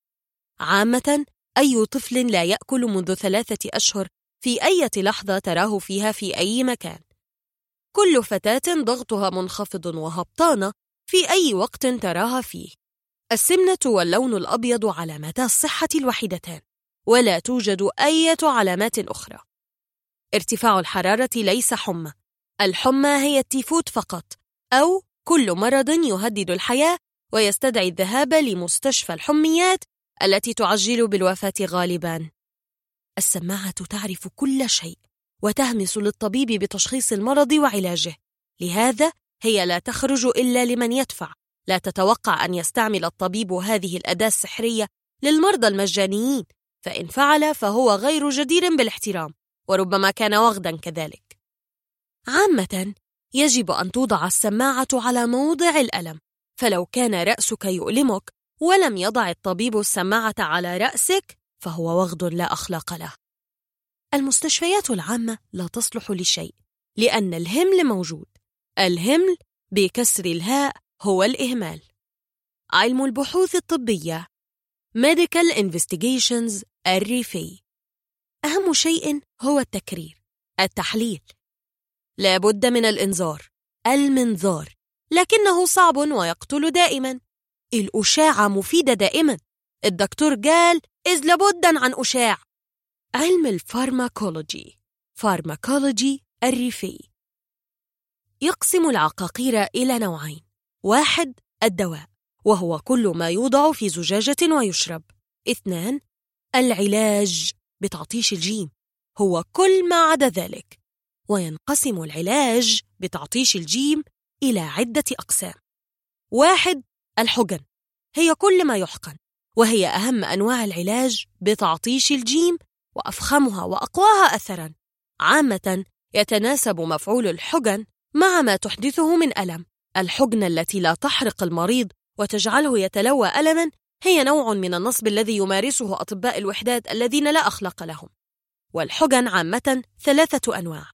عامة أي طفل لا يأكل منذ ثلاثة أشهر في أي لحظة تراه فيها في أي مكان. كل فتاة ضغطها منخفض وهبطانة في أي وقت تراها فيه. السمنة واللون الأبيض علامتا الصحة الوحيدتان ولا توجد أي علامات أخرى. ارتفاع الحرارة ليس حمى الحمى هي التيفوت فقط أو كل مرض يهدد الحياة ويستدعي الذهاب لمستشفى الحميات التي تعجل بالوفاة غالباً. السماعة تعرف كل شيء. وتهمس للطبيب بتشخيص المرض وعلاجه، لهذا هي لا تخرج إلا لمن يدفع، لا تتوقع أن يستعمل الطبيب هذه الأداة السحرية للمرضى المجانيين، فإن فعل فهو غير جدير بالاحترام، وربما كان وغدا كذلك. عامة يجب أن توضع السماعة على موضع الألم، فلو كان رأسك يؤلمك ولم يضع الطبيب السماعة على رأسك فهو وغد لا أخلاق له. المستشفيات العامة لا تصلح لشيء لأن الهمل موجود. الهمل بكسر الهاء هو الإهمال. علم البحوث الطبية Medical Investigations الريفي. أهم شيء هو التكرير التحليل. لا بد من الإنذار المنظار لكنه صعب ويقتل دائما. الأشاعة مفيدة دائما. الدكتور قال إذ لابدا عن أشاع. علم الفارماكولوجي. Pharmacology الريفي. يقسم العقاقير إلى نوعين. واحد الدواء وهو كل ما يوضع في زجاجة ويشرب. اثنان العلاج بتعطيش الجيم هو كل ما عدا ذلك. وينقسم العلاج بتعطيش الجيم إلى عدة أقسام. واحد الحجن هي كل ما يحقن وهي أهم أنواع العلاج بتعطيش الجيم وأفخمها وأقواها أثراً. عامة يتناسب مفعول الحجن مع ما تحدثه من ألم. الحجن التي لا تحرق المريض وتجعله يتلوى ألما هي نوع من النصب الذي يمارسه أطباء الوحدات الذين لا أخلاق لهم. والحجن عامة ثلاثة أنواع.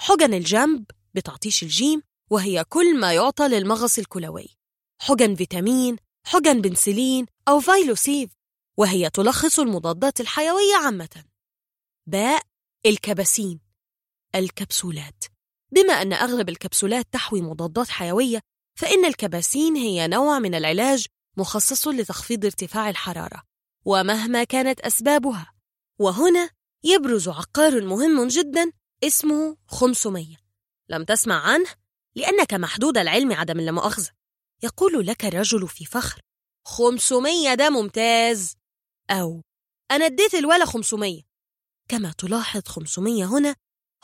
حجن الجنب بتعطيش الجيم وهي كل ما يعطى للمغص الكلوي. حجن فيتامين حجن بنسلين أو فايلوسيف وهي تلخص المضادات الحيوية عامة. باء الكباسين الكبسولات. بما أن أغلب الكبسولات تحوي مضادات حيوية فإن الكباسين هي نوع من العلاج مخصص لتخفيض ارتفاع الحرارة ومهما كانت أسبابها. وهنا يبرز عقار مهم جدا اسمه 500 لم تسمع عنه؟ لأنك محدود العلم عدم المؤاخذة يقول لك الرجل في فخر 500 ده ممتاز. أو أنا اديت الولا 500 كما تلاحظ 500 هنا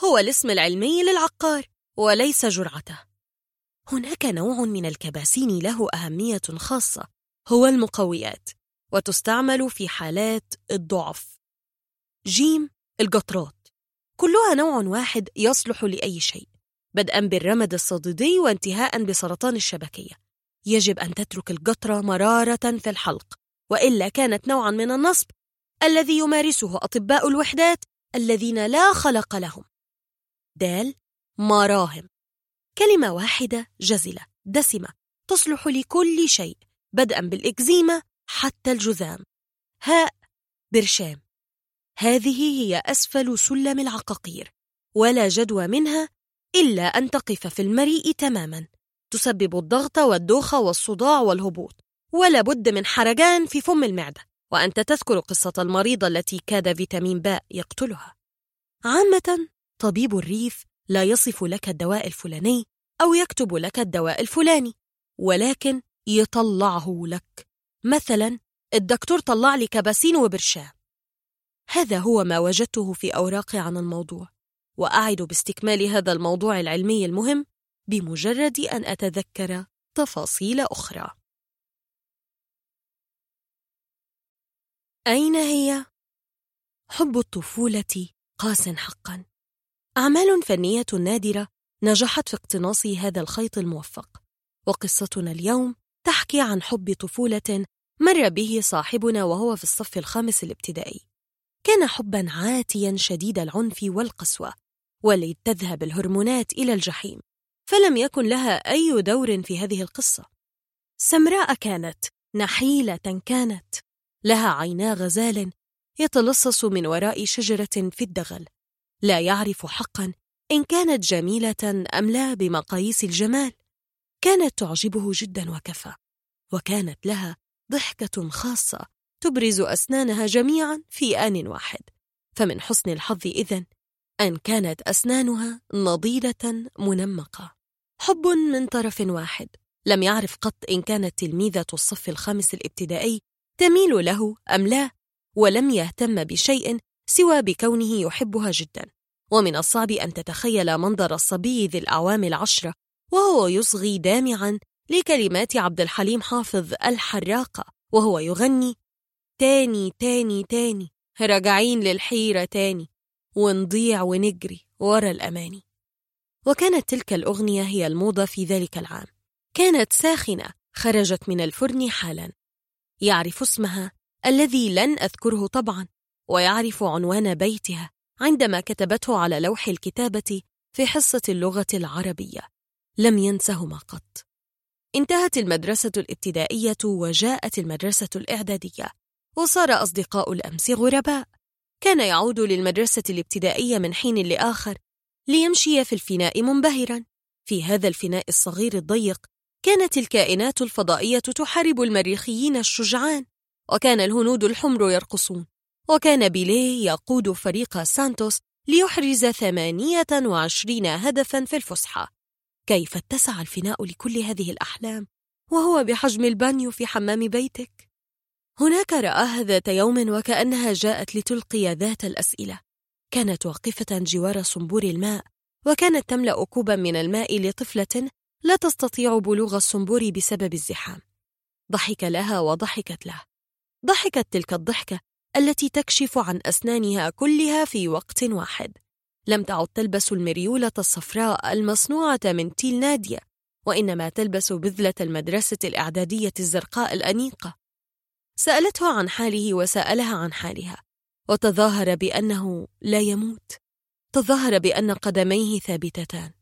هو الاسم العلمي للعقار وليس جرعته. هناك نوع من الكباسين له أهمية خاصة هو المقويات وتستعمل في حالات الضعف. جيم القطرات كلها نوع واحد يصلح لأي شيء بدءا بالرمد الصديدي وانتهاء بسرطان الشبكية. يجب أن تترك القطرة مرارة في الحلق وإلا كانت نوعا من النصب الذي يمارسه أطباء الوحدات الذين لا خلق لهم. دال مراهم. كلمة واحدة جزلة دسمة تصلح لكل شيء بدءا بالإكزيما حتى الجذام. هاء برشام. هذه هي أسفل سلم العقاقير ولا جدوى منها إلا أن تقف في المريء تماما. تسبب الضغط والدوخة والصداع والهبوط ولا بد من حرجان في فم المعدة. وأنت تذكر قصة المريضة التي كاد فيتامين باء يقتلها. عامة طبيب الريف لا يصف لك الدواء الفلاني أو يكتب لك الدواء الفلاني ولكن يطلعه لك. مثلا الدكتور طلع لي كباسين وبرشام. هذا هو ما وجدته في أوراقي عن الموضوع وأعد باستكمال هذا الموضوع العلمي المهم بمجرد أن أتذكر تفاصيل أخرى. أين هي؟ حب الطفولة قاس حقا. أعمال فنية نادرة نجحت في اقتناص هذا الخيط الموفق. وقصتنا اليوم تحكي عن حب طفولة مر به صاحبنا وهو في الصف الخامس الابتدائي. كان حبا عاتيا شديد العنف والقسوة ولتذهب تذهب الهرمونات إلى الجحيم فلم يكن لها أي دور في هذه القصة. سمراء كانت نحيلة كانت. لها عينا غزال يتلصص من وراء شجرة في الدغل. لا يعرف حقا إن كانت جميلة أم لا بمقاييس الجمال. كانت تعجبه جدا وكفى. وكانت لها ضحكة خاصة تبرز أسنانها جميعا في آن واحد. فمن حسن الحظ إذن أن كانت أسنانها نضيلة منمقة. حب من طرف واحد. لم يعرف قط إن كانت تلميذة الصف الخامس الابتدائي تميل له أم لا ولم يهتم بشيء سوى بكونه يحبها جدا. ومن الصعب أن تتخيل منظر الصبي ذي الأعوام العشرة وهو يصغي دامعا لكلمات عبد الحليم حافظ الحراقة وهو يغني تاني تاني تاني راجعين للحيرة تاني ونضيع ونجري ورا الأماني. وكانت تلك الأغنية هي الموضة في ذلك العام. كانت ساخنة خرجت من الفرن حالا. يعرف اسمها الذي لن أذكره طبعا ويعرف عنوان بيتها عندما كتبته على لوح الكتابة في حصة اللغة العربية. لم ينسهما قط. انتهت المدرسة الابتدائية وجاءت المدرسة الإعدادية وصار أصدقاء الأمس غرباء. كان يعود للمدرسة الابتدائية من حين لآخر ليمشي في الفناء منبهرا. في هذا الفناء الصغير الضيق كانت الكائنات الفضائية تحارب المريخيين الشجعان وكان الهنود الحمر يرقصون وكان بيليه يقود فريق سانتوس ليحرز ثمانية وعشرين هدفا في الفسحة. كيف اتسع الفناء لكل هذه الأحلام؟ وهو بحجم البانيو في حمام بيتك. هناك رآها ذات يوم وكأنها جاءت لتلقي ذات الأسئلة. كانت واقفة جوار صنبور الماء وكانت تملأ كوبا من الماء لطفلة لا تستطيع بلوغ الصنبور بسبب الزحام. ضحك لها وضحكت له. ضحكت تلك الضحكة التي تكشف عن أسنانها كلها في وقت واحد. لم تعد تلبس المريولة الصفراء المصنوعة من تيل نادية وإنما تلبس بذلة المدرسة الإعدادية الزرقاء الأنيقة. سألته عن حاله وسألها عن حالها وتظاهر بأنه لا يموت. تظاهر بأن قدميه ثابتتان.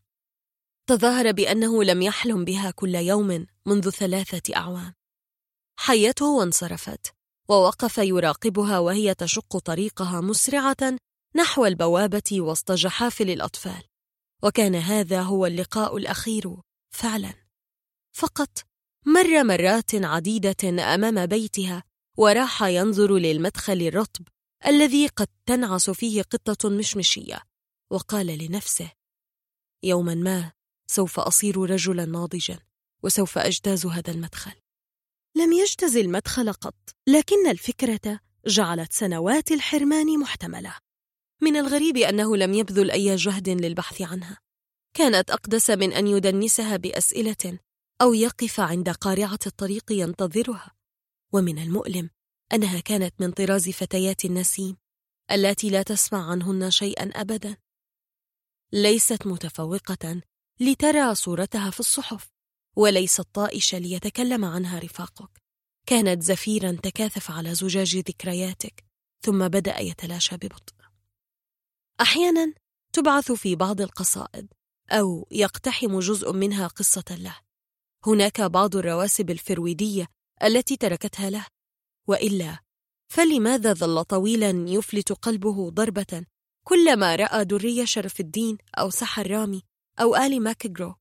تظاهر بأنه لم يحلم بها كل يوم منذ ثلاثة أعوام. حيته وانصرفت ووقف يراقبها وهي تشق طريقها مسرعة نحو البوابة وسط جحافل الأطفال. وكان هذا هو اللقاء الأخير فعلا. فقط مر مرات عديدة أمام بيتها وراح ينظر للمدخل الرطب الذي قد تنعس فيه قطة مشمشية وقال لنفسه يوما ما سوف أصير رجلا ناضجا وسوف أجتاز هذا المدخل. لم يجتز المدخل قط لكن الفكرة جعلت سنوات الحرمان محتملة. من الغريب أنه لم يبذل أي جهد للبحث عنها. كانت أقدس من أن يدنسها بأسئلة أو يقف عند قارعة الطريق ينتظرها. ومن المؤلم أنها كانت من طراز فتيات النسيم التي لا تسمع عنهن شيئا أبدا. ليست متفوقة لترى صورتها في الصحف وليست طائشة ليتكلم عنها رفاقك. كانت زفيرا تكاثف على زجاج ذكرياتك ثم بدأ يتلاشى ببطء. أحيانا تبعث في بعض القصائد أو يقتحم جزء منها قصة له. هناك بعض الرواسب الفرويدية التي تركتها له. وإلا فلماذا ظل طويلا يفلت قلبه ضربة كلما رأى دري شرف الدين أو سحر رامي أو آلي ماكجرو.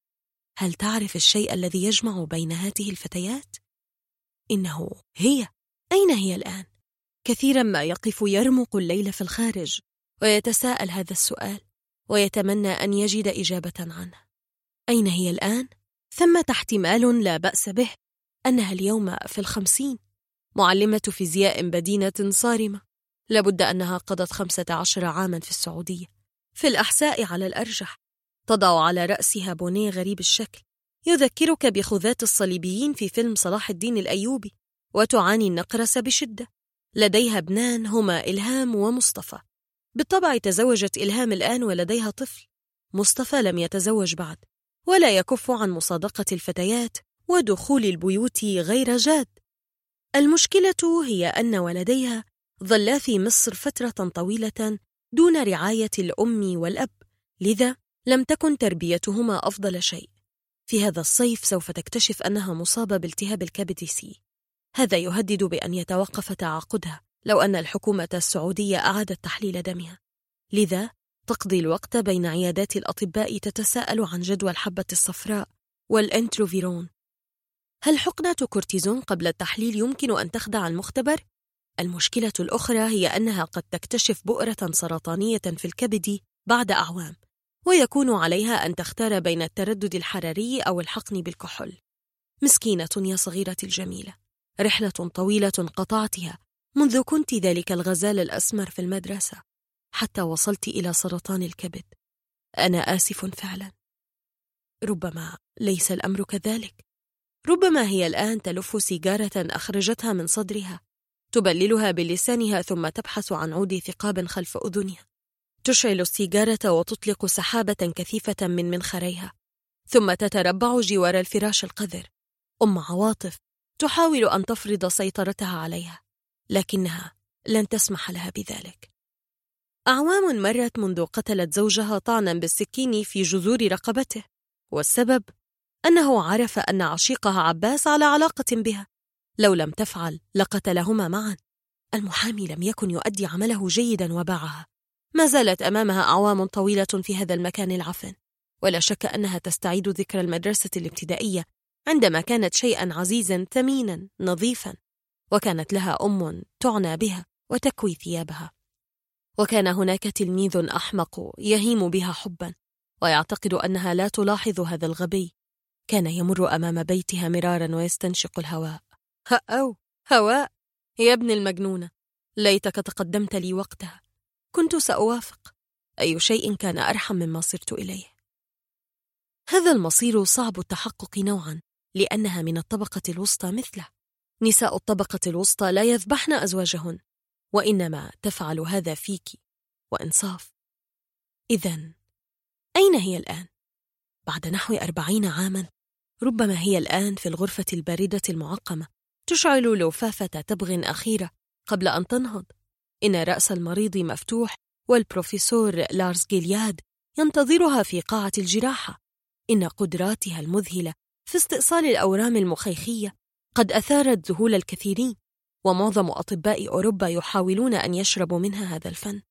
هل تعرف الشيء الذي يجمع بين هذه الفتيات؟ إنه هي. أين هي الآن؟ كثيرا ما يقف يرمق الليل في الخارج ويتساءل هذا السؤال ويتمنى أن يجد إجابة عنه. أين هي الآن؟ ثمة احتمال لا بأس به أنها اليوم في الخمسين. معلمة فيزياء بدينة صارمة. لابد أنها قضت خمسة عشر عاما في السعودية. في الأحساء على الأرجح. تضع على رأسها بونيه غريب الشكل يذكرك بخذات الصليبيين في فيلم صلاح الدين الأيوبي وتعاني النقرس بشدة لديها ابنان هما إلهام ومصطفى. بالطبع تزوجت إلهام الآن ولديها طفل. مصطفى لم يتزوج بعد ولا يكف عن مصادقة الفتيات ودخول البيوت غير جاد. المشكلة هي أن ولديها ظلا في مصر فترة طويلة دون رعاية الأم والأب لذا لم تكن تربيتهما أفضل شيء. في هذا الصيف سوف تكتشف أنها مصابة بالتهاب الكبد سي. هذا يهدد بأن يتوقف تعاقدها لو أن الحكومة السعودية أعادت تحليل دمها. لذا تقضي الوقت بين عيادات الأطباء تتساءل عن جدوى الحبة الصفراء والإنترفيرون. هل حقنة كورتيزون قبل التحليل يمكن أن تخدع المختبر؟ المشكلة الأخرى هي أنها قد تكتشف بؤرة سرطانية في الكبد بعد أعوام. ويكون عليها أن تختار بين التردد الحراري أو الحقن بالكحول. مسكينة يا صغيرتي الجميلة. رحلة طويلة قطعتها منذ كنت ذلك الغزال الأسمر في المدرسة. حتى وصلت إلى سرطان الكبد. أنا آسف فعلا. ربما ليس الأمر كذلك. ربما هي الآن تلف سيجارة أخرجتها من صدرها. تبللها بلسانها ثم تبحث عن عود ثقاب خلف أذنها. تشعل السيجارة وتطلق سحابة كثيفة من منخريها ثم تتربع جوار الفراش القذر. أم عواطف تحاول أن تفرض سيطرتها عليها لكنها لن تسمح لها بذلك. أعوام مرت منذ قتلت زوجها طعنا بالسكين في جذور رقبته والسبب أنه عرف أن عشيقها عباس على علاقة بها. لو لم تفعل لقتلهما معا. المحامي لم يكن يؤدي عمله جيدا وباعها. ما زالت أمامها أعوام طويلة في هذا المكان العفن ولا شك أنها تستعيد ذكرى المدرسة الابتدائية عندما كانت شيئا عزيزا ثمينا نظيفا وكانت لها أم تعنى بها وتكوي ثيابها. وكان هناك تلميذ أحمق يهيم بها حبا ويعتقد أنها لا تلاحظ هذا الغبي. كان يمر أمام بيتها مرارا ويستنشق الهواء. أو هواء يا ابن المجنونة ليتك تقدمت لي وقتها. كنت سأوافق. أي شيء كان أرحم مما صرت إليه. هذا المصير صعب التحقق نوعا لأنها من الطبقة الوسطى مثله. نساء الطبقة الوسطى لا يذبحن أزواجهن وإنما تفعل هذا فيك. وإنصاف. إذا أين هي الآن؟ بعد نحو أربعين عاما ربما هي الآن في الغرفة الباردة المعقمة تشعل لوفافة تبغ أخيرة قبل أن تنهض. إن رأس المريض مفتوح والبروفيسور لارس جيلياد ينتظرها في قاعة الجراحة. إن قدراتها المذهلة في استئصال الأورام المخيخية قد أثارت ذهول الكثيرين ومعظم أطباء أوروبا يحاولون أن يشربوا منها هذا الفن.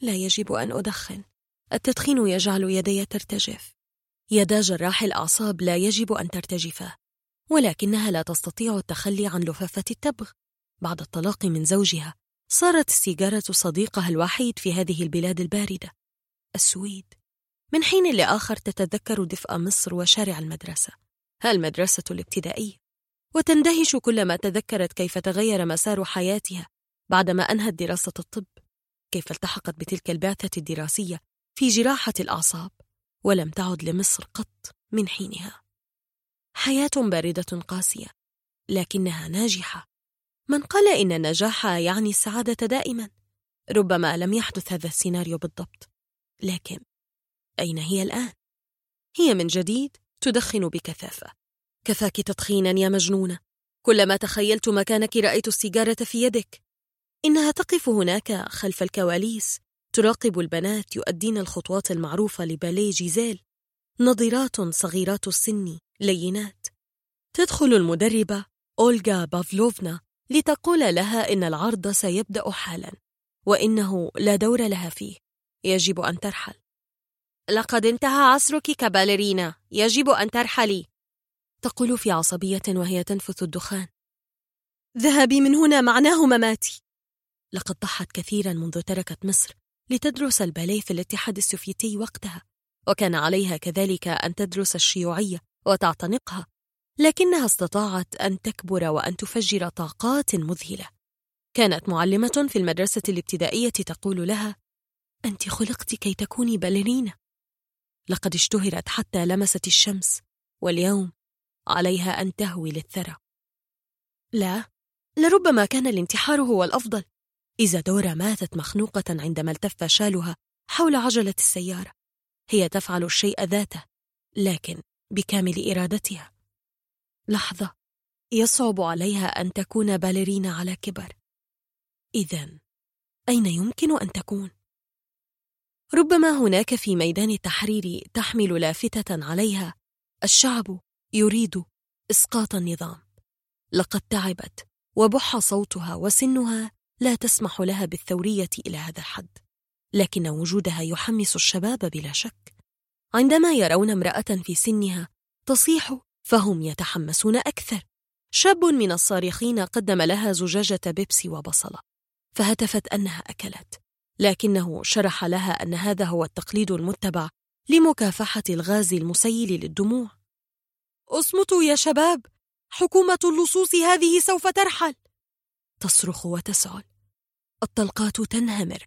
لا يجب أن أدخن. التدخين يجعل يدي ترتجف. يدا جراح الأعصاب لا يجب أن ترتجفا ولكنها لا تستطيع التخلي عن لفافة التبغ. بعد الطلاق من زوجها صارت السيجارة صديقها الوحيد في هذه البلاد الباردة السويد. من حين لآخر تتذكر دفء مصر وشارع المدرسة المدرسة الابتدائية. وتندهش كلما تذكرت كيف تغير مسار حياتها بعدما أنهت دراسة الطب كيف التحقت بتلك البعثة الدراسية في جراحة الأعصاب ولم تعد لمصر قط من حينها. حياة باردة قاسية لكنها ناجحة. من قال إن النجاح يعني السعادة دائما ربما لم يحدث هذا السيناريو بالضبط. لكن أين هي الآن؟ هي من جديد تدخن بكثافة. كفاك تدخينا يا مجنونة. كلما تخيلت مكانك رأيت السيجارة في يدك. إنها تقف هناك خلف الكواليس. تراقب البنات يؤدين الخطوات المعروفة لباليه جيزيل. نظرات صغيرات السن لينات. تدخل المدربة أولغا بافلوفنا لتقول لها إن العرض سيبدأ حالا وإنه لا دور لها فيه. يجب أن ترحل. لقد انتهى عصرك كباليرينا. يجب أن ترحلي. تقول في عصبية وهي تنفث الدخان. ذهبي من هنا معناه مماتي. لقد ضحت كثيرا منذ تركت مصر لتدرس الباليه في الاتحاد السوفيتي وقتها وكان عليها كذلك أن تدرس الشيوعية وتعتنقها. لكنها استطاعت أن تكبر وأن تفجر طاقات مذهلة. كانت معلمة في المدرسة الابتدائية تقول لها أنت خلقت كي تكوني باليرينا. لقد اشتهرت حتى لمست الشمس واليوم عليها أن تهوي للثرى. لا لربما كان الانتحار هو الأفضل. إذا دورا ماتت مخنوقة عندما التف شالها حول عجلة السيارة هي تفعل الشيء ذاته لكن بكامل إرادتها. لحظة. يصعب عليها أن تكون باليرينا على كبر. إذا أين يمكن أن تكون؟ ربما هناك في ميدان التحرير تحمل لافتة عليها. الشعب يريد إسقاط النظام. لقد تعبت وبح صوتها وسنها لا تسمح لها بالثورية إلى هذا الحد. لكن وجودها يحمس الشباب بلا شك. عندما يرون امرأة في سنها تصيح فهم يتحمسون أكثر. شاب من الصارخين قدم لها زجاجة بيبسي وبصلة فهتفت أنها أكلت لكنه شرح لها أن هذا هو التقليد المتبع لمكافحة الغاز المسيل للدموع. أصمتوا يا شباب حكومة اللصوص هذه سوف ترحل. تصرخ وتسعل. الطلقات تنهمر.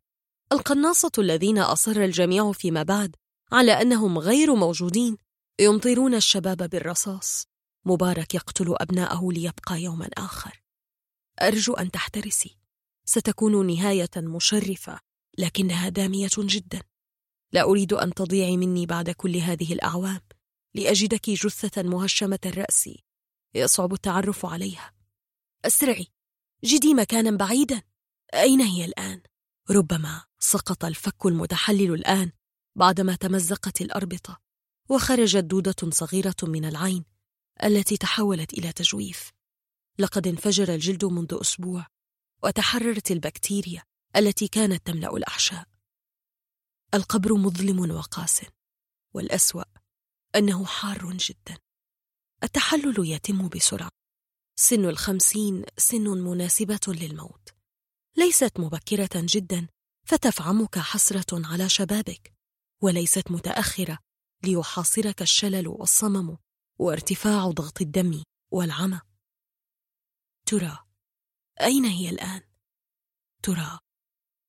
القناصة الذين أصر الجميع فيما بعد على أنهم غير موجودين يمطرون الشباب بالرصاص. مبارك يقتل أبناءه ليبقى يوما آخر. أرجو أن تحترسي. ستكون نهاية مشرفة لكنها دامية جدا. لا أريد أن تضيعي مني بعد كل هذه الأعوام. لأجدك جثة مهشمة الرأس. يصعب التعرف عليها. أسرعي. جدي مكانا بعيدا. أين هي الآن؟ ربما سقط الفك المتحلل الآن بعدما تمزقت الأربطة. وخرجت دودة صغيرة من العين التي تحولت إلى تجويف. لقد انفجر الجلد منذ أسبوع وتحررت البكتيريا التي كانت تملأ الأحشاء القبر مظلم وقاس والأسوأ أنه حار جدا. التحلل يتم بسرعة. سن الخمسين سن مناسبة للموت. ليست مبكرة جدا فتفعمك حسرة على شبابك وليست متأخرة ليحاصرك الشلل والصمم وارتفاع ضغط الدم والعمى ترى أين هي الآن؟ ترى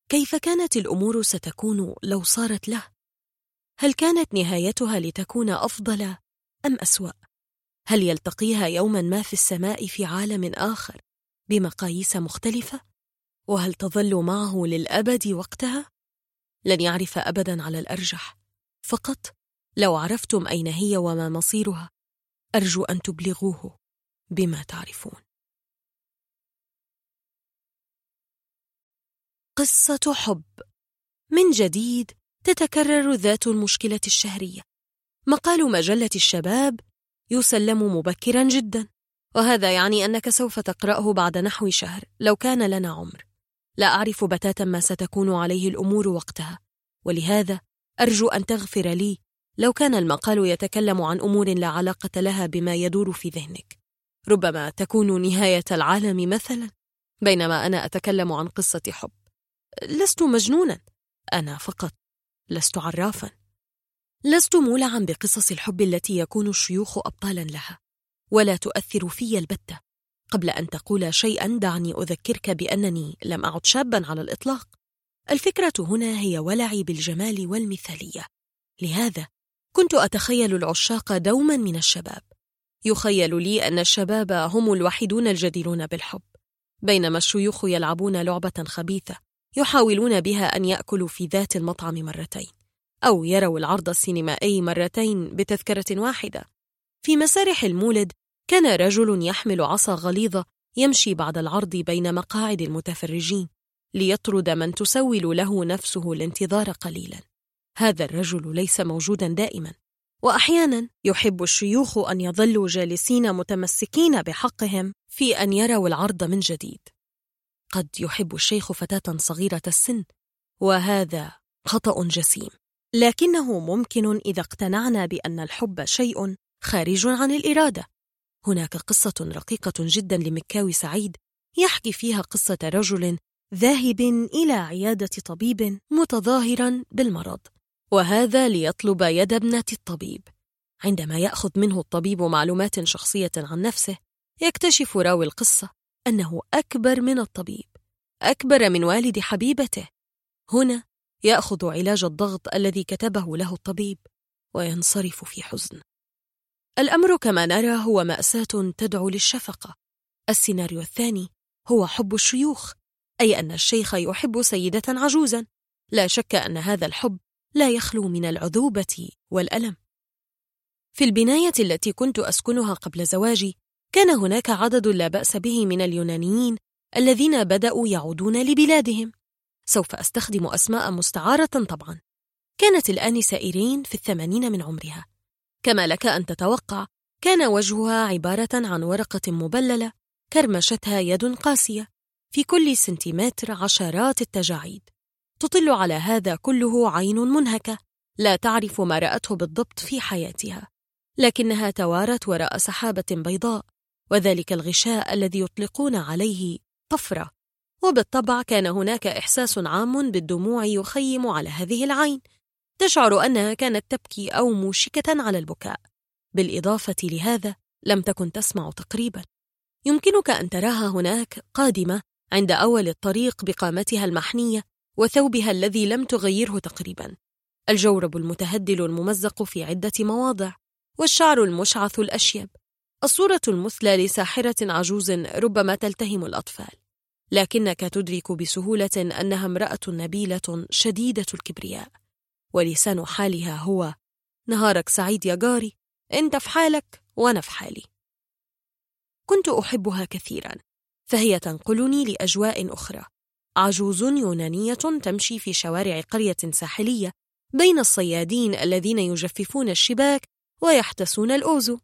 كيف كانت الأمور ستكون لو صارت له؟ هل كانت نهايتها لتكون أفضل أم أسوأ؟ هل يلتقيها يوما ما في السماء في عالم آخر بمقاييس مختلفة؟ وهل تظل معه للأبد وقتها؟ لن يعرف أبدا على الأرجح فقط لو عرفتم أين هي وما مصيرها أرجو أن تبلغوه بما تعرفون. قصة حب. من جديد تتكرر ذات المشكلة الشهرية. مقال مجلة الشباب يسلم مبكرا جدا وهذا يعني أنك سوف تقرأه بعد نحو شهر لو كان لنا عمر. لا أعرف بتاتا ما ستكون عليه الأمور وقتها ولهذا أرجو أن تغفر لي لو كان المقال يتكلم عن أمور لا علاقة لها بما يدور في ذهنك. ربما تكون نهاية العالم مثلا بينما أنا أتكلم عن قصة حب. لست مجنونا. أنا فقط لست عرافا. لست مولعا بقصص الحب التي يكون الشيوخ أبطالا لها. ولا تؤثر في البتة. قبل أن تقول شيئا دعني أذكرك بأنني لم أعد شابا على الإطلاق. الفكرة هنا هي ولعي بالجمال والمثالية. لهذا كنت أتخيل العشاق دوما من الشباب. يخيل لي أن الشباب هم الوحيدون الجديرون بالحب. بينما الشيوخ يلعبون لعبة خبيثة يحاولون بها أن يأكلوا في ذات المطعم مرتين أو يروا العرض السينمائي مرتين بتذكرة واحدة. في مسارح المولد كان رجل يحمل عصا غليظة يمشي بعد العرض بين مقاعد المتفرجين ليطرد من تسول له نفسه الانتظار قليلا. هذا الرجل ليس موجودا دائما. واحيانا يحب الشيوخ أن يظلوا جالسين متمسكين بحقهم في أن يروا العرض من جديد. قد يحب الشيخ فتاة صغيرة السن وهذا خطأ جسيم. لكنه ممكن إذا اقتنعنا بأن الحب شيء خارج عن الإرادة. هناك قصة رقيقة جدا لمكاوي سعيد يحكي فيها قصة رجل ذاهب إلى عيادة طبيب متظاهرا بالمرض. وهذا ليطلب يد ابنة الطبيب. عندما يأخذ منه الطبيب معلومات شخصية عن نفسه يكتشف راوي القصة أنه أكبر من الطبيب أكبر من والد حبيبته. هنا يأخذ علاج الضغط الذي كتبه له الطبيب وينصرف في حزن. الأمر كما نرى هو مأساة تدعو للشفقة. السيناريو الثاني هو حب الشيوخ أي أن الشيخ يحب سيدة عجوزا. لا شك أن هذا الحب لا يخلو من العذوبة والألم. في البناية التي كنت أسكنها قبل زواجي كان هناك عدد لا بأس به من اليونانيين الذين بدأوا يعودون لبلادهم. سوف أستخدم أسماء مستعارة طبعا. كانت الانسه ايرين في الثمانين من عمرها. كما لك أن تتوقع كان وجهها عبارة عن ورقة مبللة كرمشتها يد قاسية في كل سنتيمتر عشرات التجاعيد. تطل على هذا كله عين منهكة لا تعرف ما رأته بالضبط في حياتها. لكنها توارت وراء سحابة بيضاء وذلك الغشاء الذي يطلقون عليه طفرة. وبالطبع كان هناك إحساس عام بالدموع يخيم على هذه العين. تشعر أنها كانت تبكي أو موشكة على البكاء. بالإضافة لهذا لم تكن تسمع تقريبا. يمكنك أن تراها هناك قادمة عند أول الطريق بقامتها المحنية. وثوبها الذي لم تغيره تقريبا. الجورب المتهدل الممزق في عدة مواضع والشعر المشعث الأشيب. الصورة المثلى لساحرة عجوز ربما تلتهم الأطفال لكنك تدرك بسهولة أنها امرأة نبيلة شديدة الكبرياء. ولسان حالها هو نهارك سعيد يا جاري انت في حالك وأنا في حالي كنت أحبها كثيرا فهي تنقلني لأجواء أخرى. عجوز يونانية تمشي في شوارع قرية ساحلية بين الصيادين الذين يجففون الشباك ويحتسون الأوزو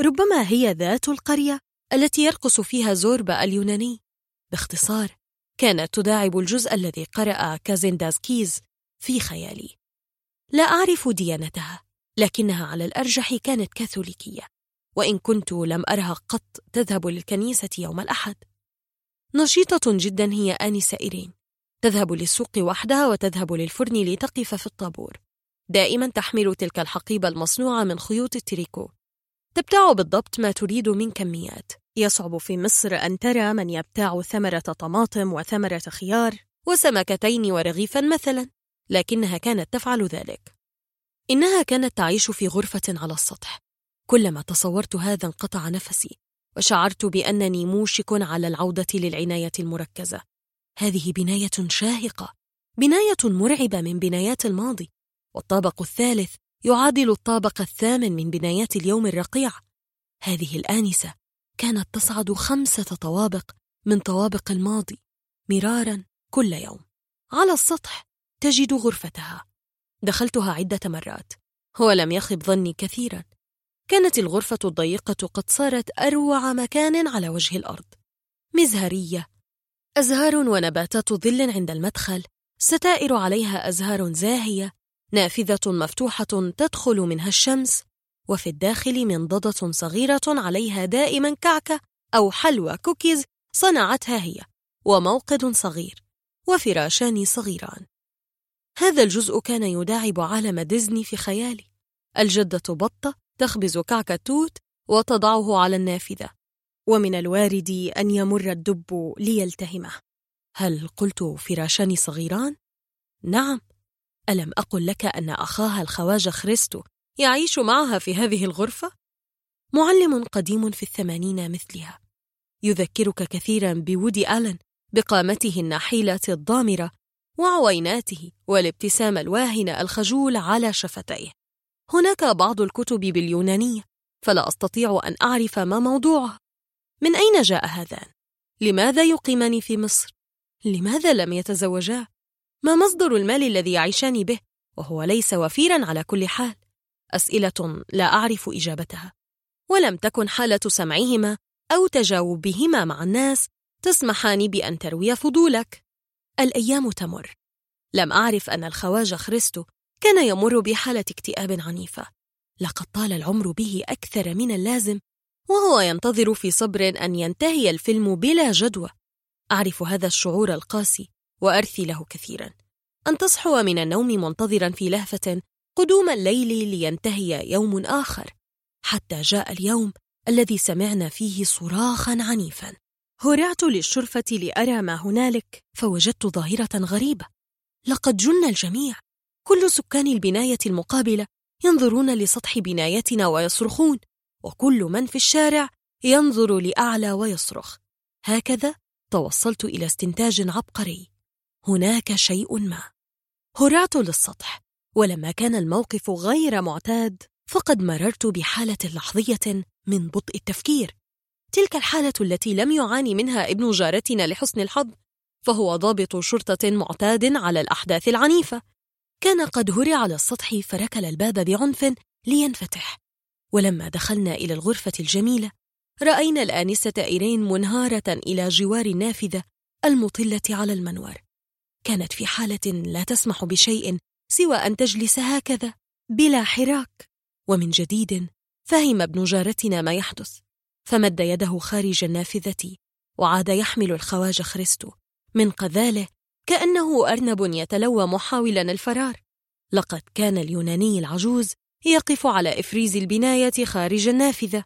ربما هي ذات القرية التي يرقص فيها زوربا اليوناني. باختصار كانت تداعب الجزء الذي قرأ كازندازكيز في خيالي. لا أعرف ديانتها لكنها على الأرجح كانت كاثوليكية وإن كنت لم أرها قط تذهب للكنيسة يوم الأحد. نشيطة جدا هي آنسة إيرين. تذهب للسوق وحدها وتذهب للفرن لتقف في الطابور. دائما تحمل تلك الحقيبة المصنوعة من خيوط التريكو. تبتاع بالضبط ما تريد من كميات. يصعب في مصر أن ترى من يبتاع ثمرة طماطم وثمرة خيار وسمكتين ورغيفا مثلا لكنها كانت تفعل ذلك. إنها كانت تعيش في غرفة على السطح. كلما تصورت هذا انقطع نفسي. وشعرت بأنني موشك على العودة للعناية المركزة. هذه بناية شاهقة. بناية مرعبة من بنايات الماضي. والطابق الثالث يعادل الطابق الثامن من بنايات اليوم الرقيع. هذه الآنسة كانت تصعد خمسة طوابق من طوابق الماضي. مرارا كل يوم. على السطح تجد غرفتها. دخلتها عدة مرات. هو لم يخب ظني كثيرا. كانت الغرفة الضيقة قد صارت أروع مكان على وجه الأرض. مزهرية. أزهار ونباتات ظل عند المدخل. ستائر عليها أزهار زاهية. نافذة مفتوحة تدخل منها الشمس. وفي الداخل منضدة صغيرة عليها دائما كعكة أو حلوى كوكيز صنعتها هي. وموقد صغير. وفراشان صغيران. هذا الجزء كان يداعب عالم ديزني في خيالي. الجدة بطة تخبز كعك توت وتضعه على النافذة. ومن الوارد أن يمر الدب ليلتهمه. هل قلت فراشان صغيران؟ نعم. ألم أقل لك أن أخاها الخواجة خريستو يعيش معها في هذه الغرفة؟ معلم قديم في الثمانين مثلها. يذكرك كثيرا بودي آلن بقامته النحيلة الضامرة وعويناته والابتسامة الواهنة الخجول على شفتيه. هناك بعض الكتب باليونانية فلا أستطيع أن أعرف ما موضوعها من أين جاء هذان؟ لماذا يقيمان في مصر؟ لماذا لم يتزوجا؟ ما مصدر المال الذي يعيشان به وهو ليس وفيرا على كل حال أسئلة لا أعرف إجابتها ولم تكن حالة سمعهما أو تجاوبهما مع الناس تسمحان بأن تروي فضولك الأيام تمر لم أعرف أن الخواجه خريستو كان يمر بحالة اكتئاب عنيفة. لقد طال العمر به أكثر من اللازم وهو ينتظر في صبر أن ينتهي الفيلم بلا جدوى. أعرف هذا الشعور القاسي وأرثي له كثيرا. أن تصحو من النوم منتظرا في لهفة قدوم الليل لينتهي يوم آخر. حتى جاء اليوم الذي سمعنا فيه صراخا عنيفا. هرعت للشرفة لأرى ما هنالك فوجدت ظاهرة غريبة. لقد جن الجميع. كل سكان البناية المقابلة ينظرون لسطح بنايتنا ويصرخون وكل من في الشارع ينظر لأعلى ويصرخ. هكذا توصلت إلى استنتاج عبقري. هناك شيء ما. هرعت للسطح ولما كان الموقف غير معتاد فقد مررت بحالة لحظية من بطء التفكير. تلك الحالة التي لم يعاني منها ابن جارتنا لحسن الحظ فهو ضابط شرطة معتاد على الأحداث العنيفة. كان قد هرع على السطح فركل الباب بعنف لينفتح. ولما دخلنا إلى الغرفة الجميلة رأينا الآنسة إيرين منهارة إلى جوار النافذة المطلة على المنور كانت في حالة لا تسمح بشيء سوى أن تجلس هكذا بلا حراك. ومن جديد فهم ابن جارتنا ما يحدث. فمد يده خارج النافذة وعاد يحمل الخواج خريستو. من قذاله كأنه أرنب يتلوى محاولا الفرار. لقد كان اليوناني العجوز يقف على إفريز البناية خارج النافذة.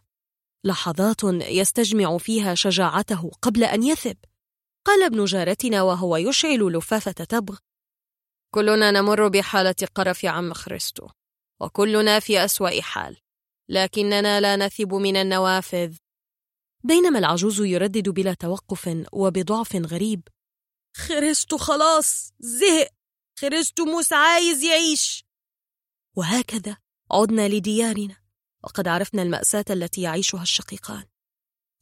لحظات يستجمع فيها شجاعته قبل أن يثب. قال ابن جارتنا وهو يشعل لفافة تبغ. كلنا نمر بحالة قرف عم خريستو وكلنا في أسوأ حال لكننا لا نثب من النوافذ. بينما العجوز يردد بلا توقف وبضعف غريب. خريستو خلاص زهق. خريستو موس عايز يعيش. وهكذا عدنا لديارنا. وقد عرفنا المأساة التي يعيشها الشقيقان.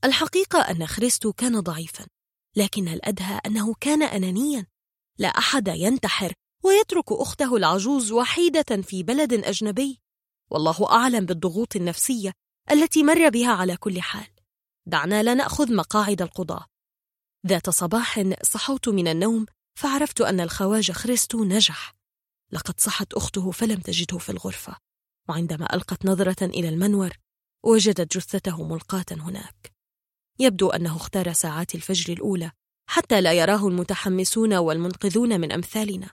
الحقيقة أن خريستو كان ضعيفا لكن الأدهى أنه كان أنانيا. لا أحد ينتحر ويترك أخته العجوز وحيدة في بلد أجنبي. والله أعلم بالضغوط النفسية التي مر بها على كل حال. دعنا لا نأخذ مقاعد القضاة ذات صباح صحوت من النوم فعرفت أن الخواجة خريستو نجح. لقد صحت أخته فلم تجده في الغرفة. وعندما ألقت نظرة إلى المنور وجدت جثته ملقاة هناك. يبدو أنه اختار ساعات الفجر الأولى حتى لا يراه المتحمسون والمنقذون من أمثالنا.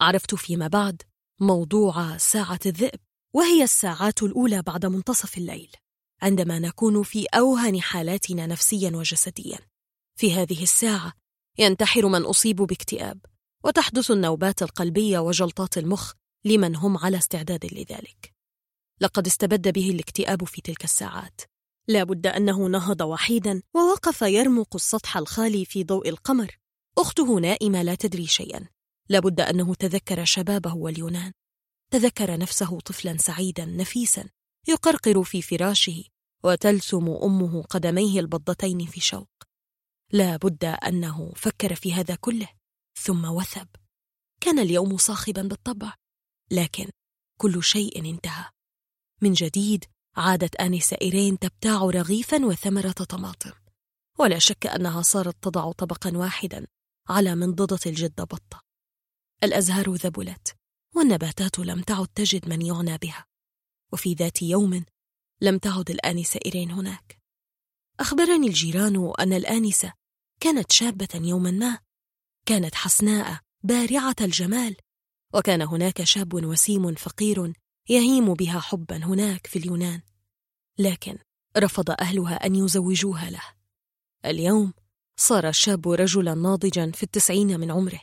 عرفت فيما بعد موضوع ساعة الذئب وهي الساعات الأولى بعد منتصف الليل عندما نكون في أوهن حالاتنا نفسيا وجسديا. في هذه الساعة ينتحر من أصيب باكتئاب وتحدث النوبات القلبية وجلطات المخ لمن هم على استعداد لذلك. لقد استبد به الاكتئاب في تلك الساعات. لا بد أنه نهض وحيدا ووقف يرمق السطح الخالي في ضوء القمر. أخته نائمة لا تدري شيئا. لا بد أنه تذكر شبابه واليونان. تذكر نفسه طفلا سعيدا نفيسا يقرقر في فراشه وتلثم أمه قدميه البضتين في شوق. لا بد أنه فكر في هذا كله ثم وثب. كان اليوم صاخبا بالطبع لكن كل شيء انتهى. من جديد عادت آنسة إيرين تبتاع رغيفا وثمرة طماطم. ولا شك أنها صارت تضع طبقا واحدا على منضدة الجدة بطة. الأزهار ذبلت والنباتات لم تعد تجد من يعنى بها. وفي ذات يوم لم تعد الآنسة إيرين هناك. أخبرني الجيران أن الآنسة كانت شابة يوما ما. كانت حسناء بارعة الجمال وكان هناك شاب وسيم فقير يهيم بها حبا هناك في اليونان. لكن رفض أهلها أن يزوجوها له. اليوم صار الشاب رجلا ناضجا في التسعين من عمره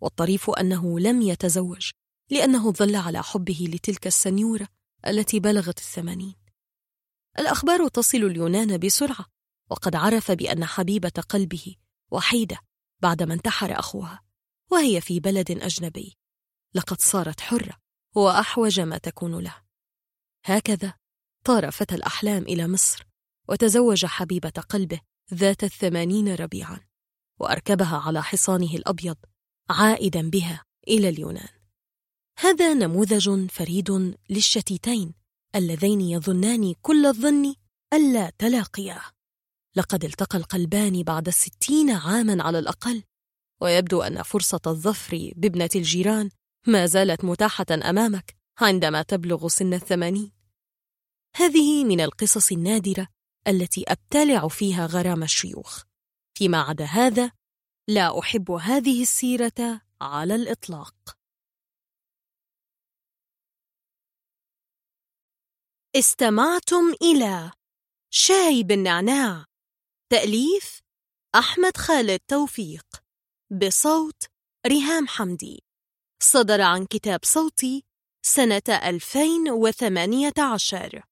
والطريف أنه لم يتزوج لأنه ظل على حبه لتلك السنيورة التي بلغت الثمانين. الأخبار تصل اليونان بسرعة وقد عرف بأن حبيبة قلبه وحيدة بعدما انتحر أخوها وهي في بلد أجنبي. لقد صارت حرة وأحوج ما تكون له. هكذا طار فتى الأحلام إلى مصر وتزوج حبيبة قلبه ذات الثمانين ربيعا وأركبها على حصانه الأبيض عائدا بها إلى اليونان. هذا نموذج فريد للشتيتين اللذين يظنان كل الظن ألا تلاقيا لقد التقى القلبان بعد الستين عاما على الأقل. ويبدو أن فرصة الظفر بابنة الجيران ما زالت متاحة أمامك عندما تبلغ سن الثمانين. هذه من القصص النادرة التي أبتلع فيها غرام الشيوخ. فيما عدا هذا لا أحب هذه السيرة على الإطلاق. استمعتم إلى شاي بالنعناع. تأليف أحمد خالد توفيق بصوت ريهام حمدي. صدر عن كتاب صوتي سنة 2018